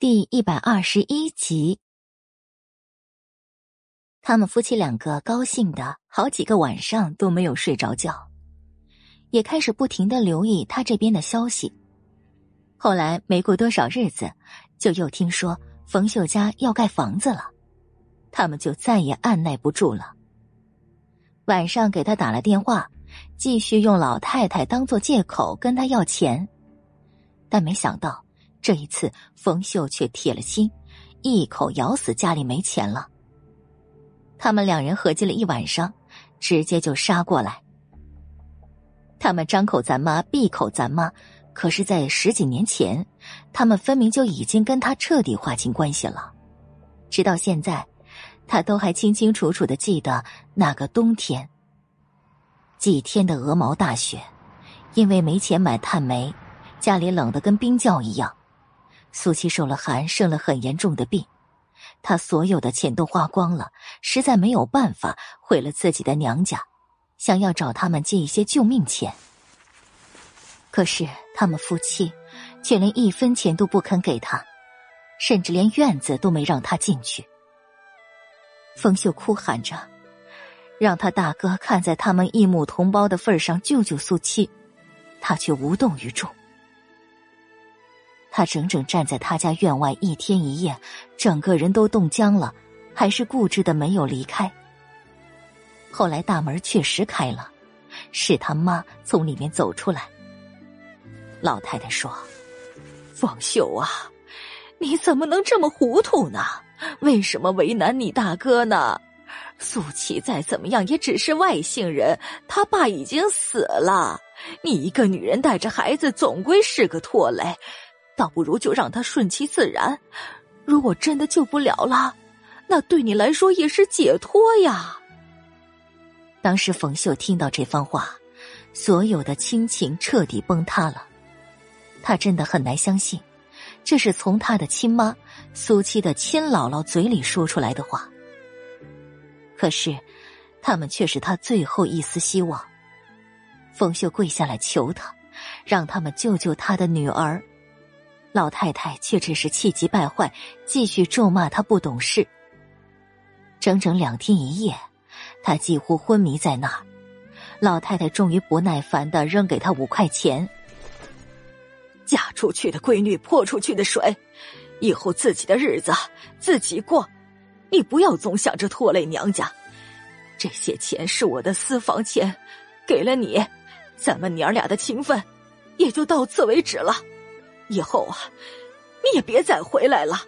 第一百二十一集，他们夫妻两个高兴的好几个晚上都没有睡着觉，也开始不停的留意他这边的消息。后来没过多少日子，就又听说冯秀家要盖房子了，他们就再也按耐不住了。晚上给他打了电话，继续用老太太当做借口跟他要钱，但没想到。这一次，冯秀却铁了心，一口咬死家里没钱了。他们两人合计了一晚上，直接就杀过来。他们张口咱妈，闭口咱妈，可是，在十几年前，他们分明就已经跟他彻底划清关系了。直到现在，他都还清清楚楚的记得那个冬天，几天的鹅毛大雪，因为没钱买炭煤，家里冷得跟冰窖一样。苏七受了寒，生了很严重的病，他所有的钱都花光了，实在没有办法毁了自己的娘家，想要找他们借一些救命钱。可是他们夫妻却连一分钱都不肯给他，甚至连院子都没让他进去。冯秀哭喊着，让他大哥看在他们一母同胞的份上救救苏七，他却无动于衷。他整整站在他家院外一天一夜，整个人都冻僵了，还是固执的没有离开。后来大门确实开了，是他妈从里面走出来。老太太说：“方秀啊，你怎么能这么糊涂呢？为什么为难你大哥呢？苏琪再怎么样也只是外姓人，他爸已经死了，你一个女人带着孩子，总归是个拖累。”倒不如就让他顺其自然。如果真的救不了了，那对你来说也是解脱呀。当时冯秀听到这番话，所有的亲情彻底崩塌了。他真的很难相信，这是从他的亲妈苏七的亲姥姥嘴里说出来的话。可是，他们却是他最后一丝希望。冯秀跪下来求他，让他们救救他的女儿。老太太却只是气急败坏，继续咒骂他不懂事。整整两天一夜，他几乎昏迷在那儿。老太太终于不耐烦的扔给他五块钱：“嫁出去的闺女泼出去的水，以后自己的日子自己过，你不要总想着拖累娘家。这些钱是我的私房钱，给了你，咱们娘俩的情分也就到此为止了。”以后啊，你也别再回来了。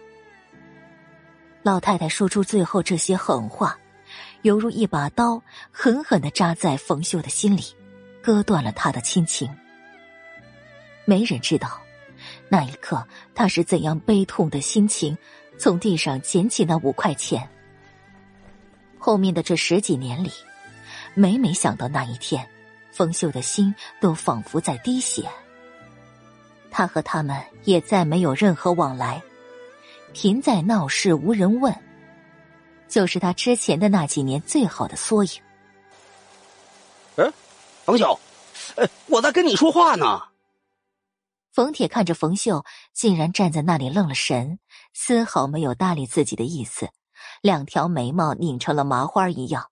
老太太说出最后这些狠话，犹如一把刀，狠狠的扎在冯秀的心里，割断了他的亲情。没人知道，那一刻他是怎样悲痛的心情，从地上捡起那五块钱。后面的这十几年里，每每想到那一天，冯秀的心都仿佛在滴血。他和他们也再没有任何往来，贫在闹市无人问，就是他之前的那几年最好的缩影。嗯，冯秀，呃，我在跟你说话呢。冯铁看着冯秀，竟然站在那里愣了神，丝毫没有搭理自己的意思，两条眉毛拧成了麻花一样。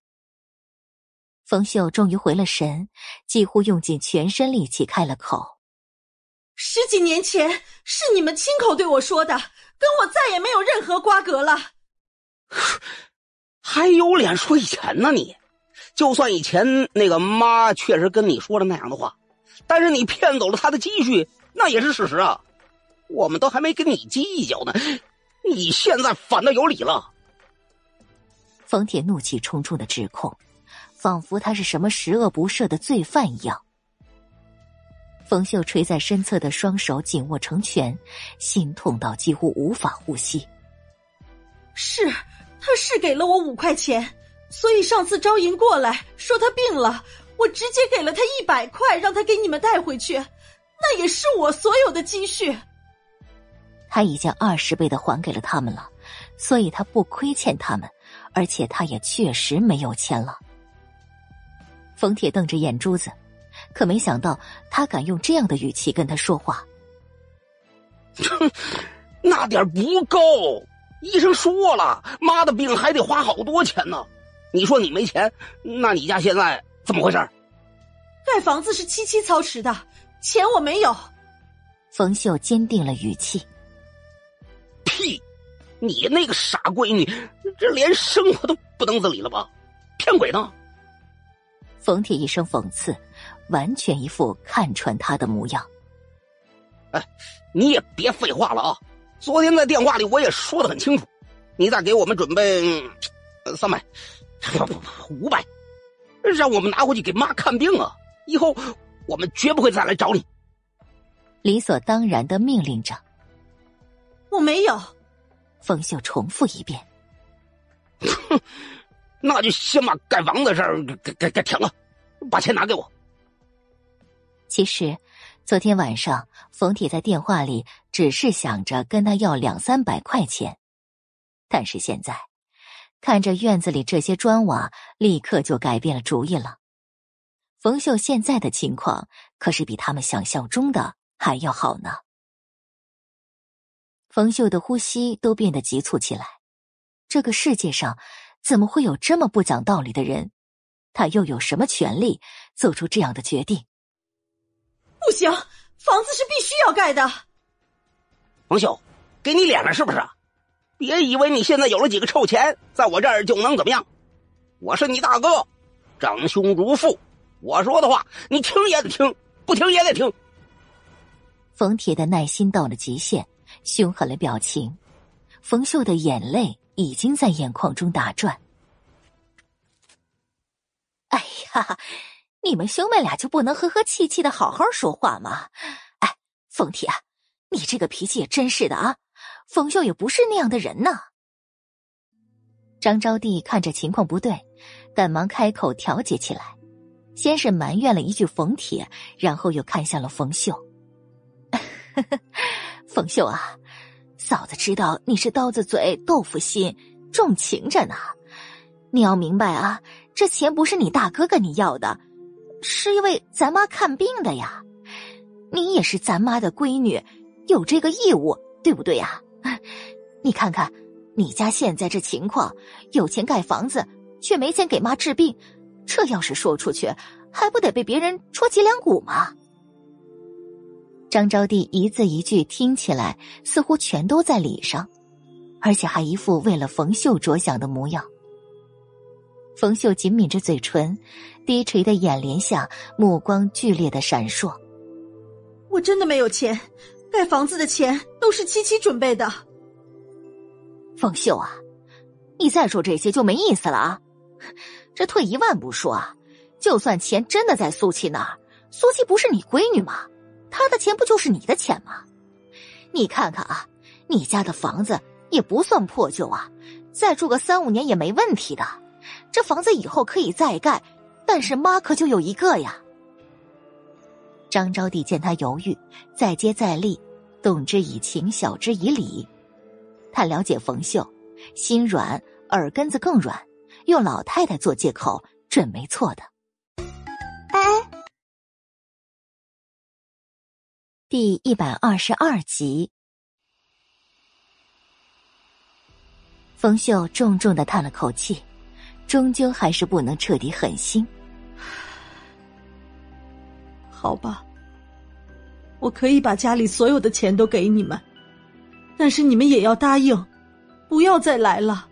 冯秀终于回了神，几乎用尽全身力气开了口。十几年前是你们亲口对我说的，跟我再也没有任何瓜葛了。还有脸说以前呢？你，就算以前那个妈确实跟你说了那样的话，但是你骗走了她的积蓄，那也是事实啊。我们都还没跟你计较呢，你现在反倒有理了。冯铁怒气冲冲的指控，仿佛他是什么十恶不赦的罪犯一样。冯秀垂在身侧的双手紧握成拳，心痛到几乎无法呼吸。是，他是给了我五块钱，所以上次招银过来说他病了，我直接给了他一百块，让他给你们带回去，那也是我所有的积蓄。他已经二十倍的还给了他们了，所以他不亏欠他们，而且他也确实没有钱了。冯铁瞪着眼珠子。可没想到，他敢用这样的语气跟他说话。那点不够。医生说了，妈的病还得花好多钱呢。你说你没钱，那你家现在怎么回事？盖房子是七七操持的，钱我没有。冯秀坚定了语气。屁！你那个傻闺女，这连生活都不能自理了吧？骗鬼呢！冯铁一声讽刺，完全一副看穿他的模样。哎，你也别废话了啊！昨天在电话里我也说的很清楚，你再给我们准备三百，不不不，五百，让我们拿回去给妈看病啊！以后我们绝不会再来找你。理所当然的命令着。我没有。冯秀重复一遍。哼，那就先把盖房子事儿给给给停了，把钱拿给我。其实，昨天晚上冯铁在电话里只是想着跟他要两三百块钱，但是现在看着院子里这些砖瓦，立刻就改变了主意了。冯秀现在的情况可是比他们想象中的还要好呢。冯秀的呼吸都变得急促起来。这个世界上怎么会有这么不讲道理的人？他又有什么权利做出这样的决定？不行，房子是必须要盖的。冯秀，给你脸了是不是？别以为你现在有了几个臭钱，在我这儿就能怎么样？我是你大哥，长兄如父，我说的话你听也得听，不听也得听。冯铁的耐心到了极限。凶狠了表情，冯秀的眼泪已经在眼眶中打转。哎呀，你们兄妹俩就不能和和气气的好好说话吗？哎，冯铁，你这个脾气也真是的啊！冯秀也不是那样的人呢。张招娣看着情况不对，赶忙开口调解起来，先是埋怨了一句冯铁，然后又看向了冯秀。冯秀啊，嫂子知道你是刀子嘴豆腐心，重情着呢。你要明白啊，这钱不是你大哥跟你要的，是因为咱妈看病的呀。你也是咱妈的闺女，有这个义务，对不对呀？你看看，你家现在这情况，有钱盖房子，却没钱给妈治病，这要是说出去，还不得被别人戳脊梁骨吗？张招娣一字一句听起来似乎全都在理上，而且还一副为了冯秀着想的模样。冯秀紧抿着嘴唇，低垂的眼帘下目光剧烈的闪烁。我真的没有钱，盖房子的钱都是七七准备的。凤秀啊，你再说这些就没意思了啊！这退一万步说啊，就算钱真的在苏七那儿，苏七不是你闺女吗？她的钱不就是你的钱吗？你看看啊，你家的房子也不算破旧啊，再住个三五年也没问题的。这房子以后可以再盖，但是妈可就有一个呀。张招娣见他犹豫，再接再厉，动之以情，晓之以理。他了解冯秀，心软，耳根子更软，用老太太做借口准没错的。哎第一百二十二集，冯秀重重的叹了口气，终究还是不能彻底狠心。好吧，我可以把家里所有的钱都给你们，但是你们也要答应，不要再来了。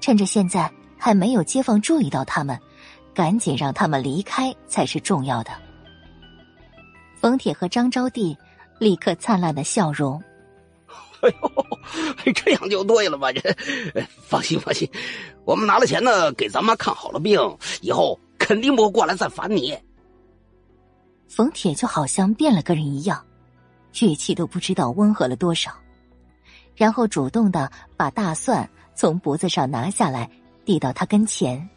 趁着现在还没有街坊注意到他们，赶紧让他们离开才是重要的。冯铁和张招娣立刻灿烂的笑容。哎呦，这样就对了吧？这，放心放心，我们拿了钱呢，给咱妈看好了病，以后肯定不会过来再烦你。冯铁就好像变了个人一样，语气都不知道温和了多少，然后主动的把大蒜从脖子上拿下来，递到他跟前。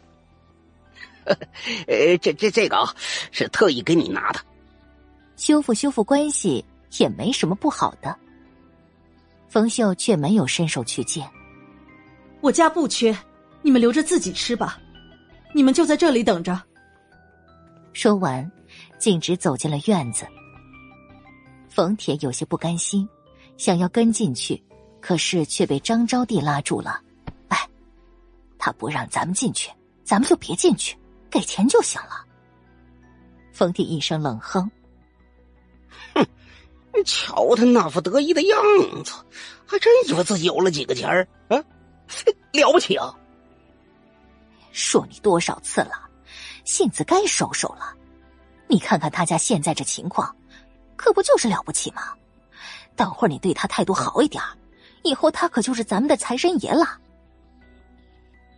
呃，这这这个啊，是特意给你拿的。修复修复关系也没什么不好的。冯秀却没有伸手去接。我家不缺，你们留着自己吃吧。你们就在这里等着。说完，径直走进了院子。冯铁有些不甘心，想要跟进去，可是却被张招娣拉住了。哎，他不让咱们进去，咱们就别进去，给钱就行了。冯铁一声冷哼：“哼，瞧他那副得意的样子，还真以为自己有了几个钱儿啊，了不起啊！说你多少次了，性子该收收了。你看看他家现在这情况，可不就是了不起吗？等会儿你对他态度好一点，以后他可就是咱们的财神爷了。”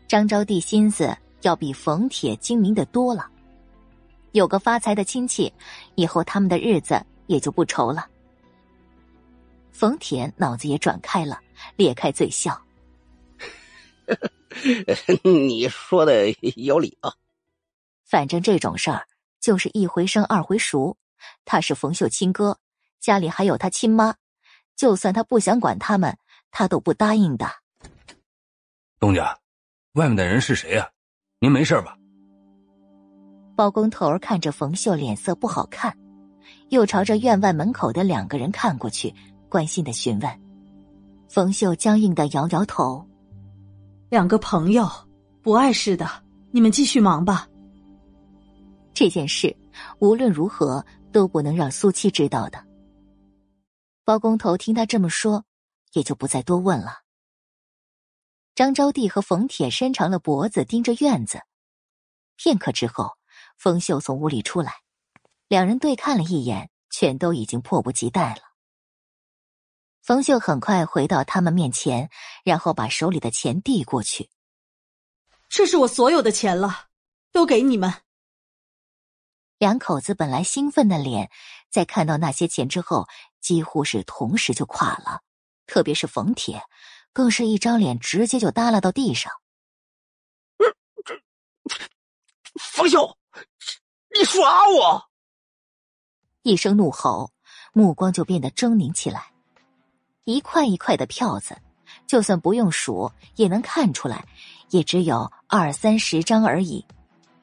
张招娣心思要比冯铁精明的多了。有个发财的亲戚，以后他们的日子也就不愁了。冯铁脑子也转开了，咧开嘴笑：“你说的有理啊。反正这种事儿就是一回生二回熟。他是冯秀亲哥，家里还有他亲妈，就算他不想管他们，他都不答应的。”东家，外面的人是谁呀？您没事吧？包工头看着冯秀，脸色不好看，又朝着院外门口的两个人看过去，关心的询问。冯秀僵硬的摇摇头：“两个朋友，不碍事的，你们继续忙吧。这件事无论如何都不能让苏七知道的。”包工头听他这么说，也就不再多问了。张招娣和冯铁伸长了脖子盯着院子，片刻之后。冯秀从屋里出来，两人对看了一眼，全都已经迫不及待了。冯秀很快回到他们面前，然后把手里的钱递过去：“这是我所有的钱了，都给你们。”两口子本来兴奋的脸，在看到那些钱之后，几乎是同时就垮了。特别是冯铁，更是一张脸直接就耷拉到地上。冯秀。你耍我！一声怒吼，目光就变得狰狞起来。一块一块的票子，就算不用数，也能看出来，也只有二三十张而已。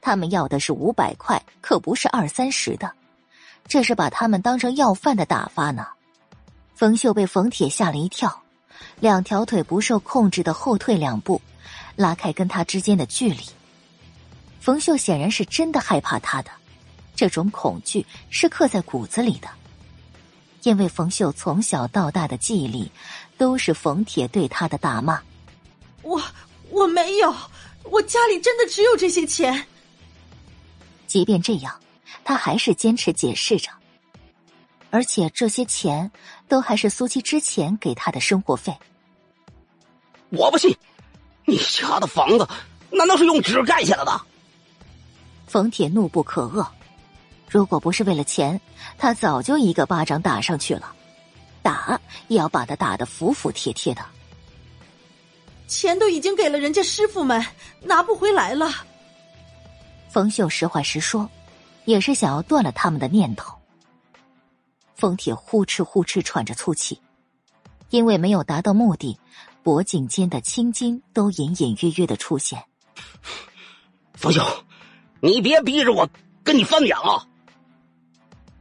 他们要的是五百块，可不是二三十的。这是把他们当成要饭的打发呢。冯秀被冯铁吓了一跳，两条腿不受控制的后退两步，拉开跟他之间的距离。冯秀显然是真的害怕他的，这种恐惧是刻在骨子里的，因为冯秀从小到大的记忆里，都是冯铁对他的打骂。我我没有，我家里真的只有这些钱。即便这样，他还是坚持解释着，而且这些钱都还是苏七之前给他的生活费。我不信，你家的房子难道是用纸盖起来的？冯铁怒不可遏，如果不是为了钱，他早就一个巴掌打上去了，打也要把他打得服服帖帖的。钱都已经给了人家师傅们，拿不回来了。冯秀实话实说，也是想要断了他们的念头。冯铁呼哧呼哧喘着粗气，因为没有达到目的，脖颈间的青筋都隐隐约约的出现。冯秀。你别逼着我跟你翻脸啊！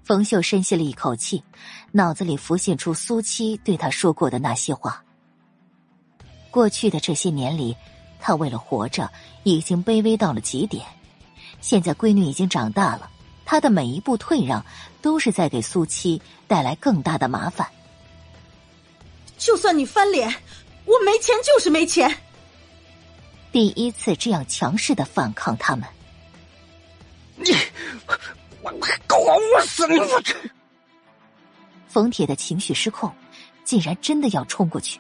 冯秀深吸了一口气，脑子里浮现出苏七对他说过的那些话。过去的这些年里，他为了活着已经卑微到了极点。现在闺女已经长大了，她的每一步退让都是在给苏七带来更大的麻烦。就算你翻脸，我没钱就是没钱。第一次这样强势的反抗他们。你，我我狗我死你！我去冯铁的情绪失控，竟然真的要冲过去。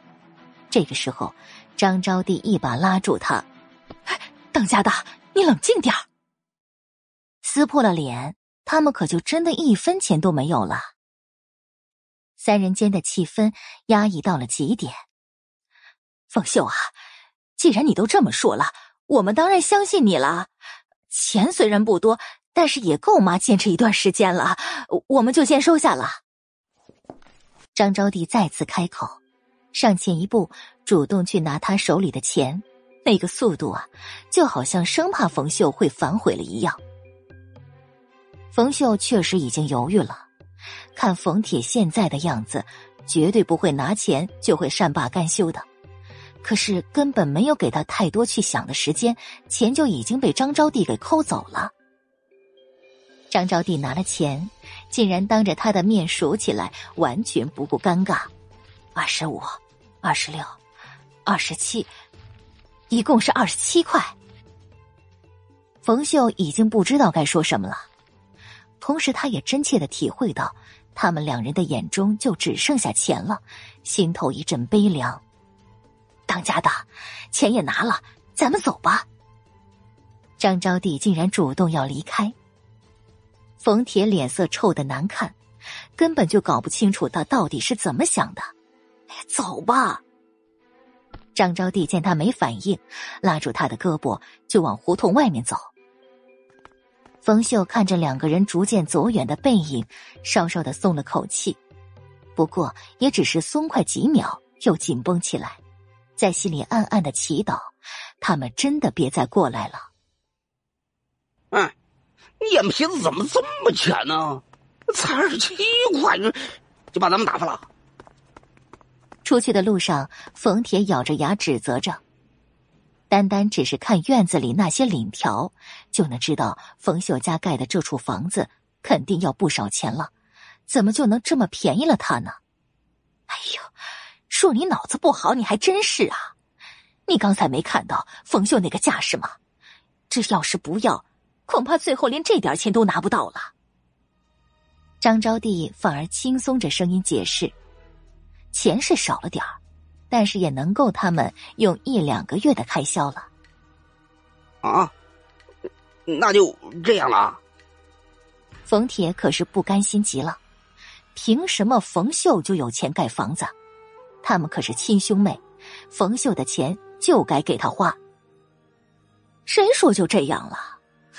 这个时候，张招娣一把拉住他：“当家的，你冷静点撕破了脸，他们可就真的一分钱都没有了。三人间的气氛压抑到了极点。冯秀啊，既然你都这么说了，我们当然相信你了。钱虽然不多，但是也够妈坚持一段时间了。我们就先收下了。张招娣再次开口，上前一步，主动去拿他手里的钱，那个速度啊，就好像生怕冯秀会反悔了一样。冯秀确实已经犹豫了，看冯铁现在的样子，绝对不会拿钱就会善罢甘休的。可是根本没有给他太多去想的时间，钱就已经被张招娣给抠走了。张招娣拿了钱，竟然当着他的面数起来，完全不顾尴尬：二十五，二十六，二十七，一共是二十七块。冯秀已经不知道该说什么了，同时他也真切的体会到，他们两人的眼中就只剩下钱了，心头一阵悲凉。当家的，钱也拿了，咱们走吧。张招娣竟然主动要离开，冯铁脸色臭的难看，根本就搞不清楚他到底是怎么想的。走吧。张招娣见他没反应，拉住他的胳膊就往胡同外面走。冯秀看着两个人逐渐走远的背影，稍稍的松了口气，不过也只是松快几秒，又紧绷起来，在心里暗暗的祈祷，他们真的别再过来了。哎，眼皮子怎么这么浅呢？才二十七块，就把咱们打发了。出去的路上，冯铁咬着牙指责着。单单只是看院子里那些领条，就能知道冯秀家盖的这处房子肯定要不少钱了，怎么就能这么便宜了他呢？哎呦，说你脑子不好，你还真是啊！你刚才没看到冯秀那个架势吗？这要是不要，恐怕最后连这点钱都拿不到了。张招娣反而轻松着声音解释：“钱是少了点儿。”但是也能够他们用一两个月的开销了。啊，那就这样了。冯铁可是不甘心极了，凭什么冯秀就有钱盖房子？他们可是亲兄妹，冯秀的钱就该给他花。谁说就这样了？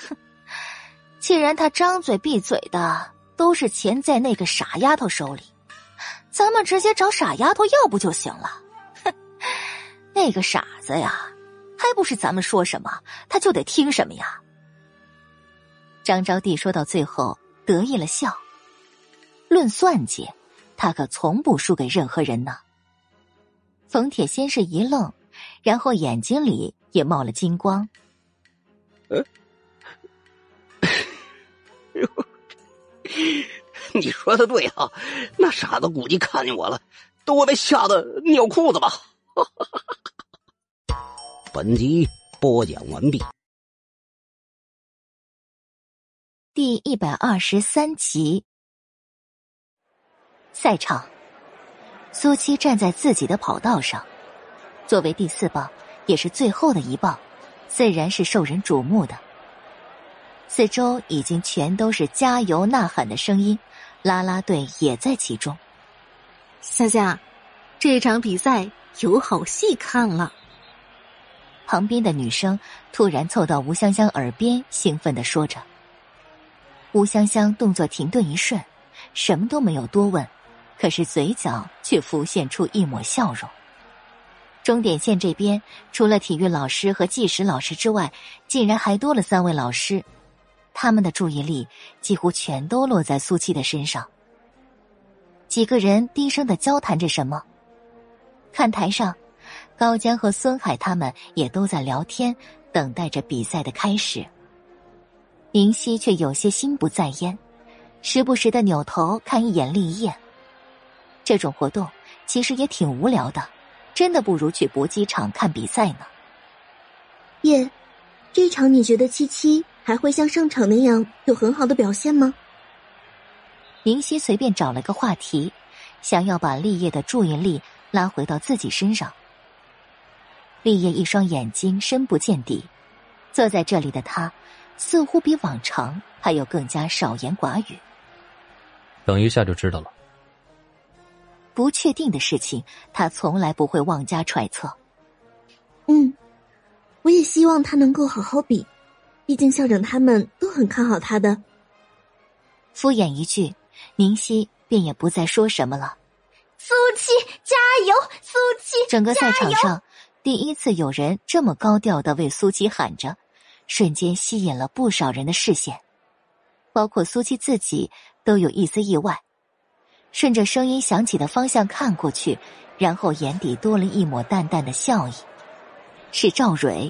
哼！既然他张嘴闭嘴的都是钱在那个傻丫头手里，咱们直接找傻丫头要不就行了？那个傻子呀，还不是咱们说什么他就得听什么呀？张招娣说到最后得意了笑。论算计，他可从不输给任何人呢。冯铁先是一愣，然后眼睛里也冒了金光。呃，你说的对啊，那傻子估计看见我了，都会被吓得尿裤子吧。本集播讲完毕，第一百二十三集。赛场，苏七站在自己的跑道上，作为第四棒，也是最后的一棒，自然是受人瞩目的。四周已经全都是加油呐喊的声音，啦啦队也在其中。夏夏，这场比赛。有好戏看了。旁边的女生突然凑到吴香香耳边，兴奋的说着。吴香香动作停顿一瞬，什么都没有多问，可是嘴角却浮现出一抹笑容。终点线这边，除了体育老师和计时老师之外，竟然还多了三位老师，他们的注意力几乎全都落在苏七的身上。几个人低声的交谈着什么。看台上，高江和孙海他们也都在聊天，等待着比赛的开始。林夕却有些心不在焉，时不时的扭头看一眼立业。这种活动其实也挺无聊的，真的不如去搏击场看比赛呢。叶，这场你觉得七七还会像上场那样有很好的表现吗？林夕随便找了个话题，想要把立业的注意力。拉回到自己身上。立业一双眼睛深不见底，坐在这里的他，似乎比往常还要更加少言寡语。等一下就知道了。不确定的事情，他从来不会妄加揣测。嗯，我也希望他能够好好比，毕竟校长他们都很看好他的。敷衍一句，宁熙便也不再说什么了。苏七加油！苏七，整个赛场上第一次有人这么高调的为苏七喊着，瞬间吸引了不少人的视线，包括苏七自己都有一丝意外。顺着声音响起的方向看过去，然后眼底多了一抹淡淡的笑意。是赵蕊，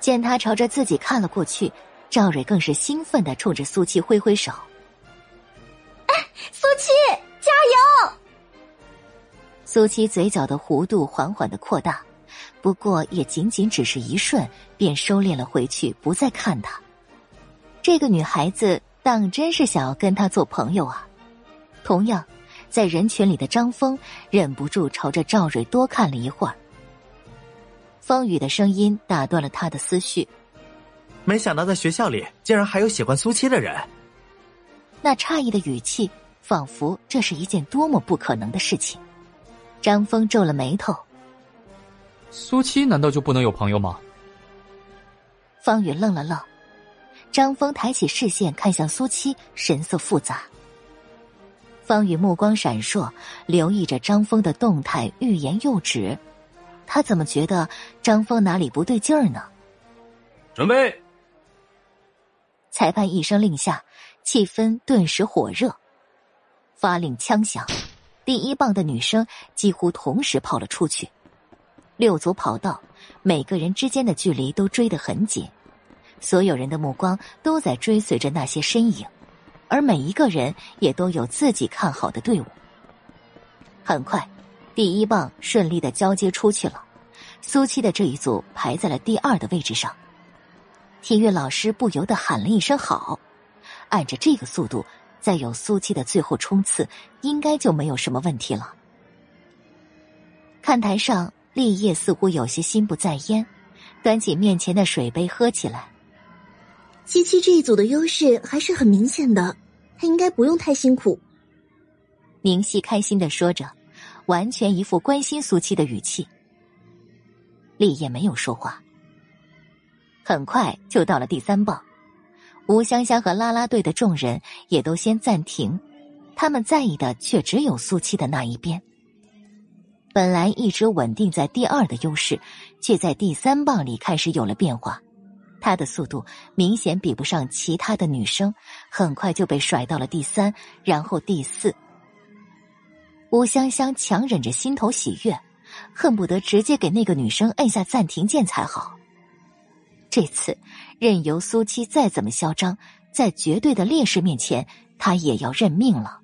见他朝着自己看了过去，赵蕊更是兴奋的冲着苏七挥挥手：“哎，苏七，加油！”苏七嘴角的弧度缓缓的扩大，不过也仅仅只是一瞬，便收敛了回去，不再看他。这个女孩子当真是想要跟他做朋友啊！同样，在人群里的张峰忍不住朝着赵蕊多看了一会儿。方宇的声音打断了他的思绪。没想到在学校里竟然还有喜欢苏七的人。那诧异的语气，仿佛这是一件多么不可能的事情。张峰皱了眉头。苏七难道就不能有朋友吗？方宇愣了愣，张峰抬起视线看向苏七，神色复杂。方宇目光闪烁，留意着张峰的动态，欲言又止。他怎么觉得张峰哪里不对劲儿呢？准备！裁判一声令下，气氛顿时火热。发令枪响。第一棒的女生几乎同时跑了出去，六组跑道，每个人之间的距离都追得很紧，所有人的目光都在追随着那些身影，而每一个人也都有自己看好的队伍。很快，第一棒顺利的交接出去了，苏七的这一组排在了第二的位置上，体育老师不由得喊了一声好，按着这个速度。再有苏七的最后冲刺，应该就没有什么问题了。看台上，立业似乎有些心不在焉，端起面前的水杯喝起来。七七这一组的优势还是很明显的，他应该不用太辛苦。明熙开心的说着，完全一副关心苏七的语气。立业没有说话。很快就到了第三棒。吴香香和啦啦队的众人也都先暂停，他们在意的却只有苏七的那一边。本来一直稳定在第二的优势，却在第三棒里开始有了变化。他的速度明显比不上其他的女生，很快就被甩到了第三，然后第四。吴香香强忍着心头喜悦，恨不得直接给那个女生摁下暂停键才好。这次。任由苏七再怎么嚣张，在绝对的劣势面前，他也要认命了。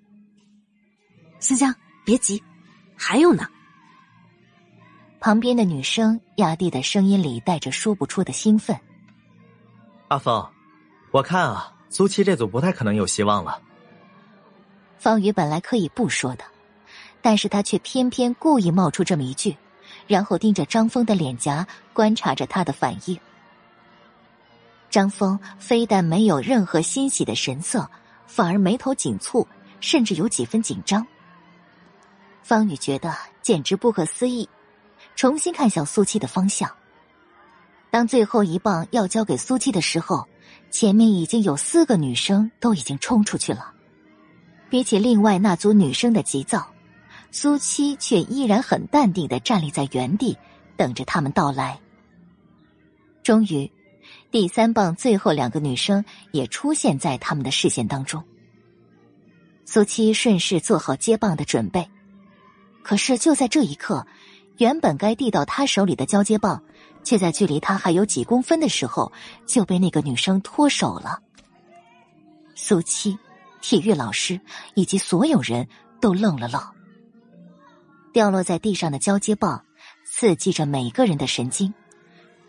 香香，别急，还有呢。旁边的女生压低的声音里带着说不出的兴奋。阿峰，我看啊，苏七这组不太可能有希望了。方宇本来可以不说的，但是他却偏偏故意冒出这么一句，然后盯着张峰的脸颊，观察着他的反应。张峰非但没有任何欣喜的神色，反而眉头紧蹙，甚至有几分紧张。方宇觉得简直不可思议，重新看向苏七的方向。当最后一棒要交给苏七的时候，前面已经有四个女生都已经冲出去了。比起另外那组女生的急躁，苏七却依然很淡定的站立在原地，等着他们到来。终于。第三棒最后两个女生也出现在他们的视线当中。苏七顺势做好接棒的准备，可是就在这一刻，原本该递到他手里的交接棒，却在距离他还有几公分的时候就被那个女生脱手了。苏七、体育老师以及所有人都愣了愣。掉落在地上的交接棒刺激着每个人的神经。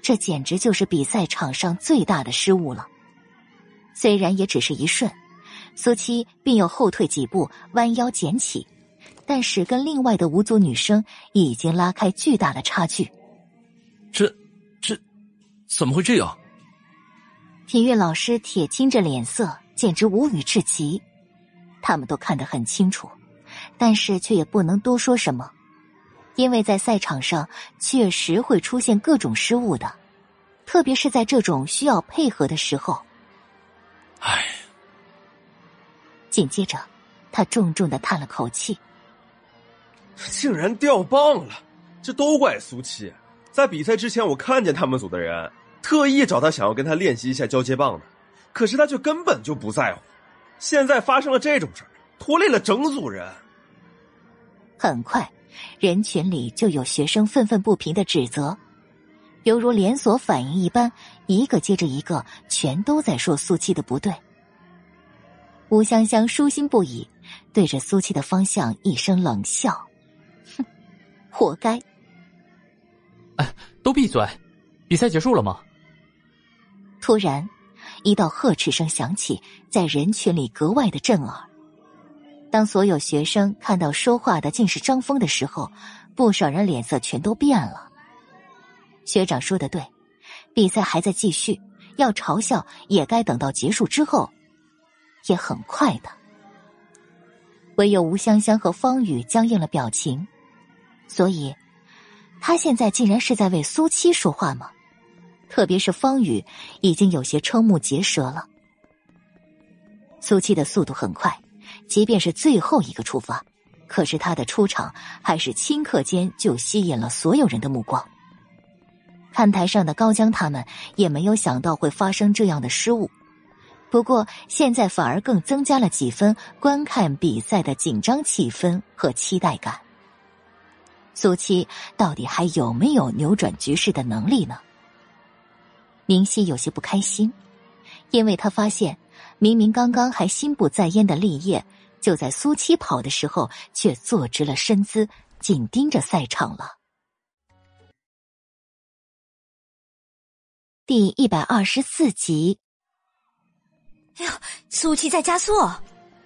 这简直就是比赛场上最大的失误了。虽然也只是一瞬，苏七并又后退几步，弯腰捡起，但是跟另外的五组女生已经拉开巨大的差距。这，这，怎么会这样？体育老师铁青着脸色，简直无语至极。他们都看得很清楚，但是却也不能多说什么。因为在赛场上确实会出现各种失误的，特别是在这种需要配合的时候。唉。紧接着，他重重的叹了口气：“竟然掉棒了，这都怪苏七。在比赛之前，我看见他们组的人特意找他，想要跟他练习一下交接棒的，可是他却根本就不在乎。现在发生了这种事儿，拖累了整组人，很快，人群里就有学生愤愤不平的指责，犹如连锁反应一般，一个接着一个，全都在说苏七的不对。吴香香舒心不已，对着苏七的方向一声冷笑：“哼，活该。”哎，都闭嘴！比赛结束了吗？突然，一道呵斥声响起，在人群里格外的震耳。当所有学生看到说话的竟是张峰的时候，不少人脸色全都变了。学长说的对，比赛还在继续，要嘲笑也该等到结束之后，也很快的。唯有吴香香和方宇僵硬了表情，所以，他现在竟然是在为苏七说话吗？特别是方宇已经有些瞠目结舌了。苏七的速度很快。即便是最后一个出发，可是他的出场还是顷刻间就吸引了所有人的目光。看台上的高江他们也没有想到会发生这样的失误，不过现在反而更增加了几分观看比赛的紧张气氛和期待感。苏七到底还有没有扭转局势的能力呢？明熙有些不开心，因为他发现。明明刚刚还心不在焉的立业，就在苏七跑的时候，却坐直了身姿，紧盯着赛场了。第一百二十四集。哎呦，苏七在加速！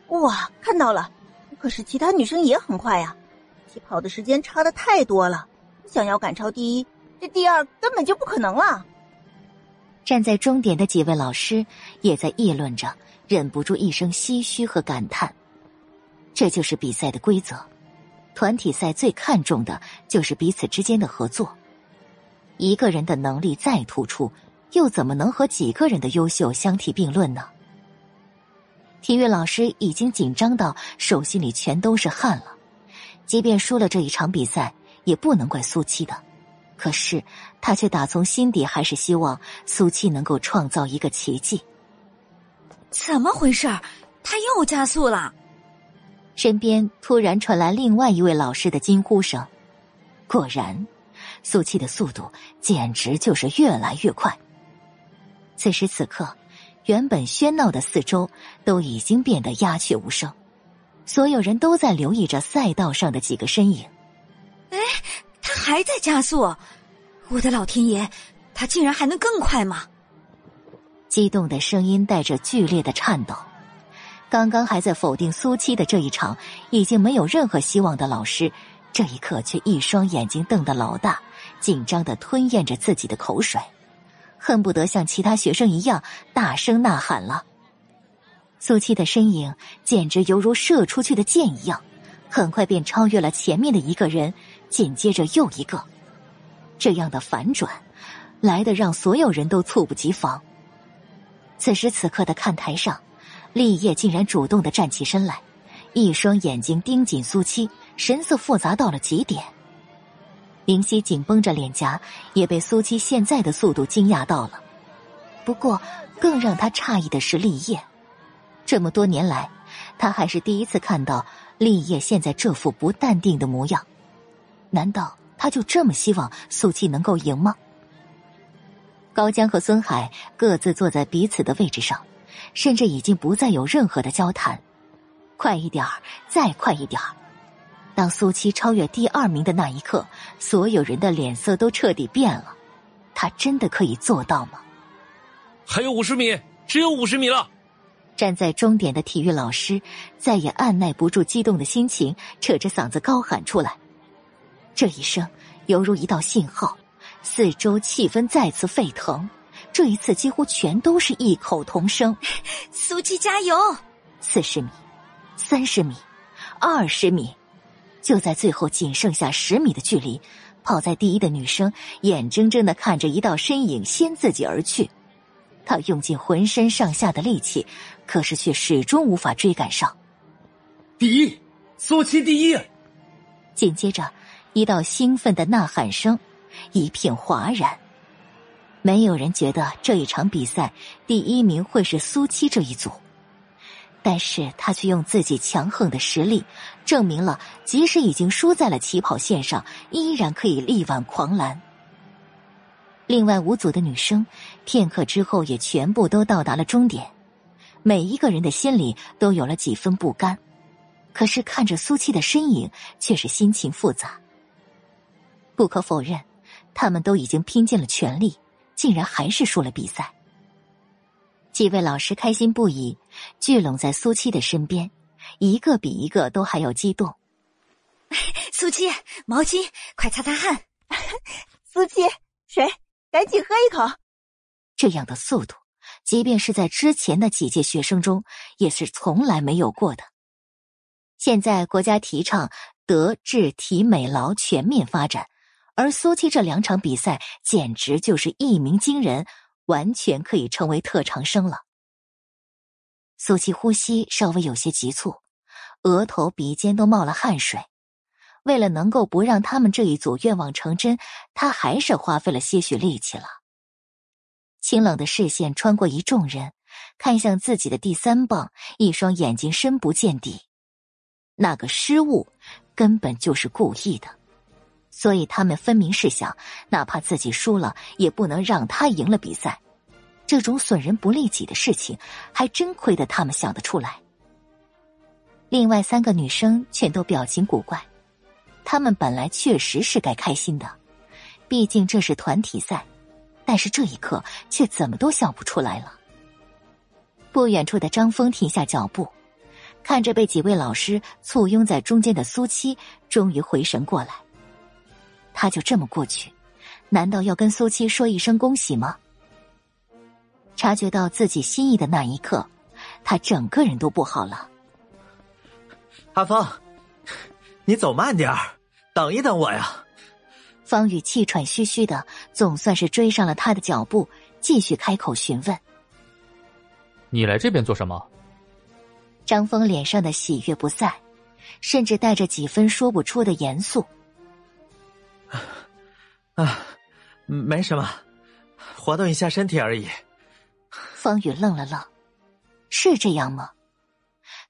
哇，看到了。可是其他女生也很快呀，起跑的时间差的太多了。想要赶超第一，这第二根本就不可能了。站在终点的几位老师也在议论着，忍不住一声唏嘘和感叹：“这就是比赛的规则。团体赛最看重的就是彼此之间的合作。一个人的能力再突出，又怎么能和几个人的优秀相提并论呢？”体育老师已经紧张到手心里全都是汗了。即便输了这一场比赛，也不能怪苏七的。可是。他却打从心底还是希望苏七能够创造一个奇迹。怎么回事？他又加速了！身边突然传来另外一位老师的惊呼声。果然，速七的速度简直就是越来越快。此时此刻，原本喧闹的四周都已经变得鸦雀无声，所有人都在留意着赛道上的几个身影。哎，他还在加速！我的老天爷，他竟然还能更快吗？激动的声音带着剧烈的颤抖。刚刚还在否定苏七的这一场已经没有任何希望的老师，这一刻却一双眼睛瞪得老大，紧张的吞咽着自己的口水，恨不得像其他学生一样大声呐喊了。苏七的身影简直犹如射出去的箭一样，很快便超越了前面的一个人，紧接着又一个。这样的反转，来的让所有人都猝不及防。此时此刻的看台上，立业竟然主动的站起身来，一双眼睛盯紧苏七，神色复杂到了极点。明熙紧绷着脸颊，也被苏七现在的速度惊讶到了。不过，更让他诧异的是立业，这么多年来，他还是第一次看到立业现在这副不淡定的模样。难道？他就这么希望苏七能够赢吗？高江和孙海各自坐在彼此的位置上，甚至已经不再有任何的交谈。快一点儿，再快一点儿！当苏七超越第二名的那一刻，所有人的脸色都彻底变了。他真的可以做到吗？还有五十米，只有五十米了！站在终点的体育老师再也按耐不住激动的心情，扯着嗓子高喊出来。这一声犹如一道信号，四周气氛再次沸腾。这一次几乎全都是异口同声：“ 苏七加油！”四十米，三十米，二十米，就在最后仅剩下十米的距离，跑在第一的女生眼睁睁的看着一道身影先自己而去，她用尽浑身上下的力气，可是却始终无法追赶上。第一，苏七第一！紧接着。一道兴奋的呐喊声，一片哗然。没有人觉得这一场比赛第一名会是苏七这一组。但是他却用自己强横的实力，证明了即使已经输在了起跑线上，依然可以力挽狂澜。另外五组的女生，片刻之后也全部都到达了终点，每一个人的心里都有了几分不甘，可是看着苏七的身影，却是心情复杂。不可否认，他们都已经拼尽了全力，竟然还是输了比赛。几位老师开心不已，聚拢在苏七的身边，一个比一个都还要激动。苏七，毛巾，快擦擦汗。苏七，水，赶紧喝一口。这样的速度，即便是在之前的几届学生中，也是从来没有过的。现在国家提倡德智体美劳全面发展，而苏七这两场比赛简直就是一鸣惊人。完全可以成为特长生了。苏七呼吸稍微有些急促，额头、鼻尖都冒了汗水。为了能够不让他们这一组愿望成真，他还是花费了些许力气了。清冷的视线穿过一众人，看向自己的第三棒，一双眼睛深不见底。那个失误，根本就是故意的。所以他们分明是想，哪怕自己输了，也不能让他赢了比赛。这种损人不利己的事情，还真亏得他们想得出来。另外三个女生全都表情古怪，她们本来确实是该开心的，毕竟这是团体赛，但是这一刻却怎么都笑不出来了。不远处的张峰停下脚步，看着被几位老师簇拥在中间的苏七，终于回神过来。他就这么过去，难道要跟苏七说一声恭喜吗？察觉到自己心意的那一刻，他整个人都不好了。阿芳，你走慢点儿，等一等我呀。方宇气喘吁吁的，总算是追上了他的脚步，继续开口询问：“你来这边做什么？”张峰脸上的喜悦不在，甚至带着几分说不出的严肃。啊，没什么，活动一下身体而已。方宇愣了愣，是这样吗？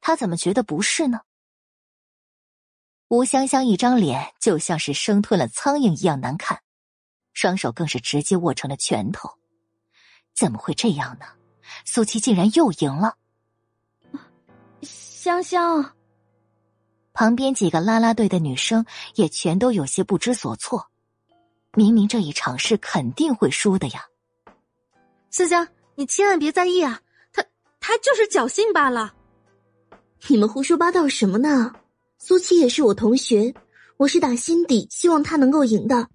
他怎么觉得不是呢？吴香香一张脸就像是生吞了苍蝇一样难看，双手更是直接握成了拳头。怎么会这样呢？苏七竟然又赢了！香香，旁边几个啦啦队的女生也全都有些不知所措。明明这一场是肯定会输的呀，思香，你千万别在意啊，他他就是侥幸罢了。你们胡说八道什么呢？苏七也是我同学，我是打心底希望他能够赢的。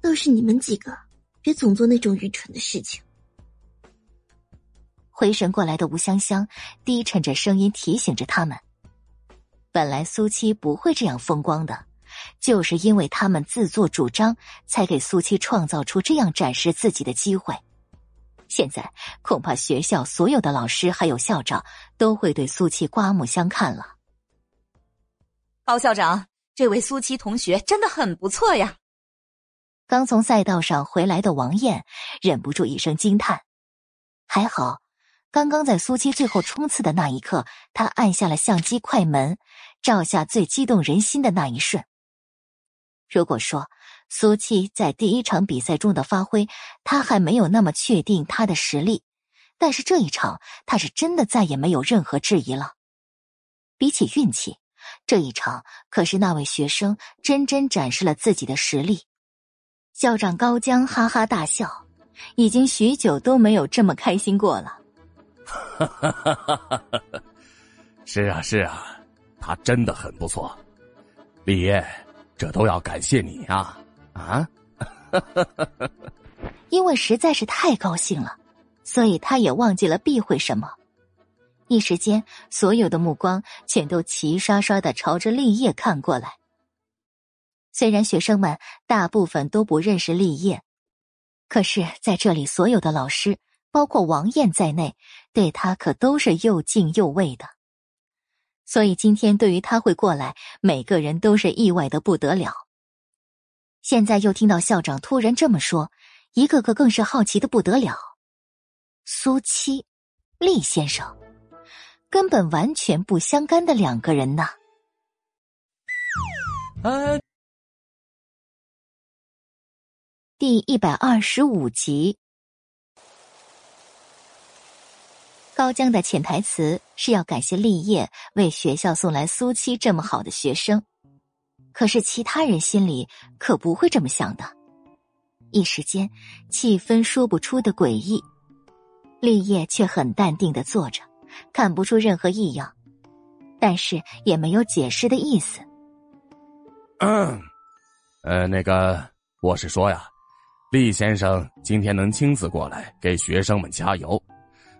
倒是你们几个，别总做那种愚蠢的事情。回神过来的吴香香低沉着声音提醒着他们：本来苏七不会这样风光的。就是因为他们自作主张，才给苏七创造出这样展示自己的机会。现在恐怕学校所有的老师还有校长都会对苏七刮目相看了。高校长，这位苏七同学真的很不错呀！刚从赛道上回来的王艳忍不住一声惊叹。还好，刚刚在苏七最后冲刺的那一刻，他按下了相机快门，照下最激动人心的那一瞬。如果说苏七在第一场比赛中的发挥，他还没有那么确定他的实力，但是这一场他是真的再也没有任何质疑了。比起运气，这一场可是那位学生真真展示了自己的实力。校长高江哈哈大笑，已经许久都没有这么开心过了。哈哈哈哈哈！是啊，是啊，他真的很不错，李烨。这都要感谢你啊！啊，因为实在是太高兴了，所以他也忘记了避讳什么。一时间，所有的目光全都齐刷刷的朝着立业看过来。虽然学生们大部分都不认识立业，可是在这里，所有的老师，包括王艳在内，对他可都是又敬又畏的。所以今天对于他会过来，每个人都是意外的不得了。现在又听到校长突然这么说，一个个更是好奇的不得了。苏七，厉先生，根本完全不相干的两个人呢。哎，第一百二十五集，高江的潜台词是要感谢立业为学校送来苏七这么好的学生，可是其他人心里可不会这么想的。一时间，气氛说不出的诡异。立业却很淡定的坐着，看不出任何异样，但是也没有解释的意思。嗯，呃，那个，我是说呀，厉先生今天能亲自过来给学生们加油，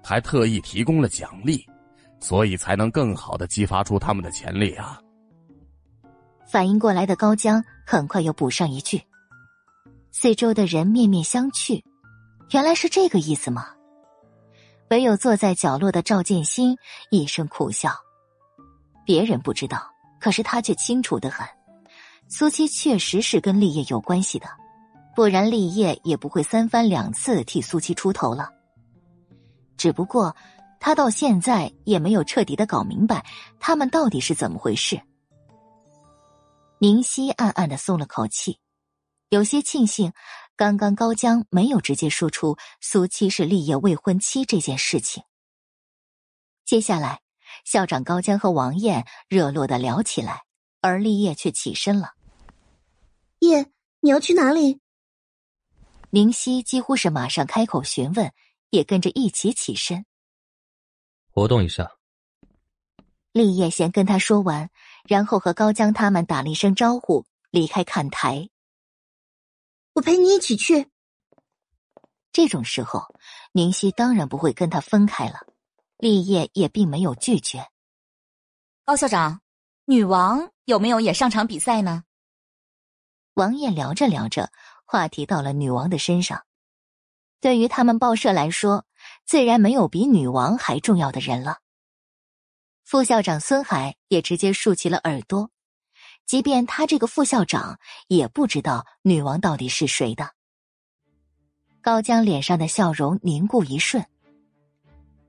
还特意提供了奖励，所以才能更好的激发出他们的潜力啊。反应过来的高江很快又补上一句。四周的人面面相觑，原来是这个意思吗？唯有坐在角落的赵建新一声苦笑。别人不知道，可是他却清楚的很。苏七确实是跟立业有关系的，不然立业也不会三番两次替苏七出头了。只不过他到现在也没有彻底的搞明白他们到底是怎么回事。宁熙暗暗的松了口气。有些庆幸，刚刚高江没有直接说出苏七是立业未婚妻这件事情。接下来，校长高江和王艳热络的聊起来，而立业却起身了。叶，你要去哪里？宁熙几乎是马上开口询问，也跟着一起起身。活动一下。立业先跟他说完，然后和高江他们打了一声招呼，离开看台。我陪你一起去。这种时候，宁熙当然不会跟他分开了。立业也并没有拒绝。高校长，女王有没有也上场比赛呢？王爷聊着聊着，话题到了女王的身上。对于他们报社来说，自然没有比女王还重要的人了。副校长孙海也直接竖起了耳朵。即便他这个副校长也不知道女王到底是谁的。高江脸上的笑容凝固一瞬。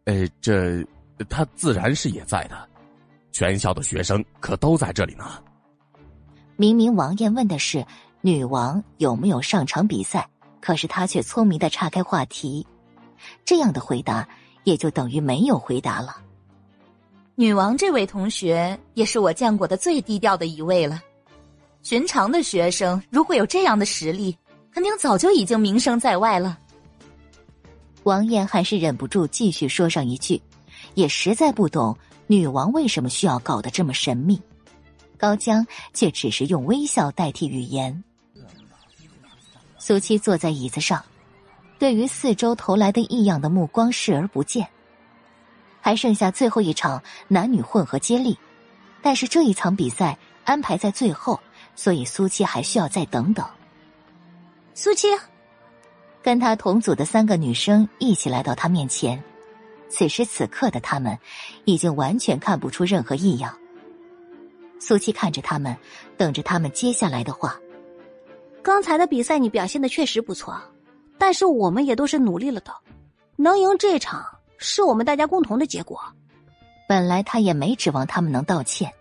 呃，这他自然是也在的，全校的学生可都在这里呢。明明王艳问的是女王有没有上场比赛，可是他却聪明的岔开话题，这样的回答也就等于没有回答了。女王这位同学也是我见过的最低调的一位了。寻常的学生如果有这样的实力，肯定早就已经名声在外了。王艳还是忍不住继续说上一句，也实在不懂女王为什么需要搞得这么神秘。高江却只是用微笑代替语言。苏七坐在椅子上，对于四周投来的异样的目光视而不见。还剩下最后一场男女混合接力，但是这一场比赛安排在最后，所以苏七还需要再等等。苏七，跟他同组的三个女生一起来到他面前，此时此刻的他们已经完全看不出任何异样。苏七看着他们，等着他们接下来的话。刚才的比赛你表现的确实不错，但是我们也都是努力了的，能赢这场。是我们大家共同的结果。本来他也没指望他们能道歉，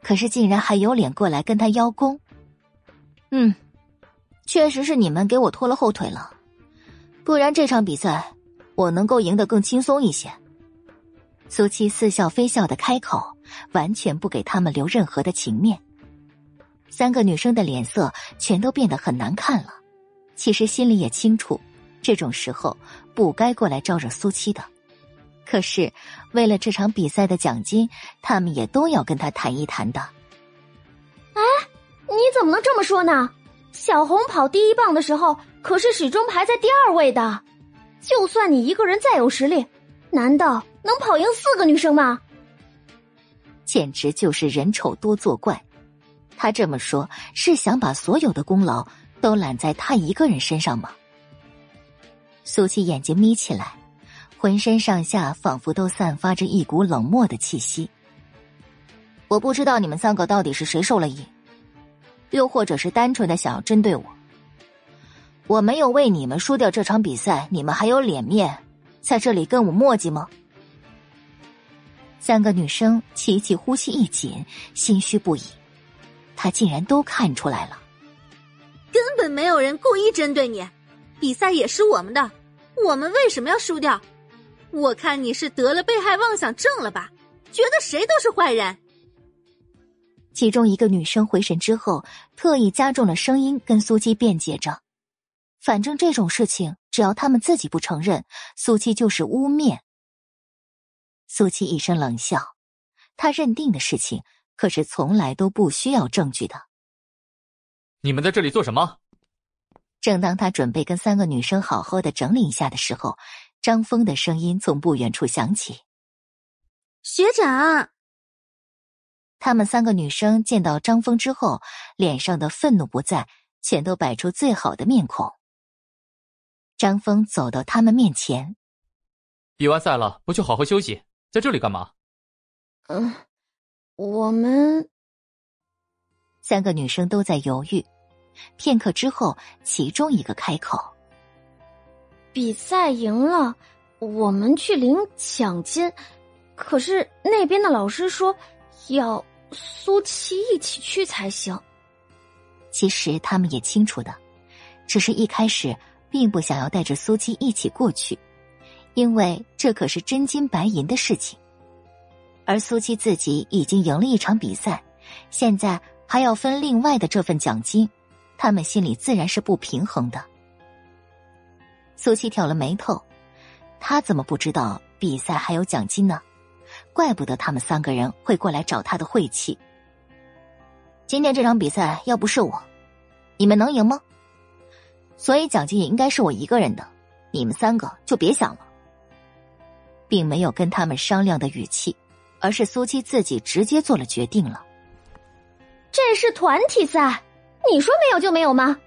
可是竟然还有脸过来跟他邀功。嗯，确实是你们给我拖了后腿了，不然这场比赛我能够赢得更轻松一些。苏七似笑非笑的开口，完全不给他们留任何的情面。三个女生的脸色全都变得很难看了，其实心里也清楚，这种时候不该过来招惹苏七的。可是，为了这场比赛的奖金，他们也都要跟他谈一谈的。哎，你怎么能这么说呢？小红跑第一棒的时候，可是始终排在第二位的。就算你一个人再有实力，难道能跑赢四个女生吗？简直就是人丑多作怪。他这么说，是想把所有的功劳都揽在他一个人身上吗？苏琪眼睛眯起来。浑身上下仿佛都散发着一股冷漠的气息。我不知道你们三个到底是谁受了意，又或者是单纯的想要针对我。我没有为你们输掉这场比赛，你们还有脸面在这里跟我磨叽吗？三个女生齐齐呼吸一紧，心虚不已。他竟然都看出来了，根本没有人故意针对你，比赛也是我们的，我们为什么要输掉？我看你是得了被害妄想症了吧？觉得谁都是坏人。其中一个女生回神之后，特意加重了声音跟苏七辩解着：“反正这种事情，只要他们自己不承认，苏七就是污蔑。”苏七一声冷笑，他认定的事情。可是从来都不需要证据的。你们在这里做什么？正当他准备跟三个女生好好的整理一下的时候，张峰的声音从不远处响起：“学长。”他们三个女生见到张峰之后，脸上的愤怒不在，全都摆出最好的面孔。张峰走到他们面前：“比完赛了，不去好好休息，在这里干嘛？”嗯。我们三个女生都在犹豫，片刻之后，其中一个开口：“比赛赢了，我们去领奖金。可是那边的老师说要苏七一起去才行。其实他们也清楚的，只是一开始并不想要带着苏七一起过去，因为这可是真金白银的事情。”而苏七自己已经赢了一场比赛，现在还要分另外的这份奖金，他们心里自然是不平衡的。苏七挑了眉头，他怎么不知道比赛还有奖金呢？怪不得他们三个人会过来找他的晦气。今天这场比赛要不是我，你们能赢吗？所以奖金也应该是我一个人的，你们三个就别想了，并没有跟他们商量的语气。而是苏七自己直接做了决定了。这是团体赛，你说没有就没有吗？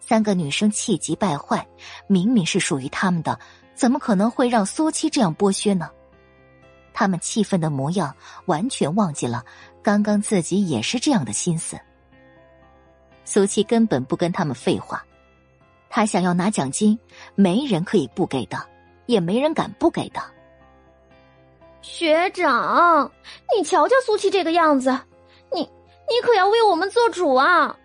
三个女生气急败坏，明明是属于他们的，怎么可能会让苏七这样剥削呢？他们气愤的模样，完全忘记了刚刚自己也是这样的心思。苏七根本不跟他们废话，他想要拿奖金，没人可以不给的，也没人敢不给的。学长，你瞧瞧苏七这个样子，你你可要为我们做主啊！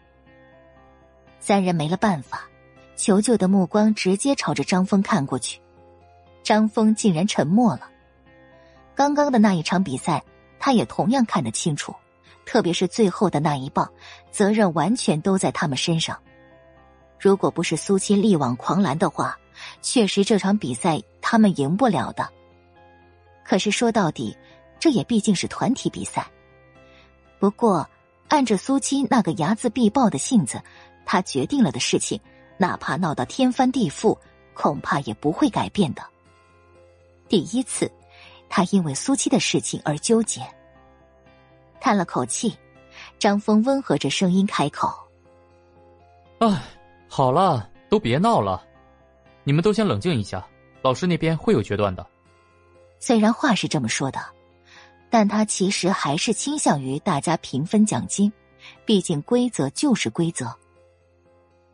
三人没了办法，求救的目光直接朝着张峰看过去。张峰竟然沉默了。刚刚的那一场比赛，他也同样看得清楚，特别是最后的那一棒，责任完全都在他们身上。如果不是苏七力挽狂澜的话，确实这场比赛他们赢不了的。可是说到底，这也毕竟是团体比赛。不过，按着苏七那个睚眦必报的性子，他决定了的事情，哪怕闹到天翻地覆，恐怕也不会改变的。第一次，他因为苏七的事情而纠结。叹了口气，张峰温和着声音开口：“哎，好了，都别闹了，你们都先冷静一下，老师那边会有决断的。”虽然话是这么说的，但他其实还是倾向于大家平分奖金，毕竟规则就是规则。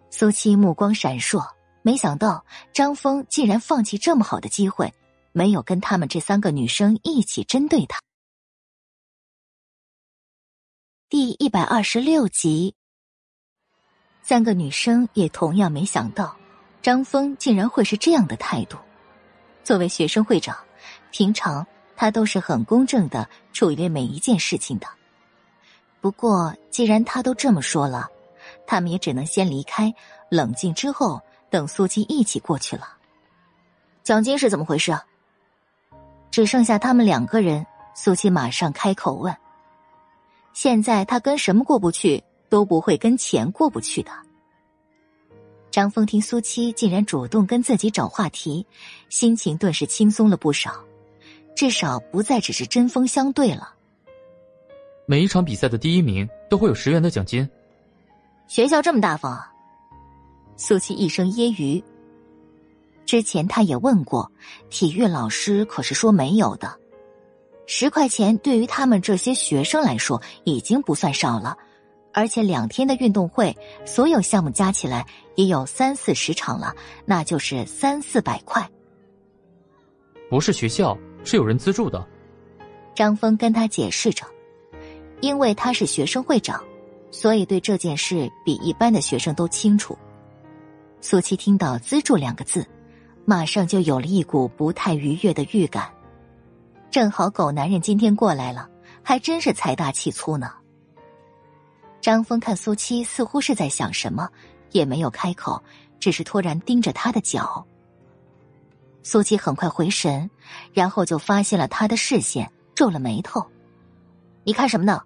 苏七目光闪烁，没想到张峰竟然放弃这么好的机会，没有跟他们这三个女生一起针对他。第一百二十六集，三个女生也同样没想到，张峰竟然会是这样的态度。作为学生会长。平常他都是很公正的处理每一件事情的，不过既然他都这么说了，他们也只能先离开，冷静之后等苏七一起过去了。奖金是怎么回事？只剩下他们两个人，苏七马上开口问。现在他跟什么过不去，都不会跟钱过不去的。张峰听苏七竟然主动跟自己找话题，心情顿时轻松了不少。至少不再只是针锋相对了。每一场比赛的第一名都会有十元的奖金。学校这么大方啊！苏七一声揶揄。之前他也问过，体育老师可是说没有的。十块钱对于他们这些学生来说已经不算少了，而且两天的运动会，所有项目加起来也有三四十场了，那就是三四百块。不是学校。是有人资助的，张峰跟他解释着，因为他是学生会长，所以对这件事比一般的学生都清楚。苏七听到“资助”两个字，马上就有了一股不太愉悦的预感。正好狗男人今天过来了，还真是财大气粗呢。张峰看苏七似乎是在想什么，也没有开口，只是突然盯着他的脚。苏七很快回神，然后就发现了他的视线，皱了眉头：“你看什么呢？”“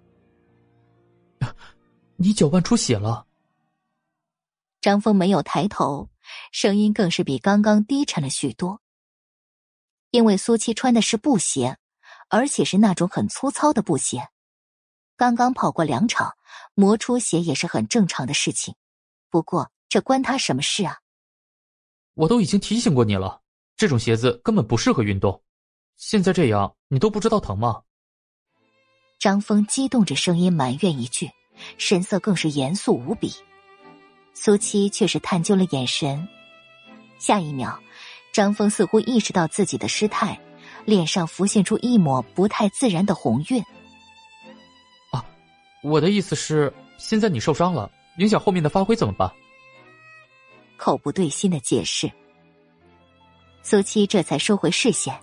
你脚腕出血了。”张峰没有抬头，声音更是比刚刚低沉了许多。因为苏七穿的是布鞋，而且是那种很粗糙的布鞋，刚刚跑过两场，磨出血也是很正常的事情。不过这关他什么事啊？我都已经提醒过你了，这种鞋子根本不适合运动。现在这样，你都不知道疼吗？张峰激动着声音埋怨一句，神色更是严肃无比。苏七却是探究了眼神，下一秒，张峰似乎意识到自己的失态，脸上浮现出一抹不太自然的红晕。啊，我的意思是，现在你受伤了，影响后面的发挥怎么办？口不对心的解释。苏七这才收回视线。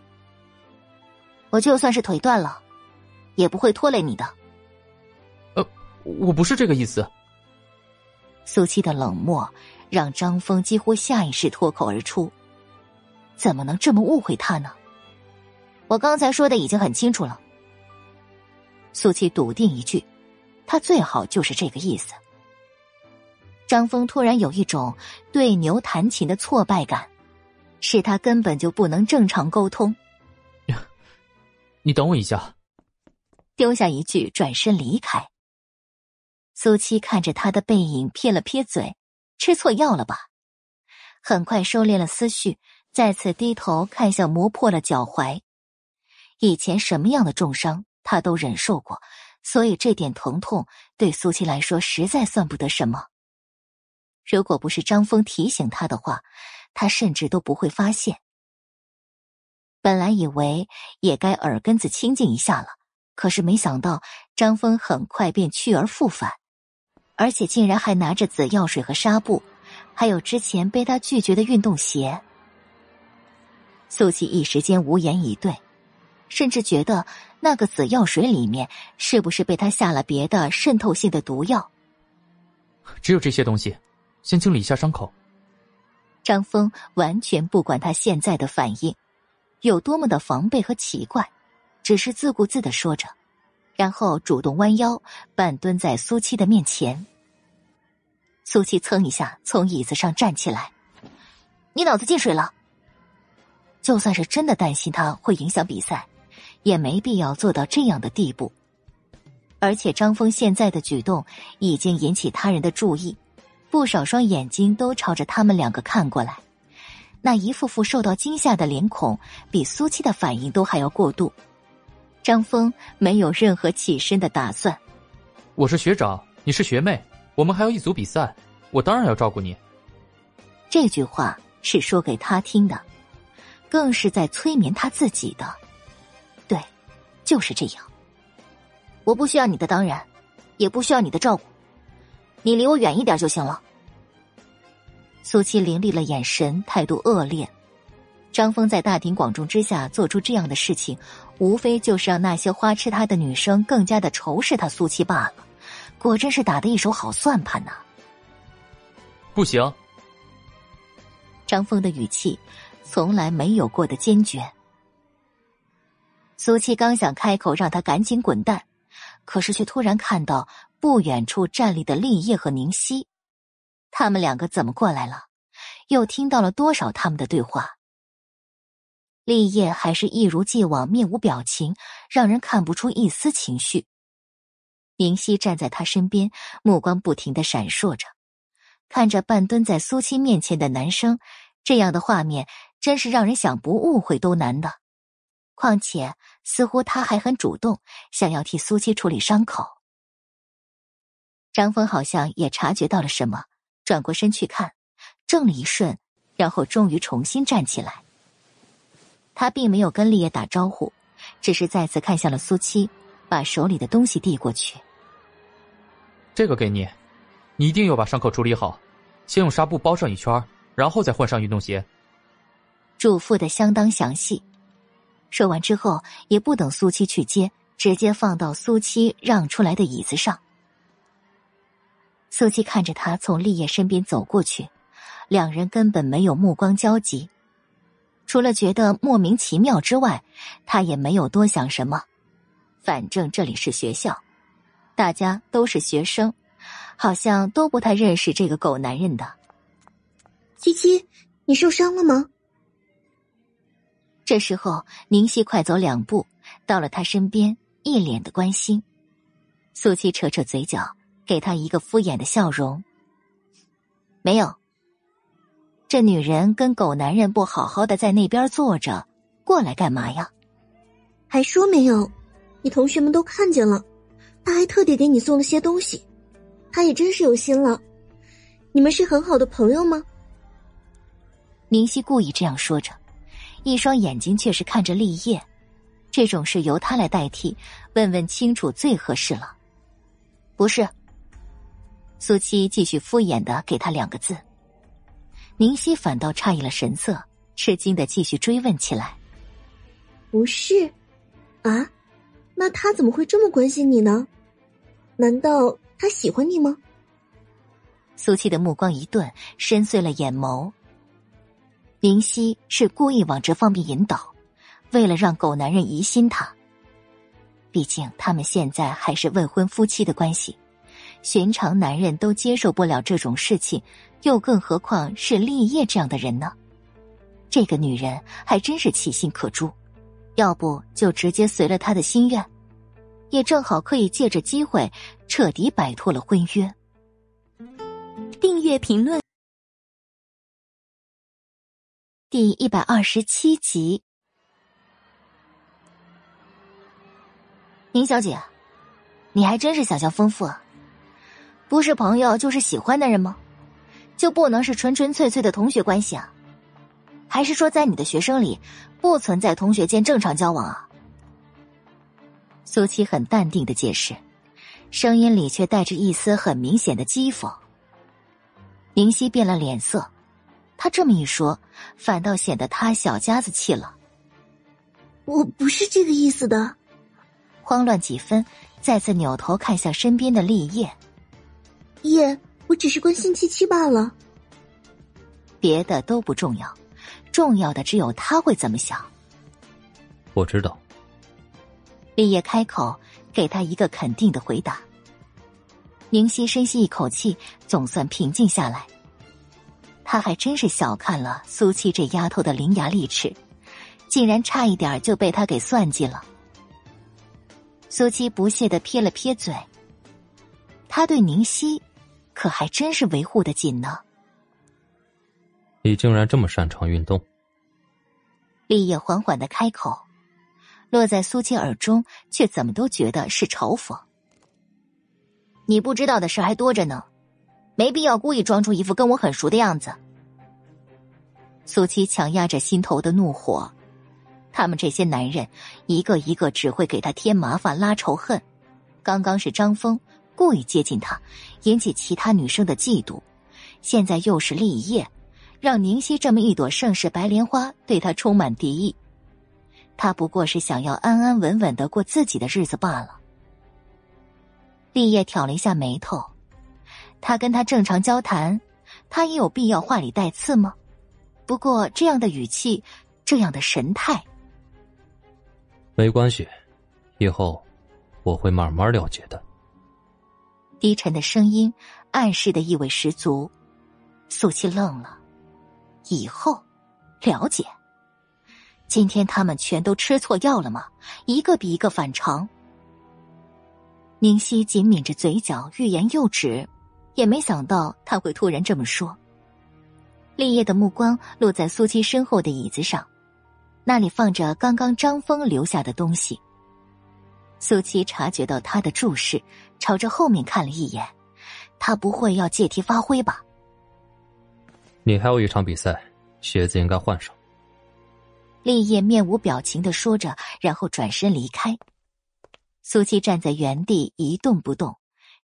我就算是腿断了，也不会拖累你的。呃，我不是这个意思。苏七的冷漠让张峰几乎下意识脱口而出：“怎么能这么误会他呢？”我刚才说的已经很清楚了。苏七笃定一句：“他最好就是这个意思。”张峰突然有一种对牛弹琴的挫败感，是他根本就不能正常沟通。你等我一下。丢下一句，转身离开。苏七看着他的背影，撇了撇嘴：“吃错药了吧？”很快收敛了思绪，再次低头看向磨破了脚踝。以前什么样的重伤他都忍受过，所以这点疼痛对苏七来说实在算不得什么。如果不是张峰提醒他的话，他甚至都不会发现。本来以为也该耳根子清净一下了，可是没想到张峰很快便去而复返。而且竟然还拿着紫药水和纱布，还有之前被他拒绝的运动鞋。苏琪一时间无言以对，甚至觉得那个紫药水里面是不是被他下了别的渗透性的毒药？只有这些东西，先清理一下伤口。张峰完全不管他现在的反应有多么的防备和奇怪，只是自顾自的说着，然后主动弯腰，半蹲在苏七的面前。苏七蹭一下从椅子上站起来，你脑子进水了。就算是真的担心他会影响比赛，也没必要做到这样的地步。而且张峰现在的举动已经引起他人的注意，不少双眼睛都朝着他们两个看过来，那一副副受到惊吓的脸孔，比苏七的反应都还要过度。张峰没有任何起身的打算。我是学长，你是学妹。我们还有一组比赛，我当然要照顾你。这句话是说给他听的，更是在催眠他自己的。对，就是这样。我不需要你的当然，也不需要你的照顾，你离我远一点就行了。苏七凌厉了眼神，态度恶劣。张峰在大庭广众之下做出这样的事情，无非就是让那些花痴他的女生更加的仇视他苏七罢了。果真是打的一手好算盘呐！不行。张峰的语气从来没有过的坚决。苏七刚想开口让他赶紧滚蛋，可是却突然看到不远处站立的立业和宁熙，他们两个怎么过来了？又听到了多少他们的对话？立业还是一如既往面无表情，让人看不出一丝情绪。明熙站在他身边，目光不停的闪烁着，看着半蹲在苏七面前的男生，这样的画面真是让人想不误会都难的。况且，似乎他还很主动，想要替苏七处理伤口。张峰好像也察觉到了什么，转过身去看，怔了一瞬，然后终于重新站起来。他并没有跟立业打招呼，只是再次看向了苏七，把手里的东西递过去。这个给你，你一定要把伤口处理好，先用纱布包上一圈，然后再换上运动鞋。嘱咐的相当详细。说完之后，也不等苏七去接，直接放到苏七让出来的椅子上。苏七看着他从立业身边走过去，两人根本没有目光交集，除了觉得莫名其妙之外，他也没有多想什么。反正这里是学校，大家都是学生，好像都不太认识这个狗男人的。七七，你受伤了吗？这时候，宁熙快走两步到了他身边，一脸的关心。苏七扯扯嘴角，给他一个敷衍的笑容。没有。这女人跟狗男人不好好的在那边坐着，过来干嘛呀？还说没有？你同学们都看见了，他还特地给你送了些东西，他也真是有心了。你们是很好的朋友吗？宁熙故意这样说着。一双眼睛却是看着立业，这种事由他来代替，问问清楚最合适了。不是。苏七继续敷衍的给他两个字。宁熙反倒诧异了神色，吃惊的继续追问起来：“不是，啊？那他怎么会这么关心你呢？难道他喜欢你吗？”苏七的目光一顿，深邃了眼眸。林夕是故意往这方面引导，为了让狗男人疑心他。毕竟他们现在还是未婚夫妻的关系，寻常男人都接受不了这种事情，又更何况是立业这样的人呢？这个女人还真是其心可诛，要不就直接随了他的心愿，也正好可以借着机会彻底摆脱了婚约。订阅评论。第一百二十七集，宁小姐，你还真是想象丰富啊！不是朋友就是喜欢的人吗？就不能是纯纯粹粹的同学关系啊？还是说在你的学生里不存在同学间正常交往啊？苏七很淡定的解释，声音里却带着一丝很明显的讥讽。宁熙变了脸色。他这么一说，反倒显得他小家子气了。我不是这个意思的，慌乱几分，再次扭头看向身边的立业。叶，我只是关心七七罢了，别的都不重要，重要的只有他会怎么想。我知道。立业开口，给他一个肯定的回答。宁熙深吸一口气，总算平静下来。他还真是小看了苏七这丫头的伶牙俐齿，竟然差一点就被他给算计了。苏七不屑的撇了撇嘴，他对宁熙可还真是维护的紧呢。你竟然这么擅长运动？立业缓缓的开口，落在苏七耳中，却怎么都觉得是嘲讽。你不知道的事还多着呢。没必要故意装出一副跟我很熟的样子。苏七强压着心头的怒火，他们这些男人一个一个只会给他添麻烦、拉仇恨。刚刚是张峰故意接近他，引起其他女生的嫉妒，现在又是立业，让宁熙这么一朵盛世白莲花对他充满敌意。他不过是想要安安稳稳的过自己的日子罢了。立业挑了一下眉头。他跟他正常交谈，他也有必要话里带刺吗？不过这样的语气，这样的神态，没关系，以后我会慢慢了解的。低沉的声音暗示的意味十足。素七愣了，以后了解？今天他们全都吃错药了吗？一个比一个反常。宁熙紧抿着嘴角，欲言又止。也没想到他会突然这么说。立业的目光落在苏七身后的椅子上，那里放着刚刚张峰留下的东西。苏七察觉到他的注视，朝着后面看了一眼，他不会要借题发挥吧？你还有一场比赛，鞋子应该换上。立业面无表情的说着，然后转身离开。苏七站在原地一动不动，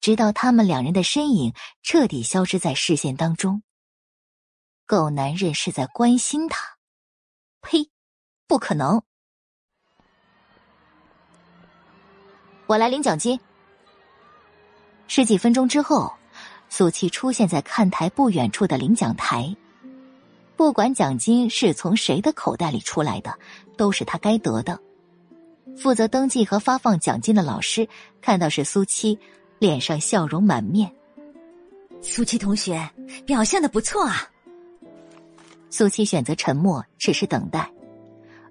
直到他们两人的身影彻底消失在视线当中。狗男人是在关心他？呸！不可能！我来领奖金。十几分钟之后，苏七出现在看台不远处的领奖台。不管奖金是从谁的口袋里出来的，都是他该得的。负责登记和发放奖金的老师看到是苏七，脸上笑容满面。苏七同学表现的不错啊。苏七选择沉默，只是等待。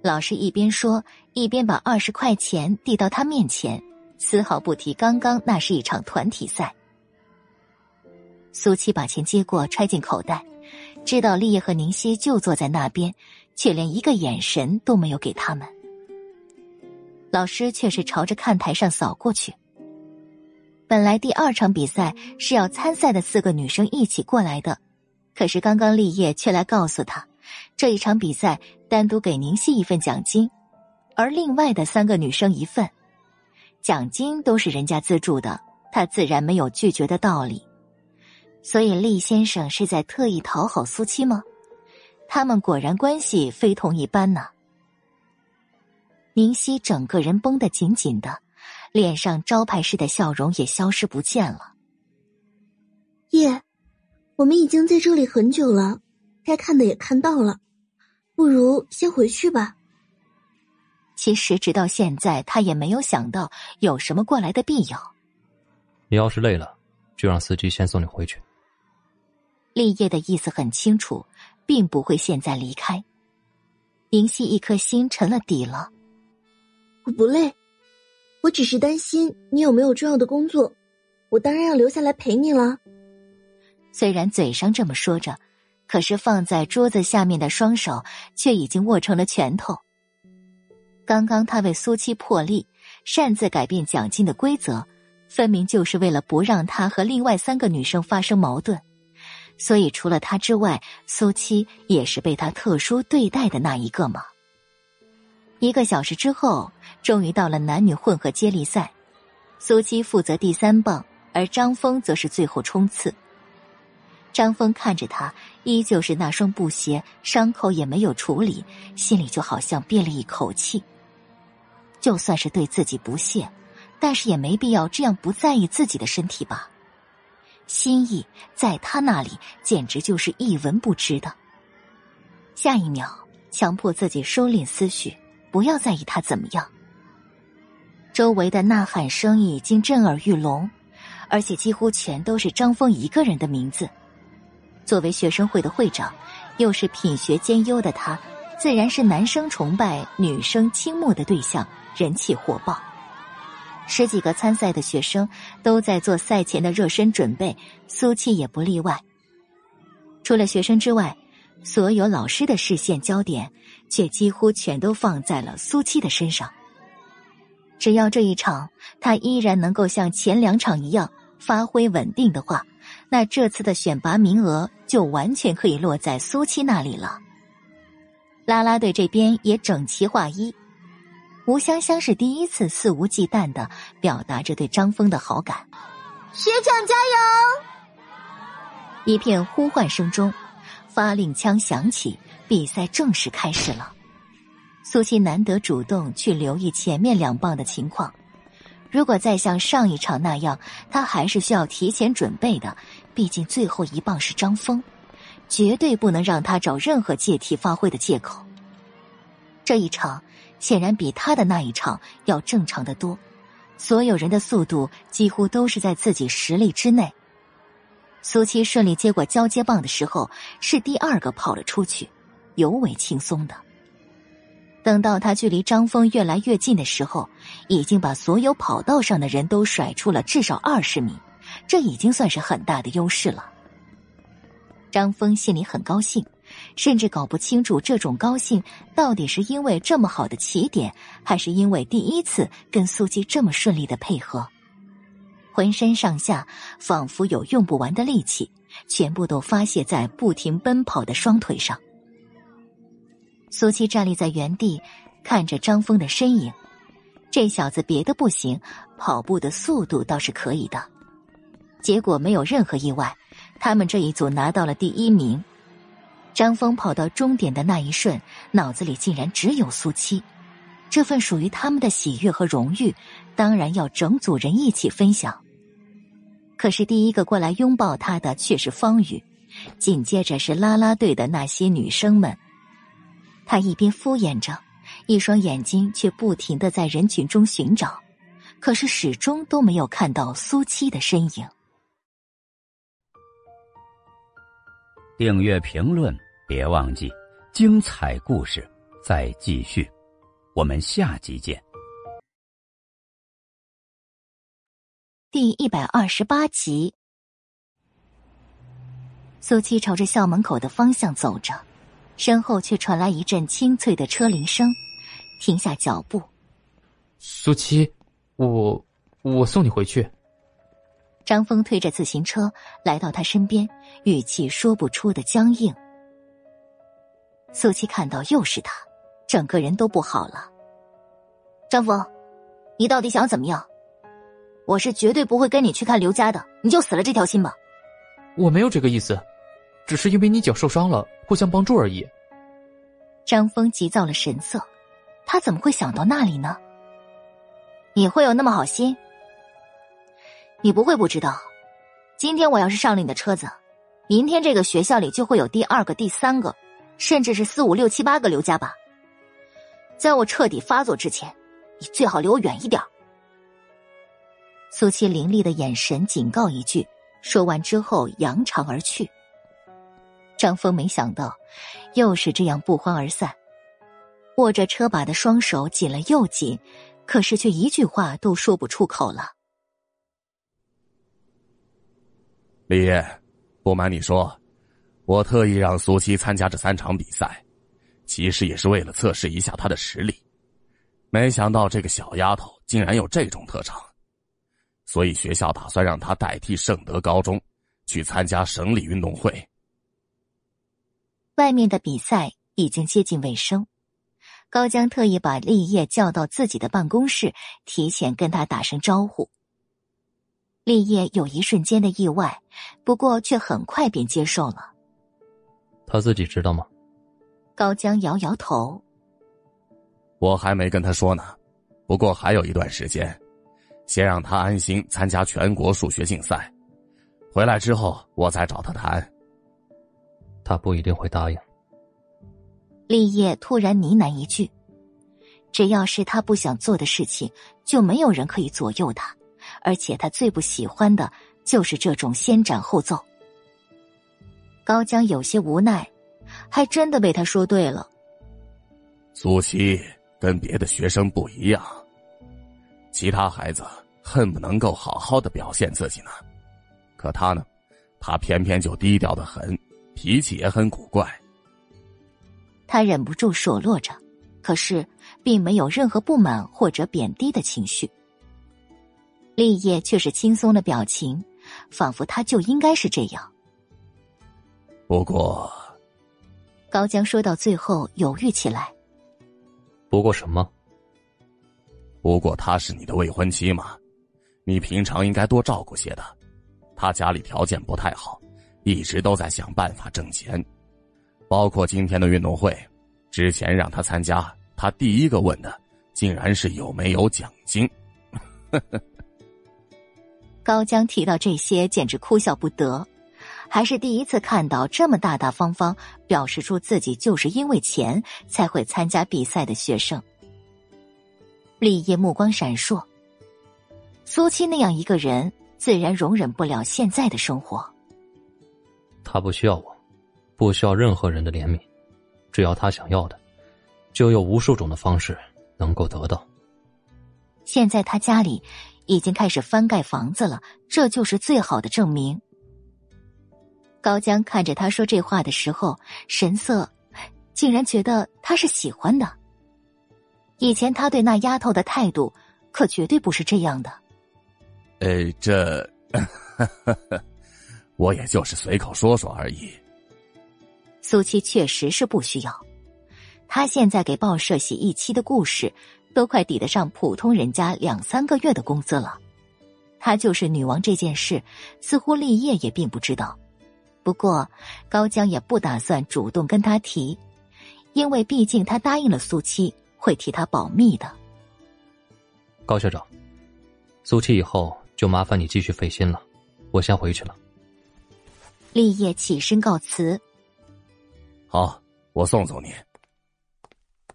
老师一边说，一边把二十块钱递到他面前，丝毫不提刚刚那是一场团体赛。苏七把钱接过，揣进口袋。知道立业和宁熙就坐在那边，却连一个眼神都没有给他们。老师却是朝着看台上扫过去。本来第二场比赛是要参赛的四个女生一起过来的，可是刚刚立业却来告诉他，这一场比赛单独给宁熙一份奖金，而另外的三个女生一份，奖金都是人家资助的，他自然没有拒绝的道理。所以，厉先生是在特意讨好苏七吗？他们果然关系非同一般呢。宁熙整个人绷得紧紧的，脸上招牌式的笑容也消失不见了。叶，我们已经在这里很久了，该看的也看到了，不如先回去吧。其实，直到现在，他也没有想到有什么过来的必要。你要是累了，就让司机先送你回去。立业的意思很清楚，并不会现在离开。宁熙一颗心沉了底了。我不累，我只是担心你有没有重要的工作，我当然要留下来陪你了。虽然嘴上这么说着，可是放在桌子下面的双手却已经握成了拳头。刚刚他为苏七破例，擅自改变奖金的规则，分明就是为了不让他和另外三个女生发生矛盾。所以，除了他之外，苏七也是被他特殊对待的那一个吗？一个小时之后，终于到了男女混合接力赛，苏七负责第三棒，而张峰则是最后冲刺。张峰看着他，依旧是那双布鞋，伤口也没有处理，心里就好像憋了一口气。就算是对自己不屑，但是也没必要这样不在意自己的身体吧。心意在他那里简直就是一文不值的。下一秒，强迫自己收敛思绪，不要在意他怎么样。周围的呐喊声已经震耳欲聋，而且几乎全都是张峰一个人的名字。作为学生会的会长，又是品学兼优的他，自然是男生崇拜、女生倾慕的对象，人气火爆。十几个参赛的学生都在做赛前的热身准备，苏七也不例外。除了学生之外，所有老师的视线焦点却几乎全都放在了苏七的身上。只要这一场他依然能够像前两场一样发挥稳定的话，那这次的选拔名额就完全可以落在苏七那里了。啦啦队这边也整齐划一。吴香香是第一次肆无忌惮的表达着对张峰的好感。学长加油！一片呼唤声中，发令枪响起，比赛正式开始了。苏七难得主动去留意前面两棒的情况，如果再像上一场那样，他还是需要提前准备的。毕竟最后一棒是张峰，绝对不能让他找任何借题发挥的借口。这一场。显然比他的那一场要正常的多，所有人的速度几乎都是在自己实力之内。苏七顺利接过交接棒的时候，是第二个跑了出去，尤为轻松的。等到他距离张峰越来越近的时候，已经把所有跑道上的人都甩出了至少二十米，这已经算是很大的优势了。张峰心里很高兴。甚至搞不清楚这种高兴到底是因为这么好的起点，还是因为第一次跟苏姬这么顺利的配合，浑身上下仿佛有用不完的力气，全部都发泄在不停奔跑的双腿上。苏七站立在原地，看着张峰的身影。这小子别的不行，跑步的速度倒是可以的。结果没有任何意外，他们这一组拿到了第一名。张峰跑到终点的那一瞬，脑子里竟然只有苏七。这份属于他们的喜悦和荣誉，当然要整组人一起分享。可是第一个过来拥抱他的却是方宇，紧接着是啦啦队的那些女生们。他一边敷衍着，一双眼睛却不停的在人群中寻找，可是始终都没有看到苏七的身影。订阅评论，别忘记，精彩故事再继续，我们下集见。第一百二十八集，苏七朝着校门口的方向走着。身后却传来一阵清脆的车铃声，停下脚步。苏七，我我送你回去。张峰推着自行车来到他身边，语气说不出的僵硬。苏七看到又是他，整个人都不好了。张峰，你到底想怎么样？我是绝对不会跟你去看刘家的，你就死了这条心吧。我没有这个意思。只是因为你脚受伤了，互相帮助而已。张峰急躁了神色，他怎么会想到那里呢？你会有那么好心？你不会不知道，今天我要是上了你的车子，明天这个学校里就会有第二个、第三个，甚至是四五六七八个刘家吧。在我彻底发作之前，你最好离我远一点。苏七凌厉的眼神警告一句，说完之后扬长而去。张峰没想到，又是这样不欢而散。握着车把的双手紧了又紧，可是却一句话都说不出口了。李烨，不瞒你说，我特意让苏七参加这三场比赛，其实也是为了测试一下她的实力。没想到这个小丫头竟然有这种特长，所以学校打算让她代替圣德高中去参加省里运动会。外面的比赛已经接近尾声，高江特意把立业叫到自己的办公室，提前跟他打声招呼。立业有一瞬间的意外，不过却很快便接受了。他自己知道吗？高江摇摇头。我还没跟他说呢，不过还有一段时间，先让他安心参加全国数学竞赛，回来之后我再找他谈。他不一定会答应。立业突然呢喃一句：“只要是他不想做的事情，就没有人可以左右他。而且他最不喜欢的就是这种先斩后奏。”高江有些无奈，还真的被他说对了。苏西跟别的学生不一样，其他孩子恨不能够好好的表现自己呢，可他呢，他偏偏就低调的很。脾气也很古怪，他忍不住数落着，可是并没有任何不满或者贬低的情绪。立业却是轻松的表情，仿佛他就应该是这样。不过，高江说到最后犹豫起来。不过什么？不过她是你的未婚妻嘛，你平常应该多照顾些的。她家里条件不太好。一直都在想办法挣钱，包括今天的运动会，之前让他参加，他第一个问的竟然是有没有奖金。高江提到这些，简直哭笑不得，还是第一次看到这么大大方方表示出自己就是因为钱才会参加比赛的学生。立业目光闪烁，苏七那样一个人，自然容忍不了现在的生活。他不需要我，不需要任何人的怜悯，只要他想要的，就有无数种的方式能够得到。现在他家里已经开始翻盖房子了，这就是最好的证明。高江看着他说这话的时候，神色竟然觉得他是喜欢的。以前他对那丫头的态度，可绝对不是这样的。呃，这。我也就是随口说说而已。苏七确实是不需要，他现在给报社写一期的故事，都快抵得上普通人家两三个月的工资了。他就是女王这件事，似乎立业也并不知道。不过高江也不打算主动跟他提，因为毕竟他答应了苏七会替他保密的。高校长，苏七以后就麻烦你继续费心了，我先回去了。立业起身告辞。好，我送送你。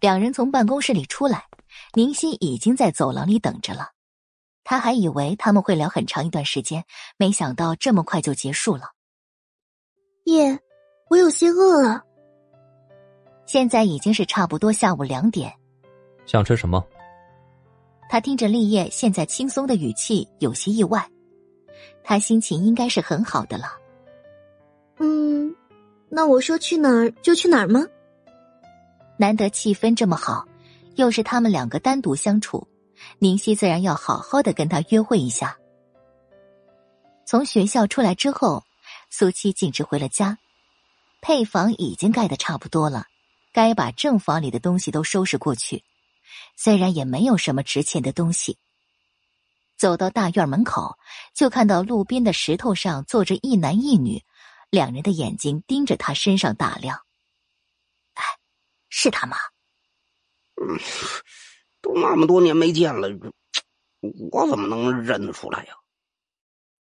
两人从办公室里出来，宁熙已经在走廊里等着了。他还以为他们会聊很长一段时间，没想到这么快就结束了。叶，我有些饿了。现在已经是差不多下午两点。想吃什么？他听着立业现在轻松的语气，有些意外。他心情应该是很好的了。嗯，那我说去哪儿就去哪儿吗？难得气氛这么好，又是他们两个单独相处，宁熙自然要好好的跟他约会一下。从学校出来之后，苏七径直回了家。配房已经盖的差不多了，该把正房里的东西都收拾过去。虽然也没有什么值钱的东西。走到大院门口，就看到路边的石头上坐着一男一女。两人的眼睛盯着他身上打量。哎，是他吗？嗯，都那么多年没见了，我怎么能认得出来呀？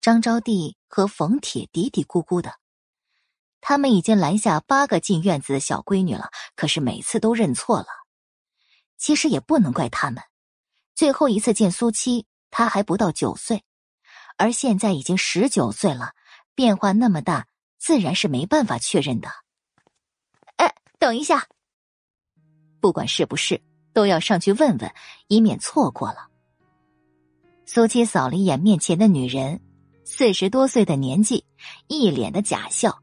张招娣和冯铁嘀嘀咕咕的，他们已经拦下八个进院子的小闺女了，可是每次都认错了。其实也不能怪他们，最后一次见苏七，他还不到九岁，而现在已经十九岁了，变化那么大。自然是没办法确认的。哎，等一下，不管是不是，都要上去问问，以免错过了。苏七扫了一眼面前的女人，四十多岁的年纪，一脸的假笑，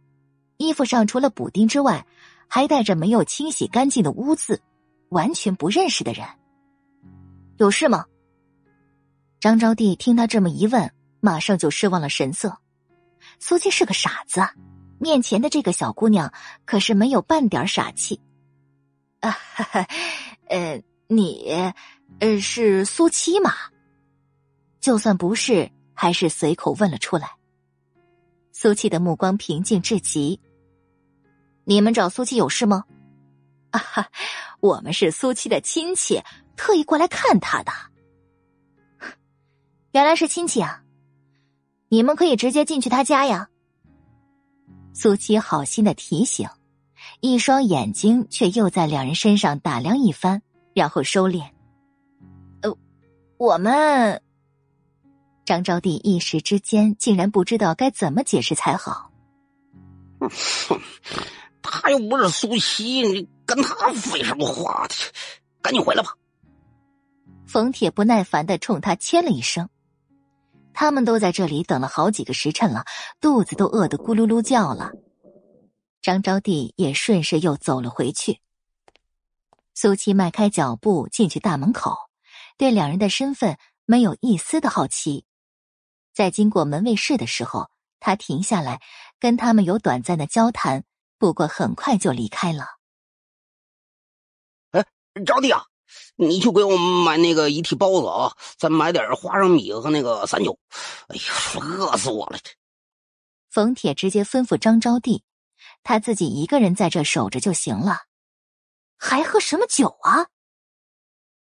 衣服上除了补丁之外，还带着没有清洗干净的污渍，完全不认识的人。有事吗？张招娣听他这么一问，马上就失望了神色。苏七是个傻子。面前的这个小姑娘可是没有半点傻气，啊，哈哈，呃，你，呃，是苏七吗？就算不是，还是随口问了出来。苏七的目光平静至极。你们找苏七有事吗？啊哈，我们是苏七的亲戚，特意过来看他的。原来是亲戚啊，你们可以直接进去他家呀。苏七好心的提醒，一双眼睛却又在两人身上打量一番，然后收敛。呃，我们张招娣一时之间竟然不知道该怎么解释才好。他又不是苏七，你跟他废什么话？赶紧回来吧。冯铁不耐烦的冲他切了一声。他们都在这里等了好几个时辰了，肚子都饿得咕噜噜叫了。张招娣也顺势又走了回去。苏七迈开脚步进去大门口，对两人的身份没有一丝的好奇。在经过门卫室的时候，他停下来跟他们有短暂的交谈，不过很快就离开了。哎，招娣啊！你就给我买那个一屉包子啊，再买点花生米和那个三酒。哎呀，饿死我了！冯铁直接吩咐张招娣，他自己一个人在这守着就行了，还喝什么酒啊？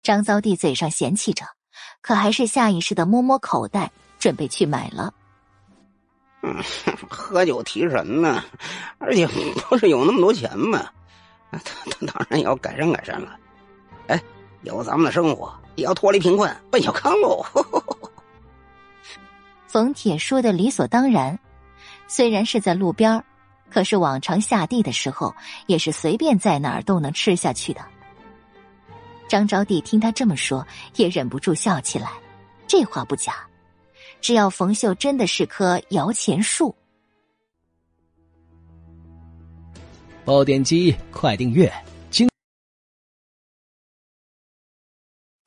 张招娣嘴上嫌弃着，可还是下意识的摸摸口袋，准备去买了。嗯，喝酒提神呢，而且不是有那么多钱吗？他他当然要改善改善了。哎，有咱们的生活，也要脱离贫困，奔小康喽。冯铁说的理所当然，虽然是在路边可是往常下地的时候，也是随便在哪儿都能吃下去的。张招娣听他这么说，也忍不住笑起来。这话不假，只要冯秀真的是棵摇钱树。爆点击，快订阅！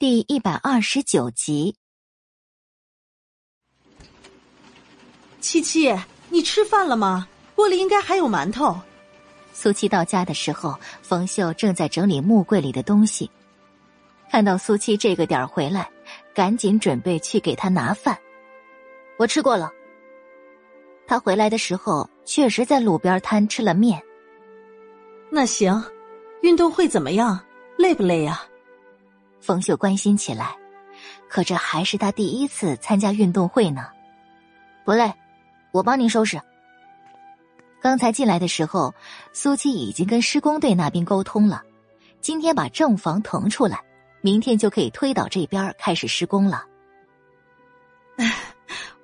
第一百二十九集，七七，你吃饭了吗？锅里应该还有馒头。苏七到家的时候，冯秀正在整理木柜里的东西。看到苏七这个点儿回来，赶紧准备去给他拿饭。我吃过了。他回来的时候，确实在路边摊吃了面。那行，运动会怎么样？累不累呀？冯秀关心起来。可这还是他第一次参加运动会呢。不累，我帮您收拾。刚才进来的时候，苏七已经跟施工队那边沟通了，今天把正房腾出来，明天就可以推倒这边开始施工了。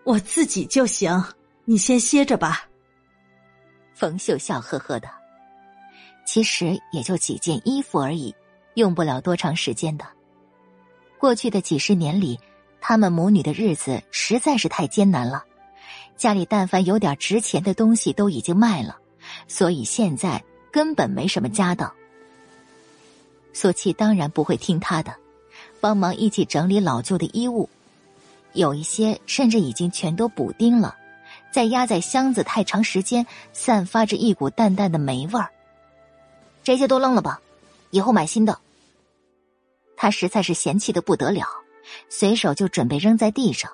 我自己就行，你先歇着吧。冯秀笑呵呵的，其实也就几件衣服而已，用不了多长时间的。过去的几十年里，他们母女的日子实在是太艰难了。家里但凡有点值钱的东西都已经卖了，所以现在根本没什么家当。苏七当然不会听他的，帮忙一起整理老旧的衣物，有一些甚至已经全都补丁了，再压在箱子太长时间，散发着一股淡淡的霉味儿。这些都扔了吧，以后买新的。他实在是嫌弃的不得了，随手就准备扔在地上。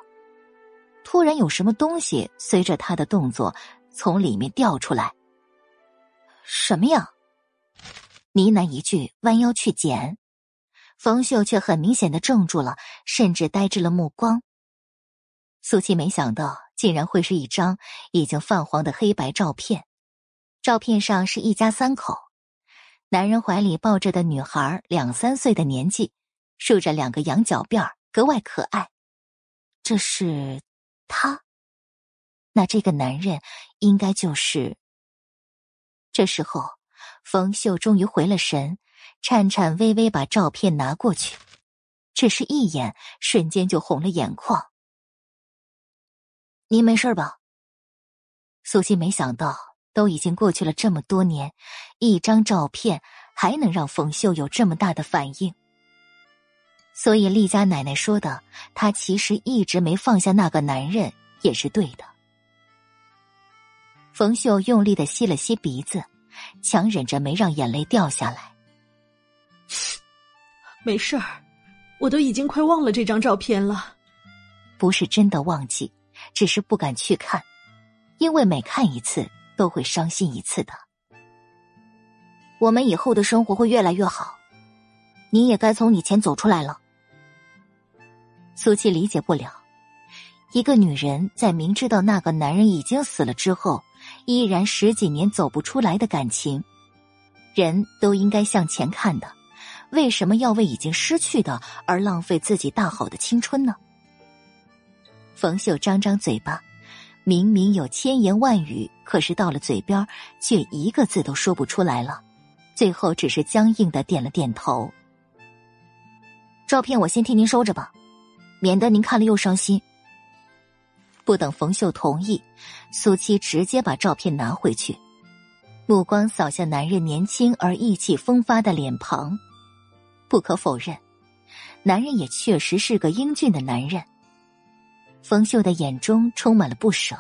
突然有什么东西随着他的动作从里面掉出来。什么呀？呢喃一句，弯腰去捡。冯秀却很明显的怔住了，甚至呆滞了目光。苏七没想到，竟然会是一张已经泛黄的黑白照片。照片上是一家三口，男人怀里抱着的女孩两三岁的年纪，竖着两个羊角辫格外可爱。这是。他，那这个男人应该就是。这时候，冯秀终于回了神，颤颤巍巍把照片拿过去，只是一眼，瞬间就红了眼眶。您没事吧？苏西没想到，都已经过去了这么多年，一张照片还能让冯秀有这么大的反应。所以，厉家奶奶说的，她其实一直没放下那个男人，也是对的。冯秀用力的吸了吸鼻子，强忍着没让眼泪掉下来。没事儿，我都已经快忘了这张照片了。不是真的忘记，只是不敢去看，因为每看一次都会伤心一次的。我们以后的生活会越来越好，你也该从以前走出来了。苏七理解不了，一个女人在明知道那个男人已经死了之后，依然十几年走不出来的感情。人都应该向前看的，为什么要为已经失去的而浪费自己大好的青春呢？冯秀张张嘴巴，明明有千言万语，可是到了嘴边却一个字都说不出来了，最后只是僵硬的点了点头。照片我先替您收着吧。免得您看了又伤心。不等冯秀同意，苏七直接把照片拿回去，目光扫向男人年轻而意气风发的脸庞。不可否认，男人也确实是个英俊的男人。冯秀的眼中充满了不舍，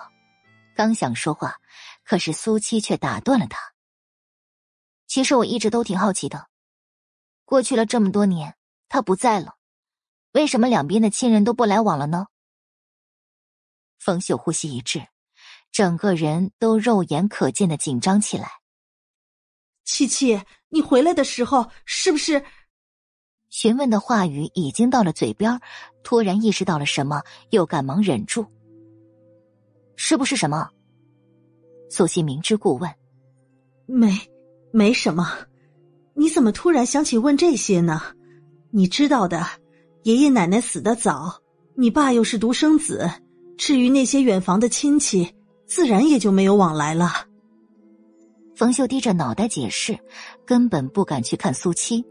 刚想说话，可是苏七却打断了他。其实我一直都挺好奇的，过去了这么多年，他不在了。为什么两边的亲人都不来往了呢？冯秀呼吸一滞，整个人都肉眼可见的紧张起来。七七，你回来的时候是不是？询问的话语已经到了嘴边，突然意识到了什么，又赶忙忍住。是不是什么？苏西明知故问。没，没什么。你怎么突然想起问这些呢？你知道的。爷爷奶奶死得早，你爸又是独生子，至于那些远房的亲戚，自然也就没有往来了。冯秀低着脑袋解释，根本不敢去看苏七。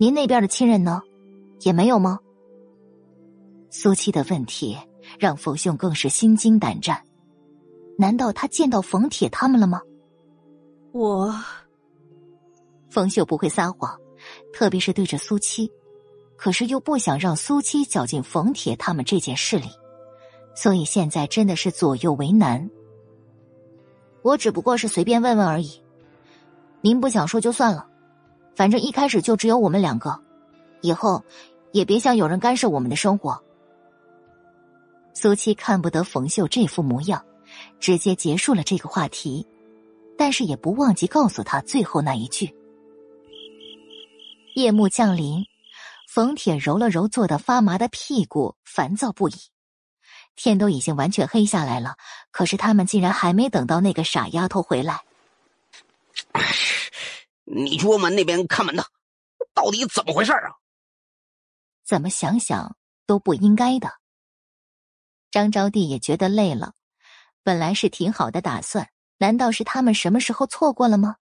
您那边的亲人呢，也没有吗？苏七的问题让冯兄更是心惊胆战。难道他见到冯铁他们了吗？我，冯秀不会撒谎，特别是对着苏七。可是又不想让苏七搅进冯铁他们这件事里，所以现在真的是左右为难。我只不过是随便问问而已。您不想说就算了，反正一开始就只有我们两个，以后也别想有人干涉我们的生活。苏七看不得冯秀这副模样，直接结束了这个话题，但是也不忘记告诉他最后那一句。夜幕降临，冯铁揉了揉坐得发麻的屁股，烦躁不已。天都已经完全黑下来了，可是他们竟然还没等到那个傻丫头回来。你去问问那边看门的，到底怎么回事啊？怎么想想都不应该的。张招娣也觉得累了，本来是挺好的打算，难道是他们什么时候错过了吗？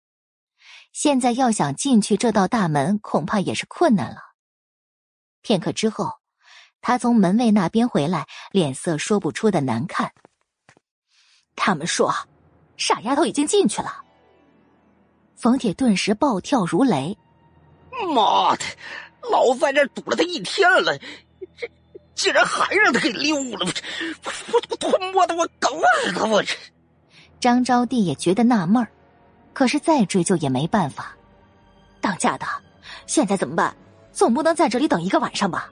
现在要想进去这道大门，恐怕也是困难了。片刻之后。他从门卫那边回来，脸色说不出的难看。他们说，傻丫头已经进去了。冯铁顿时暴跳如雷：“妈的，老子在这堵了他一天了，这竟然还让他给溜了！我我我他妈的我狗日的我！”张招娣也觉得纳闷儿，可是再追究也没办法。当家的，现在怎么办？总不能在这里等一个晚上吧？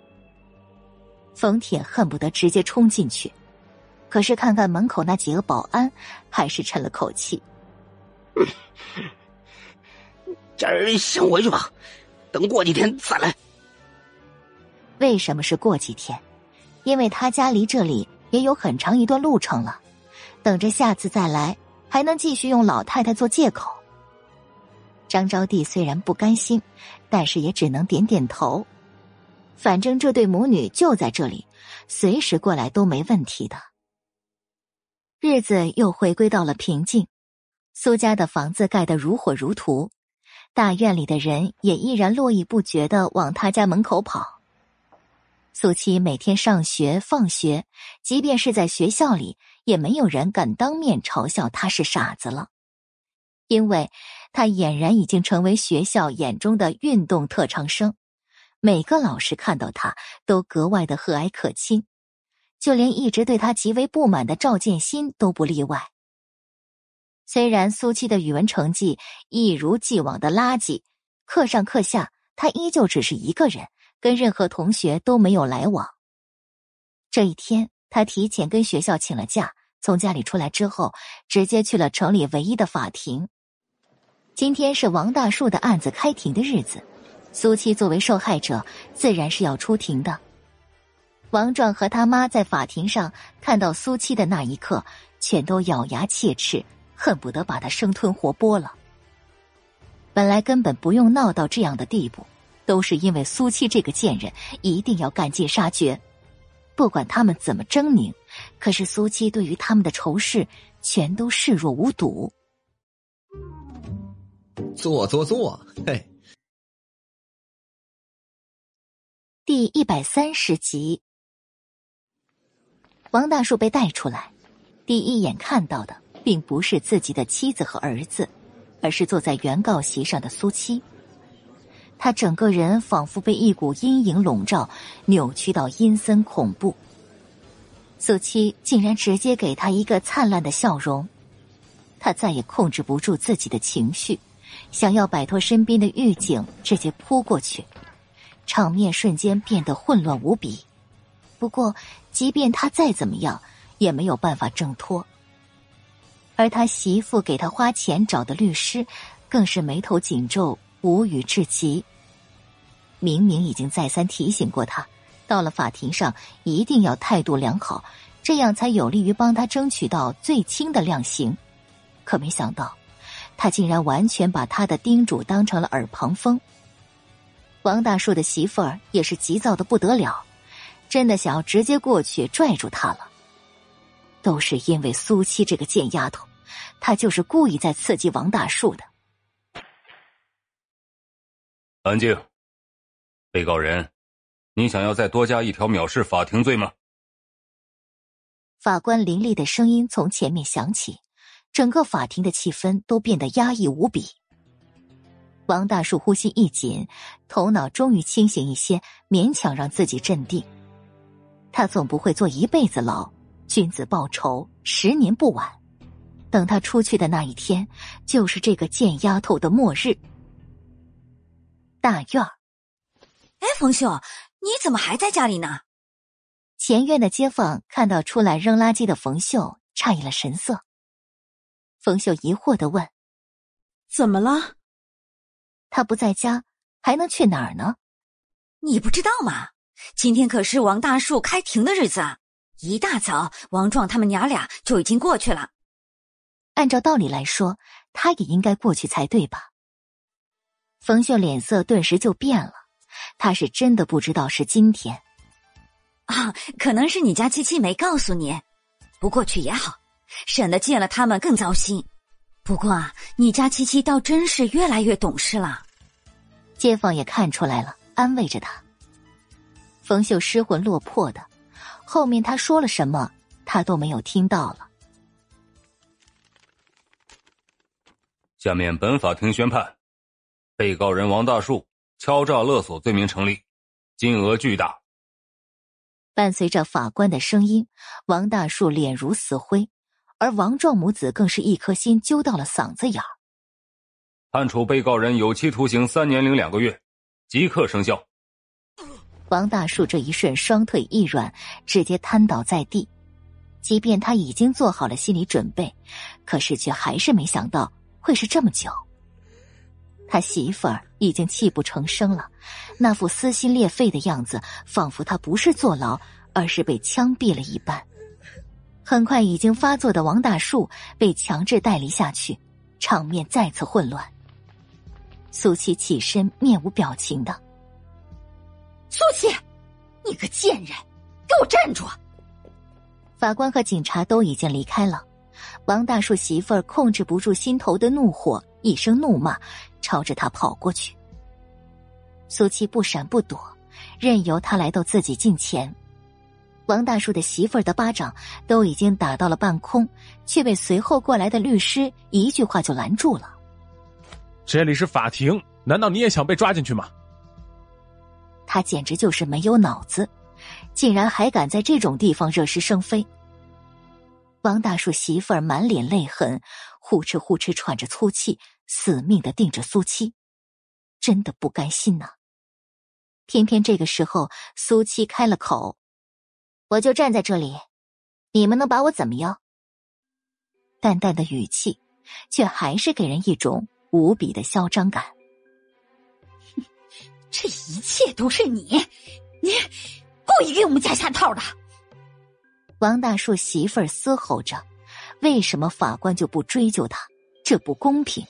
冯铁恨不得直接冲进去，可是看看门口那几个保安，还是沉了口气。家人先回去吧，等过几天再来。为什么是过几天？因为他家离这里也有很长一段路程了，等着下次再来，还能继续用老太太做借口。张招娣虽然不甘心，但是也只能点点头。反正这对母女就在这里，随时过来都没问题的。日子又回归到了平静，苏家的房子盖得如火如荼，大院里的人也依然络绎不绝的往他家门口跑。苏七每天上学放学，即便是在学校里，也没有人敢当面嘲笑他是傻子了，因为他俨然已经成为学校眼中的运动特长生。每个老师看到他都格外的和蔼可亲，就连一直对他极为不满的赵建新都不例外。虽然苏七的语文成绩一如既往的垃圾，课上课下他依旧只是一个人，跟任何同学都没有来往。这一天，他提前跟学校请了假，从家里出来之后，直接去了城里唯一的法庭。今天是王大树的案子开庭的日子。苏七作为受害者，自然是要出庭的。王壮和他妈在法庭上看到苏七的那一刻，全都咬牙切齿，恨不得把他生吞活剥了。本来根本不用闹到这样的地步，都是因为苏七这个贱人一定要赶尽杀绝。不管他们怎么狰狞，可是苏七对于他们的仇视全都视若无睹。坐坐坐，嘿。第一百三十集，王大树被带出来，第一眼看到的并不是自己的妻子和儿子，而是坐在原告席上的苏七。他整个人仿佛被一股阴影笼罩，扭曲到阴森恐怖。苏七竟然直接给他一个灿烂的笑容，他再也控制不住自己的情绪，想要摆脱身边的狱警，直接扑过去。场面瞬间变得混乱无比，不过，即便他再怎么样，也没有办法挣脱。而他媳妇给他花钱找的律师，更是眉头紧皱，无语至极。明明已经再三提醒过他，到了法庭上一定要态度良好，这样才有利于帮他争取到最轻的量刑。可没想到，他竟然完全把他的叮嘱当成了耳旁风。王大树的媳妇儿也是急躁的不得了，真的想要直接过去拽住他了。都是因为苏七这个贱丫头，她就是故意在刺激王大树的。安静，被告人，你想要再多加一条藐视法庭罪吗？法官凌厉的声音从前面响起，整个法庭的气氛都变得压抑无比。王大树呼吸一紧，头脑终于清醒一些，勉强让自己镇定。他总不会坐一辈子牢，君子报仇，十年不晚。等他出去的那一天，就是这个贱丫头的末日。大院儿，哎，冯秀，你怎么还在家里呢？前院的街坊看到出来扔垃圾的冯秀，诧异了神色。冯秀疑惑的问：“怎么了？他不在家，还能去哪儿呢？你不知道吗？今天可是王大树开庭的日子啊！一大早，王壮他们娘俩就已经过去了。按照道理来说，他也应该过去才对吧？”冯秀脸色顿时就变了，他是真的不知道是今天。啊，可能是你家七七没告诉你，不过去也好。省得见了他们更糟心。不过啊，你家七七倒真是越来越懂事了。街坊也看出来了，安慰着他。冯秀失魂落魄的，后面他说了什么，他都没有听到了。下面本法庭宣判：被告人王大树敲诈勒索罪名成立，金额巨大。伴随着法官的声音，王大树脸如死灰。而王壮母子更是一颗心揪到了嗓子眼儿，判处被告人有期徒刑三年零两个月，即刻生效。王大树这一瞬双腿一软，直接瘫倒在地。即便他已经做好了心理准备，可是却还是没想到会是这么久。他媳妇儿已经泣不成声了，那副撕心裂肺的样子，仿佛他不是坐牢，而是被枪毙了一般。很快，已经发作的王大树被强制带离下去，场面再次混乱。苏七起身，面无表情的：“苏七，你个贱人，给我站住！”法官和警察都已经离开了，王大树媳妇儿控制不住心头的怒火，一声怒骂，朝着他跑过去。苏七不闪不躲，任由他来到自己近前。王大树的媳妇儿的巴掌都已经打到了半空，却被随后过来的律师一句话就拦住了。这里是法庭，难道你也想被抓进去吗？他简直就是没有脑子，竟然还敢在这种地方惹是生非。王大树媳妇儿满脸泪痕，呼哧呼哧喘着粗气，死命的盯着苏七，真的不甘心呐。偏偏这个时候，苏七开了口。我就站在这里，你们能把我怎么样？淡淡的语气，却还是给人一种无比的嚣张感。这一切都是你，你故意给我们家下套的。王大树媳妇儿嘶吼着：“为什么法官就不追究他？这不公平！”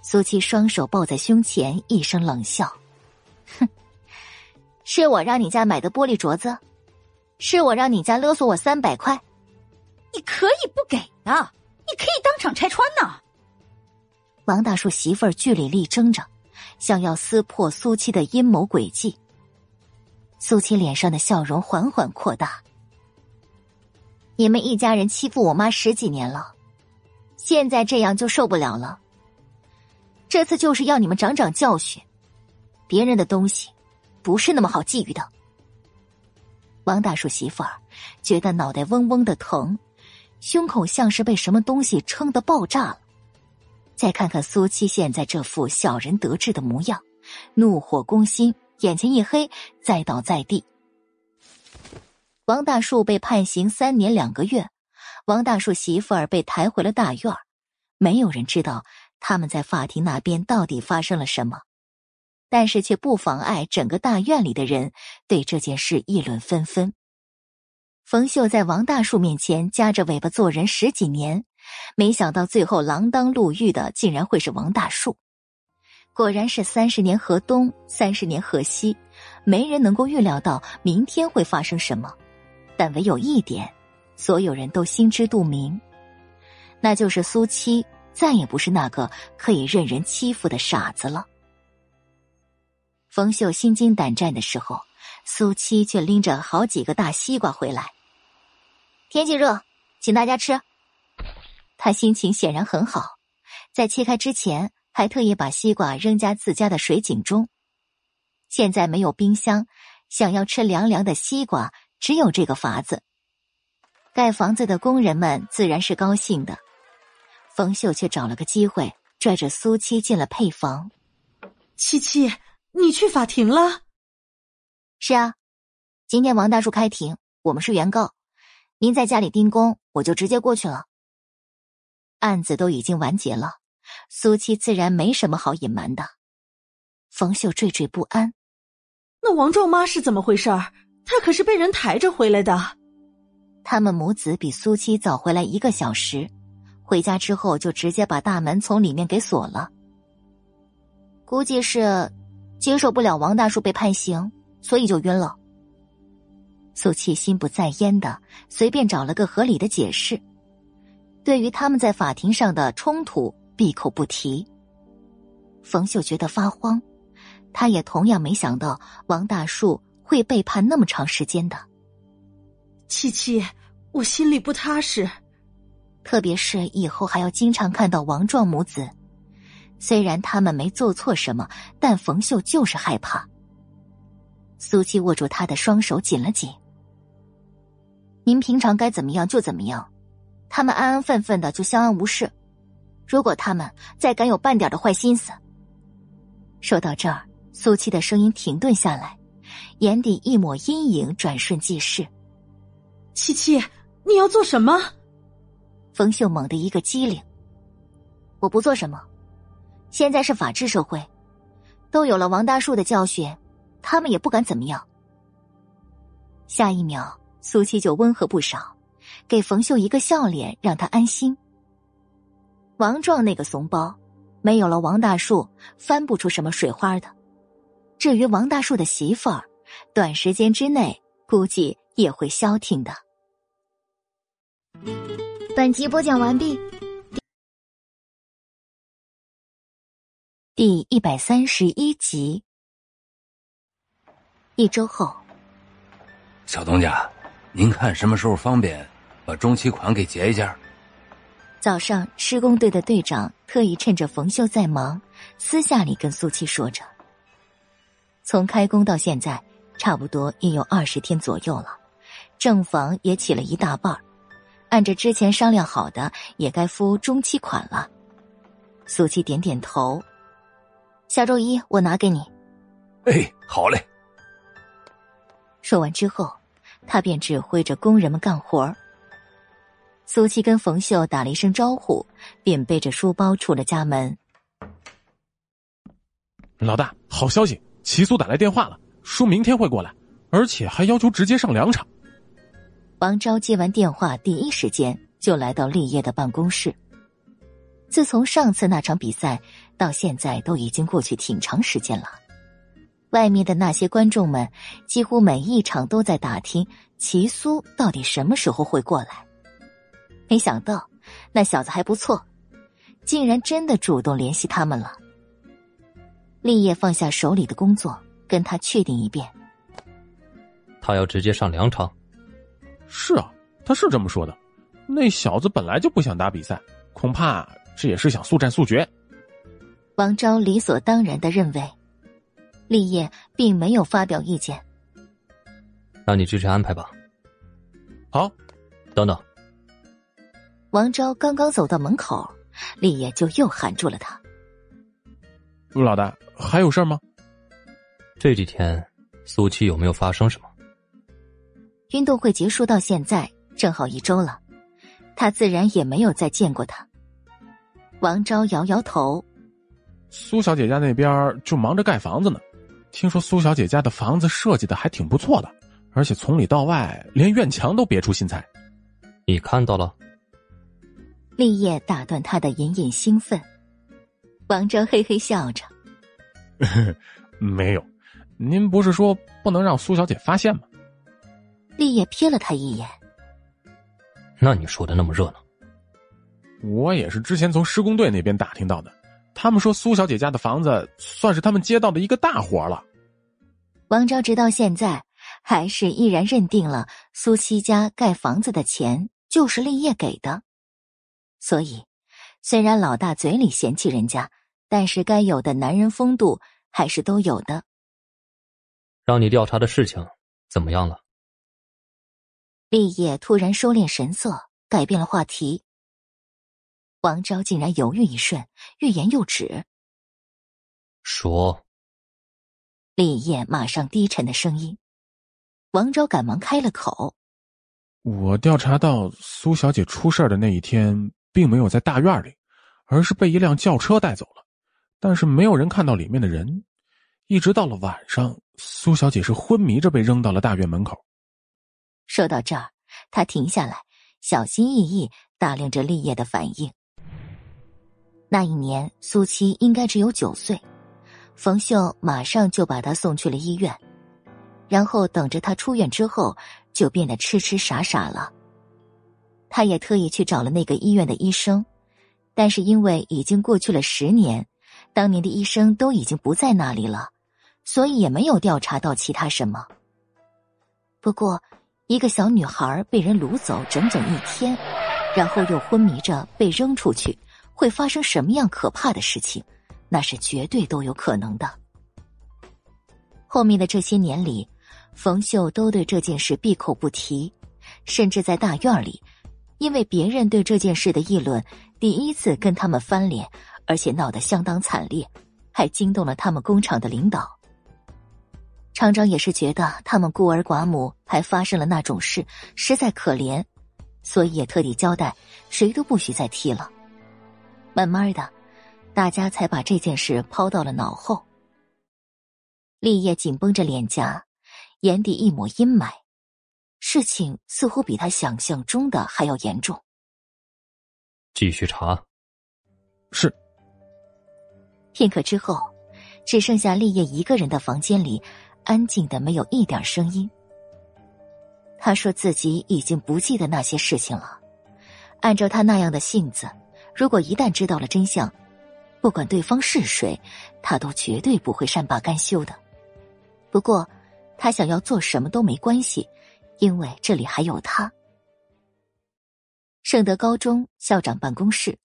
苏七双手抱在胸前，一声冷笑：“哼，是我让你家买的玻璃镯子。”是我让你家勒索我三百块，你可以不给的，你可以当场拆穿呢。王大树媳妇儿据理力争着，想要撕破苏七的阴谋诡计。苏七脸上的笑容缓缓扩大。你们一家人欺负我妈十几年了，现在这样就受不了了。这次就是要你们长长教训，别人的东西不是那么好觊觎的。王大叔媳妇儿觉得脑袋嗡嗡的疼，胸口像是被什么东西撑得爆炸了。再看看苏七现在这副小人得志的模样，怒火攻心，眼前一黑，栽倒在地。王大树被判刑三年两个月，王大树媳妇儿被抬回了大院没有人知道他们在法庭那边到底发生了什么。但是却不妨碍整个大院里的人对这件事议论纷纷。冯秀在王大树面前夹着尾巴做人十几年，没想到最后锒铛入狱的竟然会是王大树。果然是三十年河东，三十年河西，没人能够预料到明天会发生什么。但唯有一点，所有人都心知肚明，那就是苏七再也不是那个可以任人欺负的傻子了。冯秀心惊胆战的时候，苏七却拎着好几个大西瓜回来。天气热，请大家吃。他心情显然很好，在切开之前还特意把西瓜扔家自家的水井中。现在没有冰箱，想要吃凉凉的西瓜，只有这个法子。盖房子的工人们自然是高兴的，冯秀却找了个机会，拽着苏七进了配房。七七，你去法庭了？是啊，今天王大叔开庭，我们是原告，您在家里盯工，我就直接过去了。案子都已经完结了，苏七自然没什么好隐瞒的。冯秀惴惴不安，那王壮妈是怎么回事儿？她可是被人抬着回来的。他们母子比苏七早回来一个小时，回家之后就直接把大门从里面给锁了。估计是接受不了王大叔被判刑，所以就晕了。苏七心不在焉的随便找了个合理的解释。对于他们在法庭上的冲突，闭口不提。冯秀觉得发慌，他也同样没想到王大树会背叛那么长时间的。七七，我心里不踏实，特别是以后还要经常看到王壮母子。虽然他们没做错什么，但冯秀就是害怕。苏七握住他的双手紧了紧。您平常该怎么样就怎么样。他们安安分分的就相安无事，如果他们再敢有半点的坏心思。说到这儿，苏七的声音停顿下来，眼底一抹阴影转瞬即逝。七七，你要做什么？冯秀猛地一个机灵。我不做什么，现在是法治社会，都有了王大树的教训，他们也不敢怎么样。下一秒，苏七就温和不少。给冯秀一个笑脸，让他安心。王壮那个怂包，没有了王大树，翻不出什么水花的。至于王大树的媳妇儿，短时间之内估计也会消停的。本集播讲完毕，第一百三十一集。一周后，小东家，您看什么时候方便？把中期款给结一下。早上，施工队的队长特意趁着冯秀在忙，私下里跟苏七说着：“从开工到现在，差不多也有二十天左右了，正房也起了一大半按着之前商量好的，也该付中期款了。”苏七点点头：“下周一我拿给你。”“哎，好嘞。”说完之后，他便指挥着工人们干活儿。苏七跟冯秀打了一声招呼，便背着书包出了家门。老大，好消息！齐苏打来电话了，说明天会过来，而且还要求直接上两场。王昭接完电话，第一时间就来到立业的办公室。自从上次那场比赛到现在，都已经过去挺长时间了。外面的那些观众们，几乎每一场都在打听齐苏到底什么时候会过来。没想到，那小子还不错，竟然真的主动联系他们了。立业放下手里的工作，跟他确定一遍。他要直接上梁场。是啊，他是这么说的。那小子本来就不想打比赛，恐怕这也是想速战速决。王昭理所当然的认为，立业并没有发表意见。那你支持安排吧。好，等等。王昭刚刚走到门口，立业就又喊住了他：“老大，还有事吗？这几天苏七有没有发生什么？运动会结束到现在正好一周了，他自然也没有再见过他。”王昭摇摇头：“苏小姐家那边就忙着盖房子呢，听说苏小姐家的房子设计的还挺不错的，而且从里到外连院墙都别出心裁。你看到了？”立业打断他的隐隐兴奋，王昭嘿嘿笑着：“ 没有，您不是说不能让苏小姐发现吗？”立业瞥了他一眼：“那你说的那么热闹？我也是之前从施工队那边打听到的，他们说苏小姐家的房子算是他们接到的一个大活了。”王昭直到现在还是依然认定了苏七家盖房子的钱就是立业给的。所以，虽然老大嘴里嫌弃人家，但是该有的男人风度还是都有的。让你调查的事情怎么样了？立业突然收敛神色，改变了话题。王昭竟然犹豫一瞬，欲言又止。说。立业马上低沉的声音，王昭赶忙开了口：“我调查到苏小姐出事的那一天，并没有在大院里，而是被一辆轿车带走了。但是没有人看到里面的人，一直到了晚上，苏小姐是昏迷着被扔到了大院门口。”说到这儿，他停下来，小心翼翼打量着立业的反应。那一年，苏七应该只有九岁。冯秀马上就把他送去了医院，然后等着他出院之后，就变得痴痴傻傻了。他也特意去找了那个医院的医生，但是因为已经过去了十年，当年的医生都已经不在那里了，所以也没有调查到其他什么。不过，一个小女孩被人掳走整整一天，然后又昏迷着被扔出去，会发生什么样可怕的事情？那是绝对都有可能的。后面的这些年里，冯秀都对这件事闭口不提，甚至在大院里，因为别人对这件事的议论，第一次跟他们翻脸，而且闹得相当惨烈，还惊动了他们工厂的领导。厂长也是觉得他们孤儿寡母，还发生了那种事，实在可怜，所以也特地交代，谁都不许再提了。慢慢的。大家才把这件事抛到了脑后。立业紧绷着脸颊，眼底一抹阴霾，事情似乎比他想象中的还要严重。继续查。是。片刻之后，只剩下立业一个人的房间里，安静的没有一点声音。他说自己已经不记得那些事情了。按照他那样的性子，如果一旦知道了真相，不管对方是谁，他都绝对不会善罢甘休的。不过，他想要做什么都没关系，因为这里还有他。圣德高中校长办公室，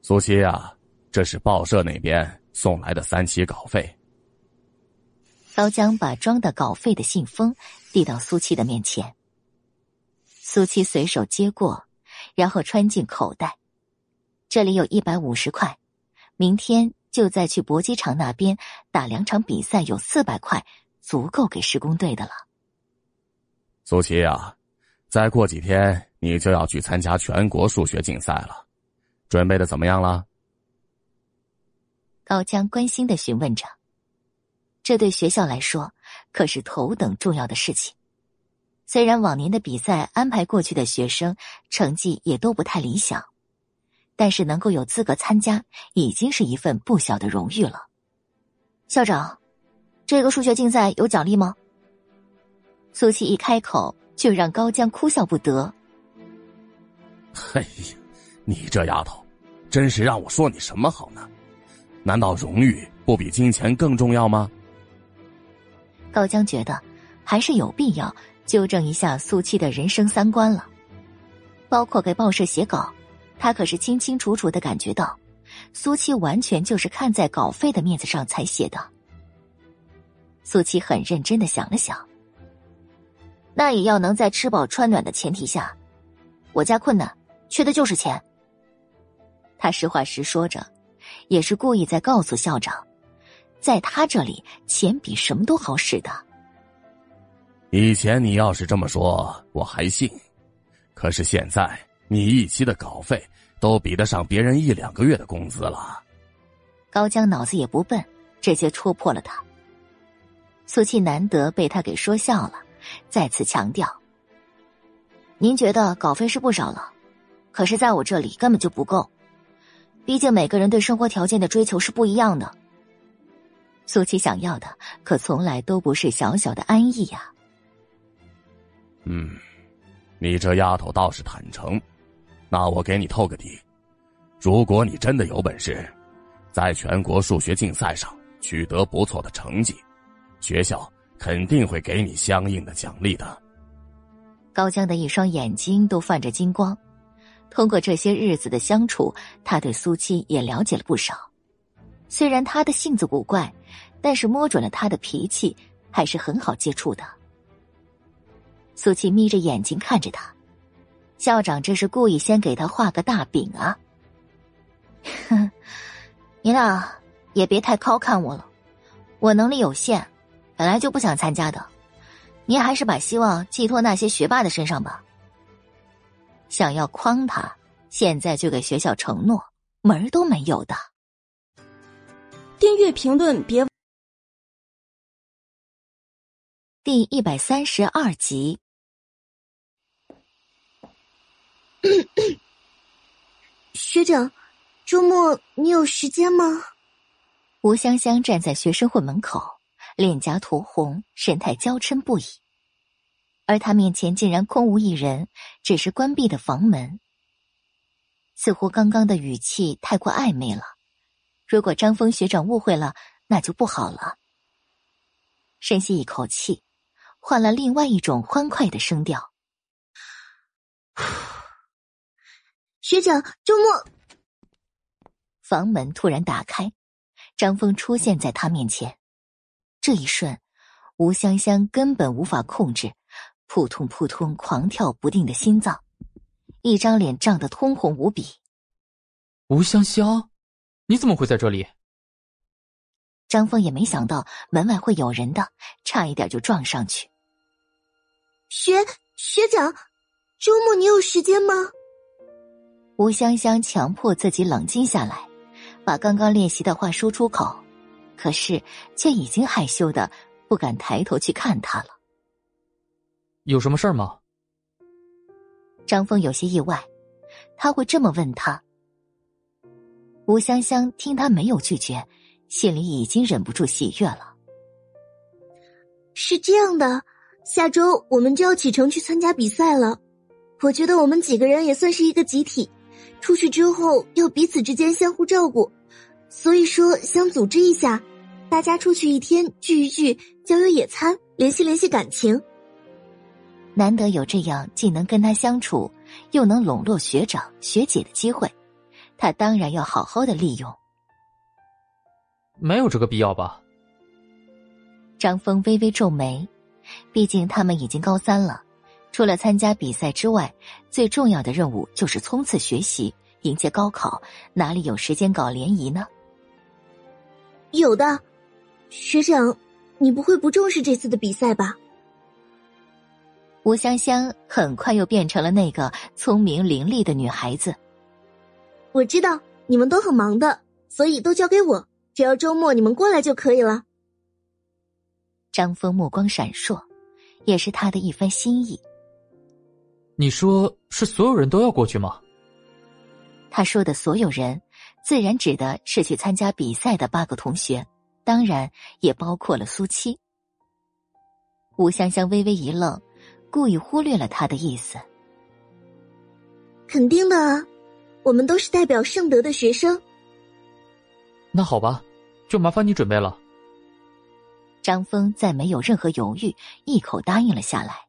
苏西啊，这是报社那边送来的三期稿费。高江把装的稿费的信封递到苏七的面前，苏七随手接过，然后穿进口袋。这里有一百五十块，明天就再去搏击场那边打两场比赛，有四百块，足够给施工队的了。苏琪啊，再过几天你就要去参加全国数学竞赛了，准备的怎么样了？高江关心的询问着，这对学校来说可是头等重要的事情。虽然往年的比赛安排过去的学生成绩也都不太理想。但是能够有资格参加，已经是一份不小的荣誉了。校长，这个数学竞赛有奖励吗？苏七一开口就让高江哭笑不得。哎呀，你这丫头，真是让我说你什么好呢？难道荣誉不比金钱更重要吗？高江觉得还是有必要纠正一下苏七的人生三观了，包括给报社写稿。他可是清清楚楚的感觉到，苏七完全就是看在稿费的面子上才写的。苏七很认真的想了想，那也要能在吃饱穿暖的前提下。我家困难，缺的就是钱。他实话实说着，也是故意在告诉校长，在他这里，钱比什么都好使的。以前你要是这么说，我还信，可是现在。你一期的稿费都比得上别人一两个月的工资了。高江脑子也不笨，直接戳破了他。苏七难得被他给说笑了，再次强调：“您觉得稿费是不少了，可是在我这里根本就不够。毕竟每个人对生活条件的追求是不一样的。苏七想要的可从来都不是小小的安逸呀。”嗯，你这丫头倒是坦诚。那我给你透个底，如果你真的有本事，在全国数学竞赛上取得不错的成绩，学校肯定会给你相应的奖励的。高江的一双眼睛都泛着金光，通过这些日子的相处，他对苏七也了解了不少。虽然他的性子古怪，但是摸准了他的脾气，还是很好接触的。苏七眯着眼睛看着他。校长这是故意先给他画个大饼啊！哼，你俩也别太高看我了，我能力有限，本来就不想参加的。您还是把希望寄托那些学霸的身上吧。想要诓他，现在就给学校承诺，门儿都没有的。订阅评论别。第一百三十二集。学长，周末你有时间吗？吴香香站在学生会门口，脸颊涂红，神态娇嗔不已。而他面前竟然空无一人，只是关闭的房门。似乎刚刚的语气太过暧昧了，如果张峰学长误会了，那就不好了。深吸一口气，换了另外一种欢快的声调。学长，周末。房门突然打开，张峰出现在他面前。这一瞬，吴香香根本无法控制，扑通扑通狂跳不定的心脏，一张脸涨得通红无比。吴香香，你怎么会在这里？张峰也没想到门外会有人的，差一点就撞上去。学学长，周末你有时间吗？吴香香强迫自己冷静下来，把刚刚练习的话说出口，可是却已经害羞的不敢抬头去看他了。有什么事儿吗？张峰有些意外，他会这么问他。吴香香听他没有拒绝，心里已经忍不住喜悦了。是这样的，下周我们就要启程去参加比赛了，我觉得我们几个人也算是一个集体。出去之后要彼此之间相互照顾，所以说想组织一下，大家出去一天聚一聚，郊游野餐，联系联系感情。难得有这样既能跟他相处，又能笼络学长学姐的机会，他当然要好好的利用。没有这个必要吧？张峰微微皱眉，毕竟他们已经高三了。除了参加比赛之外，最重要的任务就是冲刺学习，迎接高考，哪里有时间搞联谊呢？有的，学长，你不会不重视这次的比赛吧？吴香香很快又变成了那个聪明伶俐的女孩子。我知道你们都很忙的，所以都交给我，只要周末你们过来就可以了。张峰目光闪烁，也是他的一番心意。你说是所有人都要过去吗？他说的所有人，自然指的是去参加比赛的八个同学，当然也包括了苏七。吴香香微微一愣，故意忽略了他的意思。肯定的啊，我们都是代表圣德的学生。那好吧，就麻烦你准备了。张峰再没有任何犹豫，一口答应了下来。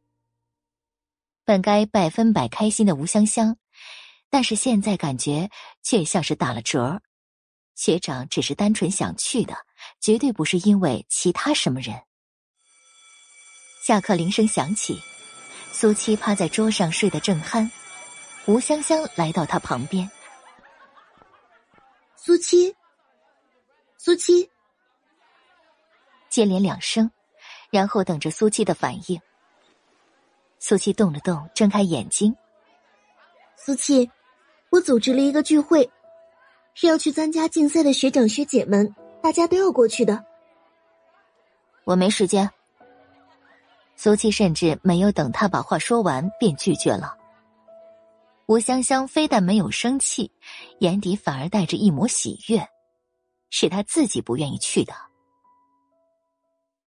本该百分百开心的吴香香，但是现在感觉却像是打了折。学长只是单纯想去的，绝对不是因为其他什么人。下课铃声响起，苏七趴在桌上睡得正酣，吴香香来到他旁边。苏七，苏七，接连两声，然后等着苏七的反应。苏七动了动，睁开眼睛。苏七，我组织了一个聚会，是要去参加竞赛的学长学姐们，大家都要过去的。我没时间。苏七甚至没有等他把话说完，便拒绝了。吴香香非但没有生气，眼底反而带着一抹喜悦，是他自己不愿意去的。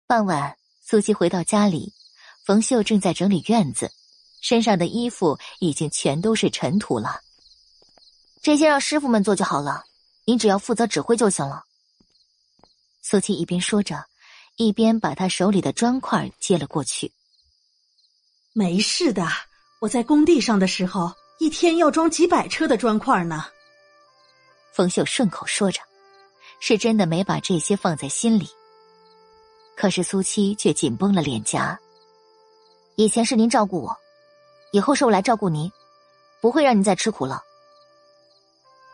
傍晚，苏七回到家里。冯秀正在整理院子，身上的衣服已经全都是尘土了。这些让师傅们做就好了，你只要负责指挥就行了。苏七一边说着，一边把他手里的砖块接了过去。没事的，我在工地上的时候，一天要装几百车的砖块呢。冯秀顺口说着，是真的没把这些放在心里。可是苏七却紧绷了脸颊。以前是您照顾我，以后是我来照顾您，不会让您再吃苦了。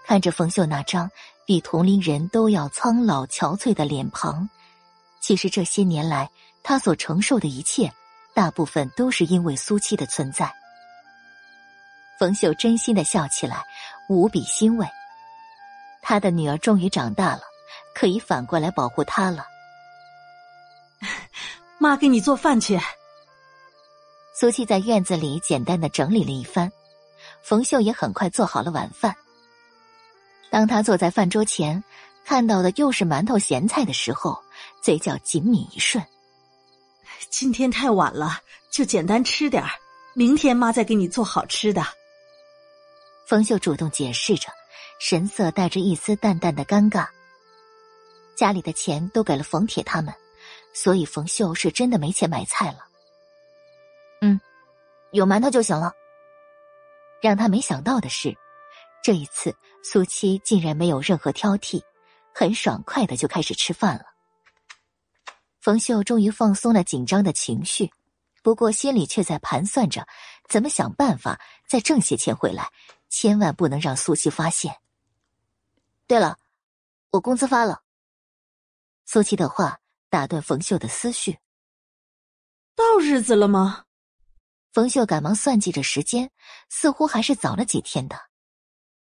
看着冯秀那张比同龄人都要苍老憔悴的脸庞，其实这些年来他所承受的一切，大部分都是因为苏七的存在。冯秀真心的笑起来，无比欣慰。他的女儿终于长大了，可以反过来保护他了。妈，给你做饭去。苏七在院子里简单的整理了一番，冯秀也很快做好了晚饭。当他坐在饭桌前，看到的又是馒头咸菜的时候，嘴角紧抿一瞬。今天太晚了，就简单吃点儿，明天妈再给你做好吃的。冯秀主动解释着，神色带着一丝淡淡的尴尬。家里的钱都给了冯铁他们，所以冯秀是真的没钱买菜了。嗯，有馒头就行了。让他没想到的是，这一次苏七竟然没有任何挑剔，很爽快的就开始吃饭了。冯秀终于放松了紧张的情绪，不过心里却在盘算着，怎么想办法再挣些钱回来。千万不能让苏七发现。对了，我工资发了。苏七的话打断冯秀的思绪。到日子了吗？冯秀赶忙算计着时间，似乎还是早了几天的。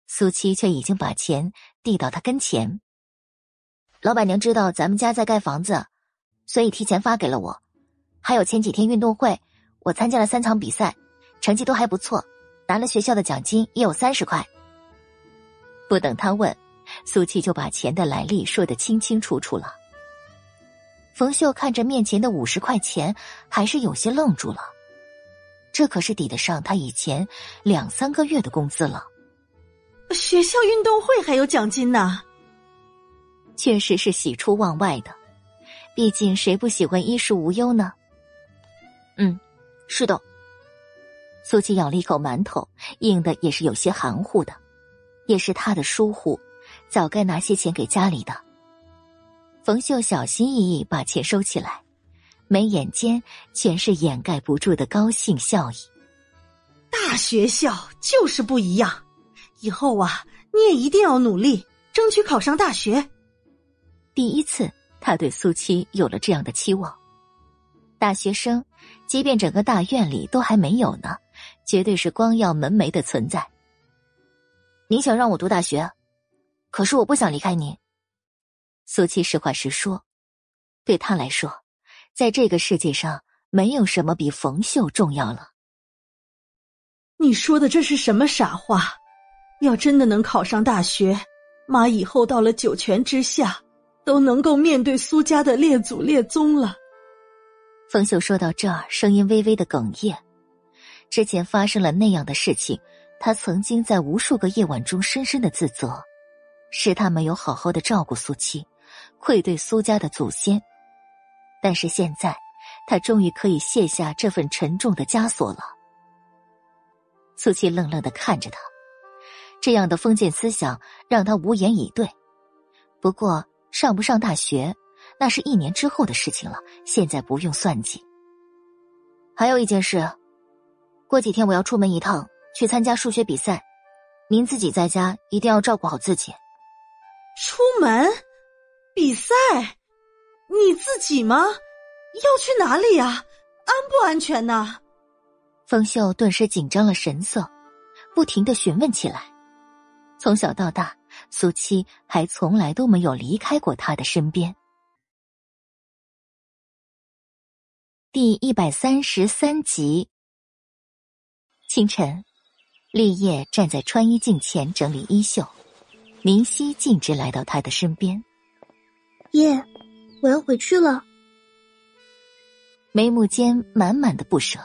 苏七却已经把钱递到他跟前。老板娘知道咱们家在盖房子，所以提前发给了我。还有前几天运动会，我参加了三场比赛，成绩都还不错。拿了学校的奖金也有三十块。不等他问，苏七就把钱的来历说得清清楚楚了。冯秀看着面前的五十块钱，还是有些愣住了。这可是抵得上他以前两三个月的工资了。学校运动会还有奖金呢，确实是喜出望外的。毕竟谁不喜欢衣食无忧呢？嗯，是的。苏七咬了一口馒头，硬的也是有些含糊的，也是他的疏忽，早该拿些钱给家里的。冯秀小心翼翼把钱收起来，眉眼间全是掩盖不住的高兴笑意。大学校就是不一样，以后啊，你也一定要努力，争取考上大学。第一次，他对苏七有了这样的期望。大学生，即便整个大院里都还没有呢。绝对是光耀门楣的存在。你想让我读大学，可是我不想离开你。苏七实话实说，对他来说，在这个世界上没有什么比冯秀重要了。你说的这是什么傻话？要真的能考上大学，妈以后到了九泉之下，都能够面对苏家的列祖列宗了。冯秀说到这儿，声音微微的哽咽。之前发生了那样的事情，他曾经在无数个夜晚中深深的自责，是他没有好好的照顾苏七，愧对苏家的祖先。但是现在，他终于可以卸下这份沉重的枷锁了。苏七愣愣的看着他，这样的封建思想让他无言以对。不过上不上大学，那是一年之后的事情了，现在不用算计。还有一件事。过几天我要出门一趟，去参加数学比赛。您自己在家一定要照顾好自己。出门比赛，你自己吗？要去哪里呀？安不安全呢？冯秀顿时紧张了神色，不停的询问起来。从小到大，苏七还从来都没有离开过他的身边。第一百三十三集。清晨，立业站在穿衣镜前整理衣袖，明熙径直来到他的身边。爷，我要回去了。眉目间满满的不舍，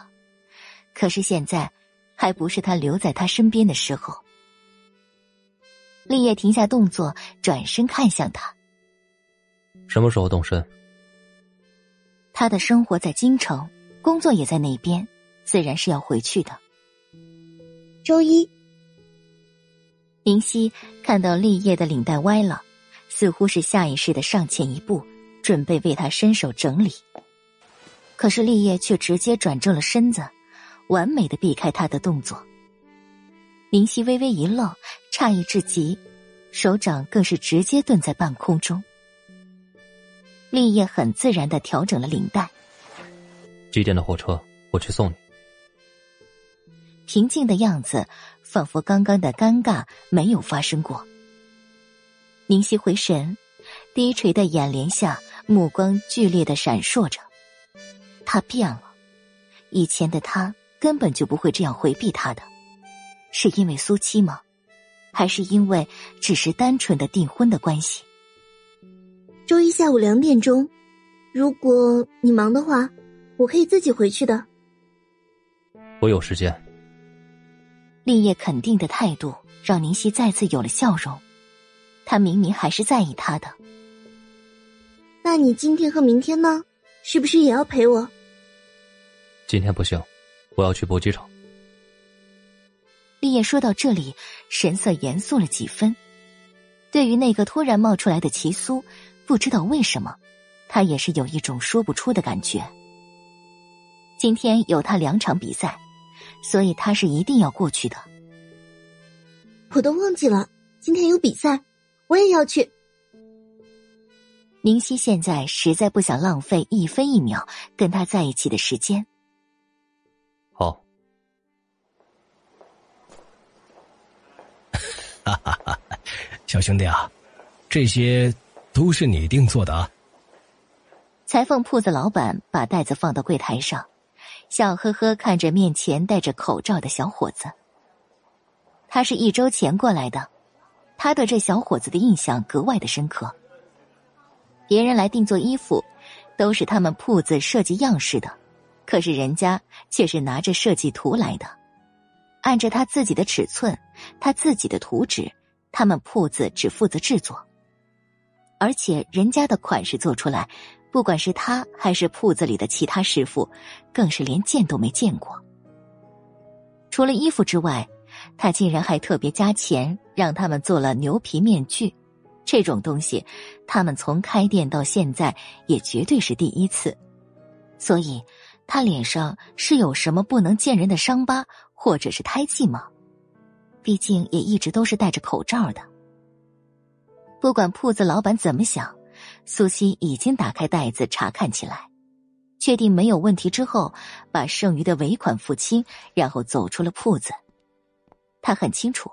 可是现在还不是他留在他身边的时候。立业停下动作，转身看向他。什么时候动身？他的生活在京城，工作也在那边，自然是要回去的。周一，林夕看到立业的领带歪了，似乎是下意识的上前一步，准备为他伸手整理。可是立业却直接转正了身子，完美的避开他的动作。林夕微微一愣，诧异至极，手掌更是直接顿在半空中。立业很自然的调整了领带。几点的火车？我去送你。平静的样子，仿佛刚刚的尴尬没有发生过。宁夕回神，低垂的眼帘下，目光剧烈的闪烁着。他变了，以前的他根本就不会这样回避他的，是因为苏七吗？还是因为只是单纯的订婚的关系？周一下午两点钟，如果你忙的话，我可以自己回去的。我有时间。立业肯定的态度让宁熙再次有了笑容，他明明还是在意他的。那你今天和明天呢？是不是也要陪我？今天不行，我要去搏击场。立业说到这里，神色严肃了几分。对于那个突然冒出来的齐苏。不知道为什么，他也是有一种说不出的感觉。今天有他两场比赛，所以他是一定要过去的。我都忘记了今天有比赛，我也要去。宁熙现在实在不想浪费一分一秒跟他在一起的时间。哈哈哈，小兄弟啊，这些。都是你定做的啊！裁缝铺子老板把袋子放到柜台上，笑呵呵看着面前戴着口罩的小伙子。他是一周前过来的，他对这小伙子的印象格外的深刻。别人来定做衣服，都是他们铺子设计样式的，可是人家却是拿着设计图来的，按着他自己的尺寸，他自己的图纸，他们铺子只负责制作。而且人家的款式做出来，不管是他还是铺子里的其他师傅，更是连见都没见过。除了衣服之外，他竟然还特别加钱让他们做了牛皮面具，这种东西，他们从开店到现在也绝对是第一次。所以，他脸上是有什么不能见人的伤疤或者是胎记吗？毕竟也一直都是戴着口罩的。不管铺子老板怎么想，苏西已经打开袋子查看起来，确定没有问题之后，把剩余的尾款付清，然后走出了铺子。他很清楚，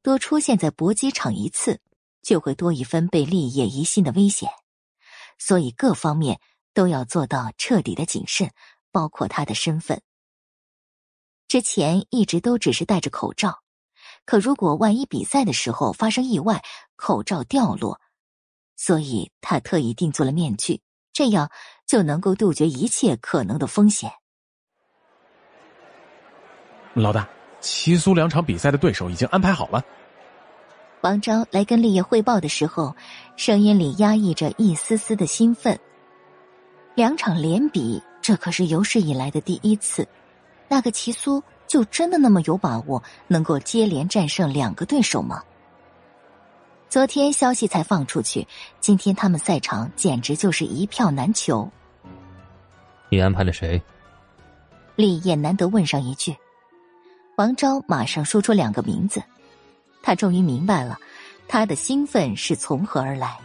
多出现在搏击场一次，就会多一分被立业疑心的危险，所以各方面都要做到彻底的谨慎，包括他的身份。之前一直都只是戴着口罩。可如果万一比赛的时候发生意外，口罩掉落，所以他特意定做了面具，这样就能够杜绝一切可能的风险。老大，齐苏两场比赛的对手已经安排好了。王昭来跟立业汇报的时候，声音里压抑着一丝丝的兴奋。两场连比，这可是有史以来的第一次。那个齐苏。就真的那么有把握能够接连战胜两个对手吗？昨天消息才放出去，今天他们赛场简直就是一票难求。你安排了谁？厉业难得问上一句，王昭马上说出两个名字，他终于明白了他的兴奋是从何而来。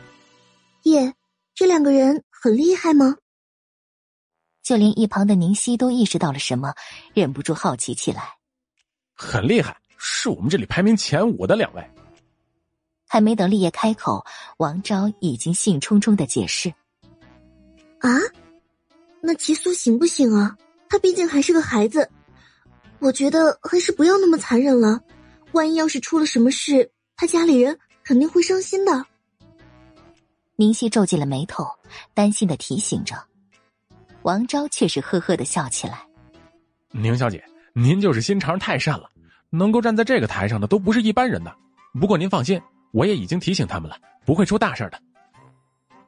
叶，这两个人很厉害吗？就连一旁的宁熙都意识到了什么，忍不住好奇起来。很厉害，是我们这里排名前五的两位。还没等立业开口，王昭已经兴冲冲的解释：“啊，那齐苏行不行啊？他毕竟还是个孩子，我觉得还是不要那么残忍了。万一要是出了什么事，他家里人肯定会伤心的。”宁熙皱紧了眉头，担心的提醒着。王昭却是呵呵的笑起来。宁小姐，您就是心肠太善了，能够站在这个台上的都不是一般人的。不过您放心，我也已经提醒他们了，不会出大事的。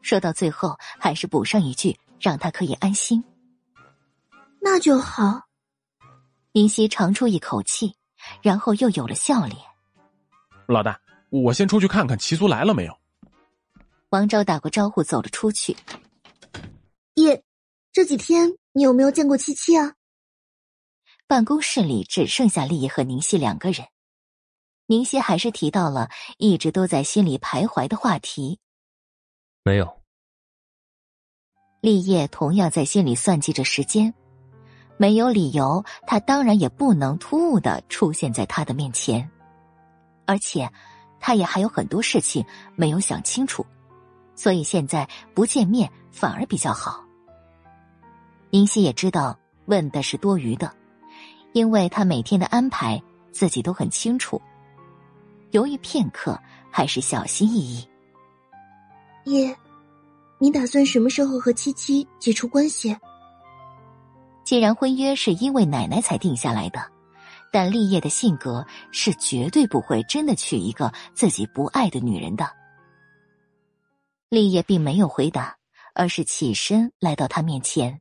说到最后，还是补上一句，让他可以安心。那就好。林夕长出一口气，然后又有了笑脸。老大，我先出去看看齐苏来了没有。王昭打过招呼，走了出去。叶。这几天你有没有见过七七啊？办公室里只剩下丽叶和宁熙两个人，宁熙还是提到了一直都在心里徘徊的话题。没有。立业同样在心里算计着时间，没有理由，他当然也不能突兀的出现在他的面前，而且，他也还有很多事情没有想清楚，所以现在不见面反而比较好。明熙也知道问的是多余的，因为他每天的安排自己都很清楚。犹豫片刻，还是小心翼翼。叶，你打算什么时候和七七解除关系？既然婚约是因为奶奶才定下来的，但立业的性格是绝对不会真的娶一个自己不爱的女人的。立业并没有回答，而是起身来到他面前，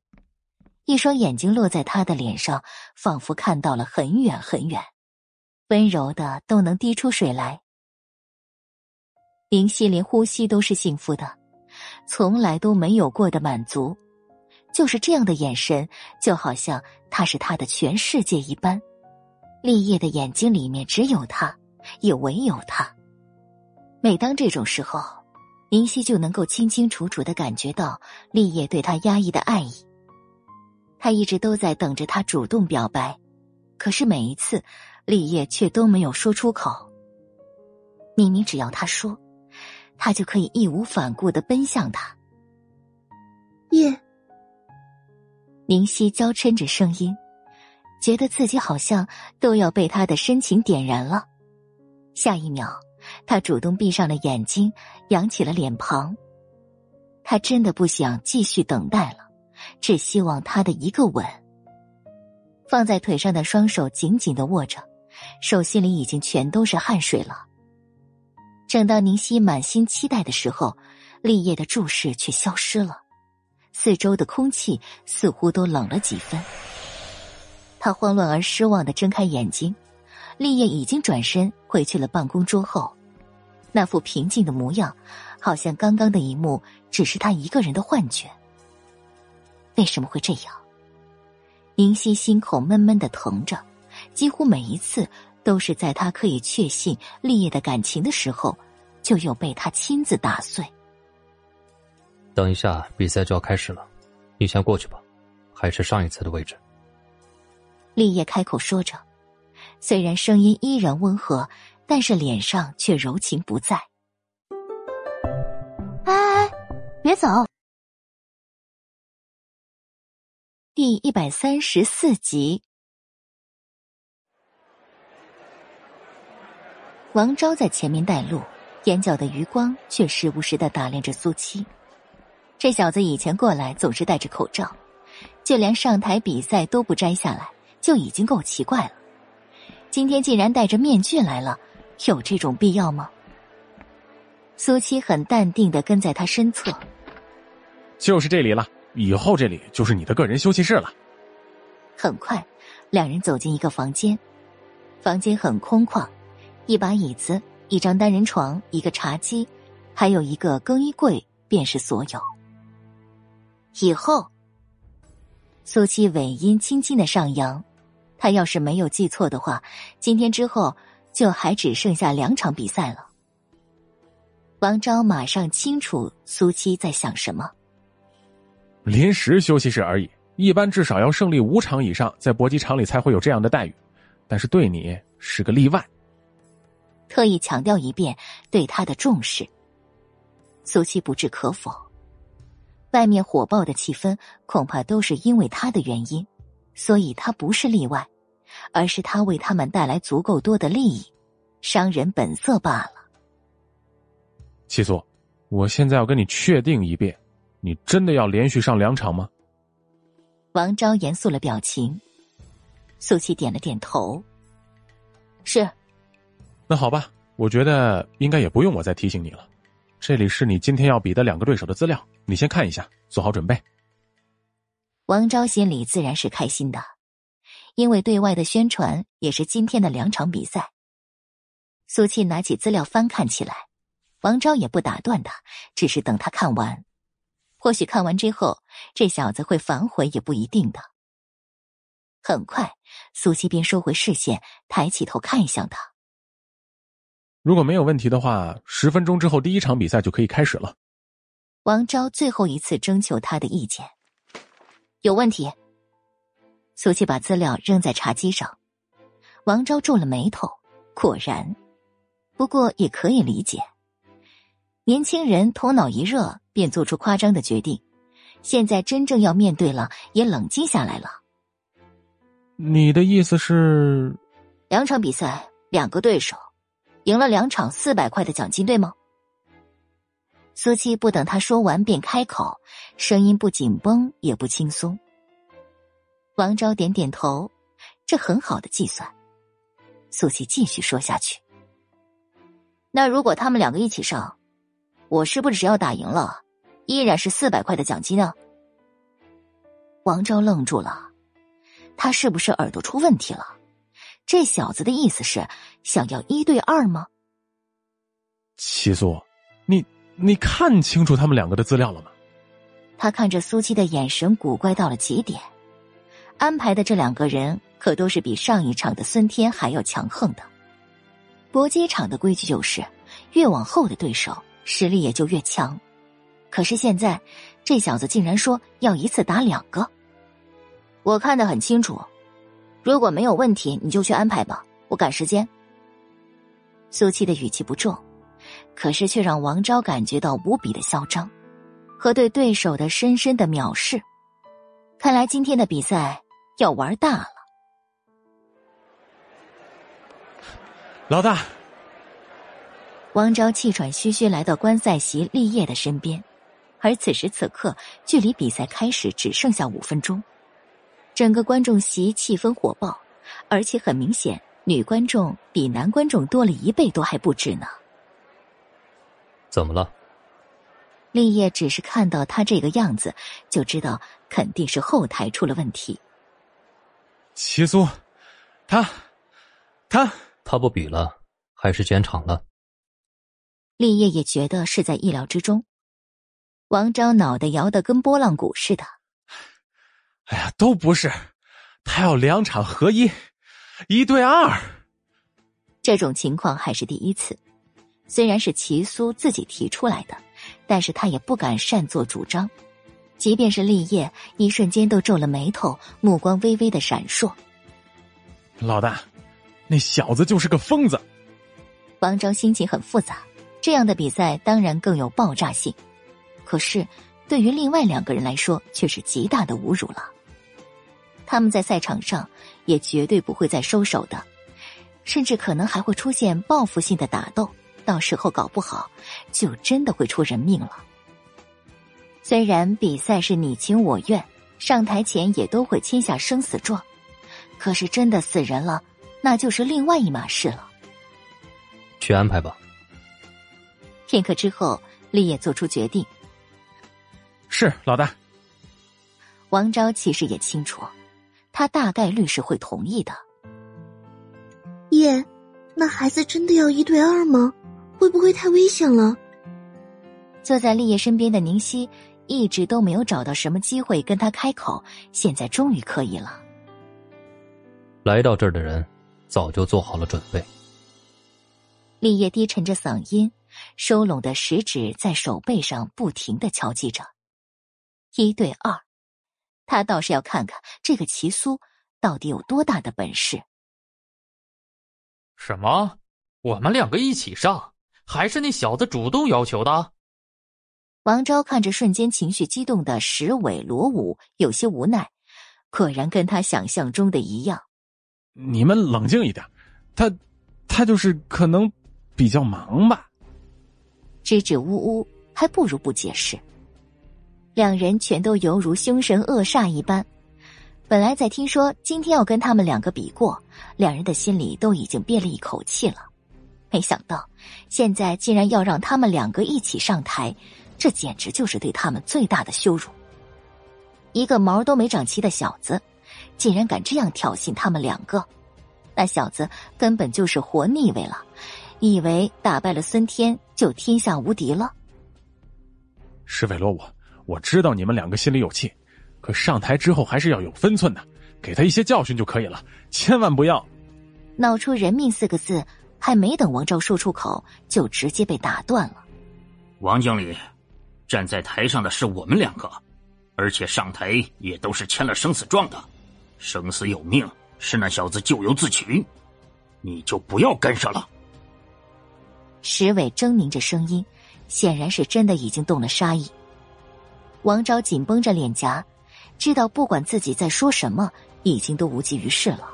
一双眼睛落在他的脸上，仿佛看到了很远很远。温柔的都能滴出水来，林夕连呼吸都是幸福的，从来都没有过的满足，就是这样的眼神，就好像他是他的全世界一般。立业的眼睛里面只有他，也唯有他。每当这种时候，林夕就能够清清楚楚的感觉到立业对他压抑的爱意。他一直都在等着他主动表白，可是每一次。立业却都没有说出口。明明只要他说，他就可以义无反顾的奔向他。叶，明熙娇嗔着声音，觉得自己好像都要被他的深情点燃了。下一秒，他主动闭上了眼睛，扬起了脸庞。他真的不想继续等待了，只希望他的一个吻。放在腿上的双手紧紧的握着。手心里已经全都是汗水了。正当宁熙满心期待的时候，立业的注视却消失了，四周的空气似乎都冷了几分。他慌乱而失望的睁开眼睛，立业已经转身回去了办公桌后，那副平静的模样，好像刚刚的一幕只是他一个人的幻觉。为什么会这样？宁夕心口闷闷的疼着。几乎每一次都是在他可以确信立业的感情的时候，就又被他亲自打碎。等一下，比赛就要开始了，你先过去吧，还是上一次的位置。立业开口说着，虽然声音依然温和，但是脸上却柔情不在。哎哎，别走！第一百三十四集。王昭在前面带路，眼角的余光却时不时的打量着苏七。这小子以前过来总是戴着口罩，就连上台比赛都不摘下来，就已经够奇怪了。今天竟然戴着面具来了，有这种必要吗？苏七很淡定的跟在他身侧。就是这里了，以后这里就是你的个人休息室了。很快，两人走进一个房间，房间很空旷。一把椅子，一张单人床，一个茶几，还有一个更衣柜，便是所有。以后，苏七尾音轻轻的上扬，他要是没有记错的话，今天之后就还只剩下两场比赛了。王昭马上清楚苏七在想什么。临时休息室而已，一般至少要胜利五场以上，在搏击场里才会有这样的待遇，但是对你是个例外。特意强调一遍对他的重视。苏七不置可否。外面火爆的气氛，恐怕都是因为他的原因，所以他不是例外，而是他为他们带来足够多的利益，商人本色罢了。七苏，我现在要跟你确定一遍，你真的要连续上两场吗？王昭严肃了表情。苏七点了点头。是。那好吧，我觉得应该也不用我再提醒你了。这里是你今天要比的两个对手的资料，你先看一下，做好准备。王昭心里自然是开心的，因为对外的宣传也是今天的两场比赛。苏七拿起资料翻看起来，王昭也不打断他，只是等他看完。或许看完之后，这小子会反悔也不一定的。很快，苏七便收回视线，抬起头看向他。如果没有问题的话，十分钟之后第一场比赛就可以开始了。王昭最后一次征求他的意见。有问题。苏琪把资料扔在茶几上，王昭皱了眉头。果然，不过也可以理解。年轻人头脑一热便做出夸张的决定，现在真正要面对了，也冷静下来了。你的意思是，两场比赛，两个对手，赢了两场四百块的奖金，对吗？苏七不等他说完便开口，声音不紧绷也不轻松。王昭点点头，这很好的计算。苏七继续说下去。那如果他们两个一起上，我是不是只要打赢了，依然是四百块的奖金呢？王昭愣住了，他是不是耳朵出问题了？这小子的意思是想要一对二吗？七苏，你你看清楚他们两个的资料了吗？他看着苏七的眼神古怪到了极点。安排的这两个人可都是比上一场的孙天还要强横的。搏击场的规矩就是，越往后的对手实力也就越强。可是现在，这小子竟然说要一次打两个。我看得很清楚，如果没有问题，你就去安排吧，我赶时间。苏七的语气不重，可是却让王昭感觉到无比的嚣张，和对对手的深深的藐视。看来今天的比赛。要玩大了，老大。王昭气喘吁吁来到观赛席立业的身边，而此时此刻，距离比赛开始只剩下五分钟，整个观众席气氛火爆，而且很明显，女观众比男观众多了一倍多还不止呢。怎么了？立业只是看到他这个样子，就知道肯定是后台出了问题。齐苏，他，他，他不比了，还是减场了。立业也觉得是在意料之中。王昭脑袋摇得跟拨浪鼓似的。哎呀，都不是，他要两场合一，一对二。这种情况还是第一次。虽然是齐苏自己提出来的，但是他也不敢擅作主张。即便是立业，一瞬间都皱了眉头，目光微微的闪烁。老大，那小子就是个疯子。王昭心情很复杂，这样的比赛当然更有爆炸性，可是对于另外两个人来说，却是极大的侮辱了。他们在赛场上也绝对不会再收手的，甚至可能还会出现报复性的打斗，到时候搞不好就真的会出人命了。虽然比赛是你情我愿，上台前也都会签下生死状，可是真的死人了，那就是另外一码事了。去安排吧。片刻之后，立业做出决定。是老大。王昭其实也清楚，他大概率是会同意的。叶，那孩子真的要一对二吗？会不会太危险了？坐在立业身边的宁熙。一直都没有找到什么机会跟他开口，现在终于可以了。来到这儿的人，早就做好了准备。立业低沉着嗓音，收拢的食指在手背上不停的敲击着。一对二，他倒是要看看这个齐苏到底有多大的本事。什么？我们两个一起上？还是那小子主动要求的？王昭看着瞬间情绪激动的石伟、罗武，有些无奈。果然跟他想象中的一样。你们冷静一点，他，他就是可能比较忙吧。支支吾吾，还不如不解释。两人全都犹如凶神恶煞一般。本来在听说今天要跟他们两个比过，两人的心里都已经憋了一口气了。没想到现在竟然要让他们两个一起上台。这简直就是对他们最大的羞辱！一个毛都没长齐的小子，竟然敢这样挑衅他们两个，那小子根本就是活腻味了，以为打败了孙天就天下无敌了。石伟罗，我我知道你们两个心里有气，可上台之后还是要有分寸的，给他一些教训就可以了，千万不要闹出人命四个字。还没等王昭说出口，就直接被打断了。王经理，站在台上的是我们两个，而且上台也都是签了生死状的，生死有命，是那小子咎由自取，你就不要干涉了。石伟狰狞着声音，显然是真的已经动了杀意。王昭紧绷着脸颊，知道不管自己在说什么，已经都无济于事了。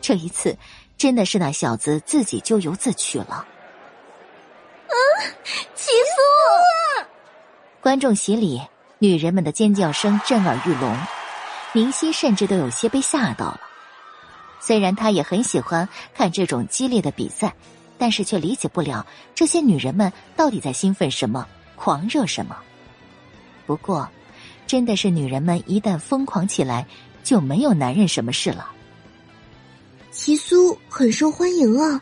这一次。真的是那小子自己咎由自取了。啊，齐苏！观众席里，女人们的尖叫声震耳欲聋，明熙甚至都有些被吓到了。虽然他也很喜欢看这种激烈的比赛，但是却理解不了这些女人们到底在兴奋什么、狂热什么。不过，真的是女人们一旦疯狂起来，就没有男人什么事了。齐苏很受欢迎啊！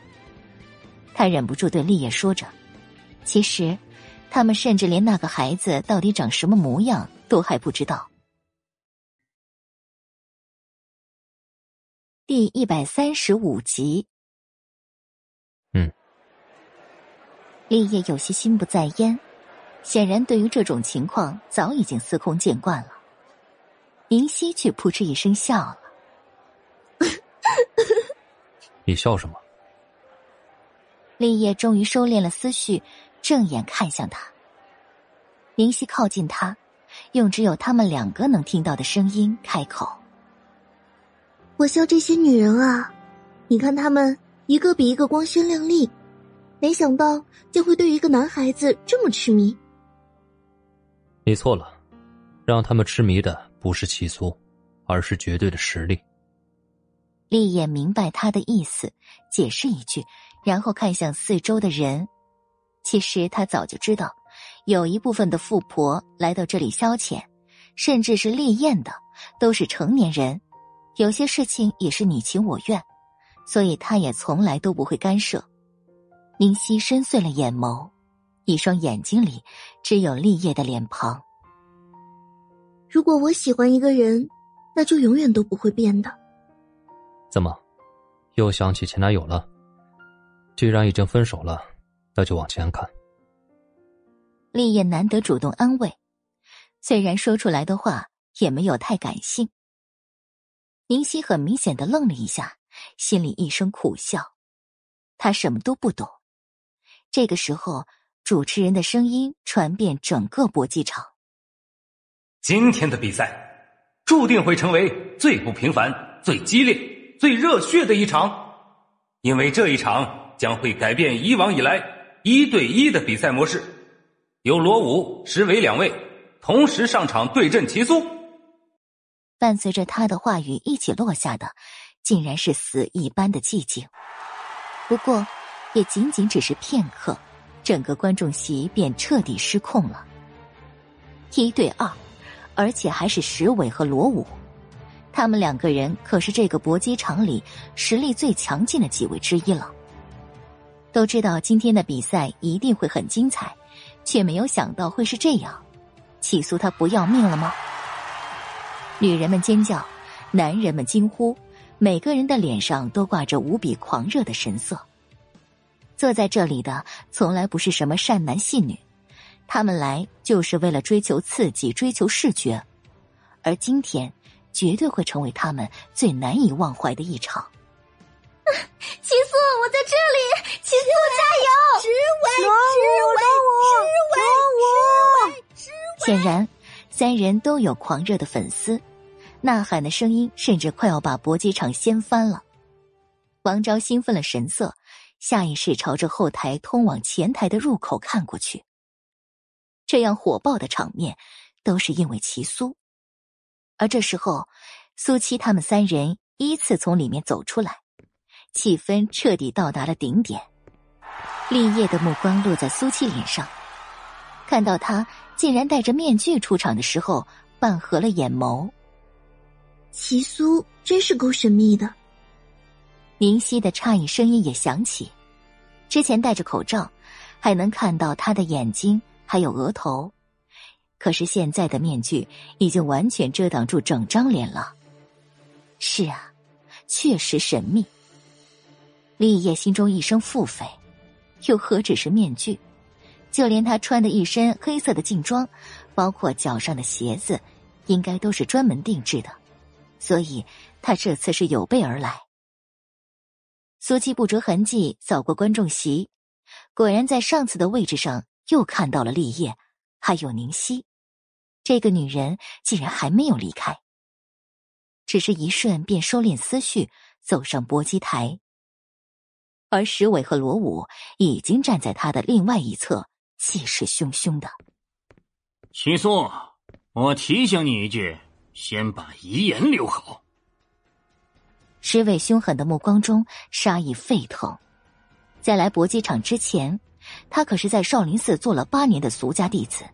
他忍不住对丽叶说着。其实，他们甚至连那个孩子到底长什么模样都还不知道。第一百三十五集。丽叶有些心不在焉，显然对于这种情况早已经司空见惯了。明熙却扑哧一声笑了。你笑什么？立业终于收敛了思绪，正眼看向他。明熙靠近他，用只有他们两个能听到的声音开口：“我笑这些女人啊，你看她们一个比一个光鲜亮丽，没想到竟会对一个男孩子这么痴迷。你错了，让他们痴迷的不是气苏，而是绝对的实力。”丽叶明白他的意思，解释一句，然后看向四周的人。其实他早就知道，有一部分的富婆来到这里消遣，甚至是烈焰的，都是成年人，有些事情也是你情我愿，所以他也从来都不会干涉。明熙深邃了眼眸，一双眼睛里只有立业的脸庞。如果我喜欢一个人，那就永远都不会变的。怎么，又想起前男友了？既然已经分手了，那就往前看。立业难得主动安慰，虽然说出来的话也没有太感性。宁熙很明显的愣了一下，心里一声苦笑。他什么都不懂。这个时候，主持人的声音传遍整个搏击场。今天的比赛，注定会成为最不平凡、最激烈。最热血的一场，因为这一场将会改变以往以来一对一的比赛模式，由罗武、石伟两位同时上场对阵齐苏。伴随着他的话语一起落下的，竟然是死一般的寂静。不过，也仅仅只是片刻，整个观众席便彻底失控了。一对二，而且还是石伟和罗武。他们两个人可是这个搏击场里实力最强劲的几位之一了。都知道今天的比赛一定会很精彩，却没有想到会是这样。起诉他不要命了吗？女人们尖叫，男人们惊呼，每个人的脸上都挂着无比狂热的神色。坐在这里的从来不是什么善男信女，他们来就是为了追求刺激、追求视觉，而今天。绝对会成为他们最难以忘怀的一场。齐素，我在这里，秦素加油！植伟，植伟，植伟，植伟，显然，三人都有狂热的粉丝，呐喊的声音甚至快要把搏击场掀翻了。王昭兴奋了神色，下意识朝着后台通往前台的入口看过去。这样火爆的场面，都是因为齐苏。而这时候，苏七他们三人依次从里面走出来，气氛彻底到达了顶点。立业的目光落在苏七脸上，看到他竟然戴着面具出场的时候，半合了眼眸。齐苏真是够神秘的。明熙的诧异声音也响起，之前戴着口罩，还能看到他的眼睛还有额头。可是现在的面具已经完全遮挡住整张脸了。是啊，确实神秘。立业心中一声腹诽，又何止是面具，就连他穿的一身黑色的劲装，包括脚上的鞋子，应该都是专门定制的，所以他这次是有备而来。苏七不着痕迹扫过观众席，果然在上次的位置上又看到了立业，还有宁熙，这个女人竟然还没有离开。只是一瞬便收敛思绪，走上搏击台。而石伟和罗武已经站在他的另外一侧，气势汹汹的。秦苏，我提醒你一句，先把遗言留好。石伟凶狠的目光中杀意沸腾。在来搏击场之前，他可是在少林寺做了八年的俗家弟子，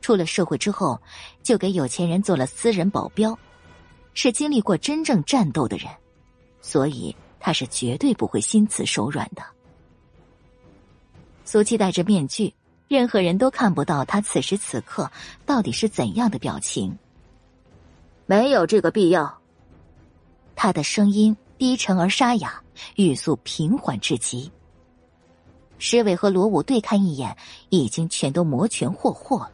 出了社会之后，就给有钱人做了私人保镖。是经历过真正战斗的人，所以他是绝对不会心慈手软的。苏七戴着面具，任何人都看不到他此时此刻到底是怎样的表情。没有这个必要。他的声音低沉而沙哑，语速平缓至极。石伟和罗武对看一眼，已经全都摩拳霍霍了。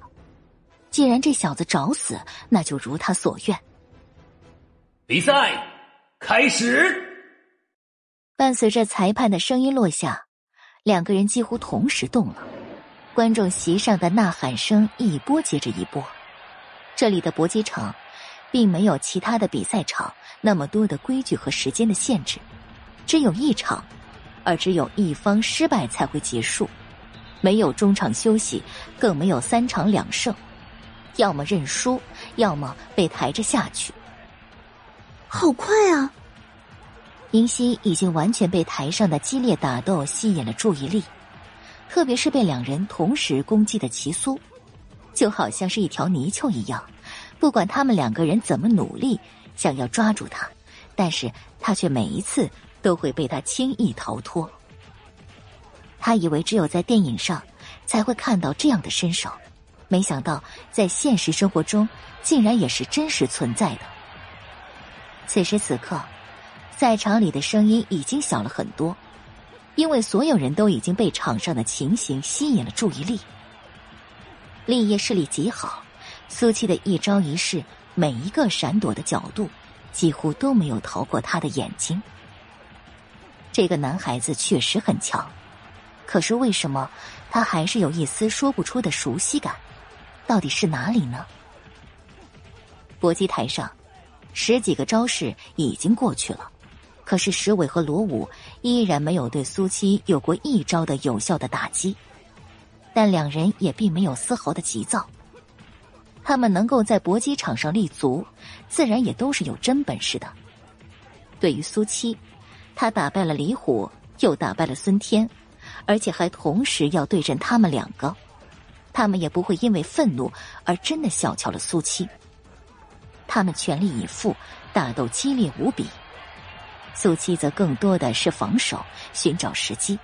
既然这小子找死，那就如他所愿。比赛开始。伴随着裁判的声音落下，两个人几乎同时动了。观众席上的呐喊声一波接着一波。这里的搏击场，并没有其他的比赛场那么多的规矩和时间的限制，只有一场，而只有一方失败才会结束，没有中场休息，更没有三场两胜，要么认输，要么被抬着下去。好快啊！宁熙已经完全被台上的激烈打斗吸引了注意力，特别是被两人同时攻击的齐苏，就好像是一条泥鳅一样，不管他们两个人怎么努力想要抓住他，但是他却每一次都会被他轻易逃脱。他以为只有在电影上才会看到这样的身手，没想到在现实生活中竟然也是真实存在的。此时此刻，赛场里的声音已经小了很多，因为所有人都已经被场上的情形吸引了注意力。立业视力极好，苏七的一招一式，每一个闪躲的角度，几乎都没有逃过他的眼睛。这个男孩子确实很强，可是为什么他还是有一丝说不出的熟悉感？到底是哪里呢？搏击台上。十几个招式已经过去了，可是石伟和罗武依然没有对苏七有过一招的有效的打击，但两人也并没有丝毫的急躁。他们能够在搏击场上立足，自然也都是有真本事的。对于苏七，他打败了李虎，又打败了孙天，而且还同时要对阵他们两个，他们也不会因为愤怒而真的小瞧了苏七。他们全力以赴，打斗激烈无比。苏七则更多的是防守，寻找时机，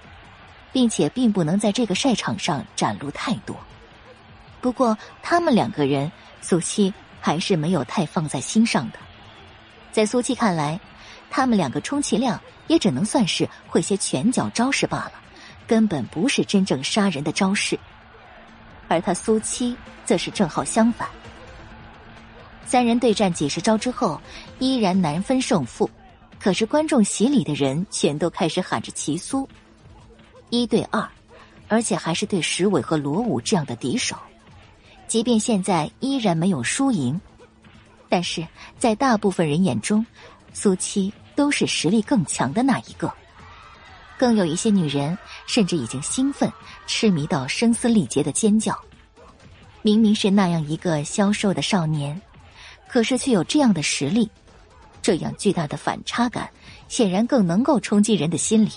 并且并不能在这个赛场上展露太多。不过，他们两个人，苏七还是没有太放在心上的。在苏七看来，他们两个充其量也只能算是会些拳脚招式罢了，根本不是真正杀人的招式。而他苏七则是正好相反。三人对战几十招之后，依然难分胜负。可是观众席里的人全都开始喊着齐苏，一对二，而且还是对石伟和罗武这样的敌手。即便现在依然没有输赢，但是在大部分人眼中，苏七都是实力更强的那一个。更有一些女人甚至已经兴奋、痴迷到声嘶力竭的尖叫。明明是那样一个消瘦的少年。可是却有这样的实力，这样巨大的反差感，显然更能够冲击人的心理。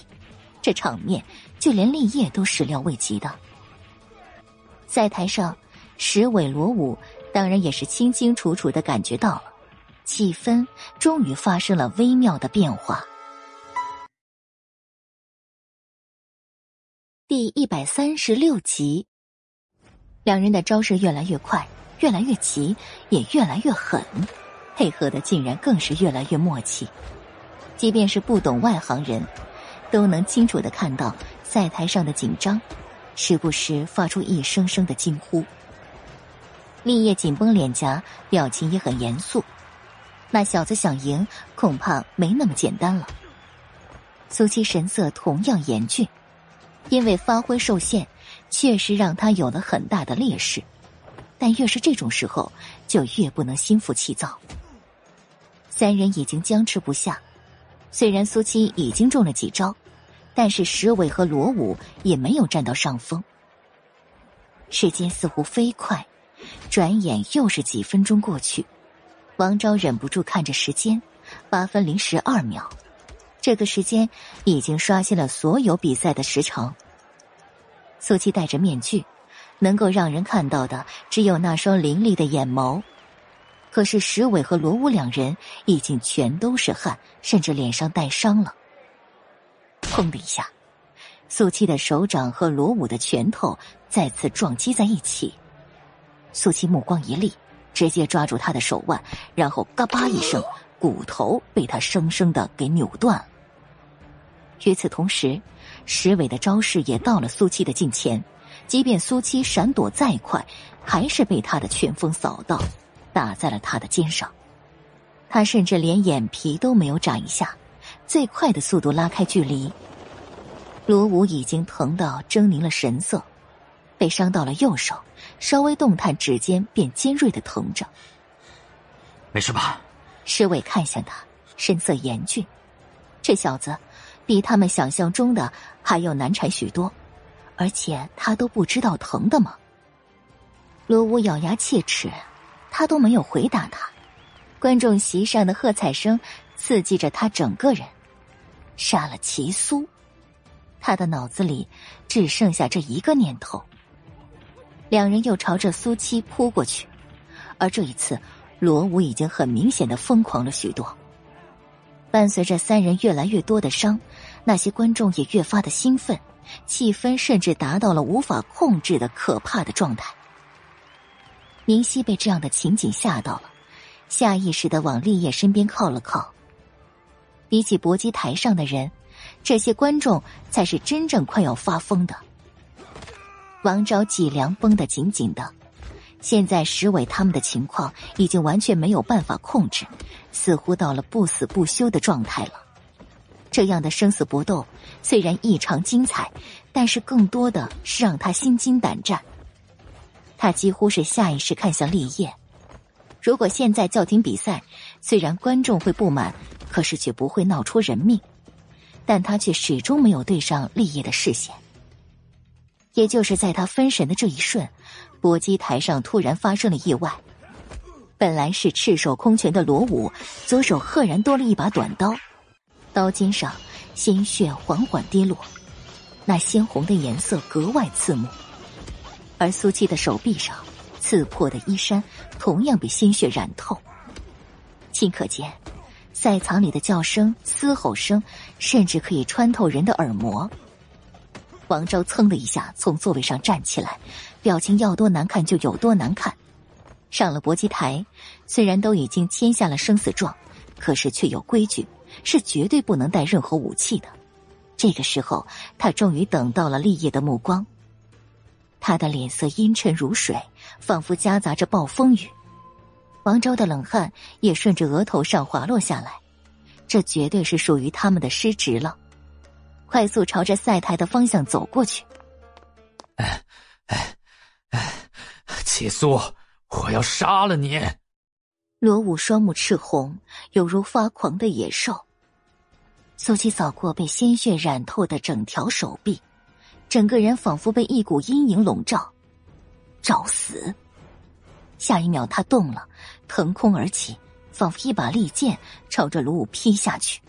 这场面，就连立业都始料未及的。赛台上，石伟、罗武当然也是清清楚楚的感觉到了，气氛终于发生了微妙的变化。第一百三十六集，两人的招式越来越快。越来越急，也越来越狠，配合的竟然更是越来越默契。即便是不懂外行人，都能清楚的看到赛台上的紧张，时不时发出一声声的惊呼。立业紧绷脸颊，表情也很严肃。那小子想赢，恐怕没那么简单了。苏七神色同样严峻，因为发挥受限，确实让他有了很大的劣势。但越是这种时候，就越不能心浮气躁。三人已经僵持不下，虽然苏七已经中了几招，但是石伟和罗武也没有占到上风。时间似乎飞快，转眼又是几分钟过去。王昭忍不住看着时间，八分零十二秒，这个时间已经刷新了所有比赛的时长。苏七戴着面具，能够让人看到的只有那双凌厉的眼眸。可是石伟和罗武两人已经全都是汗，甚至脸上带伤了。砰的一下，苏七的手掌和罗武的拳头再次撞击在一起。苏七目光一厉。直接抓住他的手腕，然后嘎巴一声，骨头被他生生的给扭断。与此同时，石伟的招式也到了苏七的近前，即便苏七闪躲再快，还是被他的拳风扫到，打在了他的肩上。他甚至连眼皮都没有眨一下，最快的速度拉开距离。罗武已经疼到狰狞了神色。被伤到了右手，稍微动弹，指尖便尖锐的疼着。没事吧？侍卫看向他，神色严峻。这小子比他们想象中的还要难缠许多，而且他都不知道疼的吗？罗武咬牙切齿，他都没有回答他。观众席上的喝彩声刺激着他整个人。杀了齐苏，他的脑子里只剩下这一个念头。两人又朝着苏七扑过去，而这一次，罗武已经很明显的疯狂了许多。伴随着三人越来越多的伤，那些观众也越发的兴奋，气氛甚至达到了无法控制的可怕的状态。明熙被这样的情景吓到了，下意识的往立业身边靠了靠。比起搏击台上的人，这些观众才是真正快要发疯的。王昭脊梁绷得紧紧的，现在石伟他们的情况已经完全没有办法控制，似乎到了不死不休的状态了。这样的生死搏斗虽然异常精彩，但是更多的是让他心惊胆战。他几乎是下意识看向立业，如果现在叫停比赛，虽然观众会不满，可是却不会闹出人命。但他却始终没有对上立业的视线。也就是在他分神的这一瞬，搏击台上突然发生了意外。本来是赤手空拳的罗武，左手赫然多了一把短刀，刀尖上鲜血缓缓滴落，那鲜红的颜色格外刺目。而苏七的手臂上刺破的衣衫同样被鲜血染透，顷刻间，赛场里的叫声、嘶吼声，甚至可以穿透人的耳膜。王昭噌的一下从座位上站起来，表情要多难看就有多难看。上了搏击台，虽然都已经签下了生死状，可是却有规矩，是绝对不能带任何武器的。这个时候，他终于等到了立业的目光。他的脸色阴沉如水，仿佛夹杂着暴风雨。王昭的冷汗也顺着额头上滑落下来，这绝对是属于他们的失职了。快速朝着赛台的方向走过去。哎，哎，哎，齐苏，我要杀了你！罗武双目赤红，犹如发狂的野兽。苏七扫过被鲜血染透的整条手臂，整个人仿佛被一股阴影笼罩，找死！下一秒，他动了，腾空而起，仿佛一把利剑朝着卢武劈下去。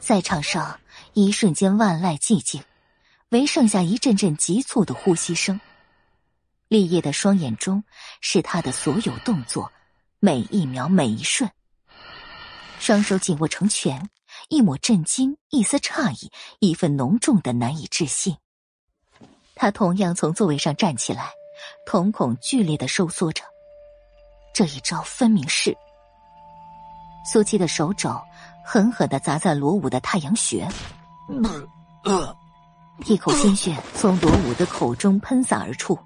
赛场上。一瞬间，万籁寂静，唯剩下一阵阵急促的呼吸声。立业的双眼中是他的所有动作，每一秒，每一瞬。双手紧握成拳，一抹震惊，一丝诧异，一份浓重的难以置信。他同样从座位上站起来，瞳孔剧烈的收缩着。这一招分明是苏七的手肘狠狠的砸在罗武的太阳穴。一口鲜血从罗武的口中喷洒而出，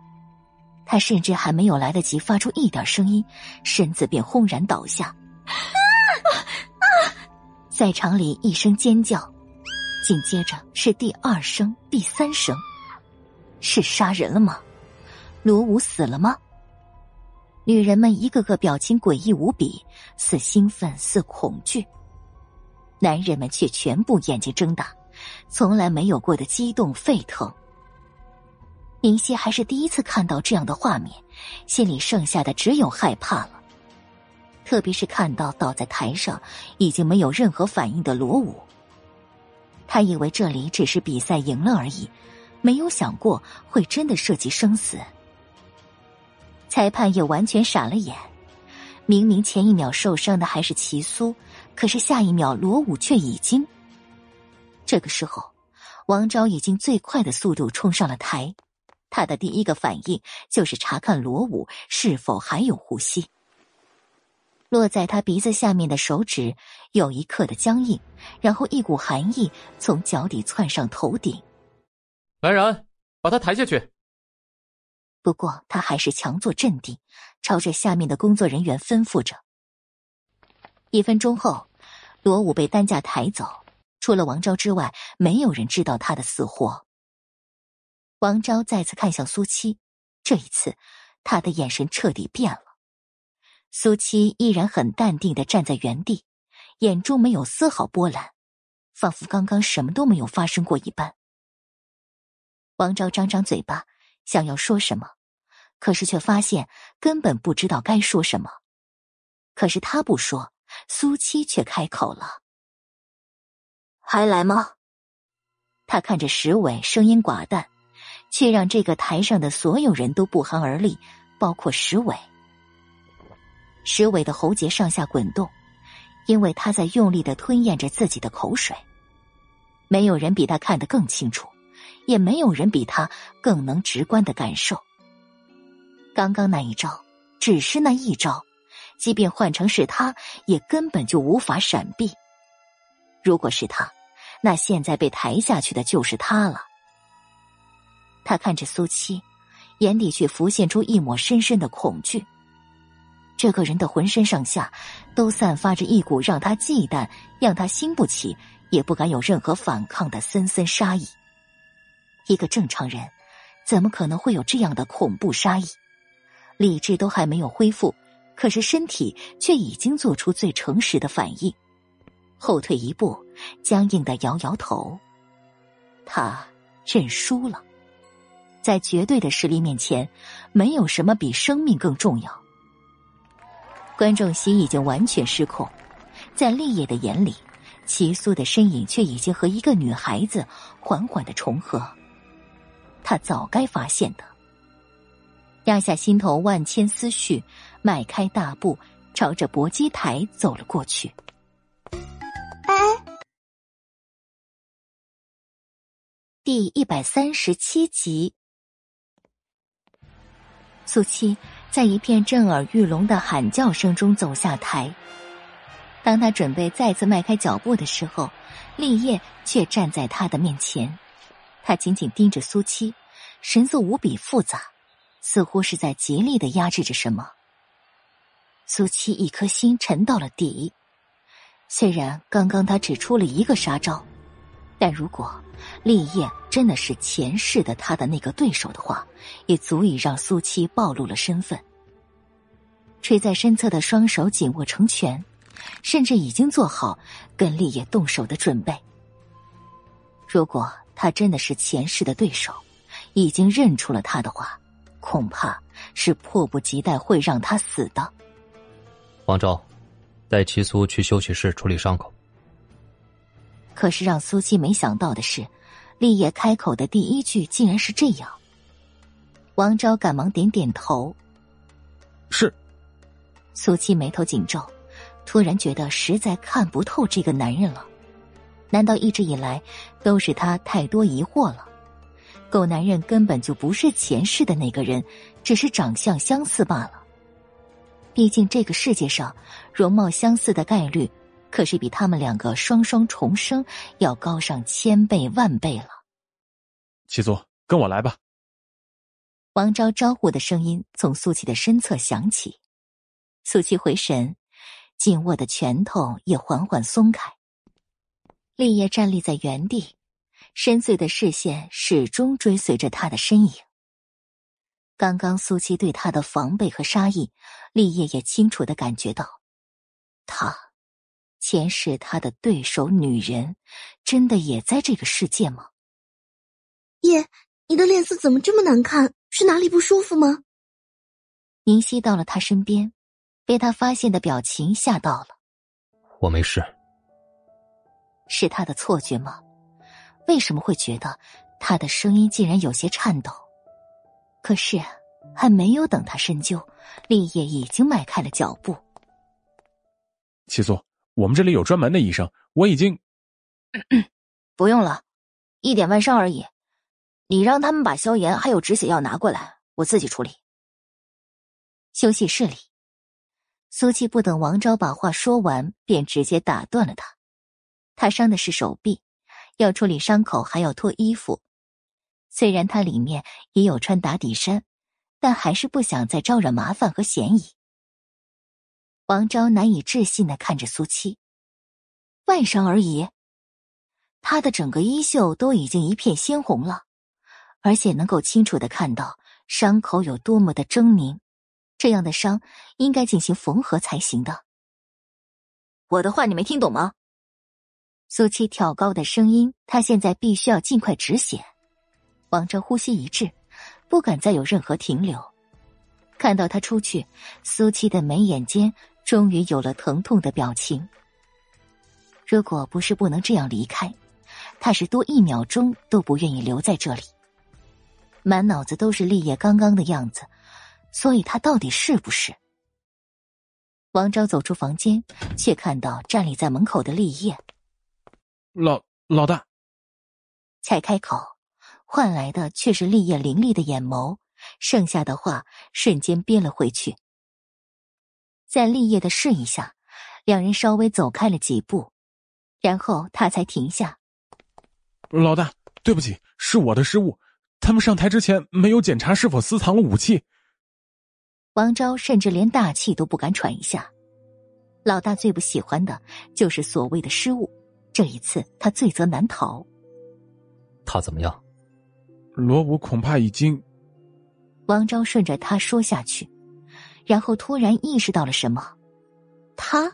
他甚至还没有来得及发出一点声音，身子便轰然倒下。在场里一声尖叫，紧接着是第二声、第三声，是杀人了吗？罗武死了吗？女人们一个个表情诡异无比，似兴奋，似恐惧。男人们却全部眼睛睁大，从来没有过的激动沸腾。明熙还是第一次看到这样的画面，心里剩下的只有害怕了。特别是看到倒在台上已经没有任何反应的罗武，他以为这里只是比赛赢了而已，没有想过会真的涉及生死。裁判也完全傻了眼，明明前一秒受伤的还是齐苏。可是下一秒，罗武却已经。这个时候，王昭已经最快的速度冲上了台，他的第一个反应就是查看罗武是否还有呼吸。落在他鼻子下面的手指有一刻的僵硬，然后一股寒意从脚底窜上头顶。来人，把他抬下去。不过他还是强作镇定，朝着下面的工作人员吩咐着。一分钟后。罗武被担架抬走，除了王昭之外，没有人知道他的死活。王昭再次看向苏七，这一次，他的眼神彻底变了。苏七依然很淡定的站在原地，眼中没有丝毫波澜，仿佛刚刚什么都没有发生过一般。王昭张张嘴巴，想要说什么，可是却发现根本不知道该说什么。可是他不说。苏七却开口了：“还来吗？”他看着石伟，声音寡淡，却让这个台上的所有人都不寒而栗，包括石伟。石伟的喉结上下滚动，因为他在用力的吞咽着自己的口水。没有人比他看得更清楚，也没有人比他更能直观的感受。刚刚那一招，只是那一招。即便换成是他，也根本就无法闪避。如果是他，那现在被抬下去的就是他了。他看着苏七，眼底却浮现出一抹深深的恐惧。这个人的浑身上下都散发着一股让他忌惮、让他兴不起也不敢有任何反抗的森森杀意。一个正常人，怎么可能会有这样的恐怖杀意？理智都还没有恢复。可是身体却已经做出最诚实的反应，后退一步，僵硬的摇摇头。他认输了，在绝对的实力面前，没有什么比生命更重要。观众席已经完全失控，在立业的眼里，齐苏的身影却已经和一个女孩子缓缓的重合。他早该发现的，压下心头万千思绪。迈开大步，朝着搏击台走了过去。哎，第一百三十七集，苏七在一片震耳欲聋的喊叫声中走下台。当他准备再次迈开脚步的时候，立业却站在他的面前。他紧紧盯着苏七，神色无比复杂，似乎是在极力的压制着什么。苏七一颗心沉到了底。虽然刚刚他只出了一个杀招，但如果立业真的是前世的他的那个对手的话，也足以让苏七暴露了身份。垂在身侧的双手紧握成拳，甚至已经做好跟立业动手的准备。如果他真的是前世的对手，已经认出了他的话，恐怕是迫不及待会让他死的。王昭，带齐苏去休息室处理伤口。可是让苏七没想到的是，立业开口的第一句竟然是这样。王昭赶忙点点头。是。苏七眉头紧皱，突然觉得实在看不透这个男人了。难道一直以来都是他太多疑惑了？狗男人根本就不是前世的那个人，只是长相相似罢了。毕竟这个世界上，容貌相似的概率可是比他们两个双双重生要高上千倍万倍了。七祖，跟我来吧。王昭招呼的声音从苏琪的身侧响起，苏琪回神，紧握的拳头也缓缓松开。立业站立在原地，深邃的视线始终追随着他的身影。刚刚苏七对他的防备和杀意，立业也清楚的感觉到，他，前世他的对手女人，真的也在这个世界吗？叶，你的脸色怎么这么难看？是哪里不舒服吗？宁熙到了他身边，被他发现的表情吓到了。我没事。是他的错觉吗？为什么会觉得他的声音竟然有些颤抖？可是，还没有等他深究，立业已经迈开了脚步。七苏，我们这里有专门的医生，我已经 不用了，一点外伤而已。你让他们把消炎还有止血药拿过来，我自己处理。休息室里，苏七不等王昭把话说完，便直接打断了他。他伤的是手臂，要处理伤口还要脱衣服。虽然他里面也有穿打底衫，但还是不想再招惹麻烦和嫌疑。王昭难以置信的看着苏七，外伤而已，他的整个衣袖都已经一片鲜红了，而且能够清楚的看到伤口有多么的狰狞。这样的伤应该进行缝合才行的。我的话你没听懂吗？苏七挑高的声音，他现在必须要尽快止血。王昭呼吸一滞，不敢再有任何停留。看到他出去，苏七的眉眼间终于有了疼痛的表情。如果不是不能这样离开，他是多一秒钟都不愿意留在这里。满脑子都是立业刚刚的样子，所以他到底是不是？王昭走出房间，却看到站立在门口的立业。老老大，才开口。换来的却是立业凌厉的眼眸，剩下的话瞬间憋了回去。在立业的示意下，两人稍微走开了几步，然后他才停下。老大，对不起，是我的失误。他们上台之前没有检查是否私藏了武器。王昭甚至连大气都不敢喘一下。老大最不喜欢的就是所谓的失误，这一次他罪责难逃。他怎么样？罗武恐怕已经。王昭顺着他说下去，然后突然意识到了什么，他。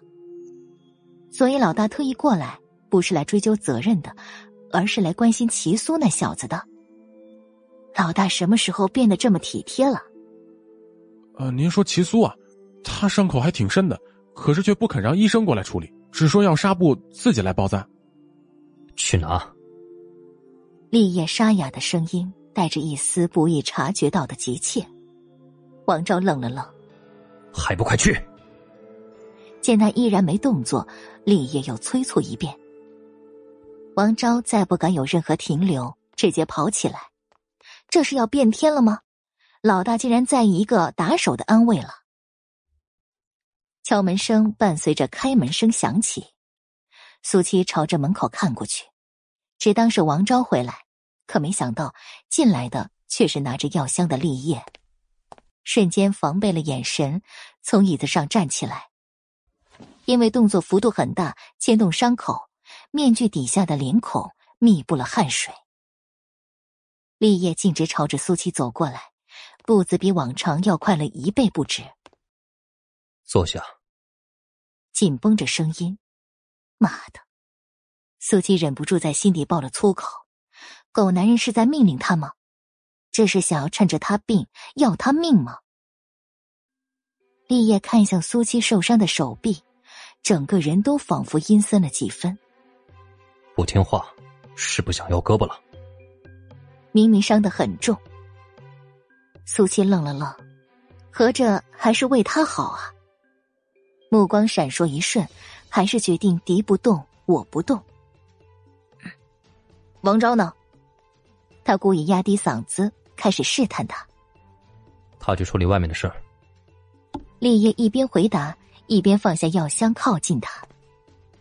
所以老大特意过来，不是来追究责任的，而是来关心齐苏那小子的。老大什么时候变得这么体贴了？呃，您说齐苏啊，他伤口还挺深的，可是却不肯让医生过来处理，只说要纱布自己来包扎。去拿。立业沙哑的声音带着一丝不易察觉到的急切。王昭愣了愣，还不快去！见他依然没动作，立业又催促一遍。王昭再不敢有任何停留，直接跑起来。这是要变天了吗？老大竟然在意一个打手的安慰了。敲门声伴随着开门声响起，苏七朝着门口看过去，只当是王昭回来。可没想到，进来的却是拿着药箱的立业，瞬间防备了眼神，从椅子上站起来。因为动作幅度很大，牵动伤口，面具底下的脸孔密布了汗水。立业径直朝着苏七走过来，步子比往常要快了一倍不止。坐下。紧绷着声音，妈的！苏七忍不住在心底爆了粗口。狗男人是在命令他吗？这是想要趁着他病要他命吗？立业看向苏七受伤的手臂，整个人都仿佛阴森了几分。不听话，是不想要胳膊了？明明伤得很重。苏七愣了愣，合着还是为他好啊？目光闪烁一瞬，还是决定敌不动我不动。王昭呢？他故意压低嗓子，开始试探他。他去处理外面的事儿。立业一边回答，一边放下药箱，靠近他。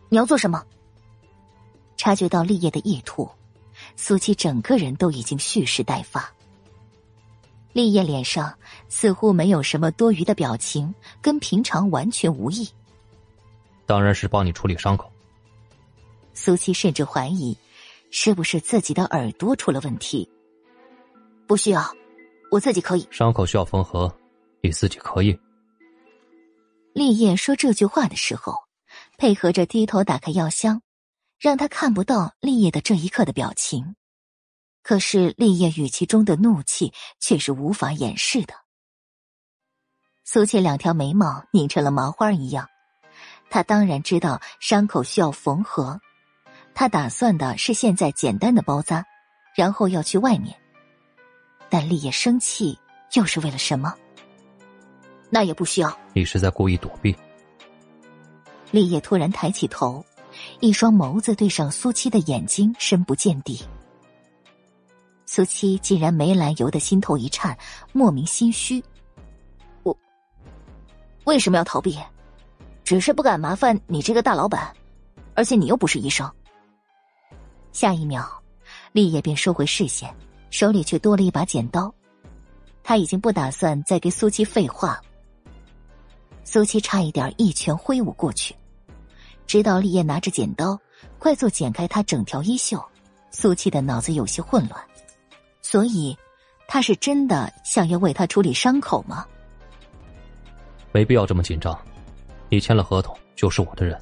你要做什么？察觉到立业的意图，苏七整个人都已经蓄势待发。立业脸上似乎没有什么多余的表情，跟平常完全无异。当然是帮你处理伤口。苏七甚至怀疑，是不是自己的耳朵出了问题。不需要，我自己可以。伤口需要缝合，你自己可以。立业说这句话的时候，配合着低头打开药箱，让他看不到立业的这一刻的表情。可是立业语气中的怒气却是无法掩饰的。苏倩两条眉毛拧成了麻花一样，他当然知道伤口需要缝合。他打算的是现在简单的包扎，然后要去外面。但立业生气又是为了什么？那也不需要。你是在故意躲避？立业突然抬起头，一双眸子对上苏七的眼睛，深不见底。苏七竟然没来由的心头一颤，莫名心虚。我为什么要逃避？只是不敢麻烦你这个大老板，而且你又不是医生。下一秒，立业便收回视线，手里却多了一把剪刀。他已经不打算再跟苏七废话。苏七差一点一拳挥舞过去，直到立业拿着剪刀快速剪开他整条衣袖，苏七的脑子有些混乱。所以，他是真的想要为他处理伤口吗？没必要这么紧张，你签了合同就是我的人，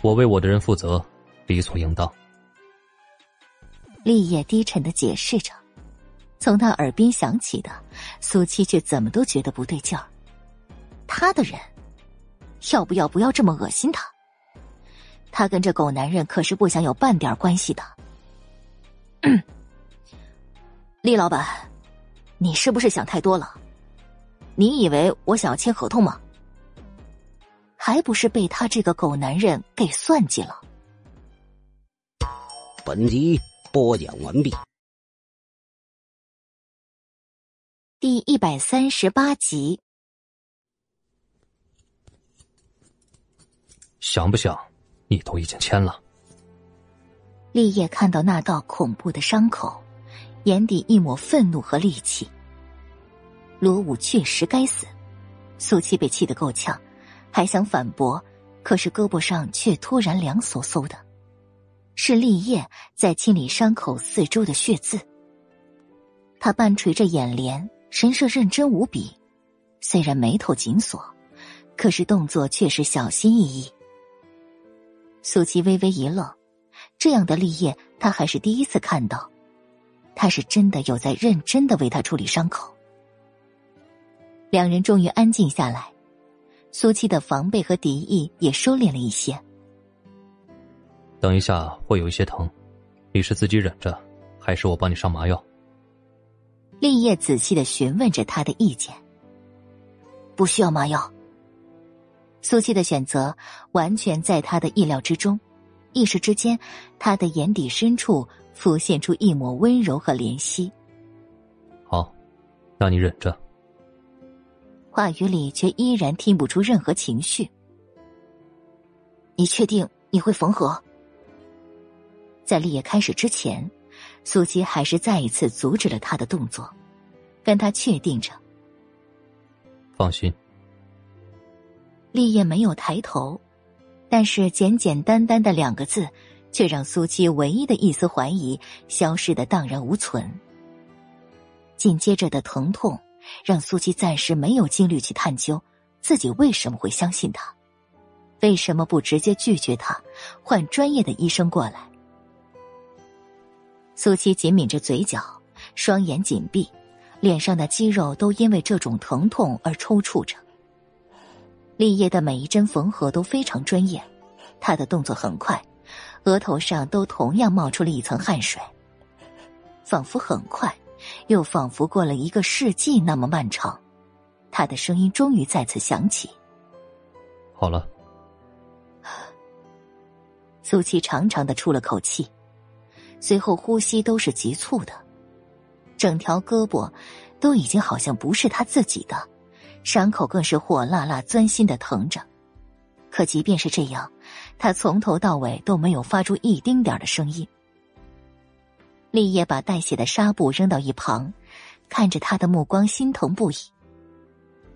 我为我的人负责，理所应当。立业低沉的解释着，从他耳边响起的，苏七却怎么都觉得不对劲儿。他的人，要不要不要这么恶心他？他跟这狗男人可是不想有半点关系的。厉老板，你是不是想太多了？你以为我想要签合同吗？还不是被他这个狗男人给算计了。本集。播讲完毕，第一百三十八集。想不想？你都已经签了。立业看到那道恐怖的伤口，眼底一抹愤怒和戾气。罗武确实该死，苏七被气得够呛，还想反驳，可是胳膊上却突然凉飕飕的。是立业在清理伤口四周的血渍。他半垂着眼帘，神色认真无比，虽然眉头紧锁，可是动作却是小心翼翼。苏琪微微一愣，这样的立业他还是第一次看到，他是真的有在认真的为他处理伤口。两人终于安静下来，苏七的防备和敌意也收敛了一些。等一下会有一些疼，你是自己忍着，还是我帮你上麻药？立业仔细的询问着他的意见。不需要麻药。苏七的选择完全在他的意料之中，一时之间，他的眼底深处浮现出一抹温柔和怜惜。好，那你忍着。话语里却依然听不出任何情绪。你确定你会缝合？在立业开始之前，苏七还是再一次阻止了他的动作，跟他确定着。放心。立业没有抬头，但是简简单单的两个字，却让苏七唯一的一丝怀疑消失的荡然无存。紧接着的疼痛，让苏七暂时没有精力去探究自己为什么会相信他，为什么不直接拒绝他，换专业的医生过来。苏七紧抿着嘴角，双眼紧闭，脸上的肌肉都因为这种疼痛而抽搐着。立业的每一针缝合都非常专业，他的动作很快，额头上都同样冒出了一层汗水，仿佛很快，又仿佛过了一个世纪那么漫长。他的声音终于再次响起：“好了。”苏七长长的出了口气。随后呼吸都是急促的，整条胳膊都已经好像不是他自己的，伤口更是火辣辣钻心的疼着。可即便是这样，他从头到尾都没有发出一丁点的声音。立业把带血的纱布扔到一旁，看着他的目光心疼不已。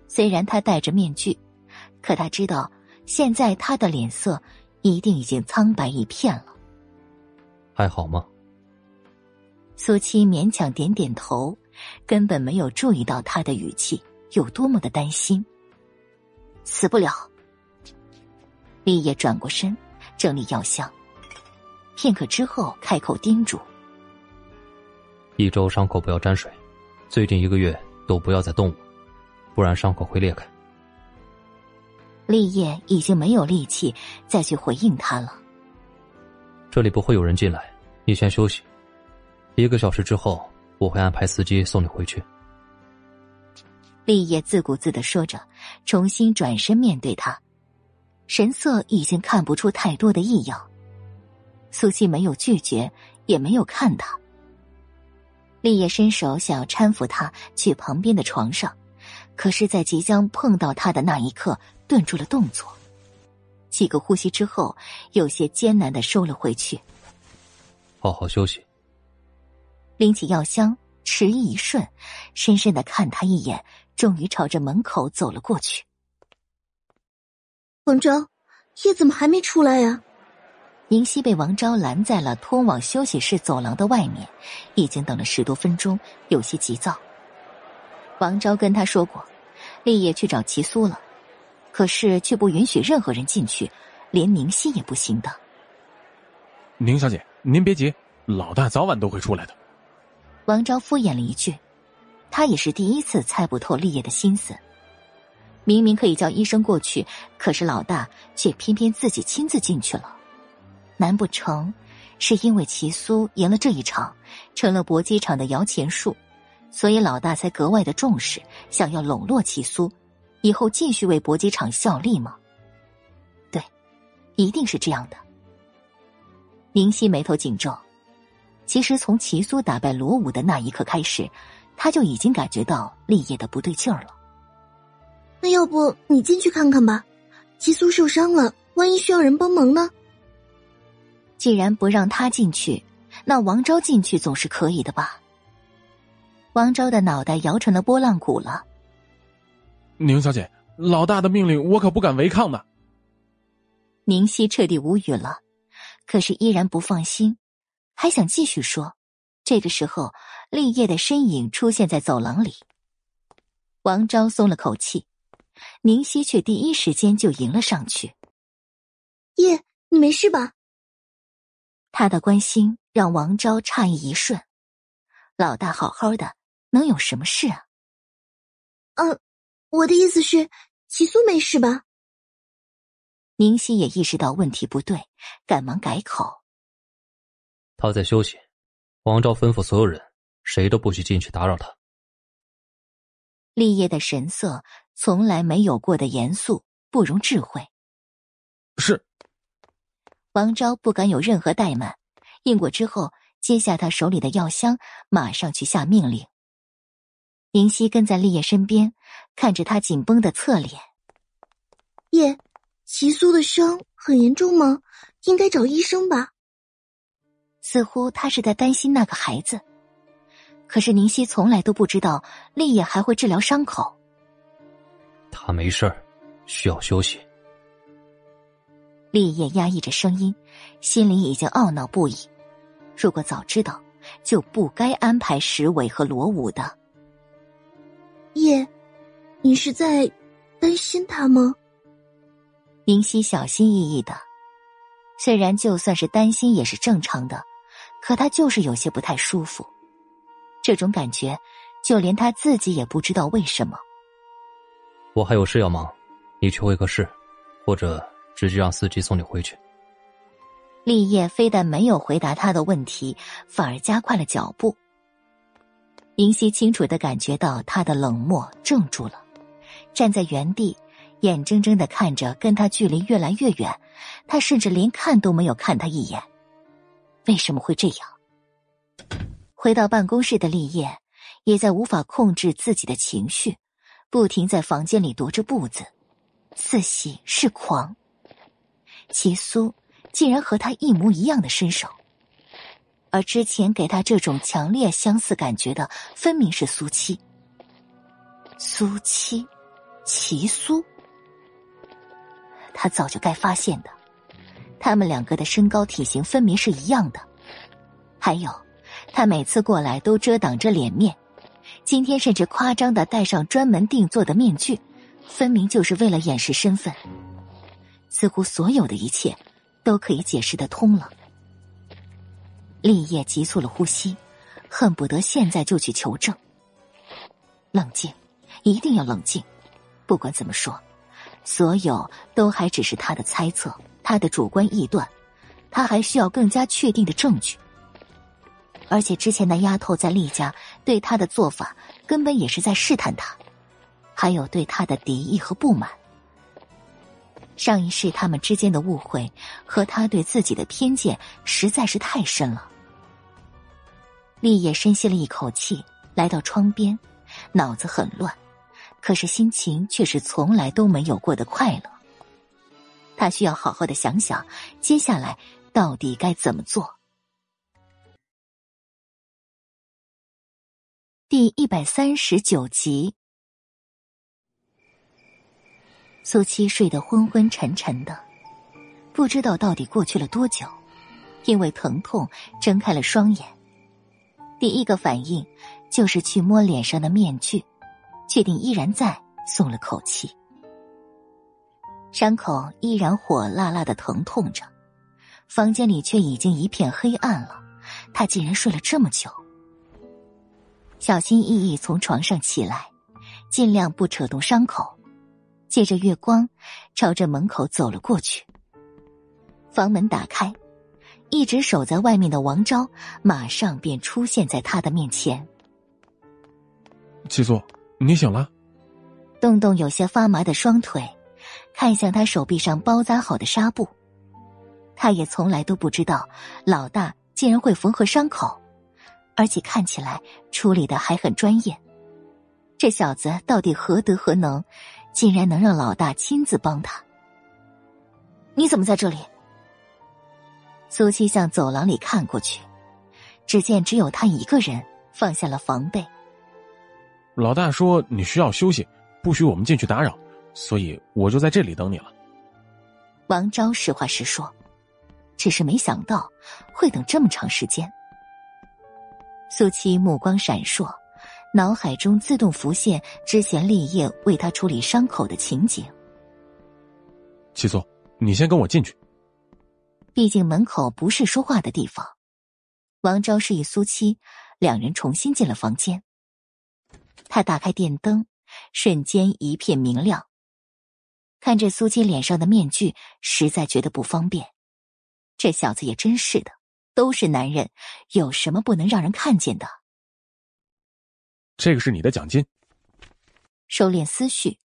虽然他戴着面具，可他知道现在他的脸色一定已经苍白一片了。还好吗？苏七勉强点点头，根本没有注意到他的语气有多么的担心。死不了。立业转过身，整理药箱，片刻之后开口叮嘱。一周伤口不要沾水，最近一个月都不要再动我，不然伤口会裂开。立业已经没有力气再去回应他了。这里不会有人进来，你先休息。一个小时之后，我会安排司机送你回去。立业自顾自的说着，重新转身面对他，神色已经看不出太多的异样。苏西没有拒绝，也没有看他。立业伸手想要搀扶他去旁边的床上，可是，在即将碰到他的那一刻，顿住了动作。几个呼吸之后，有些艰难的收了回去。好好休息。拎起药箱，迟疑一瞬，深深的看他一眼，终于朝着门口走了过去。王昭，叶怎么还没出来呀？宁熙被王昭拦在了通往休息室走廊的外面，已经等了十多分钟，有些急躁。王昭跟他说过，立业去找齐苏了，可是却不允许任何人进去，连宁熙也不行的。宁小姐，您别急，老大早晚都会出来的。王昭敷衍了一句，他也是第一次猜不透立业的心思。明明可以叫医生过去，可是老大却偏偏自己亲自进去了。难不成是因为齐苏赢了这一场，成了搏击场的摇钱树，所以老大才格外的重视，想要笼络齐苏，以后继续为搏击场效力吗？对，一定是这样的。宁熙眉头紧皱，其实从齐苏打败罗武的那一刻开始，他就已经感觉到立业的不对劲儿了。那要不你进去看看吧，齐苏受伤了，万一需要人帮忙呢？既然不让他进去，那王昭进去总是可以的吧？王昭的脑袋摇成了拨浪鼓了。宁小姐，老大的命令我可不敢违抗的。宁熙彻底无语了，可是依然不放心，还想继续说。这个时候，立业的身影出现在走廊里。王昭松了口气，宁熙却第一时间就迎了上去。叶，你没事吧？他的关心让王昭诧异一瞬，老大好好的，能有什么事啊？嗯，我的意思是，齐苏没事吧？宁熙也意识到问题不对，赶忙改口：“他在休息。”王昭吩咐所有人，谁都不许进去打扰他。立业的神色从来没有过的严肃，不容智慧。是。王昭不敢有任何怠慢，应过之后，接下他手里的药箱，马上去下命令。宁熙跟在立业身边，看着他紧绷的侧脸。叶，齐苏的伤很严重吗？应该找医生吧。似乎他是在担心那个孩子，可是宁熙从来都不知道立业还会治疗伤口。他没事儿，需要休息。立业压抑着声音，心里已经懊恼不已。如果早知道，就不该安排石伟和罗武的。叶，你是在担心他吗？宁熙小心翼翼的，虽然就算是担心也是正常的，可他就是有些不太舒服。这种感觉，就连他自己也不知道为什么。我还有事要忙，你去会个事，或者。直接让司机送你回去。立业非但没有回答他的问题，反而加快了脚步。林夕清楚的感觉到他的冷漠，怔住了，站在原地，眼睁睁的看着跟他距离越来越远。他甚至连看都没有看他一眼。为什么会这样？回到办公室的立业，也在无法控制自己的情绪，不停在房间里踱着步子，似喜是狂。齐苏竟然和他一模一样的身手，而之前给他这种强烈相似感觉的，分明是苏七。苏七，齐苏，他早就该发现的。他们两个的身高体型分明是一样的，还有，他每次过来都遮挡着脸面，今天甚至夸张的戴上专门定做的面具，分明就是为了掩饰身份。似乎所有的一切都可以解释得通了。立业急促了呼吸，恨不得现在就去求证。冷静，一定要冷静。不管怎么说，所有都还只是他的猜测，他的主观臆断，他还需要更加确定的证据。而且之前那丫头在厉家对他的做法，根本也是在试探他，还有对他的敌意和不满。上一世他们之间的误会和他对自己的偏见实在是太深了。立业深吸了一口气，来到窗边，脑子很乱，可是心情却是从来都没有过的快乐。他需要好好的想想，接下来到底该怎么做。第一百三十九集。苏七睡得昏昏沉沉的，不知道到底过去了多久，因为疼痛睁开了双眼。第一个反应就是去摸脸上的面具，确定依然在，松了口气。伤口依然火辣辣的疼痛着，房间里却已经一片黑暗了。他竟然睡了这么久，小心翼翼从床上起来，尽量不扯动伤口。借着月光，朝着门口走了过去。房门打开，一直守在外面的王昭马上便出现在他的面前。七素，你醒了。动动有些发麻的双腿，看向他手臂上包扎好的纱布。他也从来都不知道老大竟然会缝合伤口，而且看起来处理的还很专业。这小子到底何德何能？竟然能让老大亲自帮他？你怎么在这里？苏七向走廊里看过去，只见只有他一个人，放下了防备。老大说你需要休息，不许我们进去打扰，所以我就在这里等你了。王昭实话实说，只是没想到会等这么长时间。苏七目光闪烁。脑海中自动浮现之前立业为他处理伤口的情景。七素，你先跟我进去。毕竟门口不是说话的地方。王昭示意苏七，两人重新进了房间。他打开电灯，瞬间一片明亮。看着苏七脸上的面具，实在觉得不方便。这小子也真是的，都是男人，有什么不能让人看见的？这个是你的奖金。收敛思绪，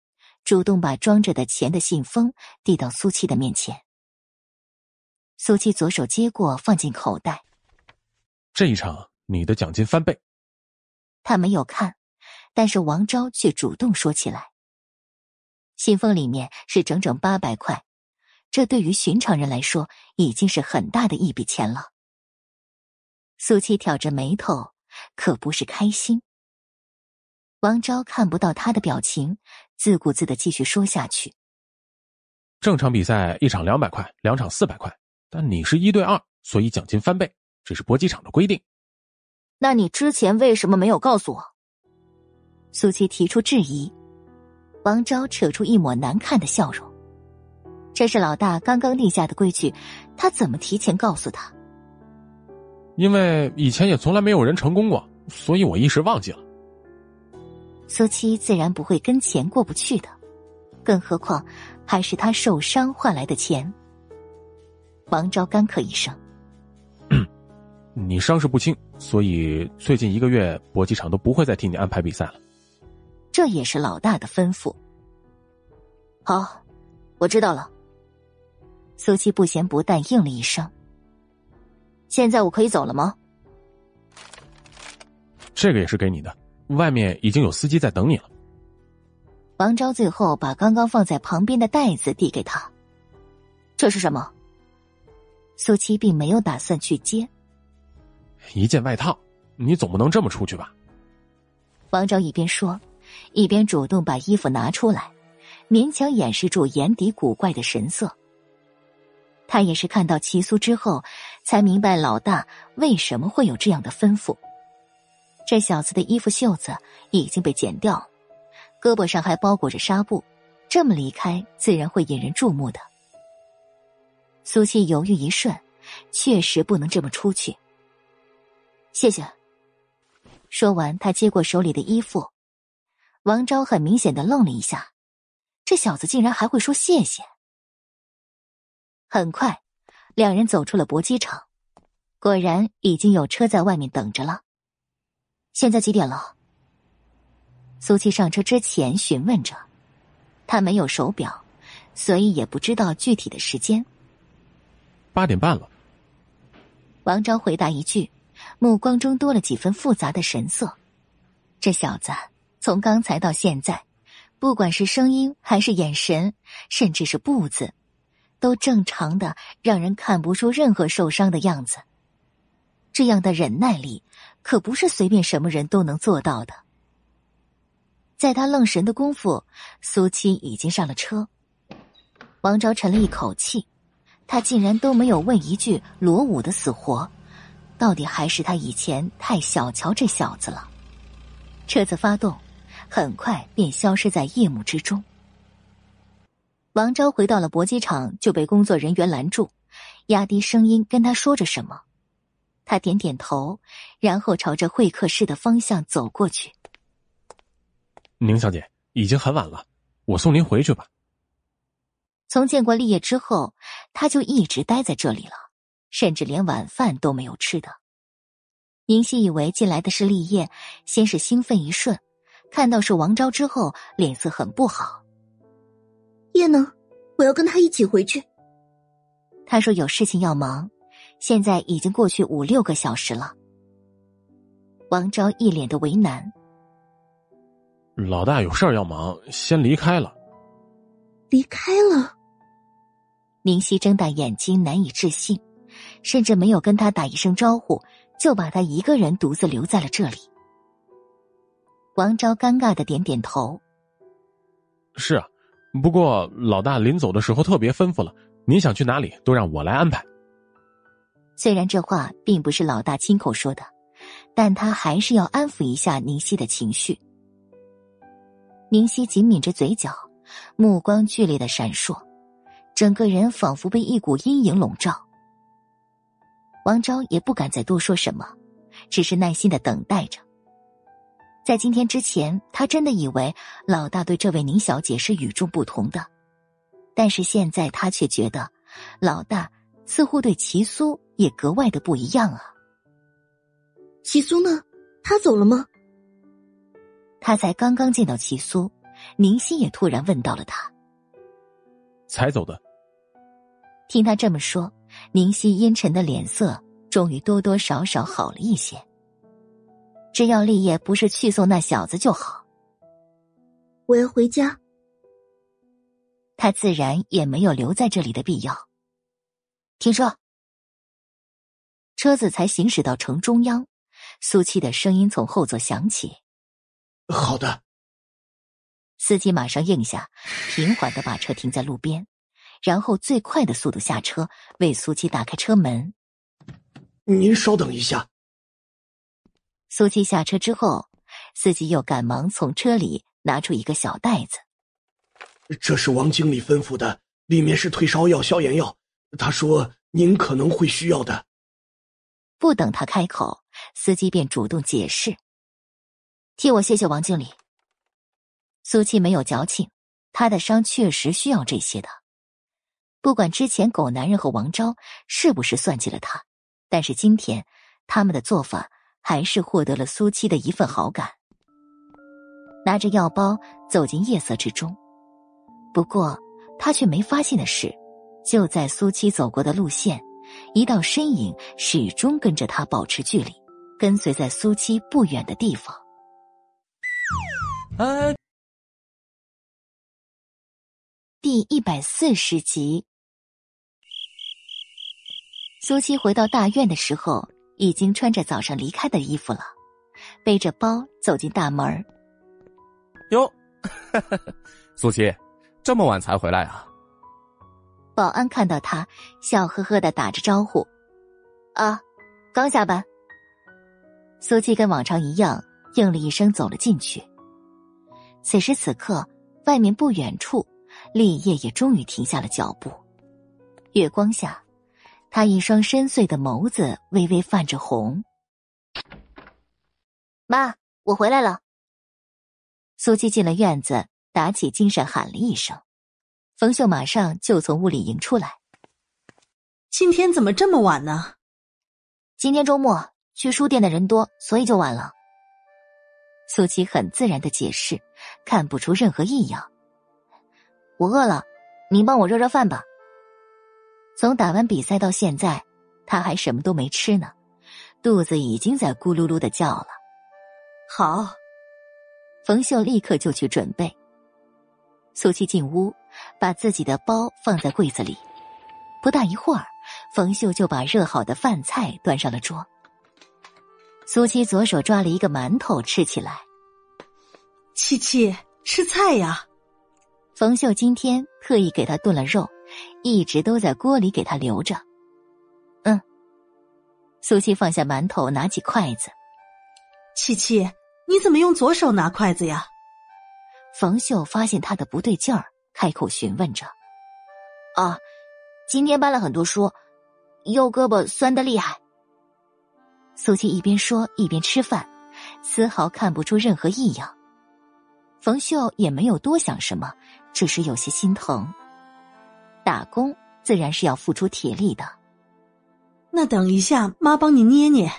主动把装着的钱的信封递到苏七的面前。苏七左手接过，放进口袋。这一场，你的奖金翻倍。他没有看，但是王昭却主动说起来。信封里面是整整八百块，这对于寻常人来说已经是很大的一笔钱了。苏七挑着眉头，可不是开心。王昭看不到他的表情，自顾自的继续说下去。正常比赛一场两百块，两场四百块，但你是一对二，所以奖金翻倍，这是搏击场的规定。那你之前为什么没有告诉我？苏七提出质疑。王昭扯出一抹难看的笑容。这是老大刚刚定下的规矩，他怎么提前告诉他？因为以前也从来没有人成功过，所以我一时忘记了。苏七自然不会跟钱过不去的，更何况还是他受伤换来的钱。王昭干咳一声：“你伤势不轻，所以最近一个月搏击场都不会再替你安排比赛了。”这也是老大的吩咐。好，我知道了。苏七不咸不淡应了一声：“现在我可以走了吗？”这个也是给你的。外面已经有司机在等你了。王昭最后把刚刚放在旁边的袋子递给他。这是什么？苏七并没有打算去接。一件外套，你总不能这么出去吧？王昭一边说，一边主动把衣服拿出来，勉强掩饰住眼底古怪的神色。他也是看到齐苏之后，才明白老大为什么会有这样的吩咐。这小子的衣服袖子已经被剪掉，胳膊上还包裹着纱布，这么离开自然会引人注目的。苏七犹豫一瞬，确实不能这么出去。谢谢。说完，他接过手里的衣服。王昭很明显的愣了一下，这小子竟然还会说谢谢。很快，两人走出了搏击场，果然已经有车在外面等着了。现在几点了？苏七上车之前询问着，他没有手表，所以也不知道具体的时间。八点半了。王昭回答一句，目光中多了几分复杂的神色。这小子从刚才到现在，不管是声音还是眼神，甚至是步子。都正常的，让人看不出任何受伤的样子。这样的忍耐力，可不是随便什么人都能做到的。在他愣神的功夫，苏七已经上了车。王昭沉了一口气，他竟然都没有问一句罗武的死活，到底还是他以前太小瞧这小子了。车子发动，很快便消失在夜幕之中。王昭回到了搏击场，就被工作人员拦住，压低声音跟他说着什么。他点点头，然后朝着会客室的方向走过去。宁小姐，已经很晚了，我送您回去吧。从见过立业之后，他就一直待在这里了，甚至连晚饭都没有吃的。宁熙以为进来的是立业，先是兴奋一瞬，看到是王昭之后，脸色很不好。叶呢？我要跟他一起回去。他说有事情要忙，现在已经过去五六个小时了。王昭一脸的为难。老大有事儿要忙，先离开了。离开了。宁熙睁大眼睛，难以置信，甚至没有跟他打一声招呼，就把他一个人独自留在了这里。王昭尴尬的点点头。是啊。不过，老大临走的时候特别吩咐了，你想去哪里都让我来安排。虽然这话并不是老大亲口说的，但他还是要安抚一下宁熙的情绪。宁熙紧抿着嘴角，目光剧烈的闪烁，整个人仿佛被一股阴影笼罩。王昭也不敢再多说什么，只是耐心的等待着。在今天之前，他真的以为老大对这位宁小姐是与众不同的，但是现在他却觉得，老大似乎对齐苏也格外的不一样啊。齐苏呢？他走了吗？他才刚刚见到齐苏，宁熙也突然问到了他。才走的。听他这么说，宁夕阴沉的脸色终于多多少少好了一些。只要立业不是去送那小子就好。我要回家。他自然也没有留在这里的必要。停车。车子才行驶到城中央，苏七的声音从后座响起：“好的。”司机马上应下，平缓的把车停在路边，然后最快的速度下车，为苏七打开车门。您稍等一下。苏七下车之后，司机又赶忙从车里拿出一个小袋子。这是王经理吩咐的，里面是退烧药、消炎药。他说您可能会需要的。不等他开口，司机便主动解释：“替我谢谢王经理。”苏七没有矫情，他的伤确实需要这些的。不管之前狗男人和王昭是不是算计了他，但是今天他们的做法。还是获得了苏七的一份好感。拿着药包走进夜色之中，不过他却没发现的是，就在苏七走过的路线，一道身影始终跟着他保持距离，跟随在苏七不远的地方。哎，第一百四十集，苏七回到大院的时候，已经穿着早上离开的衣服了，背着包走进大门。哟，苏七，这么晚才回来啊？保安看到他，笑呵呵的打着招呼：“啊，刚下班。”苏七跟往常一样应了一声，走了进去。此时此刻，外面不远处，立业也终于停下了脚步。月光下，他一双深邃的眸子微微泛着红。妈，我回来了。苏七进了院子，打起精神喊了一声。冯秀马上就从屋里迎出来。今天怎么这么晚呢？今天周末，去书店的人多，所以就晚了。苏七很自然的解释，看不出任何异样。我饿了，你帮我热热饭吧。从打完比赛到现在，他还什么都没吃呢，肚子已经在咕噜噜的叫了。好，冯秀立刻就去准备。苏七进屋，把自己的包放在柜子里。不大一会儿，冯秀就把热好的饭菜端上了桌。苏七左手抓了一个馒头吃起来。七七吃菜呀！冯秀今天特意给他炖了肉，一直都在锅里给他留着。嗯。苏七放下馒头，拿起筷子。七七，你怎么用左手拿筷子呀？冯秀发现他的不对劲儿，开口询问着：“啊，今天搬了很多书，右胳膊酸的厉害。”苏七一边说一边吃饭，丝毫看不出任何异样。冯秀也没有多想什么，只是有些心疼。打工自然是要付出体力的。那等一下，妈帮你捏捏。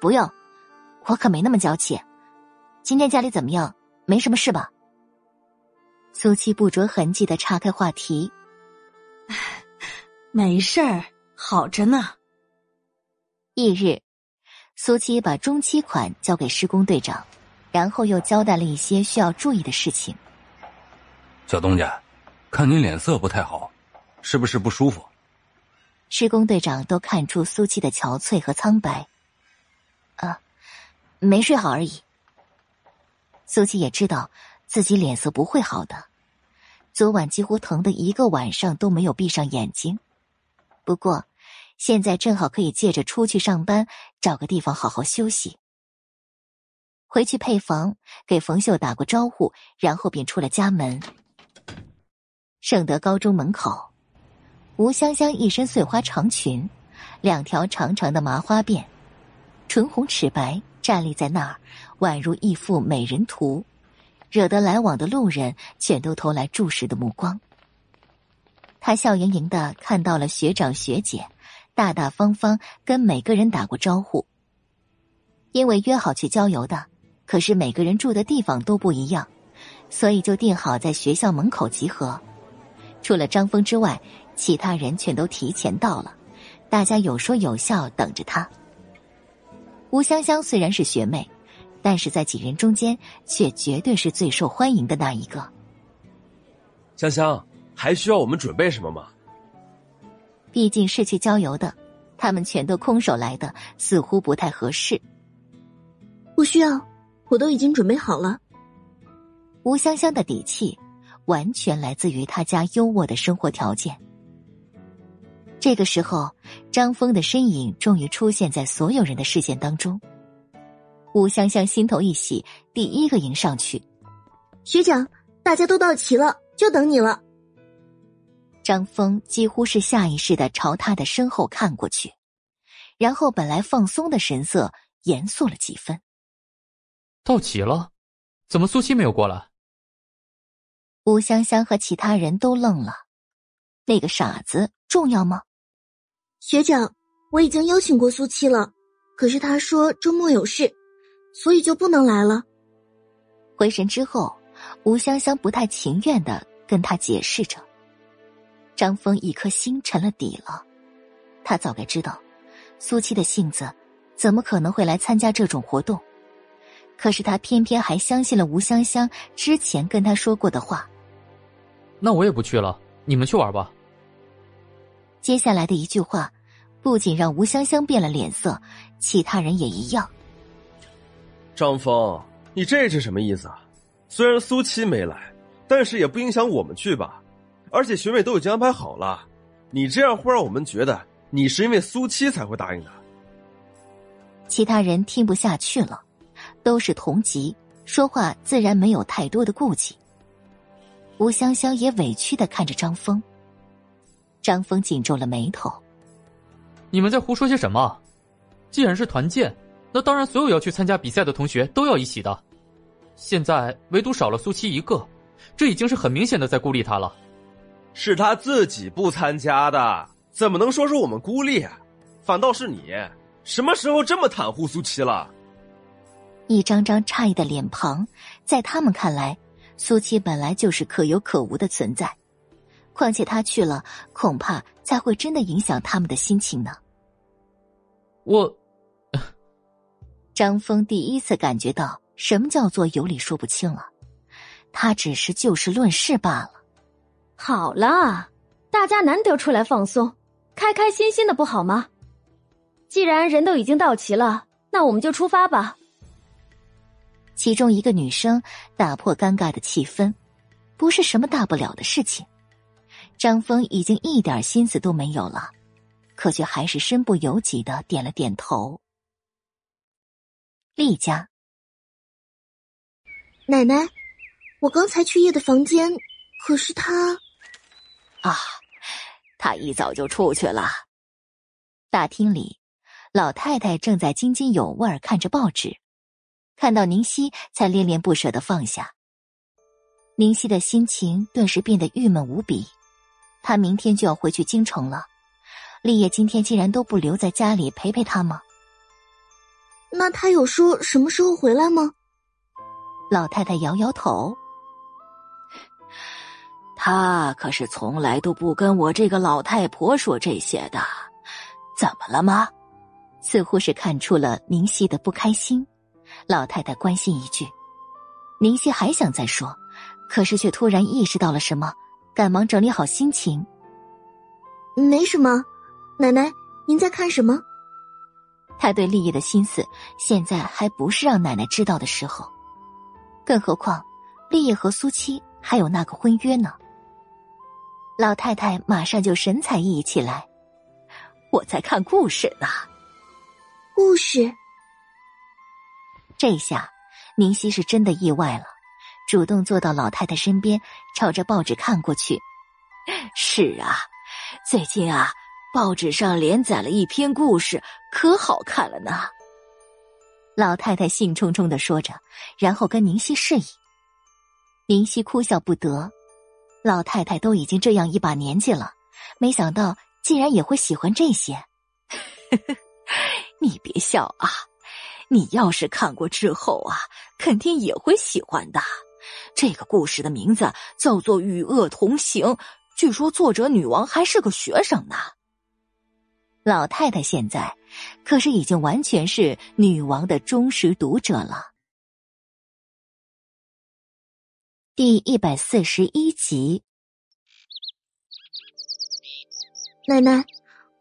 不用，我可没那么娇气。今天家里怎么样？没什么事吧？苏七不着痕迹的岔开话题：“没事儿，好着呢。”翌日，苏七把中期款交给施工队长，然后又交代了一些需要注意的事情。小东家，看你脸色不太好，是不是不舒服？施工队长都看出苏七的憔悴和苍白。啊，没睡好而已。苏七也知道。自己脸色不会好的，昨晚几乎疼的一个晚上都没有闭上眼睛。不过，现在正好可以借着出去上班，找个地方好好休息。回去配房，给冯秀打过招呼，然后便出了家门。圣德高中门口，吴香香一身碎花长裙，两条长长的麻花辫，唇红齿白，站立在那儿，宛如一幅美人图。惹得来往的路人全都投来注视的目光。他笑盈盈的看到了学长学姐，大大方方跟每个人打过招呼。因为约好去郊游的，可是每个人住的地方都不一样，所以就定好在学校门口集合。除了张峰之外，其他人全都提前到了，大家有说有笑等着他。吴香香虽然是学妹。但是在几人中间，却绝对是最受欢迎的那一个。香香，还需要我们准备什么吗？毕竟是去郊游的，他们全都空手来的，似乎不太合适。不需要，我都已经准备好了。吴香香的底气，完全来自于她家优渥的生活条件。这个时候，张峰的身影终于出现在所有人的视线当中。吴香香心头一喜，第一个迎上去。学长，大家都到齐了，就等你了。张峰几乎是下意识的朝他的身后看过去，然后本来放松的神色严肃了几分。到齐了，怎么苏七没有过来？吴香香和其他人都愣了。那个傻子重要吗？学长，我已经邀请过苏七了，可是他说周末有事。所以就不能来了。回神之后，吴香香不太情愿的跟他解释着。张峰一颗心沉了底了，他早该知道，苏七的性子怎么可能会来参加这种活动，可是他偏偏还相信了吴香香之前跟他说过的话。那我也不去了，你们去玩吧。接下来的一句话，不仅让吴香香变了脸色，其他人也一样。张峰，你这是什么意思啊？虽然苏七没来，但是也不影响我们去吧？而且学妹都已经安排好了，你这样会让我们觉得你是因为苏七才会答应的。其他人听不下去了，都是同级，说话自然没有太多的顾忌。吴香香也委屈的看着张峰。张峰紧皱了眉头：“你们在胡说些什么？既然是团建，那当然所有要去参加比赛的同学都要一起的。现在唯独少了苏七一个，这已经是很明显的在孤立他了。是他自己不参加的，怎么能说是我们孤立？反倒是你。”什么时候这么袒护苏七了？一张张诧异的脸庞，在他们看来，苏七本来就是可有可无的存在，况且他去了，恐怕才会真的影响他们的心情呢。我，张峰第一次感觉到什么叫做有理说不清了，他只是就事论事罢了。好了，大家难得出来放松，开开心心的不好吗？既然人都已经到齐了，那我们就出发吧。其中一个女生打破尴尬的气氛，不是什么大不了的事情。张峰已经一点心思都没有了，可却还是身不由己的点了点头。厉家，奶奶，我刚才去叶的房间，可是他……啊，他一早就出去了。大厅里。老太太正在津津有味看着报纸，看到宁熙才恋恋不舍的放下。宁熙的心情顿时变得郁闷无比，他明天就要回去京城了，立业今天竟然都不留在家里陪陪他吗？那他有说什么时候回来吗？老太太摇摇头，他可是从来都不跟我这个老太婆说这些的，怎么了吗？似乎是看出了宁熙的不开心，老太太关心一句。宁熙还想再说，可是却突然意识到了什么，赶忙整理好心情。没什么，奶奶，您在看什么？他对立业的心思，现在还不是让奶奶知道的时候。更何况，立业和苏七还有那个婚约呢。老太太马上就神采奕奕起来，我在看故事呢。故事，这下宁熙是真的意外了，主动坐到老太太身边，朝着报纸看过去。是啊，最近啊，报纸上连载了一篇故事，可好看了呢。老太太兴冲冲的说着，然后跟宁熙示意。宁熙哭笑不得，老太太都已经这样一把年纪了，没想到竟然也会喜欢这些。呵呵。你别笑啊！你要是看过之后啊，肯定也会喜欢的。这个故事的名字叫做《与恶同行》，据说作者女王还是个学生呢。老太太现在可是已经完全是女王的忠实读者了。第一百四十一集，奶奶，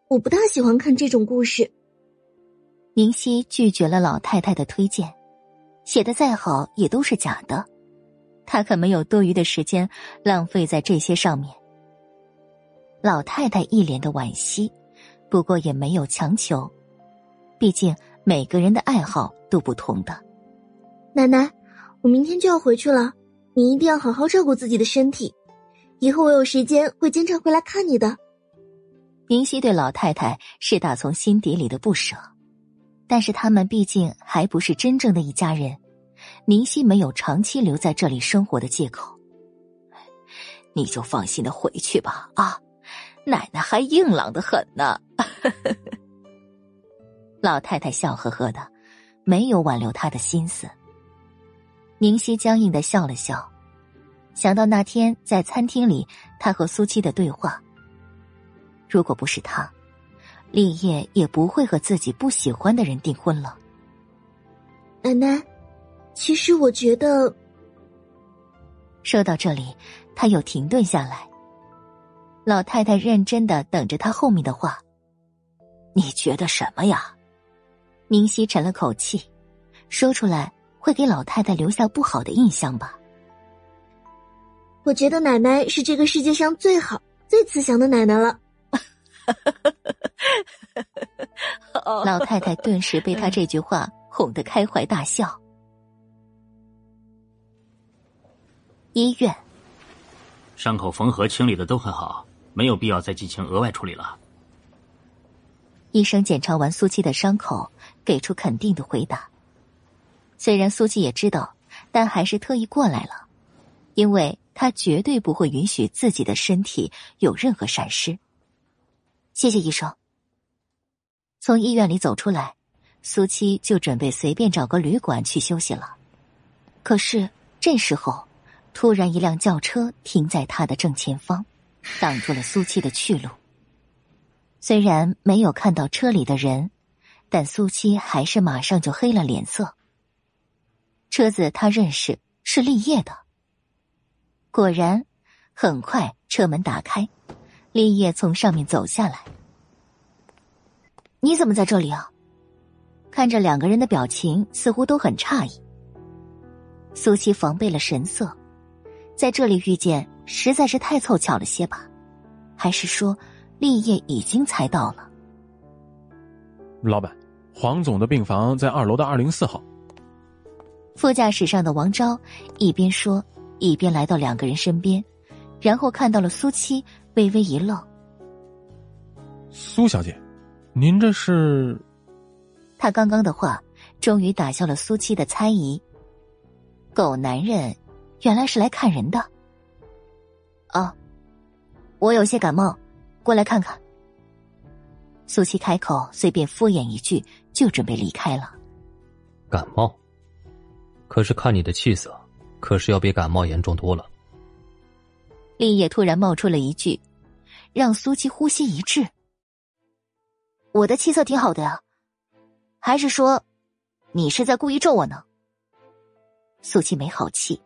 我不大喜欢看这种故事。宁熙拒绝了老太太的推荐，写的再好也都是假的，他可没有多余的时间浪费在这些上面。老太太一脸的惋惜，不过也没有强求，毕竟每个人的爱好都不同的。奶奶，我明天就要回去了，你一定要好好照顾自己的身体，以后我有时间会经常回来看你的。宁熙对老太太是打从心底里的不舍。但是他们毕竟还不是真正的一家人，宁熙没有长期留在这里生活的借口。你就放心的回去吧，啊，奶奶还硬朗的很呢。老太太笑呵呵的，没有挽留他的心思。宁熙僵硬的笑了笑，想到那天在餐厅里他和苏七的对话，如果不是他。立业也不会和自己不喜欢的人订婚了。奶奶，其实我觉得……说到这里，他又停顿下来。老太太认真的等着他后面的话。你觉得什么呀？明熙沉了口气，说出来会给老太太留下不好的印象吧？我觉得奶奶是这个世界上最好、最慈祥的奶奶了。老太太顿时被他这句话哄得开怀大笑。医院，伤口缝合清理的都很好，没有必要再进行额外处理了。医生检查完苏七的伤口，给出肯定的回答。虽然苏七也知道，但还是特意过来了，因为他绝对不会允许自己的身体有任何闪失。谢谢医生。从医院里走出来，苏七就准备随便找个旅馆去休息了。可是这时候，突然一辆轿车停在他的正前方，挡住了苏七的去路。虽然没有看到车里的人，但苏七还是马上就黑了脸色。车子他认识，是立业的。果然，很快车门打开。立业从上面走下来，你怎么在这里啊？看着两个人的表情，似乎都很诧异。苏七防备了神色，在这里遇见实在是太凑巧了些吧？还是说，立业已经猜到了？老板，黄总的病房在二楼的二零四号。副驾驶上的王昭一边说，一边来到两个人身边，然后看到了苏七。微微一愣，苏小姐，您这是？他刚刚的话终于打消了苏七的猜疑。狗男人原来是来看人的。啊，我有些感冒，过来看看。苏七开口，随便敷衍一句，就准备离开了。感冒？可是看你的气色，可是要比感冒严重多了。立业突然冒出了一句，让苏七呼吸一滞。我的气色挺好的呀，还是说，你是在故意咒我呢？苏七没好气，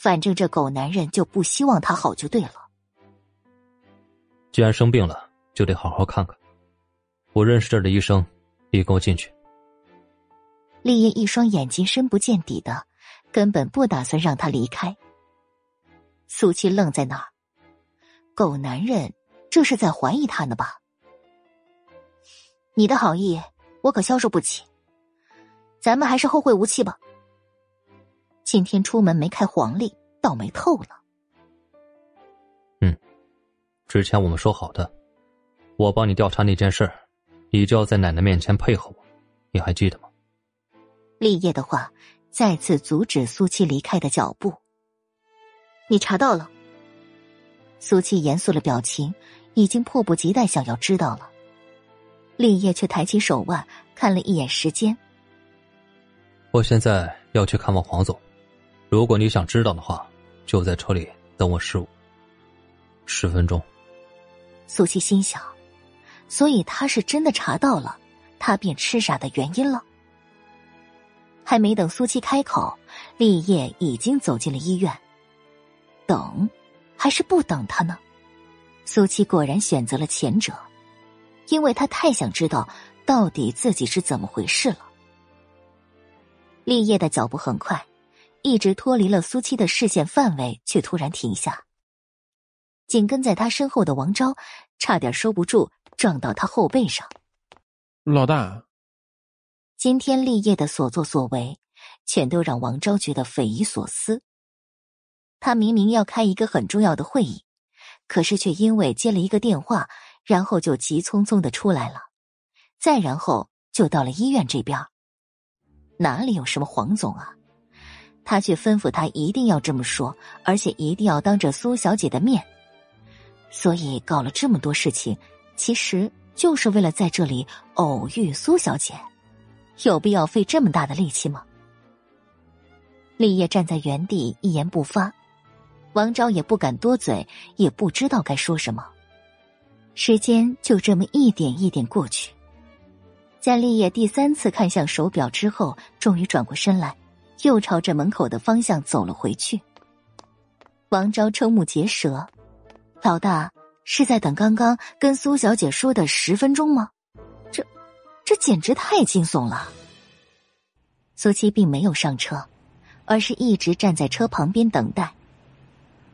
反正这狗男人就不希望他好就对了。既然生病了，就得好好看看。我认识这儿的医生，你跟我进去。丽叶一双眼睛深不见底的，根本不打算让他离开。苏七愣在那儿，狗男人这是在怀疑他呢吧？你的好意我可消受不起，咱们还是后会无期吧。今天出门没开黄历，倒霉透了。嗯，之前我们说好的，我帮你调查那件事，你就要在奶奶面前配合我，你还记得吗？立业的话再次阻止苏七离开的脚步。你查到了？苏七严肃的表情，已经迫不及待想要知道了。立业却抬起手腕看了一眼时间。我现在要去看望黄总，如果你想知道的话，就在车里等我十五十分钟。苏七心想，所以他是真的查到了他变痴傻的原因了。还没等苏七开口，立业已经走进了医院。等，还是不等他呢？苏七果然选择了前者，因为他太想知道到底自己是怎么回事了。立业的脚步很快，一直脱离了苏七的视线范围，却突然停下。紧跟在他身后的王昭差点收不住，撞到他后背上。老大，今天立业的所作所为，全都让王昭觉得匪夷所思。他明明要开一个很重要的会议，可是却因为接了一个电话，然后就急匆匆的出来了，再然后就到了医院这边。哪里有什么黄总啊？他却吩咐他一定要这么说，而且一定要当着苏小姐的面。所以搞了这么多事情，其实就是为了在这里偶遇苏小姐，有必要费这么大的力气吗？立业站在原地一言不发。王昭也不敢多嘴，也不知道该说什么。时间就这么一点一点过去。在立业第三次看向手表之后，终于转过身来，又朝着门口的方向走了回去。王昭瞠目结舌：“老大是在等刚刚跟苏小姐说的十分钟吗？”这这简直太惊悚了。苏七并没有上车，而是一直站在车旁边等待。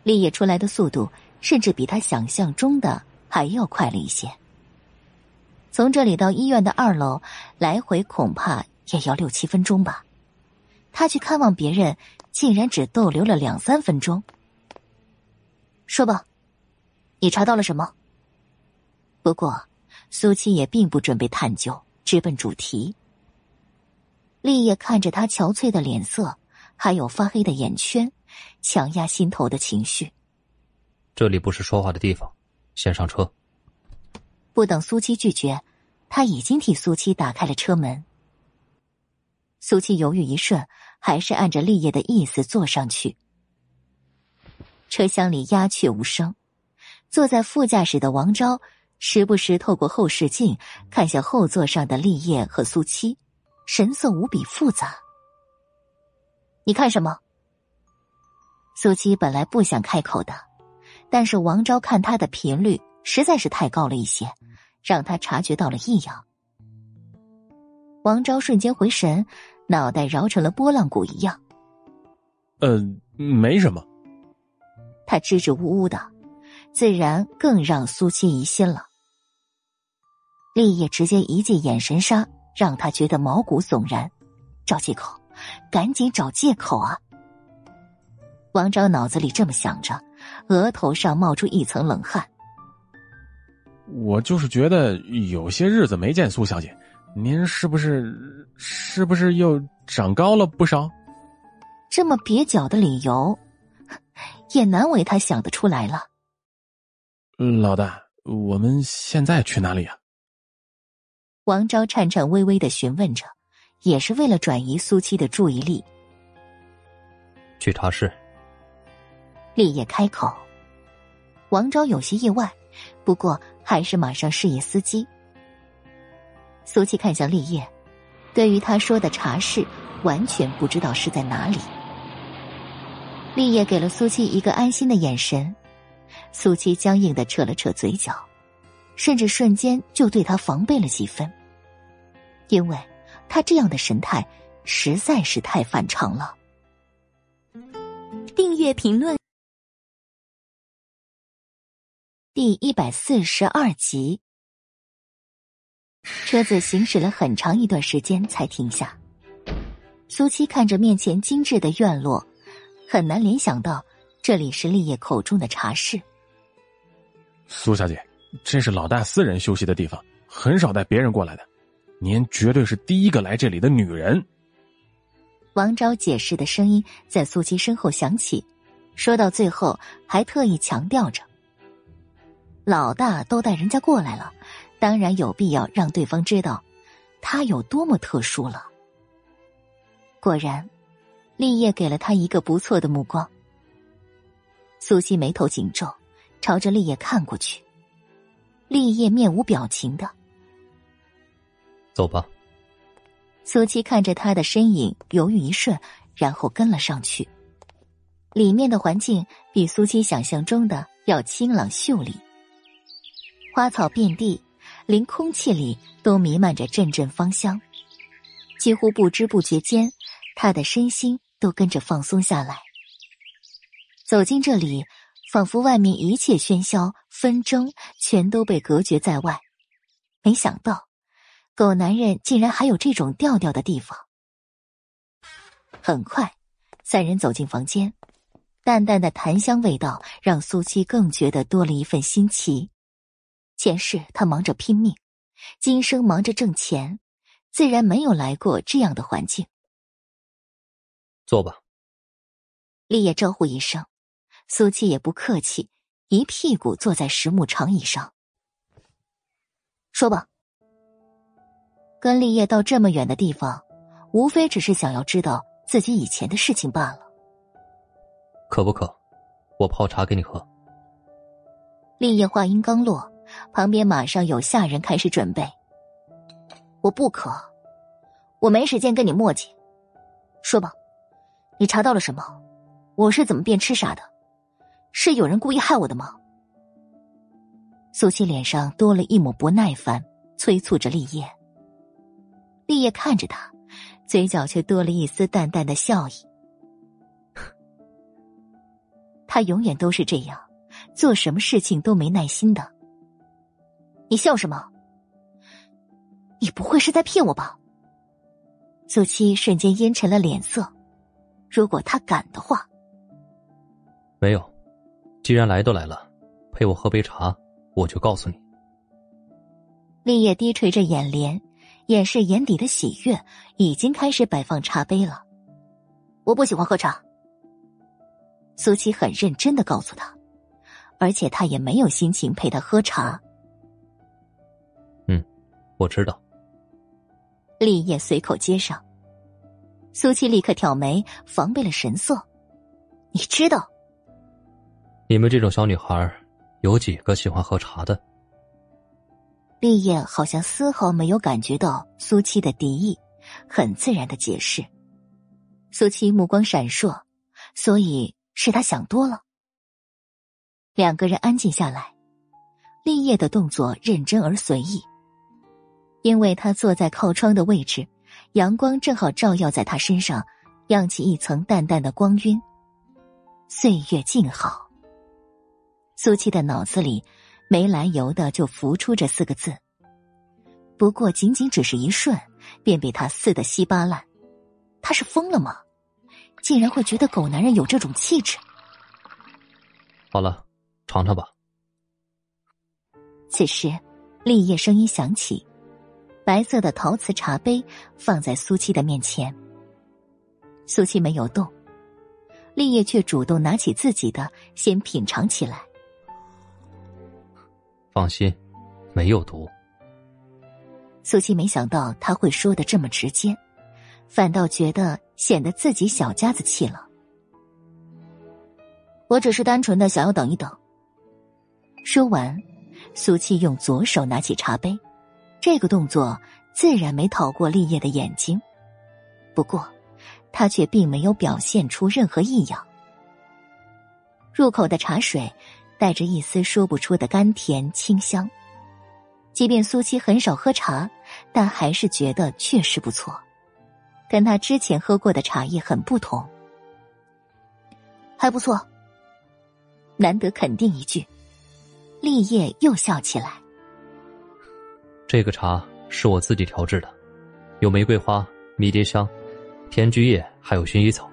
立业出来的速度甚至比他想象中的还要快了一些。从这里到医院的二楼，来回恐怕也要六七分钟吧。他去看望别人，竟然只逗留了两三分钟。说吧，你查到了什么？不过，苏七也并不准备探究，直奔主题。立业看着他憔悴的脸色，还有发黑的眼圈，强压心头的情绪。这里不是说话的地方，先上车。不等苏七拒绝，他已经替苏七打开了车门。苏七犹豫一瞬，还是按着立业的意思坐上去。车厢里鸦雀无声，坐在副驾驶的王昭时不时透过后视镜看向后座上的立业和苏七，神色无比复杂。你看什么？苏七本来不想开口的，但是王昭看他的频率实在是太高了一些。让他察觉到了异样，王昭瞬间回神，脑袋绕成了拨浪鼓一样。呃，没什么。他支支吾吾的，自然更让苏七疑心了。立业直接一记眼神杀，让他觉得毛骨悚然。找借口，赶紧找借口啊！王昭脑子里这么想着，额头上冒出一层冷汗。我就是觉得有些日子没见苏小姐，您是不是是不是又长高了不少？这么蹩脚的理由，也难为他想得出来了。老大，我们现在去哪里啊？王昭颤颤巍巍的询问着，也是为了转移苏七的注意力。去茶室。立业开口，王昭有些意外。不过，还是马上示意司机。苏七看向立业，对于他说的茶室，完全不知道是在哪里。立业给了苏七一个安心的眼神，苏七僵硬的扯了扯嘴角，甚至瞬间就对他防备了几分，因为他这样的神态实在是太反常了。订阅评论。第一百四十二集，车子行驶了很长一段时间才停下。苏七看着面前精致的院落，很难联想到这里是立业口中的茶室。苏小姐，这是老大私人休息的地方，很少带别人过来的。您绝对是第一个来这里的女人。王昭解释的声音在苏七身后响起，说到最后还特意强调着。老大都带人家过来了，当然有必要让对方知道他有多么特殊了。果然，立业给了他一个不错的目光。苏西眉头紧皱，朝着立业看过去。立业面无表情的走吧。苏七看着他的身影，犹豫一瞬，然后跟了上去。里面的环境比苏七想象中的要清朗秀丽。花草遍地，连空气里都弥漫着阵阵芳香，几乎不知不觉间，他的身心都跟着放松下来。走进这里，仿佛外面一切喧嚣纷争全都被隔绝在外。没想到，狗男人竟然还有这种调调的地方。很快，三人走进房间，淡淡的檀香味道让苏七更觉得多了一份新奇。前世他忙着拼命，今生忙着挣钱，自然没有来过这样的环境。坐吧。立业招呼一声，苏七也不客气，一屁股坐在实木长椅上。说吧。跟立业到这么远的地方，无非只是想要知道自己以前的事情罢了。渴不渴？我泡茶给你喝。立业话音刚落。旁边马上有下人开始准备。我不渴，我没时间跟你磨叽。说吧，你查到了什么？我是怎么变痴傻的？是有人故意害我的吗？苏七脸上多了一抹不耐烦，催促着立业。立业看着他，嘴角却多了一丝淡淡的笑意。他永远都是这样，做什么事情都没耐心的。你笑什么？你不会是在骗我吧？苏七瞬间阴沉了脸色。如果他敢的话，没有。既然来都来了，陪我喝杯茶，我就告诉你。立业低垂着眼帘，掩饰眼底的喜悦，已经开始摆放茶杯了。我不喜欢喝茶。苏七很认真的告诉他，而且他也没有心情陪他喝茶。嗯，我知道。立业随口接上。苏七立刻挑眉，防备了神色。你知道？你们这种小女孩，有几个喜欢喝茶的？立业好像丝毫没有感觉到苏七的敌意，很自然的解释。苏七目光闪烁，所以是他想多了。两个人安静下来，立业的动作认真而随意，因为他坐在靠窗的位置。阳光正好照耀在他身上，漾起一层淡淡的光晕。岁月静好。苏七的脑子里没来由的就浮出这四个字。不过仅仅只是一瞬，便被他撕得稀巴烂。他是疯了吗？竟然会觉得狗男人有这种气质？好了，尝尝吧。此时，立业声音响起。白色的陶瓷茶杯放在苏七的面前，苏七没有动，立业却主动拿起自己的，先品尝起来。放心，没有毒。苏七没想到他会说的这么直接，反倒觉得显得自己小家子气了。我只是单纯的想要等一等。说完，苏七用左手拿起茶杯。这个动作自然没逃过立业的眼睛，不过他却并没有表现出任何异样。入口的茶水带着一丝说不出的甘甜清香，即便苏七很少喝茶，但还是觉得确实不错，跟他之前喝过的茶叶很不同，还不错。难得肯定一句，立业又笑起来。这个茶是我自己调制的，有玫瑰花、迷迭香、甜菊叶，还有薰衣草，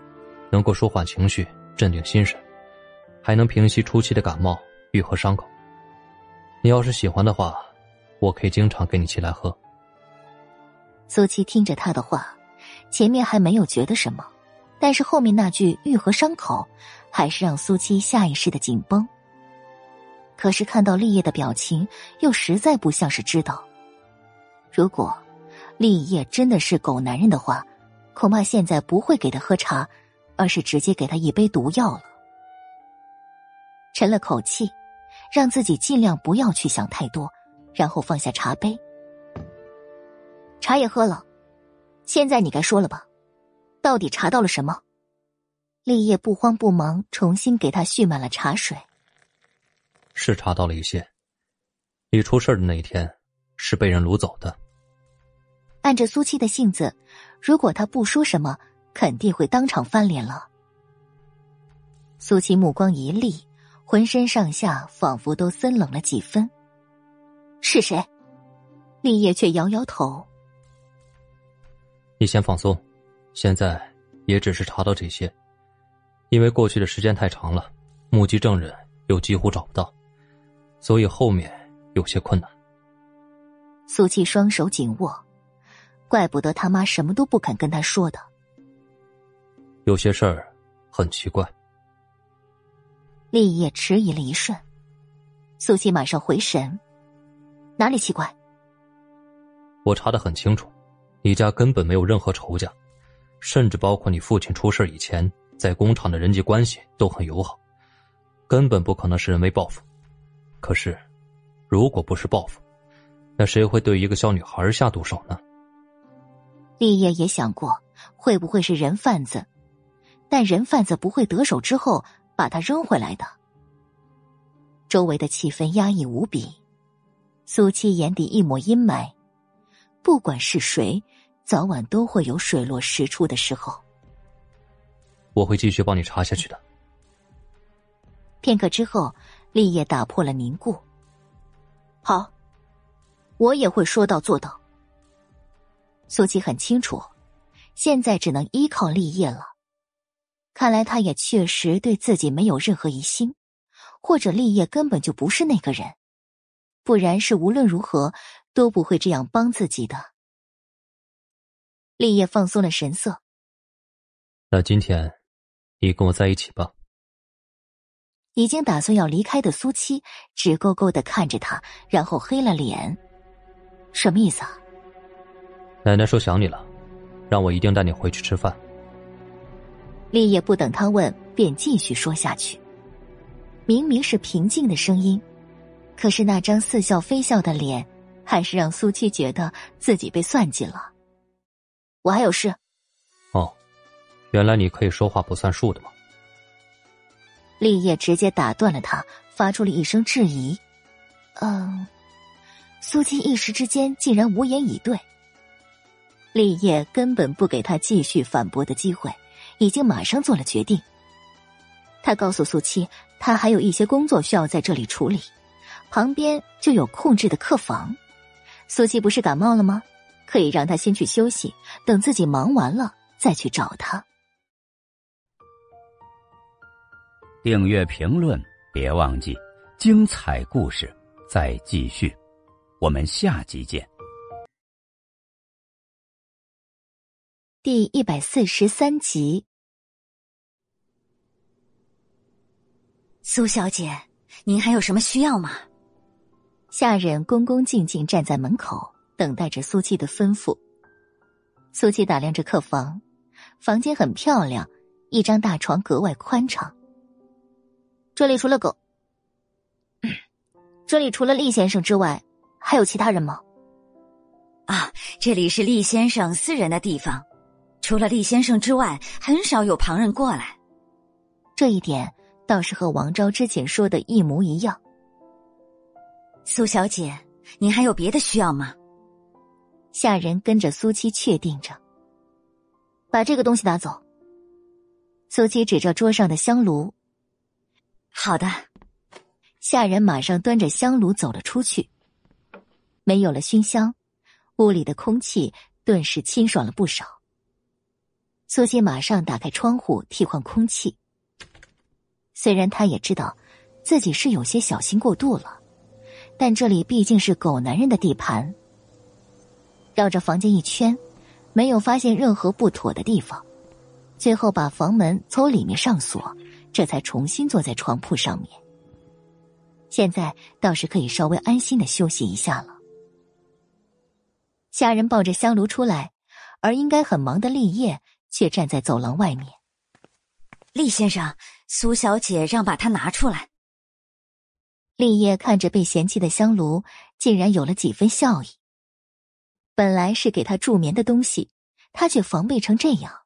能够舒缓情绪、镇定心神，还能平息初期的感冒、愈合伤口。你要是喜欢的话，我可以经常给你沏来喝。苏七听着他的话，前面还没有觉得什么，但是后面那句“愈合伤口”，还是让苏七下意识的紧绷。可是看到立业的表情，又实在不像是知道。如果立业真的是狗男人的话，恐怕现在不会给他喝茶，而是直接给他一杯毒药了。沉了口气，让自己尽量不要去想太多，然后放下茶杯。茶也喝了，现在你该说了吧？到底查到了什么？立业不慌不忙，重新给他续满了茶水。是查到了一些。你出事的那一天，是被人掳走的。按着苏七的性子，如果他不说什么，肯定会当场翻脸了。苏七目光一厉，浑身上下仿佛都森冷了几分。是谁？立业却摇摇头。你先放松，现在也只是查到这些，因为过去的时间太长了，目击证人又几乎找不到，所以后面有些困难。苏七双手紧握。怪不得他妈什么都不肯跟他说的。有些事儿很奇怪。立业迟疑了一瞬，苏西马上回神：“哪里奇怪？”我查的很清楚，你家根本没有任何仇家，甚至包括你父亲出事以前在工厂的人际关系都很友好，根本不可能是人为报复。可是，如果不是报复，那谁会对一个小女孩下毒手呢？立业也想过会不会是人贩子，但人贩子不会得手之后把他扔回来的。周围的气氛压抑无比，苏七眼底一抹阴霾。不管是谁，早晚都会有水落石出的时候。我会继续帮你查下去的。片刻之后，立业打破了凝固。好，我也会说到做到。苏七很清楚，现在只能依靠立业了。看来他也确实对自己没有任何疑心，或者立业根本就不是那个人，不然是无论如何都不会这样帮自己的。立业放松了神色。那今天，你跟我在一起吧。已经打算要离开的苏七直勾勾的看着他，然后黑了脸。什么意思啊？奶奶说想你了，让我一定带你回去吃饭。立业不等他问，便继续说下去。明明是平静的声音，可是那张似笑非笑的脸，还是让苏七觉得自己被算计了。我还有事。哦，原来你可以说话不算数的吗？立业直接打断了他，发出了一声质疑。嗯，苏七一时之间竟然无言以对。立业根本不给他继续反驳的机会。已经马上做了决定。他告诉苏七，他还有一些工作需要在这里处理，旁边就有空置的客房。苏七不是感冒了吗？可以让他先去休息，等自己忙完了再去找他。订阅评论别忘记，精彩故事再继续，我们下集见。第一百四十三集，苏小姐，您还有什么需要吗？下人恭恭敬敬站在门口，等待着苏七的吩咐。苏七打量着客房，房间很漂亮，一张大床格外宽敞。这里除了狗，这里除了厉先生之外，还有其他人吗？啊，这里是厉先生私人的地方。除了厉先生之外，很少有旁人过来。这一点倒是和王昭之前说的一模一样。苏小姐，您还有别的需要吗？下人跟着苏七确定着，把这个东西拿走。苏七指着桌上的香炉。好的。下人马上端着香炉走了出去。没有了熏香，屋里的空气顿时清爽了不少。苏西马上打开窗户替换空气。虽然他也知道自己是有些小心过度了，但这里毕竟是狗男人的地盘。绕着房间一圈，没有发现任何不妥的地方，最后把房门从里面上锁，这才重新坐在床铺上面。现在倒是可以稍微安心的休息一下了。下人抱着香炉出来，而应该很忙的立业。却站在走廊外面。厉先生，苏小姐让把它拿出来。立业看着被嫌弃的香炉，竟然有了几分笑意。本来是给他助眠的东西，他却防备成这样。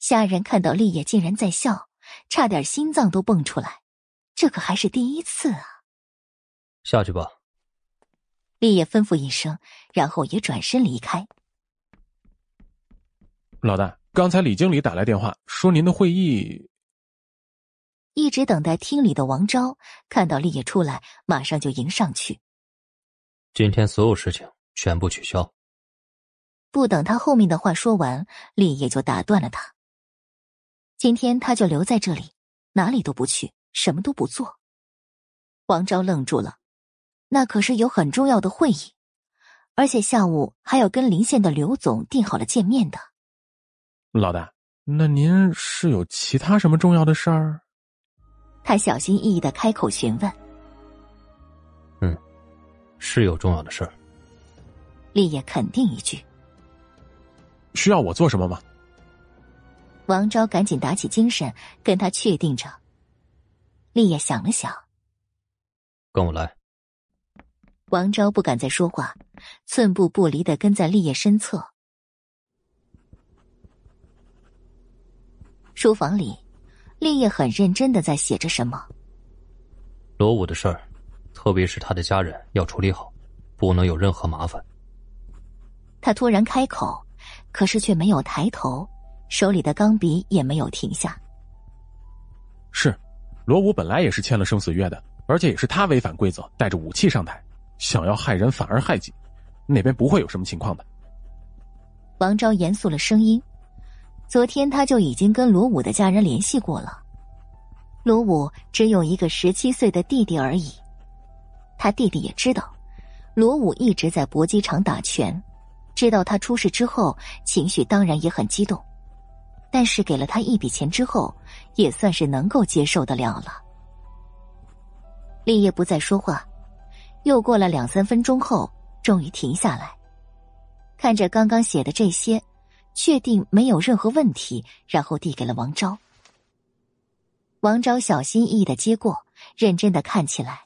下人看到立业竟然在笑，差点心脏都蹦出来。这可还是第一次啊！下去吧。立业吩咐一声，然后也转身离开。老大，刚才李经理打来电话，说您的会议。一直等待厅里的王昭看到立业出来，马上就迎上去。今天所有事情全部取消。不等他后面的话说完，立业就打断了他。今天他就留在这里，哪里都不去，什么都不做。王昭愣住了，那可是有很重要的会议，而且下午还要跟临县的刘总定好了见面的。老大，那您是有其他什么重要的事儿？他小心翼翼的开口询问。嗯，是有重要的事儿。立业肯定一句。需要我做什么吗？王昭赶紧打起精神，跟他确定着。立业想了想，跟我来。王昭不敢再说话，寸步不离的跟在立业身侧。书房里，立业很认真的在写着什么。罗武的事儿，特别是他的家人要处理好，不能有任何麻烦。他突然开口，可是却没有抬头，手里的钢笔也没有停下。是，罗武本来也是签了生死约的，而且也是他违反规则，带着武器上台，想要害人反而害己，那边不会有什么情况的。王昭严肃了声音：“昨天他就已经跟罗武的家人联系过了。罗武只有一个十七岁的弟弟而已，他弟弟也知道，罗武一直在搏击场打拳，知道他出事之后，情绪当然也很激动，但是给了他一笔钱之后，也算是能够接受得了了。”立业不再说话，又过了两三分钟后，终于停下来。看着刚刚写的这些，确定没有任何问题，然后递给了王昭。王昭小心翼翼的接过，认真的看起来。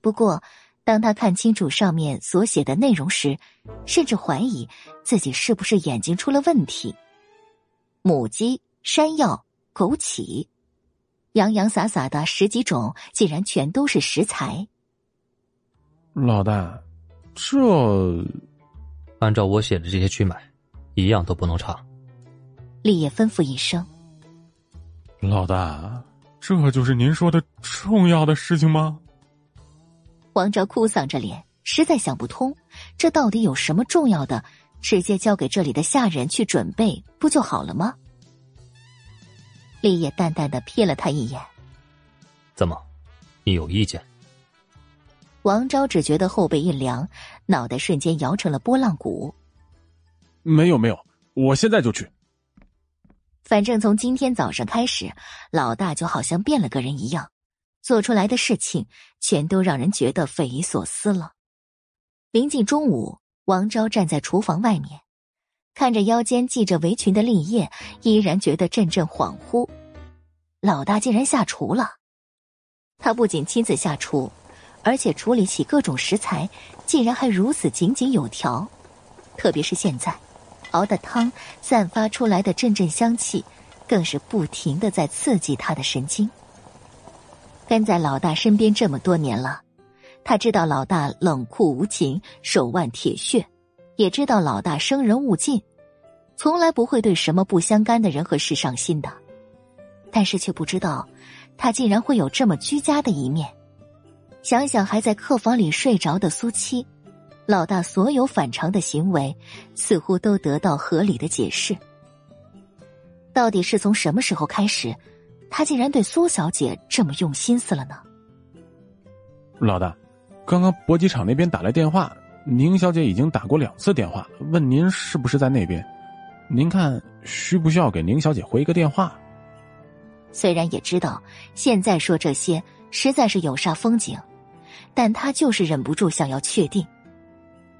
不过，当他看清楚上面所写的内容时，甚至怀疑自己是不是眼睛出了问题。母鸡、山药、枸杞，洋洋洒洒的十几种，竟然全都是食材。老大，这……按照我写的这些去买，一样都不能差。立业吩咐一声：“老大，这就是您说的重要的事情吗？”王昭哭丧着脸，实在想不通，这到底有什么重要的？直接交给这里的下人去准备，不就好了吗？立业淡淡的瞥了他一眼：“怎么，你有意见？”王昭只觉得后背一凉。脑袋瞬间摇成了波浪鼓。没有没有，我现在就去。反正从今天早上开始，老大就好像变了个人一样，做出来的事情全都让人觉得匪夷所思了。临近中午，王昭站在厨房外面，看着腰间系着围裙的立业，依然觉得阵阵恍惚。老大竟然下厨了！他不仅亲自下厨。而且处理起各种食材，竟然还如此井井有条。特别是现在，熬的汤散发出来的阵阵香气，更是不停的在刺激他的神经。跟在老大身边这么多年了，他知道老大冷酷无情、手腕铁血，也知道老大生人勿近，从来不会对什么不相干的人和事上心的。但是却不知道，他竟然会有这么居家的一面。想想还在客房里睡着的苏七，老大所有反常的行为似乎都得到合理的解释。到底是从什么时候开始，他竟然对苏小姐这么用心思了呢？老大，刚刚搏击场那边打来电话，宁小姐已经打过两次电话，问您是不是在那边。您看需不需要给宁小姐回一个电话？虽然也知道现在说这些实在是有煞风景。但他就是忍不住想要确定，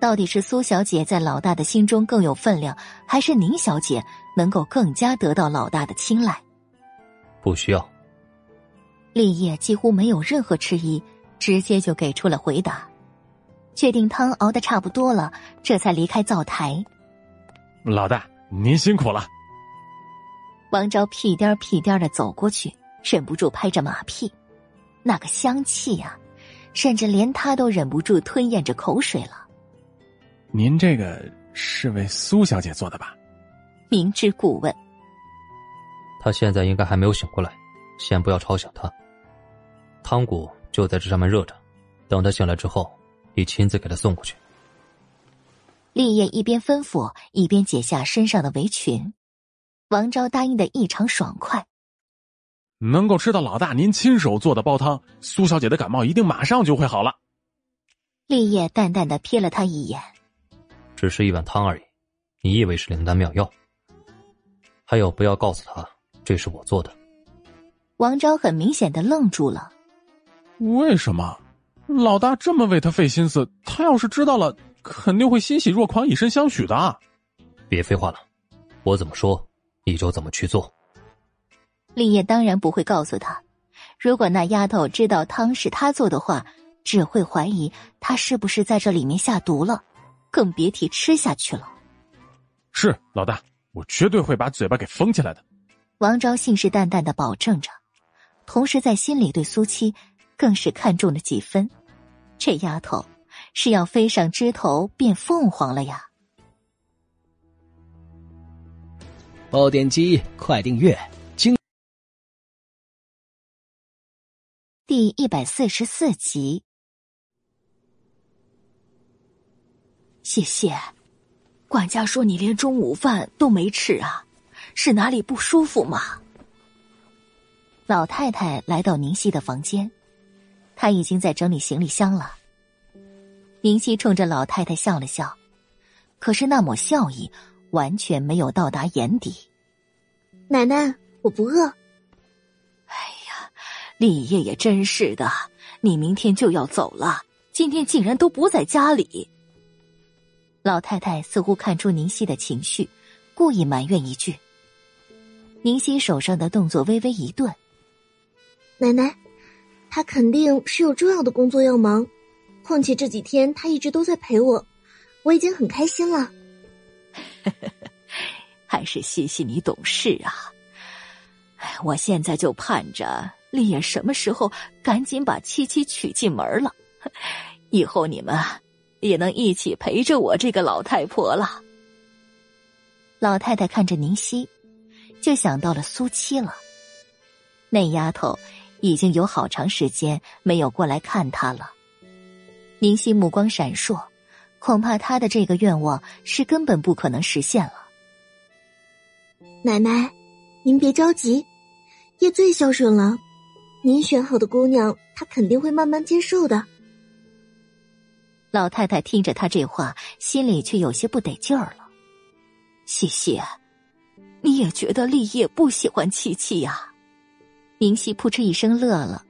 到底是苏小姐在老大的心中更有分量，还是宁小姐能够更加得到老大的青睐？不需要。立业几乎没有任何迟疑，直接就给出了回答。确定汤熬的差不多了，这才离开灶台。老大，您辛苦了。王昭屁颠屁颠的走过去，忍不住拍着马屁，那个香气呀！甚至连他都忍不住吞咽着口水了。您这个是为苏小姐做的吧？明知故问。他现在应该还没有醒过来，先不要吵醒他。汤骨就在这上面热着，等他醒来之后，你亲自给他送过去。立业一边吩咐，一边解下身上的围裙。王昭答应的异常爽快。能够吃到老大您亲手做的煲汤，苏小姐的感冒一定马上就会好了。立业淡淡的瞥了他一眼，只是一碗汤而已，你以为是灵丹妙药？还有，不要告诉他这是我做的。王昭很明显的愣住了。为什么？老大这么为他费心思，他要是知道了，肯定会欣喜若狂，以身相许的。别废话了，我怎么说，你就怎么去做。立业当然不会告诉他，如果那丫头知道汤是他做的话，只会怀疑他是不是在这里面下毒了，更别提吃下去了。是老大，我绝对会把嘴巴给封起来的。王昭信誓旦旦的保证着，同时在心里对苏七更是看中了几分。这丫头是要飞上枝头变凤凰了呀！爆点击，快订阅！精第一百四十四集。谢谢，管家说你连中午饭都没吃啊，是哪里不舒服吗？老太太来到宁熙的房间，她已经在整理行李箱了。宁熙冲着老太太笑了笑，可是那抹笑意完全没有到达眼底。奶奶，我不饿。哎呀，李爷爷真是的，你明天就要走了，今天竟然都不在家里。老太太似乎看出宁熙的情绪，故意埋怨一句。宁熙手上的动作微微一顿。奶奶，他肯定是有重要的工作要忙，况且这几天他一直都在陪我，我已经很开心了。还是谢谢你懂事啊！哎，我现在就盼着丽叶什么时候赶紧把七七娶进门了，以后你们也能一起陪着我这个老太婆了。老太太看着宁夕，就想到了苏七了。那丫头已经有好长时间没有过来看她了。宁夕目光闪烁，恐怕她的这个愿望是根本不可能实现了。奶奶，您别着急，叶最孝顺了，您选好的姑娘，她肯定会慢慢接受的。老太太听着他这话，心里却有些不得劲儿了。西西，你也觉得立业不喜欢七七呀？明熙扑哧一声乐了，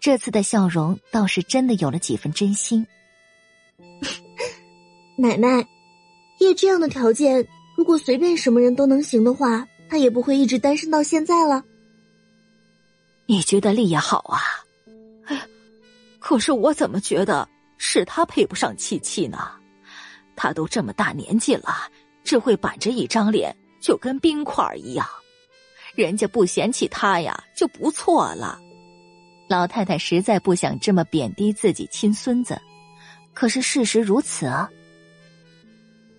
这次的笑容倒是真的有了几分真心。奶奶，叶这样的条件。如果随便什么人都能行的话，他也不会一直单身到现在了。你觉得立业好啊？哎，可是我怎么觉得是他配不上七七呢？他都这么大年纪了，只会板着一张脸，就跟冰块一样。人家不嫌弃他呀，就不错了。老太太实在不想这么贬低自己亲孙子，可是事实如此啊。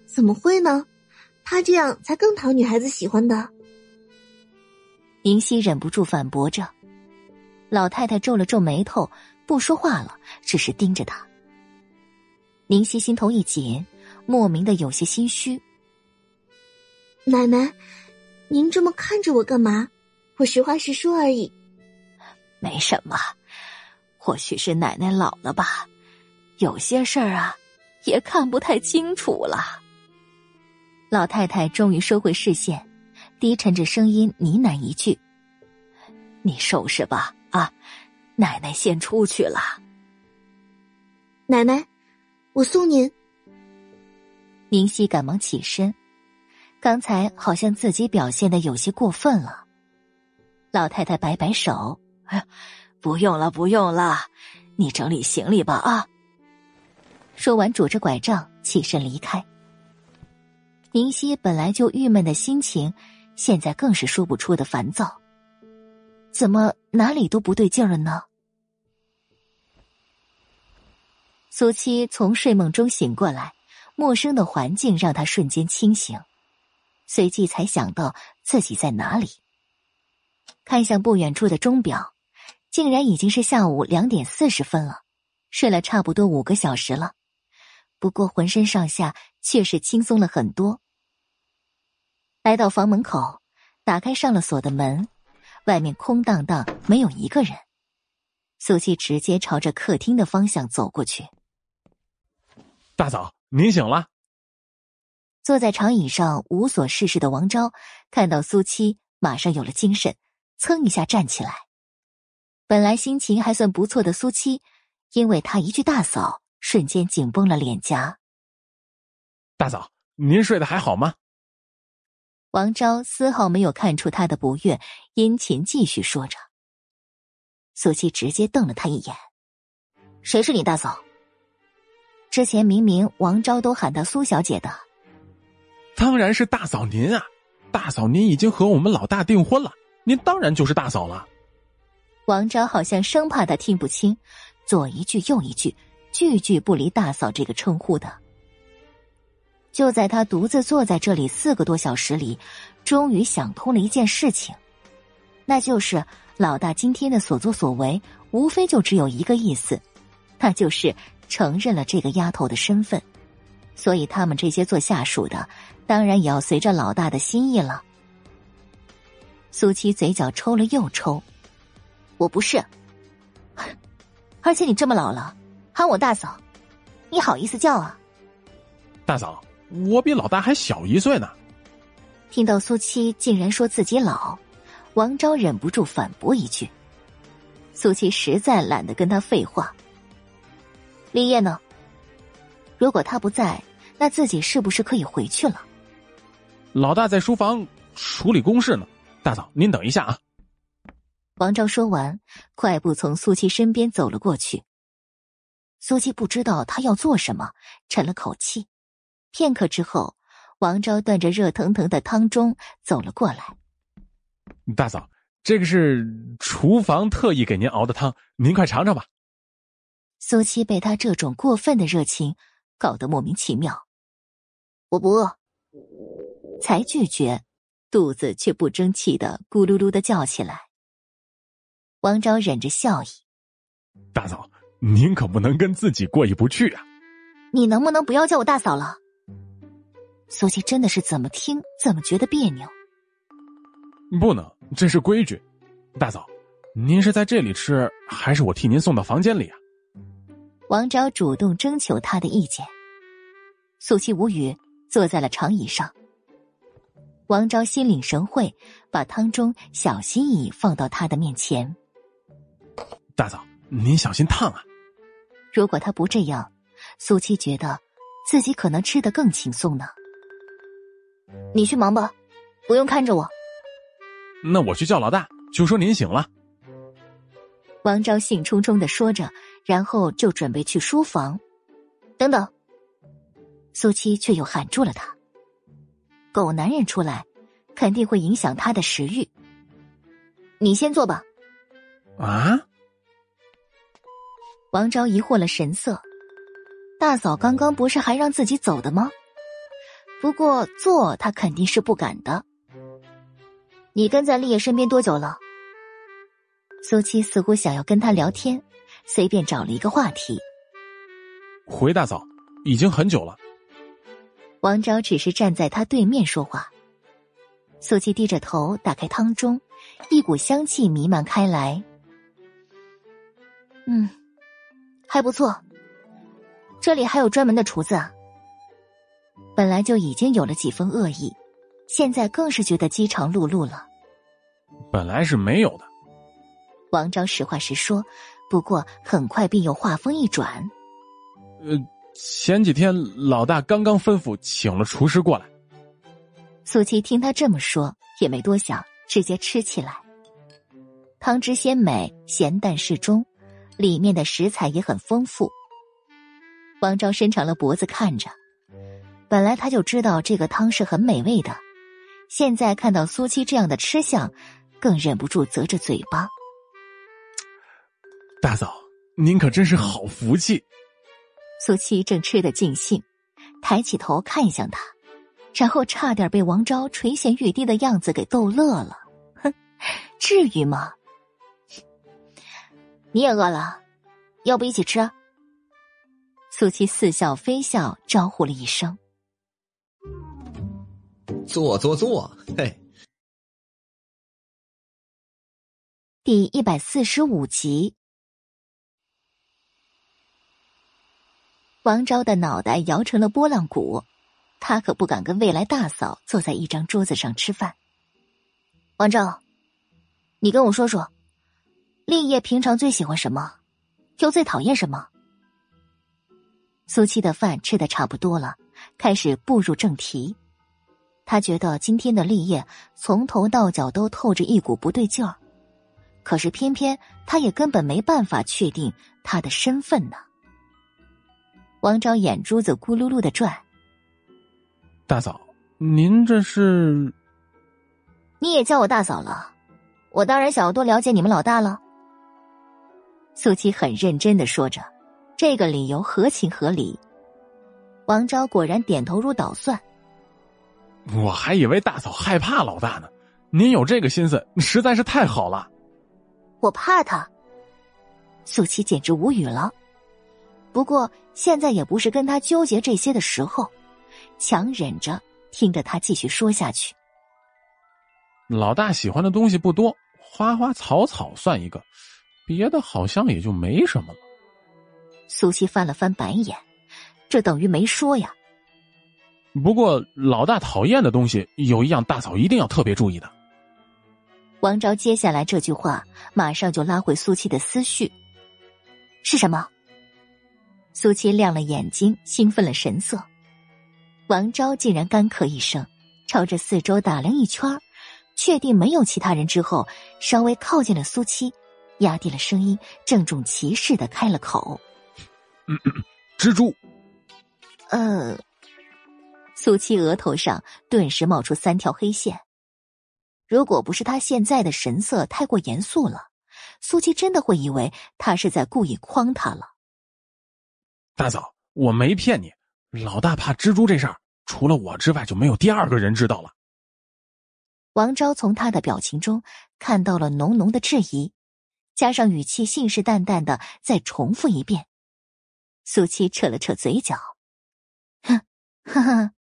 怎么会呢？他这样才更讨女孩子喜欢的。宁熙忍不住反驳着，老太太皱了皱眉头，不说话了，只是盯着他。宁熙心头一紧，莫名的有些心虚。奶奶，您这么看着我干嘛？我实话实说而已。没什么，或许是奶奶老了吧，有些事儿啊，也看不太清楚了。老太太终于收回视线，低沉着声音呢喃一句：“你收拾吧，啊，奶奶先出去了。”奶奶，我送您。宁熙赶忙起身，刚才好像自己表现的有些过分了。老太太摆摆手：“，不用了，不用了，你整理行李吧，啊。”说完，拄着拐杖起身离开。宁熙本来就郁闷的心情，现在更是说不出的烦躁。怎么哪里都不对劲了呢？苏七从睡梦中醒过来，陌生的环境让他瞬间清醒，随即才想到自己在哪里。看向不远处的钟表，竟然已经是下午两点四十分了，睡了差不多五个小时了。不过浑身上下却是轻松了很多。来到房门口，打开上了锁的门，外面空荡荡，没有一个人。苏七直接朝着客厅的方向走过去。大嫂，您醒了。坐在长椅上无所事事的王昭看到苏七，马上有了精神，噌一下站起来。本来心情还算不错的苏七，因为他一句“大嫂”。瞬间紧绷了脸颊。大嫂，您睡得还好吗？王昭丝毫没有看出他的不悦，殷勤继续说着。苏七直接瞪了他一眼：“谁是你大嫂？”之前明明王昭都喊她苏小姐的。当然是大嫂您啊！大嫂您已经和我们老大订婚了，您当然就是大嫂了。王昭好像生怕他听不清，左一句右一句。句句不离“大嫂”这个称呼的。就在他独自坐在这里四个多小时里，终于想通了一件事情，那就是老大今天的所作所为，无非就只有一个意思，那就是承认了这个丫头的身份。所以他们这些做下属的，当然也要随着老大的心意了。苏七嘴角抽了又抽，我不是，而且你这么老了，喊我大嫂，你好意思叫啊？大嫂，我比老大还小一岁呢。听到苏七竟然说自己老，王昭忍不住反驳一句。苏七实在懒得跟他废话。立业呢？如果他不在，那自己是不是可以回去了？老大在书房处理公事呢。大嫂，您等一下啊！王昭说完，快步从苏七身边走了过去。苏七不知道他要做什么，沉了口气。片刻之后，王昭端着热腾腾的汤盅走了过来。大嫂，这个是厨房特意给您熬的汤，您快尝尝吧。苏七被他这种过分的热情搞得莫名其妙。我不饿，才拒绝。肚子却不争气的咕噜噜的叫起来。王昭忍着笑意：“大嫂，您可不能跟自己过意不去啊！你能不能不要叫我大嫂了？”苏七真的是怎么听怎么觉得别扭。不能，这是规矩。大嫂，您是在这里吃，还是我替您送到房间里啊？王昭主动征求他的意见。苏琪无语，坐在了长椅上。王昭心领神会，把汤盅小心翼翼放到他的面前。大嫂，您小心烫啊！如果他不这样，苏七觉得自己可能吃得更轻松呢。你去忙吧，不用看着我。那我去叫老大，就说您醒了。王昭兴冲冲的说着，然后就准备去书房。等等，苏七却又喊住了他。狗男人出来，肯定会影响他的食欲。你先坐吧。啊！王昭疑惑了神色。大嫂刚刚不是还让自己走的吗？不过坐他肯定是不敢的。你跟在立业身边多久了？苏七似乎想要跟他聊天，随便找了一个话题。回大嫂，已经很久了。王昭只是站在他对面说话。苏七低着头，打开汤盅，一股香气弥漫开来。嗯，还不错。这里还有专门的厨子。本来就已经有了几分恶意，现在更是觉得饥肠辘辘了。本来是没有的。王昭实话实说，不过很快便又话锋一转。呃。前几天老大刚刚吩咐请了厨师过来。苏七听他这么说，也没多想，直接吃起来。汤汁鲜美，咸淡适中，里面的食材也很丰富。王昭伸长了脖子看着，本来他就知道这个汤是很美味的，现在看到苏七这样的吃相，更忍不住啧着嘴巴。大嫂，您可真是好福气。苏七正吃得尽兴，抬起头看向他，然后差点被王昭垂涎欲滴的样子给逗乐了。哼，至于吗？你也饿了，要不一起吃？苏七似笑非笑，招呼了一声：“坐坐坐。”嘿。第一百四十五集。王昭的脑袋摇成了拨浪鼓，他可不敢跟未来大嫂坐在一张桌子上吃饭。王昭，你跟我说说，立业平常最喜欢什么，又最讨厌什么？苏七的饭吃的差不多了，开始步入正题。他觉得今天的立业从头到脚都透着一股不对劲儿，可是偏偏他也根本没办法确定他的身份呢。王昭眼珠子咕噜噜的转。大嫂，您这是？你也叫我大嫂了，我当然想要多了解你们老大了。苏七很认真的说着，这个理由合情合理。王昭果然点头如捣蒜。我还以为大嫂害怕老大呢，您有这个心思实在是太好了。我怕他，苏七简直无语了。不过现在也不是跟他纠结这些的时候，强忍着听着他继续说下去。老大喜欢的东西不多，花花草草算一个，别的好像也就没什么了。苏西翻了翻白眼，这等于没说呀。不过老大讨厌的东西有一样，大嫂一定要特别注意的。王昭接下来这句话，马上就拉回苏七的思绪。是什么？苏七亮了眼睛，兴奋了神色。王昭竟然干咳一声，朝着四周打量一圈，确定没有其他人之后，稍微靠近了苏七，压低了声音，郑重其事的开了口：“蜘蛛。”呃，苏七额头上顿时冒出三条黑线。如果不是他现在的神色太过严肃了，苏七真的会以为他是在故意诓他了。大嫂，我没骗你，老大怕蜘蛛这事儿，除了我之外就没有第二个人知道了。王昭从他的表情中看到了浓浓的质疑，加上语气信誓旦旦的再重复一遍，苏七扯了扯嘴角，哼，哈哈，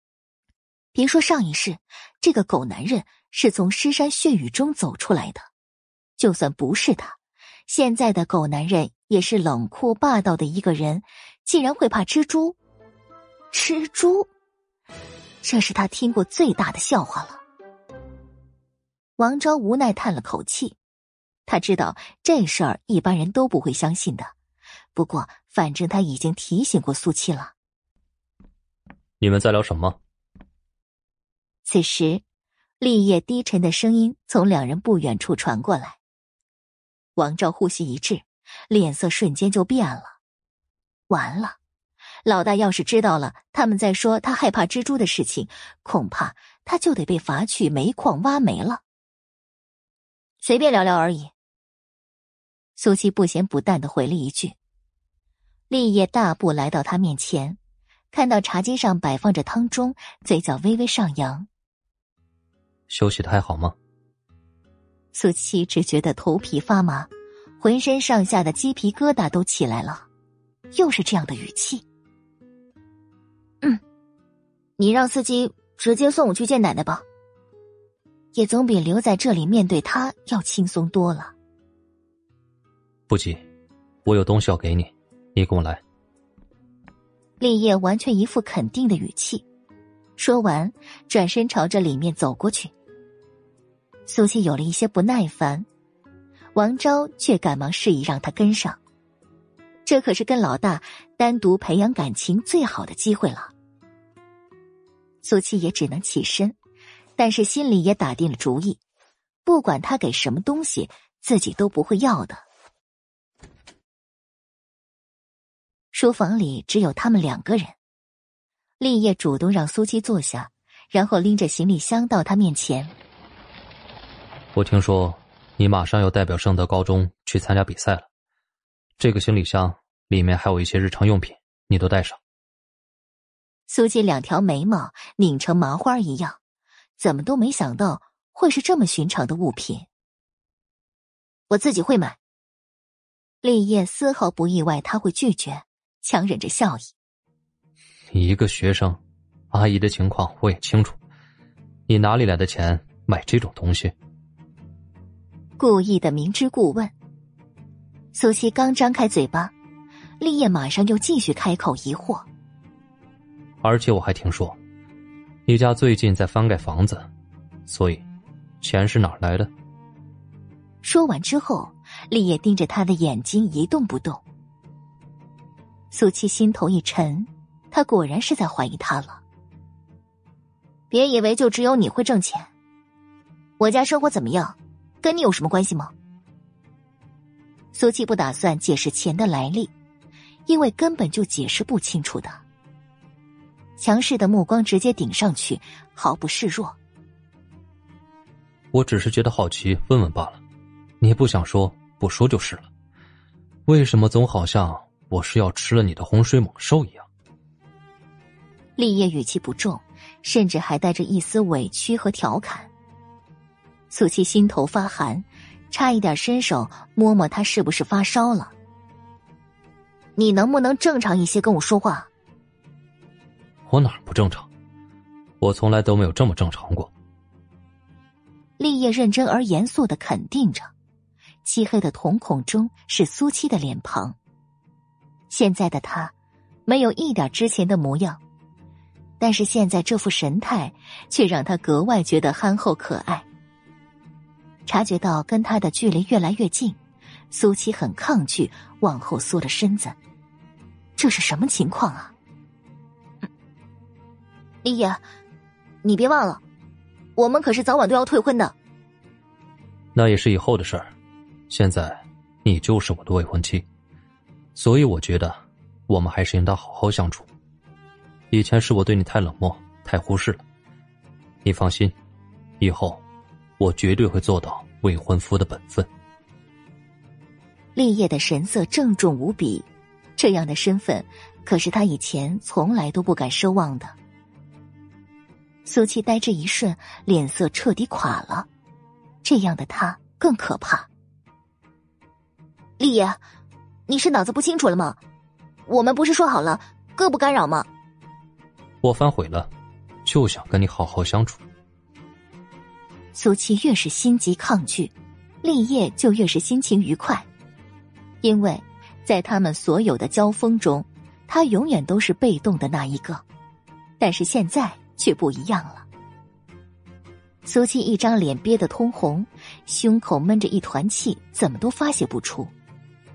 别说上一世，这个狗男人。是从尸山血雨中走出来的，就算不是他，现在的狗男人也是冷酷霸道的一个人，竟然会怕蜘蛛？蜘蛛？这是他听过最大的笑话了。王昭无奈叹了口气，他知道这事儿一般人都不会相信的，不过反正他已经提醒过苏七了。你们在聊什么？此时。立业低沉的声音从两人不远处传过来。王昭呼吸一滞，脸色瞬间就变了。完了，老大要是知道了他们在说他害怕蜘蛛的事情，恐怕他就得被罚去煤矿挖煤了。随便聊聊而已。苏七不咸不淡的回了一句。立业大步来到他面前，看到茶几上摆放着汤盅，嘴角微微上扬。休息的还好吗？苏七只觉得头皮发麻，浑身上下的鸡皮疙瘩都起来了。又是这样的语气。嗯，你让司机直接送我去见奶奶吧，也总比留在这里面对他要轻松多了。不急，我有东西要给你，你跟我来。立业完全一副肯定的语气，说完转身朝着里面走过去。苏七有了一些不耐烦，王昭却赶忙示意让他跟上。这可是跟老大单独培养感情最好的机会了。苏七也只能起身，但是心里也打定了主意，不管他给什么东西，自己都不会要的。书房里只有他们两个人，立业主动让苏七坐下，然后拎着行李箱到他面前。我听说你马上要代表圣德高中去参加比赛了，这个行李箱里面还有一些日常用品，你都带上。苏静两条眉毛拧成麻花一样，怎么都没想到会是这么寻常的物品。我自己会买。立业丝毫不意外他会拒绝，强忍着笑意。一个学生，阿姨的情况我也清楚，你哪里来的钱买这种东西？故意的明知故问。苏西刚张开嘴巴，立业马上又继续开口疑惑。而且我还听说，你家最近在翻盖房子，所以钱是哪来的？说完之后，立业盯着他的眼睛一动不动。苏七心头一沉，他果然是在怀疑他了。别以为就只有你会挣钱，我家生活怎么样？跟你有什么关系吗？苏七不打算解释钱的来历，因为根本就解释不清楚的。强势的目光直接顶上去，毫不示弱。我只是觉得好奇，问问罢了。你不想说，不说就是了。为什么总好像我是要吃了你的洪水猛兽一样？立业语气不重，甚至还带着一丝委屈和调侃。苏七心头发寒，差一点伸手摸摸他是不是发烧了。你能不能正常一些跟我说话？我哪儿不正常？我从来都没有这么正常过。立业认真而严肃的肯定着，漆黑的瞳孔中是苏七的脸庞。现在的他，没有一点之前的模样，但是现在这副神态却让他格外觉得憨厚可爱。察觉到跟他的距离越来越近，苏七很抗拒，往后缩着身子。这是什么情况啊？立业，你别忘了。我们可是早晚都要退婚的，那也是以后的事儿。现在你就是我的未婚妻，所以我觉得我们还是应当好好相处。以前是我对你太冷漠、太忽视了，你放心，以后我绝对会做到未婚夫的本分。立业的神色郑重无比，这样的身份可是他以前从来都不敢奢望的。苏七呆滞一瞬，脸色彻底垮了。这样的他更可怕。立业，你是脑子不清楚了吗？我们不是说好了各不干扰吗？我反悔了，就想跟你好好相处。苏七越是心急抗拒，立业就越是心情愉快，因为在他们所有的交锋中，他永远都是被动的那一个。但是现在。却不一样了。苏七一张脸憋得通红，胸口闷着一团气，怎么都发泄不出。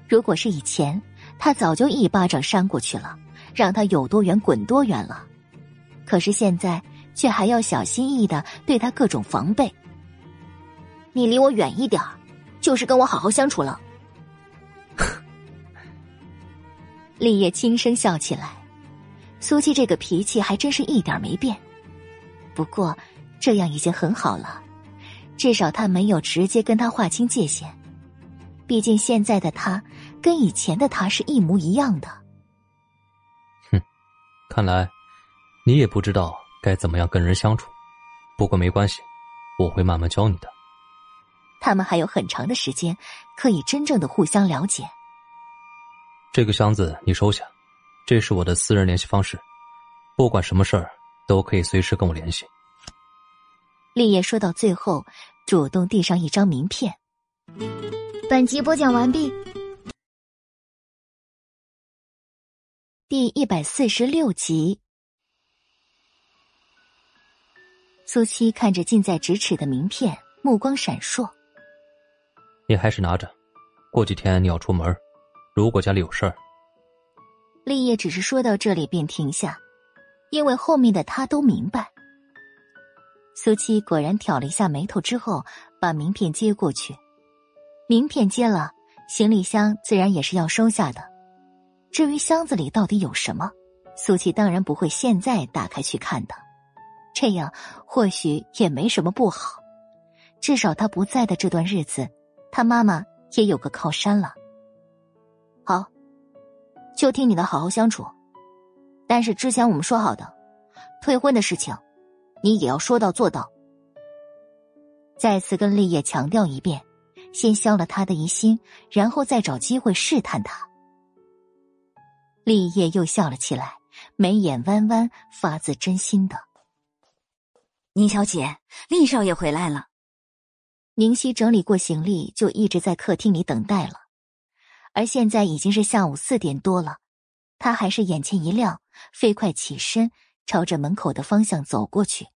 如果是以前，他早就一巴掌扇过去了，让他有多远滚多远了。可是现在，却还要小心翼翼的对他各种防备。你离我远一点就是跟我好好相处了。立业轻声笑起来，苏七这个脾气还真是一点没变。不过，这样已经很好了，至少他没有直接跟他划清界限。毕竟现在的他跟以前的他是一模一样的。哼，看来你也不知道该怎么样跟人相处。不过没关系，我会慢慢教你的。他们还有很长的时间可以真正的互相了解。这个箱子你收下，这是我的私人联系方式，不管什么事儿。都可以随时跟我联系。立业说到最后，主动递上一张名片。本集播讲完毕。第一百四十六集，苏七看着近在咫尺的名片，目光闪烁。你还是拿着，过几天你要出门，如果家里有事儿。立业只是说到这里便停下。因为后面的他都明白，苏七果然挑了一下眉头之后，把名片接过去。名片接了，行李箱自然也是要收下的。至于箱子里到底有什么，苏七当然不会现在打开去看的。这样或许也没什么不好，至少他不在的这段日子，他妈妈也有个靠山了。好，就听你的，好好相处。但是之前我们说好的，退婚的事情，你也要说到做到。再次跟立业强调一遍，先消了他的疑心，然后再找机会试探他。立业又笑了起来，眉眼弯弯，发自真心的：“宁小姐，厉少爷回来了。”宁熙整理过行李，就一直在客厅里等待了。而现在已经是下午四点多了。他还是眼前一亮，飞快起身，朝着门口的方向走过去。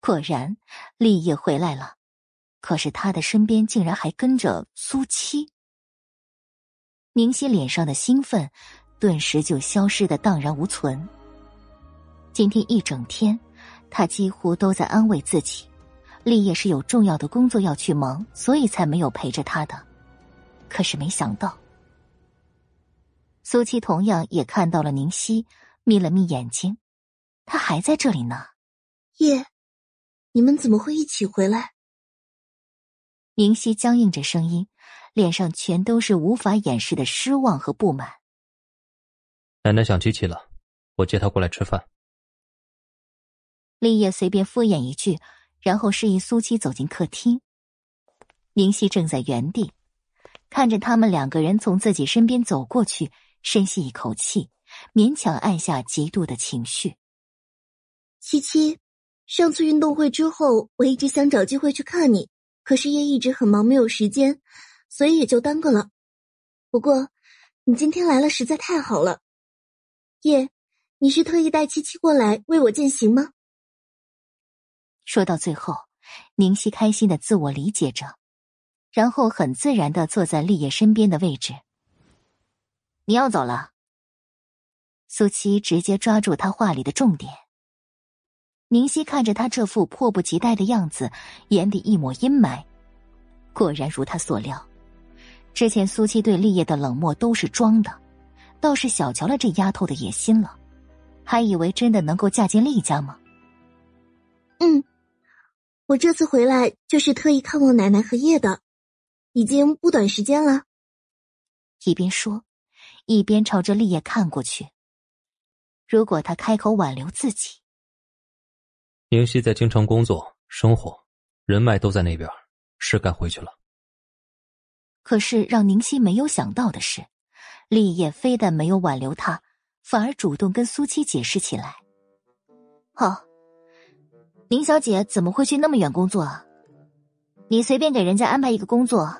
果然，立业回来了，可是他的身边竟然还跟着苏七。宁熙脸上的兴奋，顿时就消失的荡然无存。今天一整天，他几乎都在安慰自己，立业是有重要的工作要去忙，所以才没有陪着他的。可是没想到。苏七同样也看到了宁熙，眯了眯眼睛，他还在这里呢。叶，你们怎么会一起回来？宁熙僵硬着声音，脸上全都是无法掩饰的失望和不满。奶奶想机器了，我接她过来吃饭。立业随便敷衍一句，然后示意苏七走进客厅。宁熙正在原地，看着他们两个人从自己身边走过去，深吸一口气，勉强按下嫉妒的情绪。七七，上次运动会之后，我一直想找机会去看你，可是也一直很忙，没有时间，所以也就耽搁了。不过，你今天来了，实在太好了。叶，你是特意带七七过来为我践行吗？说到最后，宁熙开心的自我理解着，然后很自然的坐在立业身边的位置。你要走了？苏七直接抓住他话里的重点。宁熙看着他这副迫不及待的样子，眼底一抹阴霾。果然如他所料，之前苏七对立业的冷漠都是装的。倒是小瞧了这丫头的野心了，还以为真的能够嫁进厉家吗？嗯，我这次回来就是特意看望奶奶和叶的，已经不短时间了。一边说，一边朝着立业看过去。如果他开口挽留自己，宁熙在京城工作生活，人脉都在那边，是该回去了。可是让宁熙没有想到的是。立业非但没有挽留他，反而主动跟苏七解释起来。好，宁小姐怎么会去那么远工作啊？你随便给人家安排一个工作，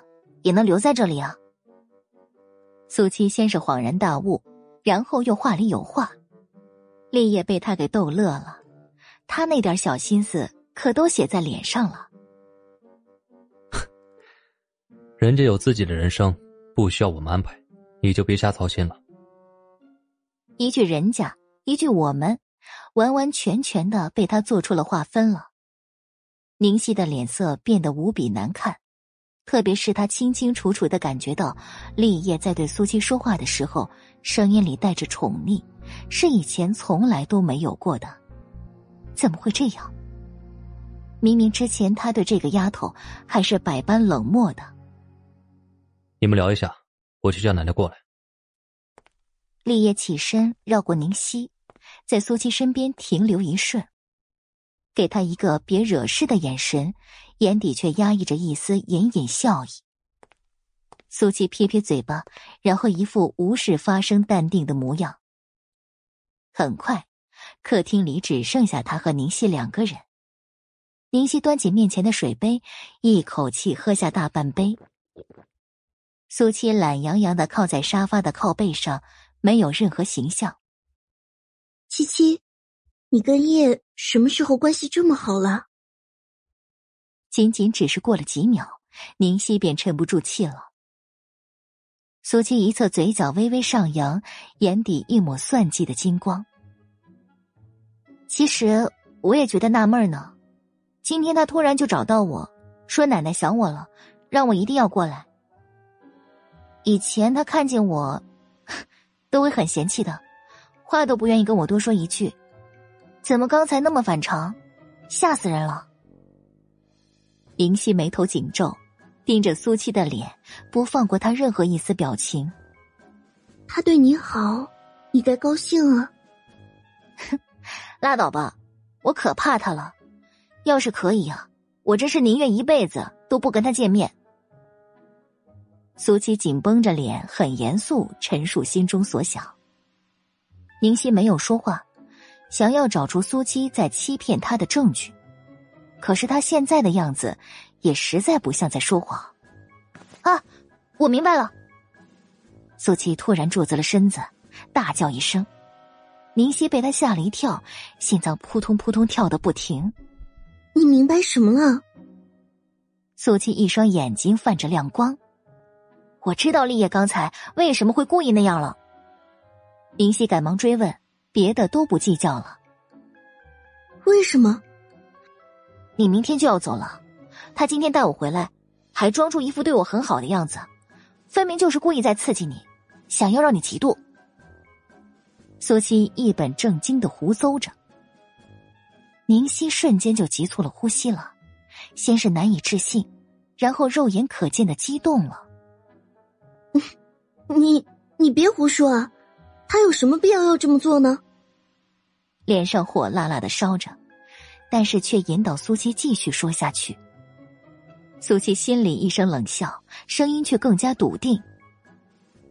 也能留在这里啊？苏七先是恍然大悟，然后又话里有话。立业被他给逗乐了，他那点小心思可都写在脸上了。人家有自己的人生，不需要我们安排。你就别瞎操心了。一句人家，一句我们，完完全全的被他做出了划分了。宁熙的脸色变得无比难看，特别是他清清楚楚的感觉到立业在对苏七说话的时候，声音里带着宠溺，是以前从来都没有过的。怎么会这样？明明之前他对这个丫头还是百般冷漠的。你们聊一下。我去叫奶奶过来。立业起身，绕过宁熙，在苏七身边停留一瞬，给他一个别惹事的眼神，眼底却压抑着一丝隐隐笑意。苏七撇撇嘴巴，然后一副无事发生、淡定的模样。很快，客厅里只剩下他和宁熙两个人。宁熙端起面前的水杯，一口气喝下大半杯。苏七懒洋洋的靠在沙发的靠背上，没有任何形象。七七，你跟叶什么时候关系这么好了？仅仅只是过了几秒，宁熙便沉不住气了。苏七一侧嘴角微微上扬，眼底一抹算计的金光。其实我也觉得纳闷呢，今天他突然就找到我说奶奶想我了，让我一定要过来。以前他看见我，都会很嫌弃的，话都不愿意跟我多说一句。怎么刚才那么反常，吓死人了！林夕眉头紧皱，盯着苏七的脸，不放过他任何一丝表情。他对你好，你该高兴啊！哼，拉倒吧，我可怕他了。要是可以啊，我真是宁愿一辈子都不跟他见面。苏七紧绷着脸，很严肃陈述心中所想。宁熙没有说话，想要找出苏七在欺骗他的证据，可是他现在的样子也实在不像在说谎。啊，我明白了。苏七突然坐直了身子，大叫一声，宁熙被他吓了一跳，心脏扑通扑通跳得不停。你明白什么了？苏七一双眼睛泛着亮光。我知道立业刚才为什么会故意那样了。林夕赶忙追问，别的都不计较了。为什么？你明天就要走了，他今天带我回来，还装出一副对我很好的样子，分明就是故意在刺激你，想要让你嫉妒。苏七一本正经的胡诌着，宁熙瞬间就急促了呼吸了，先是难以置信，然后肉眼可见的激动了。你你别胡说啊！他有什么必要要这么做呢？脸上火辣辣的烧着，但是却引导苏七继续说下去。苏七心里一声冷笑，声音却更加笃定：“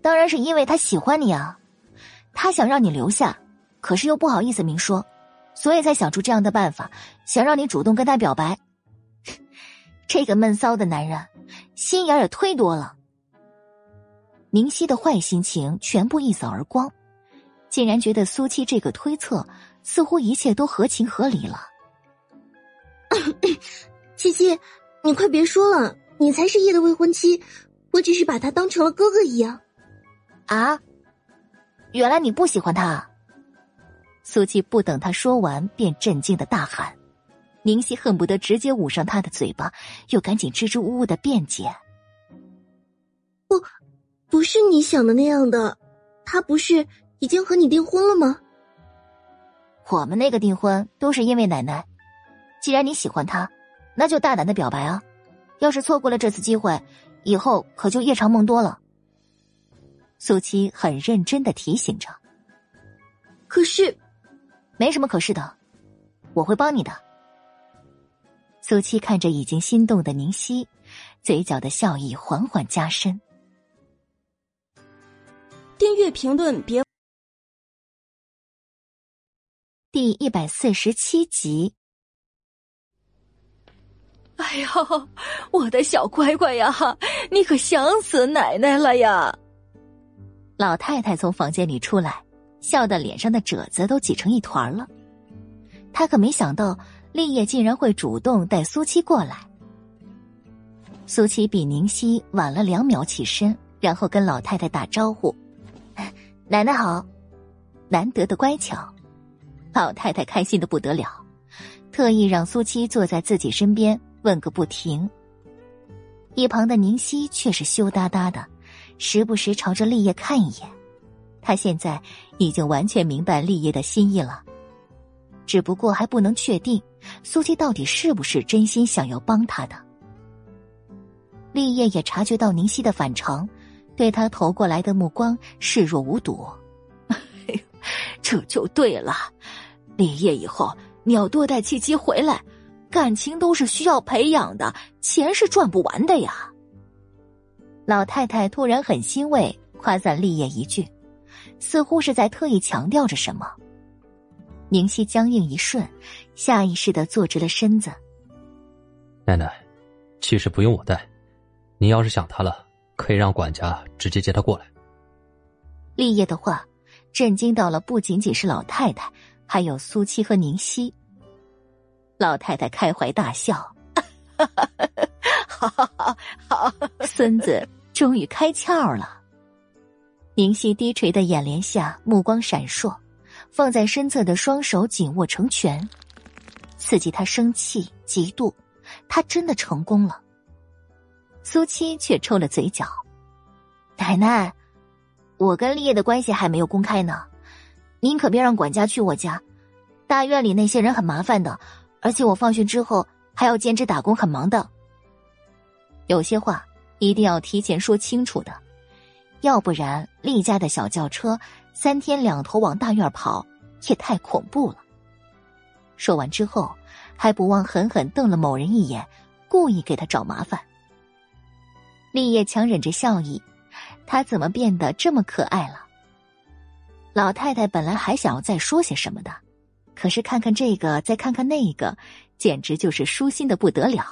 当然是因为他喜欢你啊，他想让你留下，可是又不好意思明说，所以才想出这样的办法，想让你主动跟他表白。这个闷骚的男人，心眼也忒多了。”宁熙的坏心情全部一扫而光，竟然觉得苏七这个推测似乎一切都合情合理了。七七。你快别说了，你才是叶的未婚妻，我只是把他当成了哥哥一样。啊，原来你不喜欢他。苏七不等他说完，便震惊的大喊：“宁熙恨不得直接捂上他的嘴巴，又赶紧支支吾吾的辩解：不，不是你想的那样的，他不是已经和你订婚了吗？我们那个订婚都是因为奶奶。既然你喜欢他。”那就大胆的表白啊！要是错过了这次机会，以后可就夜长梦多了。苏七很认真的提醒着。可是，没什么可是的，我会帮你的。苏七看着已经心动的宁熙，嘴角的笑意缓缓加深。订阅评论别。第一百四十七集。哎呦，我的小乖乖呀，你可想死奶奶了呀！老太太从房间里出来，笑得脸上的褶子都挤成一团了。她可没想到立业竟然会主动带苏七过来。苏七比宁熙晚了两秒起身，然后跟老太太打招呼：“奶奶好。”难得的乖巧，老太太开心的不得了，特意让苏七坐在自己身边。问个不停。一旁的宁熙却是羞答答的，时不时朝着立业看一眼。他现在已经完全明白立业的心意了，只不过还不能确定苏七到底是不是真心想要帮他的。立业也察觉到宁熙的反常，对他投过来的目光视若无睹。这就对了，立业以后你要多带七七回来。感情都是需要培养的，钱是赚不完的呀。老太太突然很欣慰，夸赞立业一句，似乎是在特意强调着什么。宁熙僵硬一瞬，下意识的坐直了身子。奶奶，其实不用我带，您要是想他了，可以让管家直接接他过来。立业的话震惊到了不仅仅是老太太，还有苏七和宁熙。老太太开怀大笑，好，好，好，孙子终于开窍了。宁熙低垂的眼帘下，目光闪烁，放在身侧的双手紧握成拳，刺激他生气嫉妒。他真的成功了。苏七却抽了嘴角，奶奶，我跟立业的关系还没有公开呢，您可别让管家去我家，大院里那些人很麻烦的。而且我放学之后还要兼职打工，很忙的。有些话一定要提前说清楚的，要不然厉家的小轿车三天两头往大院跑，也太恐怖了。说完之后，还不忘狠狠瞪了某人一眼，故意给他找麻烦。立业强忍着笑意，他怎么变得这么可爱了？老太太本来还想要再说些什么的。可是看看这个，再看看那个，简直就是舒心的不得了。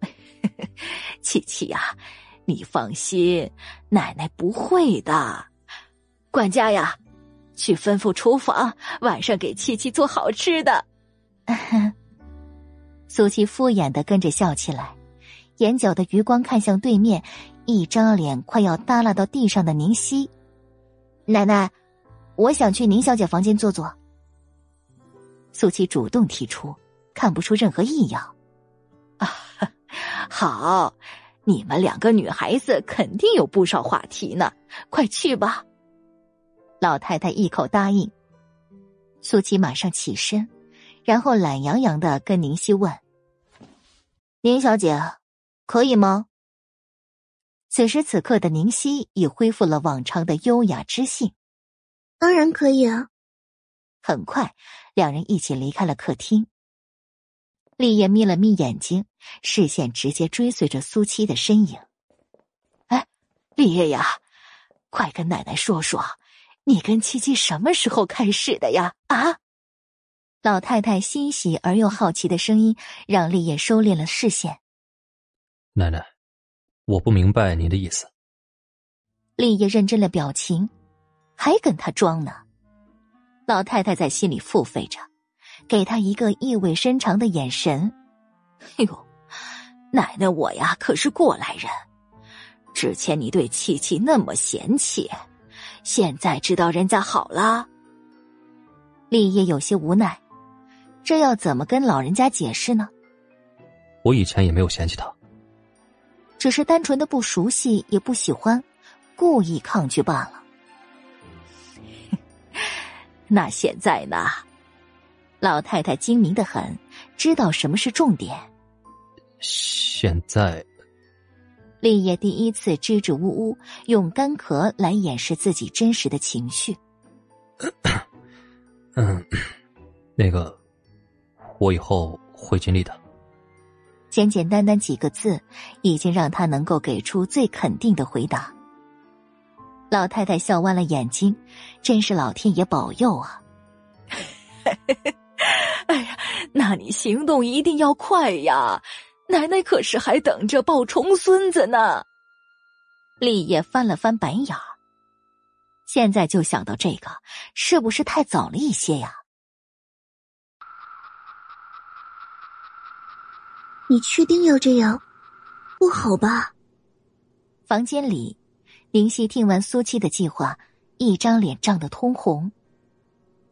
琪琪呀，你放心，奶奶不会的。管家呀，去吩咐厨房，晚上给七七做好吃的。苏七敷衍的跟着笑起来，眼角的余光看向对面，一张脸快要耷拉到地上的宁熙。奶奶，我想去宁小姐房间坐坐。苏七主动提出，看不出任何异样。啊，好，你们两个女孩子肯定有不少话题呢，快去吧。老太太一口答应。苏七马上起身，然后懒洋洋的跟宁熙问：“宁小姐，可以吗？”此时此刻的宁熙已恢复了往常的优雅知性。当然可以啊。很快，两人一起离开了客厅。立业眯了眯眼睛，视线直接追随着苏七的身影。哎，立业呀，快跟奶奶说说，你跟七七什么时候开始的呀？啊！老太太欣喜而又好奇的声音让立业收敛了视线。奶奶，我不明白您的意思。立业认真了表情，还跟他装呢。老太太在心里腹诽着。给他一个意味深长的眼神。哎呦，奶奶我呀可是过来人，之前你对七七那么嫌弃，现在知道人家好了。立业有些无奈，这要怎么跟老人家解释呢？我以前也没有嫌弃他，只是单纯的不熟悉，也不喜欢，故意抗拒罢了。那现在呢？老太太精明的很，知道什么是重点。现在，立业第一次支支吾吾，用干咳来掩饰自己真实的情绪。嗯，那个，我以后会尽力的。简简单单几个字，已经让他能够给出最肯定的回答。老太太笑弯了眼睛，真是老天爷保佑啊！哎呀，那你行动一定要快呀！奶奶可是还等着抱重孙子呢。立业翻了翻白眼儿，现在就想到这个，是不是太早了一些呀？你确定要这样？不好吧？房间里，林夕听完苏七的计划，一张脸涨得通红。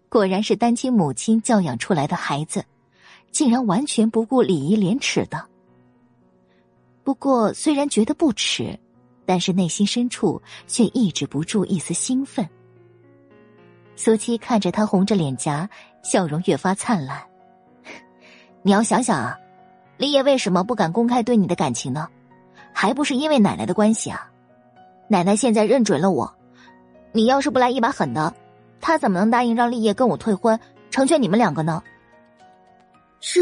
果然是单亲母亲教养出来的孩子，竟然完全不顾礼仪廉耻的。不过虽然觉得不耻，但是内心深处却抑制不住一丝兴奋。苏七看着他红着脸颊，笑容越发灿烂。你要想想啊，李野为什么不敢公开对你的感情呢？还不是因为奶奶的关系啊！奶奶现在认准了我，你要是不来一把狠的。她怎么能答应让立业跟我退婚，成全你们两个呢？这，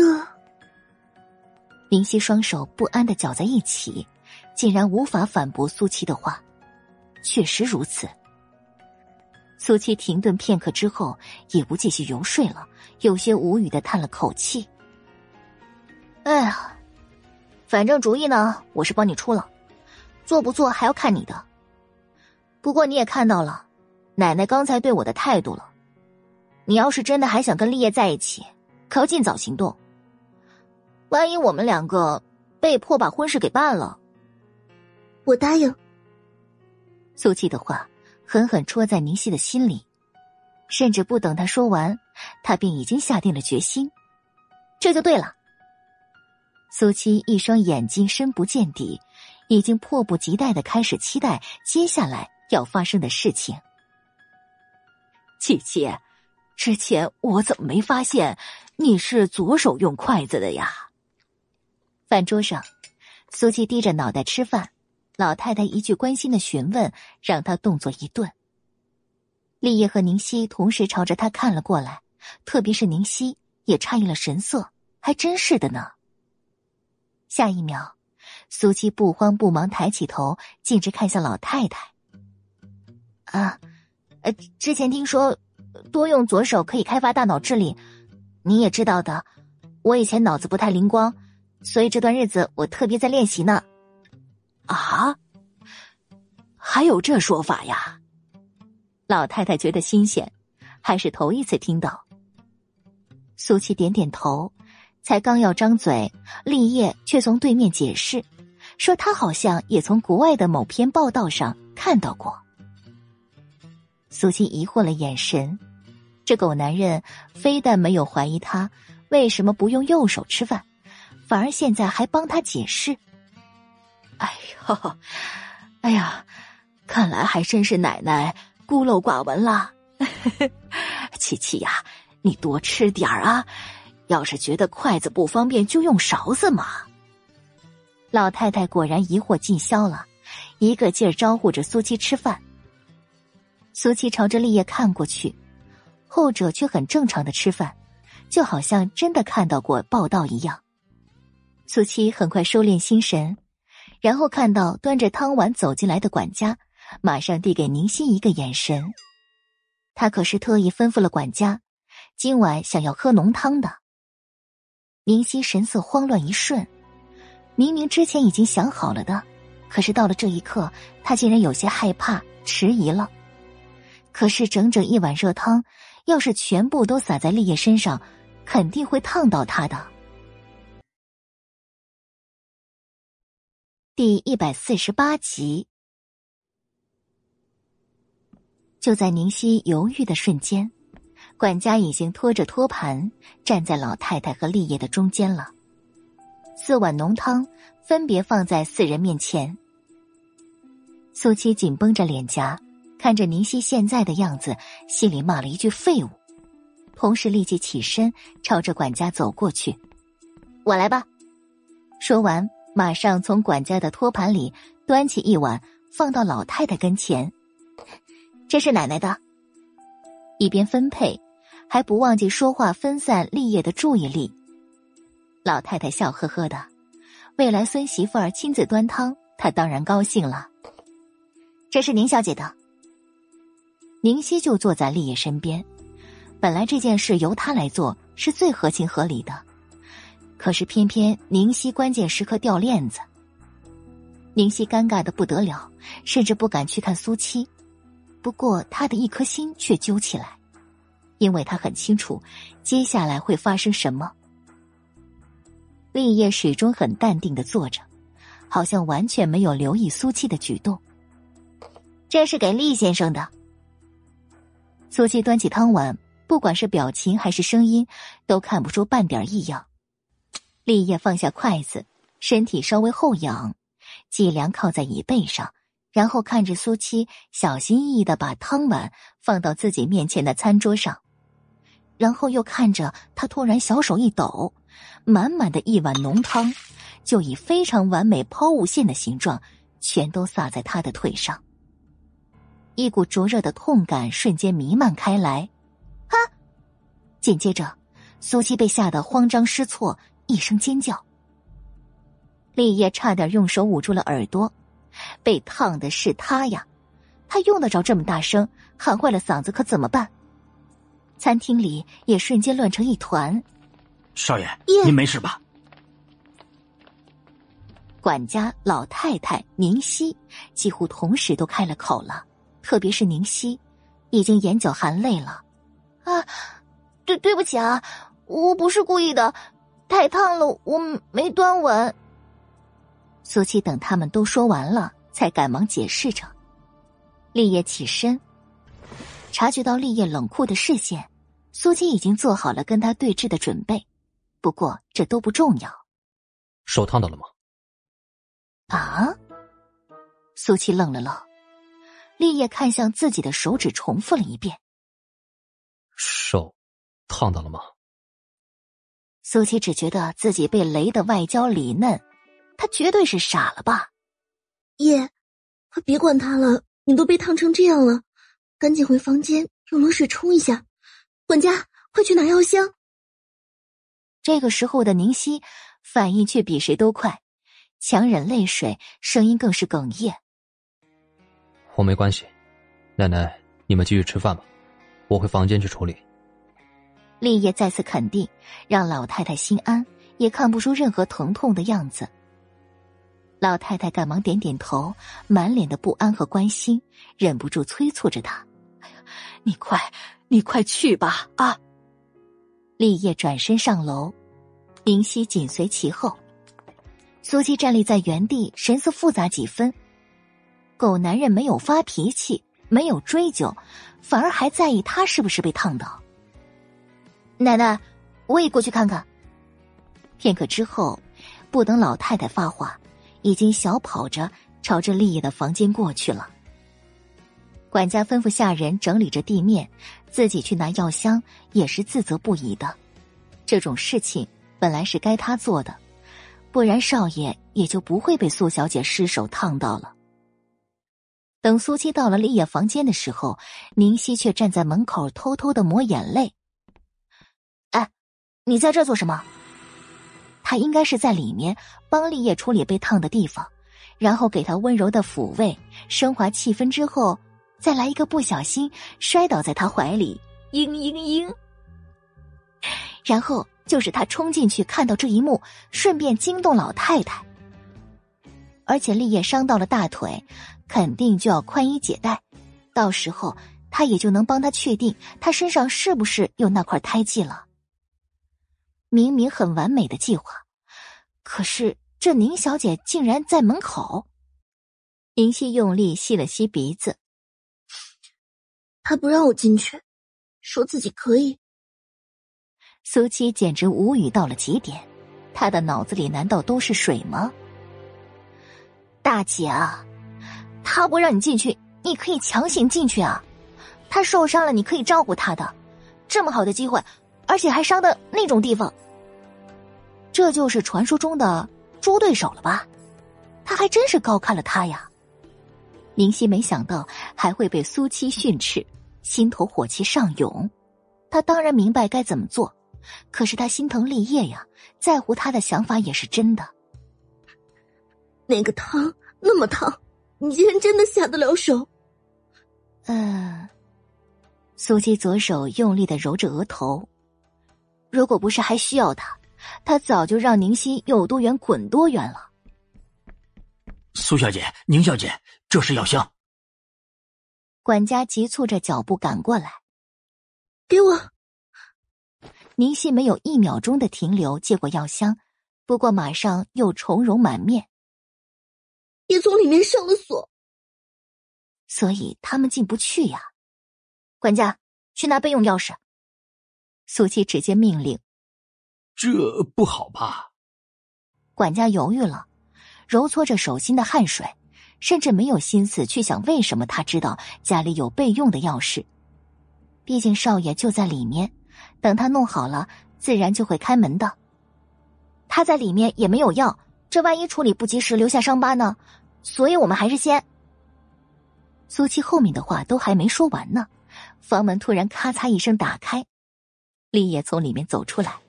林夕双手不安的搅在一起，竟然无法反驳苏七的话。确实如此。苏七停顿片刻之后，也不继续游说了，有些无语的叹了口气：“哎呀，反正主意呢，我是帮你出了，做不做还要看你的。不过你也看到了。”奶奶刚才对我的态度了，你要是真的还想跟立业在一起，可要尽早行动。万一我们两个被迫把婚事给办了，我答应。苏七的话狠狠戳在宁熙的心里，甚至不等他说完，他便已经下定了决心。这就对了。苏七一双眼睛深不见底，已经迫不及待的开始期待接下来要发生的事情。七七，之前我怎么没发现你是左手用筷子的呀？饭桌上，苏七低着脑袋吃饭，老太太一句关心的询问，让他动作一顿。立业和宁熙同时朝着他看了过来，特别是宁熙也诧异了神色，还真是的呢。下一秒，苏七不慌不忙抬起头，径直看向老太太。啊。呃，之前听说多用左手可以开发大脑智力，你也知道的。我以前脑子不太灵光，所以这段日子我特别在练习呢。啊，还有这说法呀？老太太觉得新鲜，还是头一次听到。苏琪点点头，才刚要张嘴，立业却从对面解释，说他好像也从国外的某篇报道上看到过。苏七疑惑了眼神，这狗男人非但没有怀疑他为什么不用右手吃饭，反而现在还帮他解释。哎呦，哎呀，看来还真是奶奶孤陋寡闻了。七七呀，你多吃点儿啊，要是觉得筷子不方便，就用勺子嘛。老太太果然疑惑尽消了，一个劲儿招呼着苏七吃饭。苏七朝着立业看过去，后者却很正常的吃饭，就好像真的看到过报道一样。苏七很快收敛心神，然后看到端着汤碗走进来的管家，马上递给宁熙一个眼神。他可是特意吩咐了管家，今晚想要喝浓汤的。宁熙神色慌乱一瞬，明明之前已经想好了的，可是到了这一刻，他竟然有些害怕、迟疑了。可是整整一碗热汤，要是全部都洒在立叶身上，肯定会烫到他的。第一百四十八集，就在宁熙犹豫的瞬间，管家已经拖着托盘站在老太太和立业的中间了。四碗浓汤分别放在四人面前。苏七紧绷着脸颊，看着宁熙现在的样子，心里骂了一句废物，同时立即起身朝着管家走过去：“我来吧。”说完。马上从管家的托盘里端起一碗，放到老太太跟前。这是奶奶的。一边分配，还不忘记说话分散立业的注意力。老太太笑呵呵的，未来孙媳妇儿亲自端汤，她当然高兴了。这是宁小姐的。宁熙就坐在立业身边，本来这件事由他来做是最合情合理的。可是偏偏宁熙关键时刻掉链子，宁熙尴尬的不得了，甚至不敢去看苏七。不过他的一颗心却揪起来，因为他很清楚接下来会发生什么。立业始终很淡定的坐着，好像完全没有留意苏七的举动。这是给厉先生的。苏七端起汤碗，不管是表情还是声音，都看不出半点异样。立业放下筷子，身体稍微后仰，脊梁靠在椅背上，然后看着苏七，小心翼翼的把汤碗放到自己面前的餐桌上，然后又看着他，突然小手一抖，满满的一碗浓汤就以非常完美抛物线的形状，全都洒在他的腿上。一股灼热的痛感瞬间弥漫开来，啊！紧接着，苏七被吓得慌张失措。一声尖叫，立业差点用手捂住了耳朵。被烫的是他呀，他用得着这么大声喊坏了嗓子，可怎么办？餐厅里也瞬间乱成一团。少爷，您没事吧？管家、老太太、明熙几乎同时都开了口了，特别是宁熙，已经眼角含泪了。啊，对，对不起啊，我不是故意的。太烫了，我没端稳。苏七等他们都说完了，才赶忙解释着。立业起身，察觉到立业冷酷的视线，苏七已经做好了跟他对峙的准备。不过这都不重要。手烫到了吗？啊！苏七愣了愣，立业看向自己的手指，重复了一遍：“手烫到了吗？”苏七只觉得自己被雷的外焦里嫩，他绝对是傻了吧？叶，快别管他了，你都被烫成这样了，赶紧回房间用冷水冲一下。管家，快去拿药箱。这个时候的宁熙反应却比谁都快，强忍泪水，声音更是哽咽：“我没关系，奶奶，你们继续吃饭吧，我回房间去处理。”立业再次肯定，让老太太心安，也看不出任何疼痛的样子。老太太赶忙点点头，满脸的不安和关心，忍不住催促着他：“哎呀，你快，你快去吧！”啊！立业转身上楼，林夕紧随其后。苏七站立在原地，神色复杂几分。狗男人没有发脾气，没有追究，反而还在意他是不是被烫到。奶奶，我也过去看看。片刻之后，不等老太太发话，已经小跑着朝着丽叶的房间过去了。管家吩咐下人整理着地面，自己去拿药箱，也是自责不已的。这种事情本来是该他做的，不然少爷也就不会被苏小姐失手烫到了。等苏七到了丽叶房间的时候，宁熙却站在门口偷偷的抹眼泪。哎你在这做什么？他应该是在里面帮立业处理被烫的地方，然后给他温柔的抚慰，升华气氛之后，再来一个不小心摔倒在他怀里，嘤嘤嘤。然后就是他冲进去看到这一幕，顺便惊动老太太。而且立业伤到了大腿，肯定就要宽衣解带，到时候他也就能帮他确定他身上是不是有那块胎记了。明明很完美的计划，可是这宁小姐竟然在门口。宁熙用力吸了吸鼻子，她不让我进去，说自己可以。苏七简直无语到了极点，他的脑子里难道都是水吗？大姐啊，他不让你进去，你可以强行进去啊。他受伤了，你可以照顾他的。这么好的机会，而且还伤的那种地方，这就是传说中的猪对手了吧？他还真是高看了他呀。宁熙没想到还会被苏七训斥，心头火气上涌。他当然明白该怎么做，可是他心疼立业呀，在乎他的想法也是真的。那个汤，那么烫，你竟然真的下得了手？嗯。苏七左手用力的揉着额头，如果不是还需要他，他早就让宁熙有多远滚多远了。苏小姐，宁小姐，这是药箱。管家急促着脚步赶过来，给我。宁熙没有一秒钟的停留，接过药箱，不过马上又愁容满面。也从里面上了锁，所以他们进不去呀。管家，去拿备用钥匙。苏七直接命令。这不好吧？管家犹豫了，揉搓着手心的汗水，甚至没有心思去想为什么他知道家里有备用的钥匙。毕竟少爷就在里面，等他弄好了，自然就会开门的。他在里面也没有药。这万一处理不及时留下伤疤呢？所以我们还是先……苏七后面的话都还没说完呢，房门突然咔嚓一声打开，立业从里面走出来。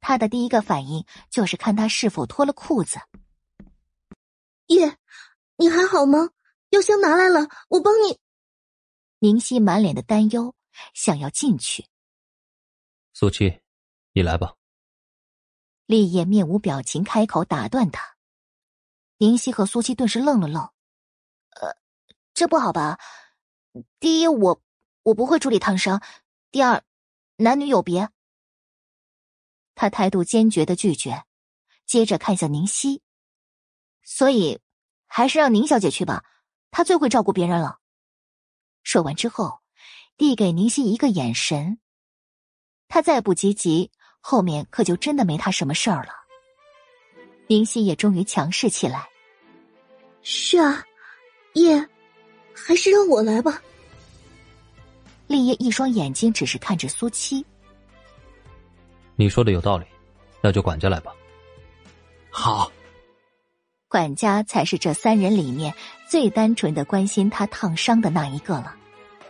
他的第一个反应就是看他是否脱了裤子。叶，你还好吗？药箱拿来了，我帮你。宁熙满脸的担忧，想要进去。苏七，你来吧。立业面无表情开口打断他，宁熙和苏七顿时愣了愣。呃，这不好吧？第一，我我不会处理烫伤；第二，男女有别。他态度坚决的拒绝，接着看向宁熙，所以还是让宁小姐去吧，她最会照顾别人了。说完之后，递给宁熙一个眼神，他再不积极。后面可就真的没他什么事儿了。林夕也终于强势起来。是啊，叶，还是让我来吧。立业一双眼睛只是看着苏七。你说的有道理，那就管家来吧。好。管家才是这三人里面最单纯的关心他烫伤的那一个了。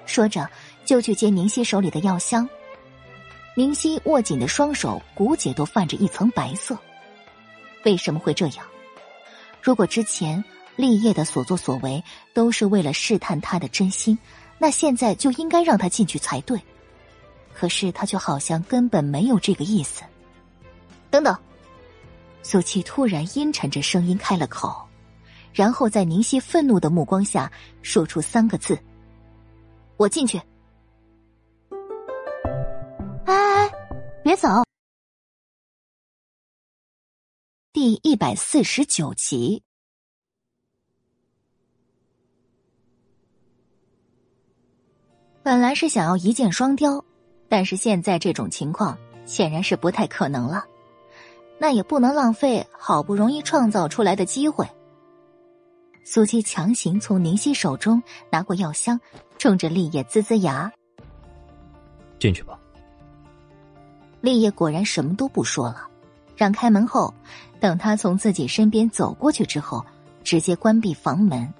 说着，就去接宁熙手里的药箱。明熙握紧的双手，骨节都泛着一层白色。为什么会这样？如果之前立业的所作所为都是为了试探他的真心，那现在就应该让他进去才对。可是他却好像根本没有这个意思。等等，苏七突然阴沉着声音开了口，然后在宁熙愤怒的目光下说出三个字：“我进去。”别走！第一百四十九集。本来是想要一箭双雕，但是现在这种情况显然是不太可能了。那也不能浪费好不容易创造出来的机会。苏七强行从宁熙手中拿过药箱，冲着立业呲呲牙：“进去吧。”立业果然什么都不说了，让开门后，等他从自己身边走过去之后，直接关闭房门。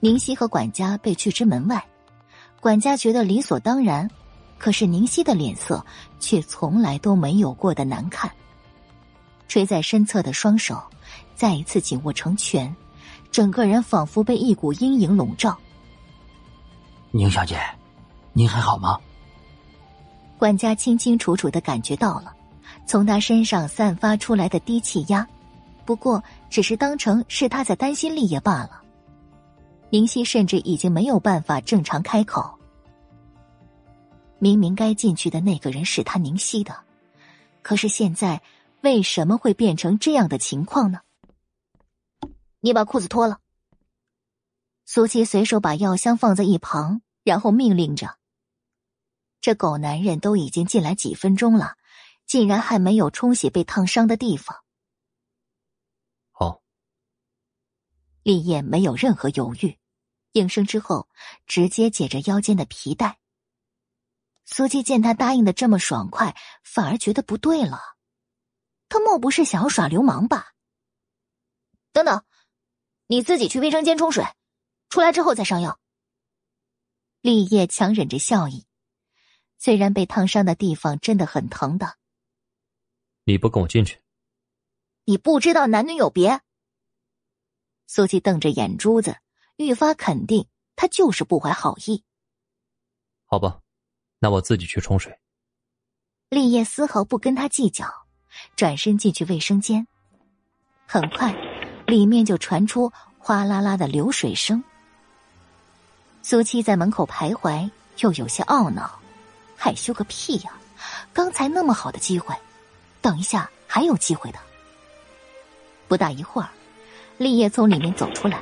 宁熙和管家被拒之门外，管家觉得理所当然，可是宁熙的脸色却从来都没有过的难看。垂在身侧的双手再一次紧握成拳，整个人仿佛被一股阴影笼罩。宁小姐，您还好吗？管家清清楚楚的感觉到了，从他身上散发出来的低气压，不过只是当成是他在担心立业罢了。宁熙甚至已经没有办法正常开口。明明该进去的那个人是他宁熙的，可是现在为什么会变成这样的情况呢？你把裤子脱了。苏七随手把药箱放在一旁，然后命令着。这狗男人都已经进来几分钟了，竟然还没有冲洗被烫伤的地方。好，立业没有任何犹豫，应声之后直接解着腰间的皮带。苏七见他答应的这么爽快，反而觉得不对了。他莫不是想要耍流氓吧？等等，你自己去卫生间冲水，出来之后再上药。立业强忍着笑意，虽然被烫伤的地方真的很疼的。你不跟我进去？你不知道男女有别？苏七瞪着眼珠子，愈发肯定他就是不怀好意。好吧。那我自己去冲水。立业丝毫不跟他计较，转身进去卫生间。很快，里面就传出哗啦啦的流水声。苏七在门口徘徊，又有些懊恼，害羞个屁呀！刚才那么好的机会，等一下还有机会的。不大一会儿，立业从里面走出来，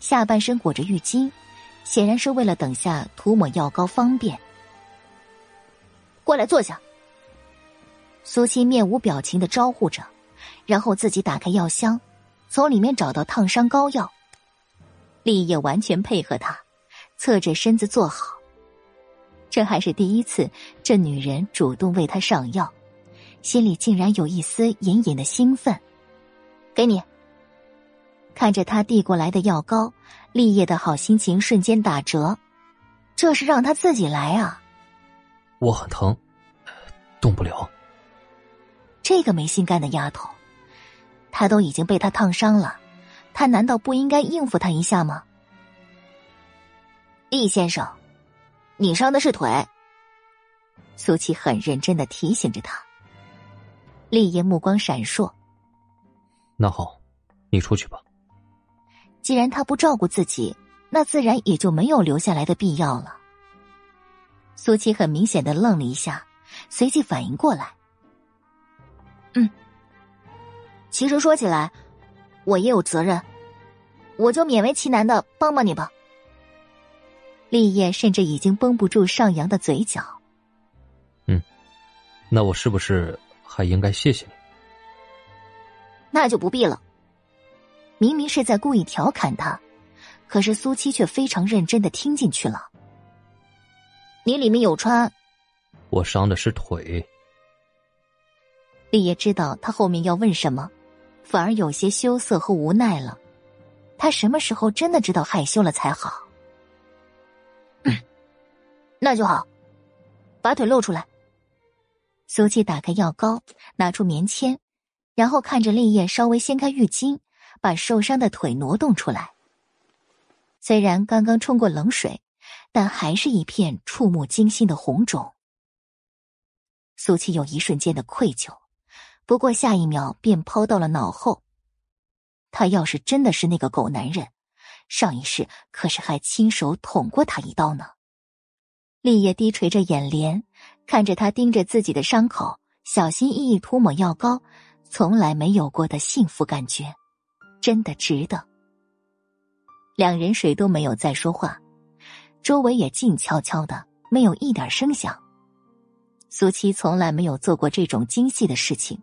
下半身裹着浴巾，显然是为了等下涂抹药膏方便。过来坐下。苏七面无表情的招呼着，然后自己打开药箱，从里面找到烫伤膏药。立业完全配合他，侧着身子坐好。这还是第一次，这女人主动为他上药，心里竟然有一丝隐隐的兴奋。给你。看着他递过来的药膏，立业的好心情瞬间打折。这是让他自己来啊。我很疼，动不了。这个没心肝的丫头，她都已经被他烫伤了，他难道不应该应付她一下吗？厉先生，你伤的是腿。苏琪很认真的提醒着他。厉爷目光闪烁。那好，你出去吧。既然他不照顾自己，那自然也就没有留下来的必要了。苏琪很明显的愣了一下，随即反应过来。嗯，其实说起来，我也有责任，我就勉为其难的帮帮你吧。立业甚至已经绷不住上扬的嘴角。嗯，那我是不是还应该谢谢你？那就不必了。明明是在故意调侃他，可是苏七却非常认真的听进去了。你里面有穿，我伤的是腿。立业知道他后面要问什么，反而有些羞涩和无奈了。他什么时候真的知道害羞了才好？那就好，把腿露出来。苏七打开药膏，拿出棉签，然后看着立业稍微掀开浴巾，把受伤的腿挪动出来。虽然刚刚冲过冷水。但还是一片触目惊心的红肿。苏七有一瞬间的愧疚，不过下一秒便抛到了脑后。他要是真的是那个狗男人，上一世可是还亲手捅过他一刀呢。立业低垂着眼帘，看着他盯着自己的伤口，小心翼翼涂抹药膏，从来没有过的幸福感觉，真的值得。两人谁都没有再说话。周围也静悄悄的，没有一点声响。苏七从来没有做过这种精细的事情，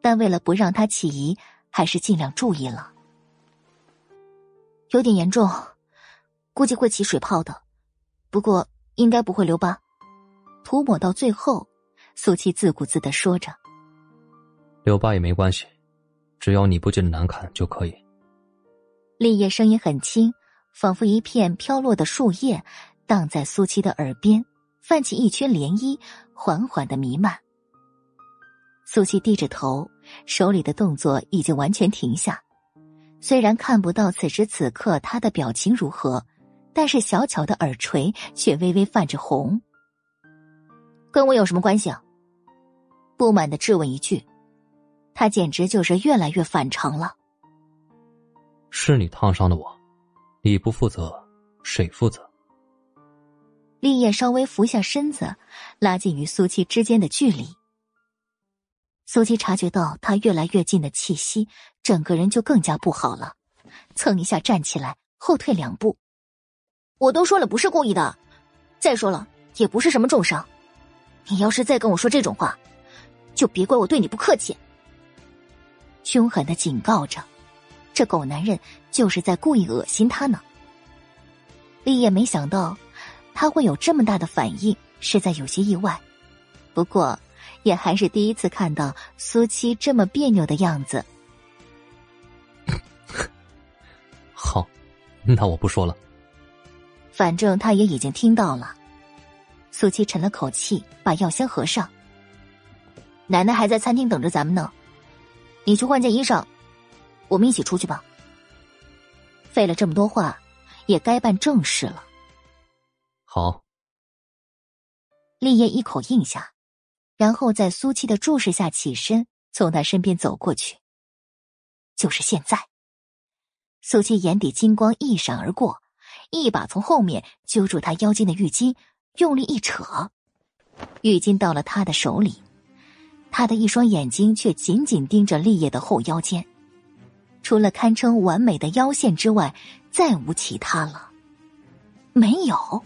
但为了不让他起疑，还是尽量注意了。有点严重，估计会起水泡的，不过应该不会留疤。涂抹到最后，苏七自顾自的说着：“留疤也没关系，只要你不觉得难看就可以。”立业声音很轻。仿佛一片飘落的树叶，荡在苏七的耳边，泛起一圈涟漪，缓缓的弥漫。苏七低着头，手里的动作已经完全停下。虽然看不到此时此刻他的表情如何，但是小巧的耳垂却微微泛着红。跟我有什么关系啊？不满的质问一句，他简直就是越来越反常了。是你烫伤的我，你不负责，谁负责？立业稍微俯下身子，拉近与苏七之间的距离。苏七察觉到他越来越近的气息，整个人就更加不好了，蹭一下站起来，后退两步。我都说了不是故意的，再说了也不是什么重伤。你要是再跟我说这种话，就别怪我对你不客气。凶狠的警告着，这狗男人就是在故意恶心他呢。立业没想到他会有这么大的反应，实在有些意外。不过。也还是第一次看到苏七这么别扭的样子。好，那我不说了。反正他也已经听到了。苏七沉了口气，把药箱合上。奶奶还在餐厅等着咱们呢，你去换件衣裳，我们一起出去吧。费了这么多话，也该办正事了。好。立业一口应下。然后在苏七的注视下起身，从他身边走过去。就是现在，苏七眼底金光一闪而过，一把从后面揪住他腰间的浴巾，用力一扯，浴巾到了他的手里。他的一双眼睛却紧紧盯着立业的后腰间，除了堪称完美的腰线之外，再无其他了。没有。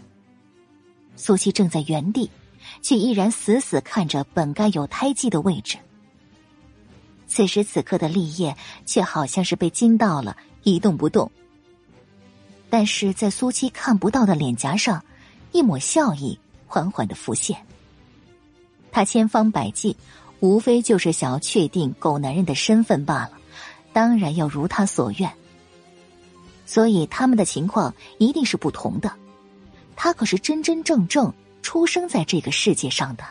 苏七正在原地。却依然死死看着本该有胎记的位置。此时此刻的立业却好像是被惊到了，一动不动。但是在苏七看不到的脸颊上，一抹笑意缓缓的浮现。他千方百计，无非就是想要确定狗男人的身份罢了，当然要如他所愿。所以他们的情况一定是不同的。他可是真真正正。出生在这个世界上的。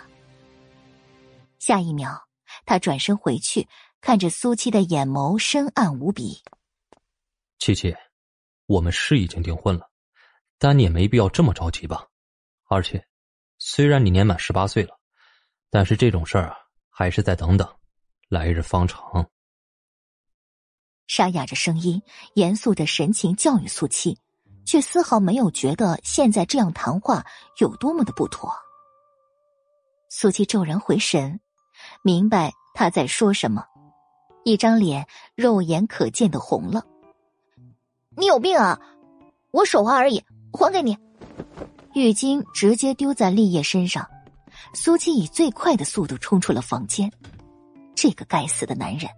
下一秒，他转身回去，看着苏七的眼眸深暗无比。七七，我们是已经订婚了，但你也没必要这么着急吧？而且，虽然你年满十八岁了，但是这种事儿啊，还是再等等，来日方长。沙哑着声音，严肃的神情教育苏七。却丝毫没有觉得现在这样谈话有多么的不妥。苏七骤然回神，明白他在说什么，一张脸肉眼可见的红了。你有病啊！我手滑而已，还给你。浴巾直接丢在立业身上，苏七以最快的速度冲出了房间。这个该死的男人，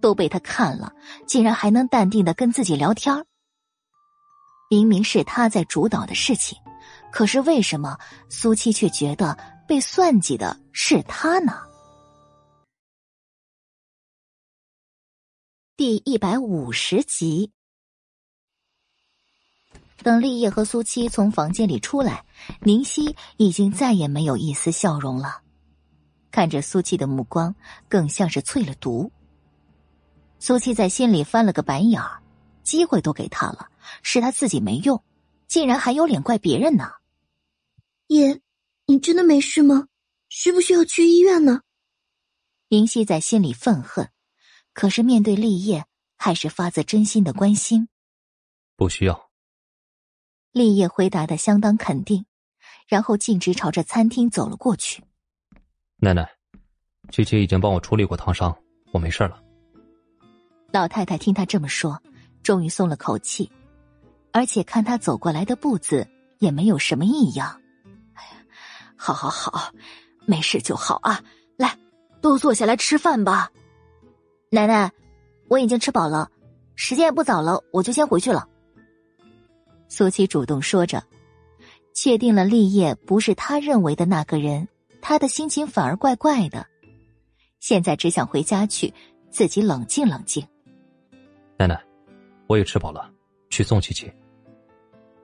都被他看了，竟然还能淡定的跟自己聊天明明是他在主导的事情，可是为什么苏七却觉得被算计的是他呢？第一百五十集，等立业和苏七从房间里出来，宁熙已经再也没有一丝笑容了，看着苏七的目光更像是淬了毒。苏七在心里翻了个白眼儿，机会都给他了。是他自己没用，竟然还有脸怪别人呢？爷，你真的没事吗？需不需要去医院呢？宁夕在心里愤恨，可是面对立业，还是发自真心的关心。不需要。立业回答的相当肯定，然后径直朝着餐厅走了过去。奶奶，七七已经帮我处理过烫伤，我没事了。老太太听他这么说，终于松了口气。而且看他走过来的步子也没有什么异样。哎呀，好好好，没事就好啊！来，都坐下来吃饭吧。奶奶，我已经吃饱了，时间也不早了，我就先回去了。苏七主动说着，确定了立业不是他认为的那个人，他的心情反而怪怪的。现在只想回家去，自己冷静冷静。奶奶，我也吃饱了，去送琪琪。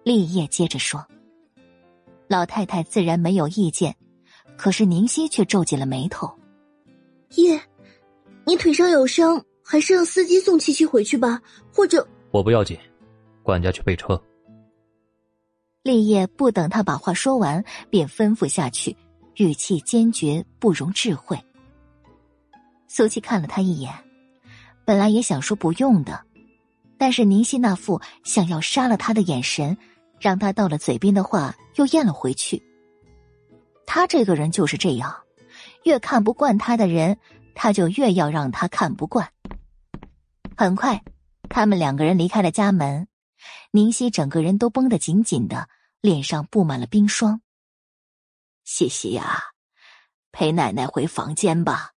立业接着说：“老太太自然没有意见，可是宁熙却皱紧了眉头。叶，你腿上有伤，还是让司机送七七回去吧，或者我不要紧，管家去备车。立业不等他把话说完，便吩咐下去，语气坚决，不容置喙。苏七看了他一眼，本来也想说不用的，但是宁夕那副想要杀了他的眼神，让他到了嘴边的话又咽了回去。他这个人就是这样，越看不惯他的人，他就越要让他看不惯。很快，他们两个人离开了家门，宁夕整个人都绷得紧紧的，脸上布满了冰霜。西西呀，陪奶奶回房间吧。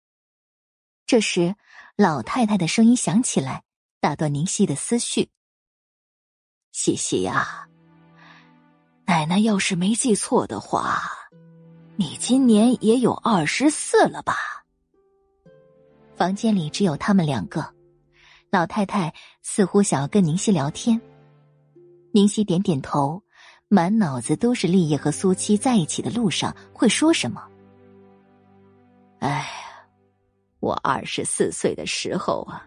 这时，老太太的声音响起来，打断宁熙的思绪。西西呀，奶奶要是没记错的话，你今年也有二十四了吧？房间里只有他们两个，老太太似乎想要跟宁熙聊天。宁熙点点头，满脑子都是立业和苏七在一起的路上会说什么。哎呀。我二十四岁的时候啊，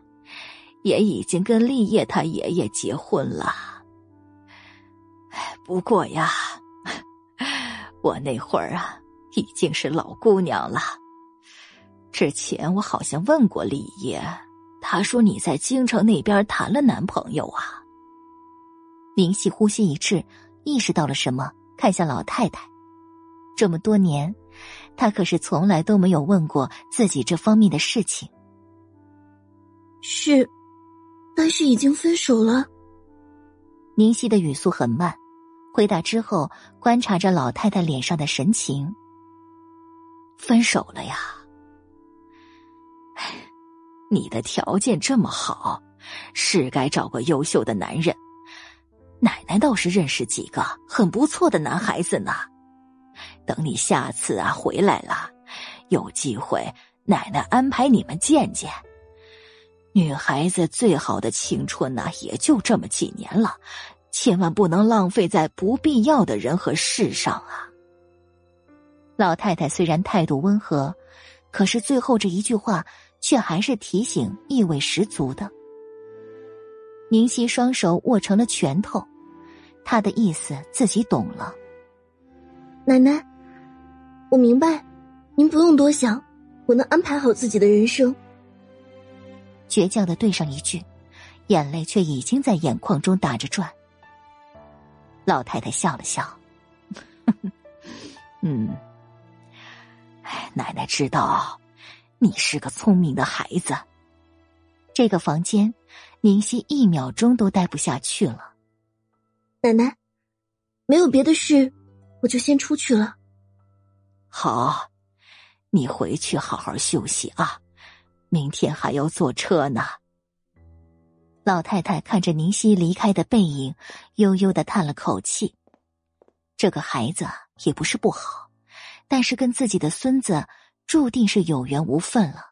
也已经跟立业他爷爷结婚了。哎不过呀，我那会儿啊已经是老姑娘了。之前我好像问过立业，他说你在京城那边谈了男朋友啊。宁夕呼吸一滞，意识到了什么，看向老太太。这么多年。他可是从来都没有问过自己这方面的事情。是，但是已经分手了。宁熙的语速很慢，回答之后观察着老太太脸上的神情。分手了呀？你的条件这么好，是该找个优秀的男人。奶奶倒是认识几个很不错的男孩子呢。等你下次啊回来了，有机会，奶奶安排你们见见。女孩子最好的青春呐，也就这么几年了，千万不能浪费在不必要的人和事上啊。老太太虽然态度温和，可是最后这一句话却还是提醒意味十足的。明熙双手握成了拳头，他的意思自己懂了。奶奶，我明白，您不用多想，我能安排好自己的人生。倔强的对上一句，眼泪却已经在眼眶中打着转。老太太笑了笑，嗯，奶奶知道你是个聪明的孩子。这个房间，宁熙一秒钟都待不下去了。奶奶，没有别的事。我就先出去了。好，你回去好好休息啊，明天还要坐车呢。老太太看着宁熙离开的背影，悠悠的叹了口气。这个孩子也不是不好，但是跟自己的孙子注定是有缘无分了。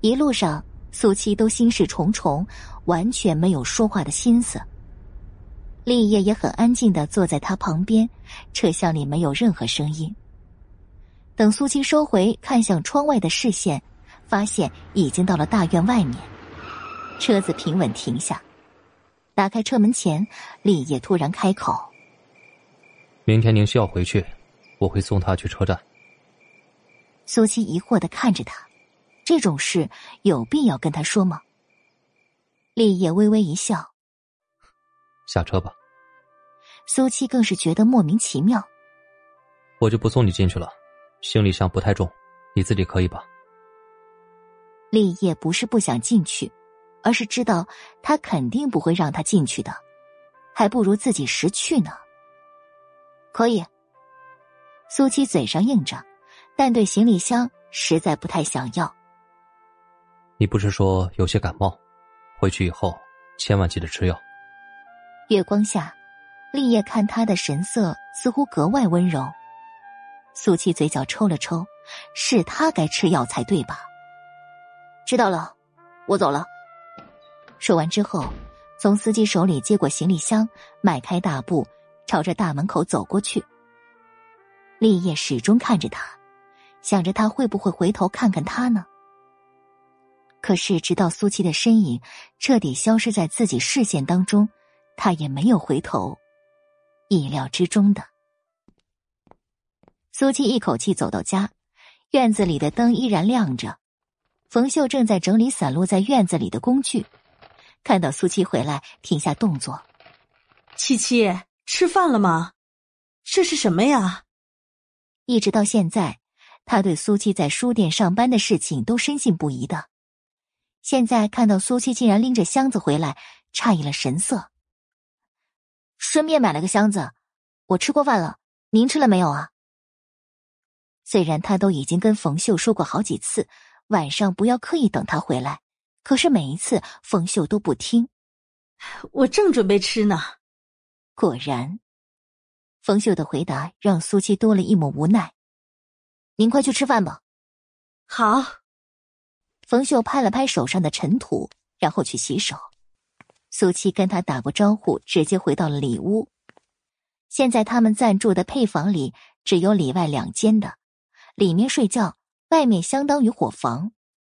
一路上，苏七都心事重重，完全没有说话的心思。立业也很安静的坐在他旁边，车厢里没有任何声音。等苏七收回看向窗外的视线，发现已经到了大院外面，车子平稳停下。打开车门前，立业突然开口：“明天您需要回去，我会送他去车站。”苏七疑惑的看着他，这种事有必要跟他说吗？立业微微一笑。下车吧。苏七更是觉得莫名其妙。我就不送你进去了，行李箱不太重，你自己可以吧？立业不是不想进去，而是知道他肯定不会让他进去的，还不如自己识趣呢。可以。苏七嘴上应着，但对行李箱实在不太想要。你不是说有些感冒？回去以后千万记得吃药。月光下，立业看他的神色似乎格外温柔。苏七嘴角抽了抽，是他该吃药才对吧？知道了，我走了。说完之后，从司机手里接过行李箱，迈开大步朝着大门口走过去。立业始终看着他，想着他会不会回头看看他呢？可是直到苏七的身影彻底消失在自己视线当中，他也没有回头。意料之中的，苏七一口气走到家，院子里的灯依然亮着。冯秀正在整理散落在院子里的工具，看到苏七回来，停下动作。七七，吃饭了吗？这是什么呀？一直到现在，他对苏七在书店上班的事情都深信不疑的。现在看到苏七竟然拎着箱子回来，诧异了神色。顺便买了个箱子，我吃过饭了，您吃了没有啊？虽然他都已经跟冯秀说过好几次。晚上不要刻意等他回来，可是每一次冯秀都不听。我正准备吃呢。果然，冯秀的回答让苏七多了一抹无奈。您快去吃饭吧。好。冯秀拍了拍手上的尘土，然后去洗手。苏七跟他打过招呼，直接回到了里屋。现在他们暂住的配房里只有里外两间的，里面睡觉。外面相当于伙房、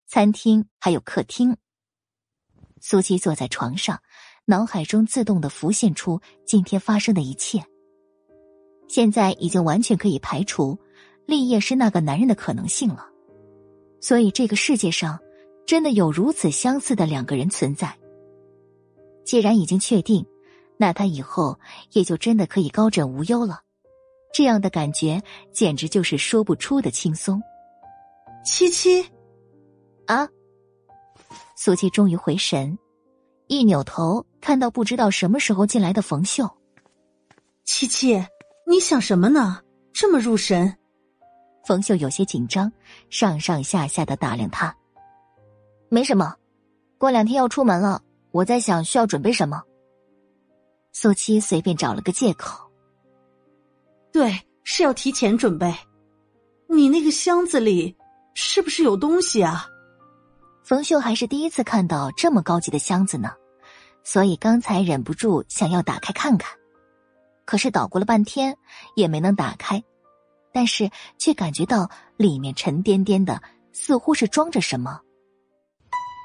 餐厅，还有客厅。苏七坐在床上，脑海中自动的浮现出今天发生的一切。现在已经完全可以排除立业是那个男人的可能性了。所以这个世界上真的有如此相似的两个人存在。既然已经确定，那他以后也就真的可以高枕无忧了。这样的感觉简直就是说不出的轻松。七七，啊！苏七终于回神，一扭头看到不知道什么时候进来的冯秀。七七，你想什么呢？这么入神？冯秀有些紧张，上上下下的打量他。没什么，过两天要出门了，我在想需要准备什么。苏七随便找了个借口。对，是要提前准备。你那个箱子里。是不是有东西啊？冯秀还是第一次看到这么高级的箱子呢，所以刚才忍不住想要打开看看，可是捣鼓了半天也没能打开，但是却感觉到里面沉甸甸的，似乎是装着什么。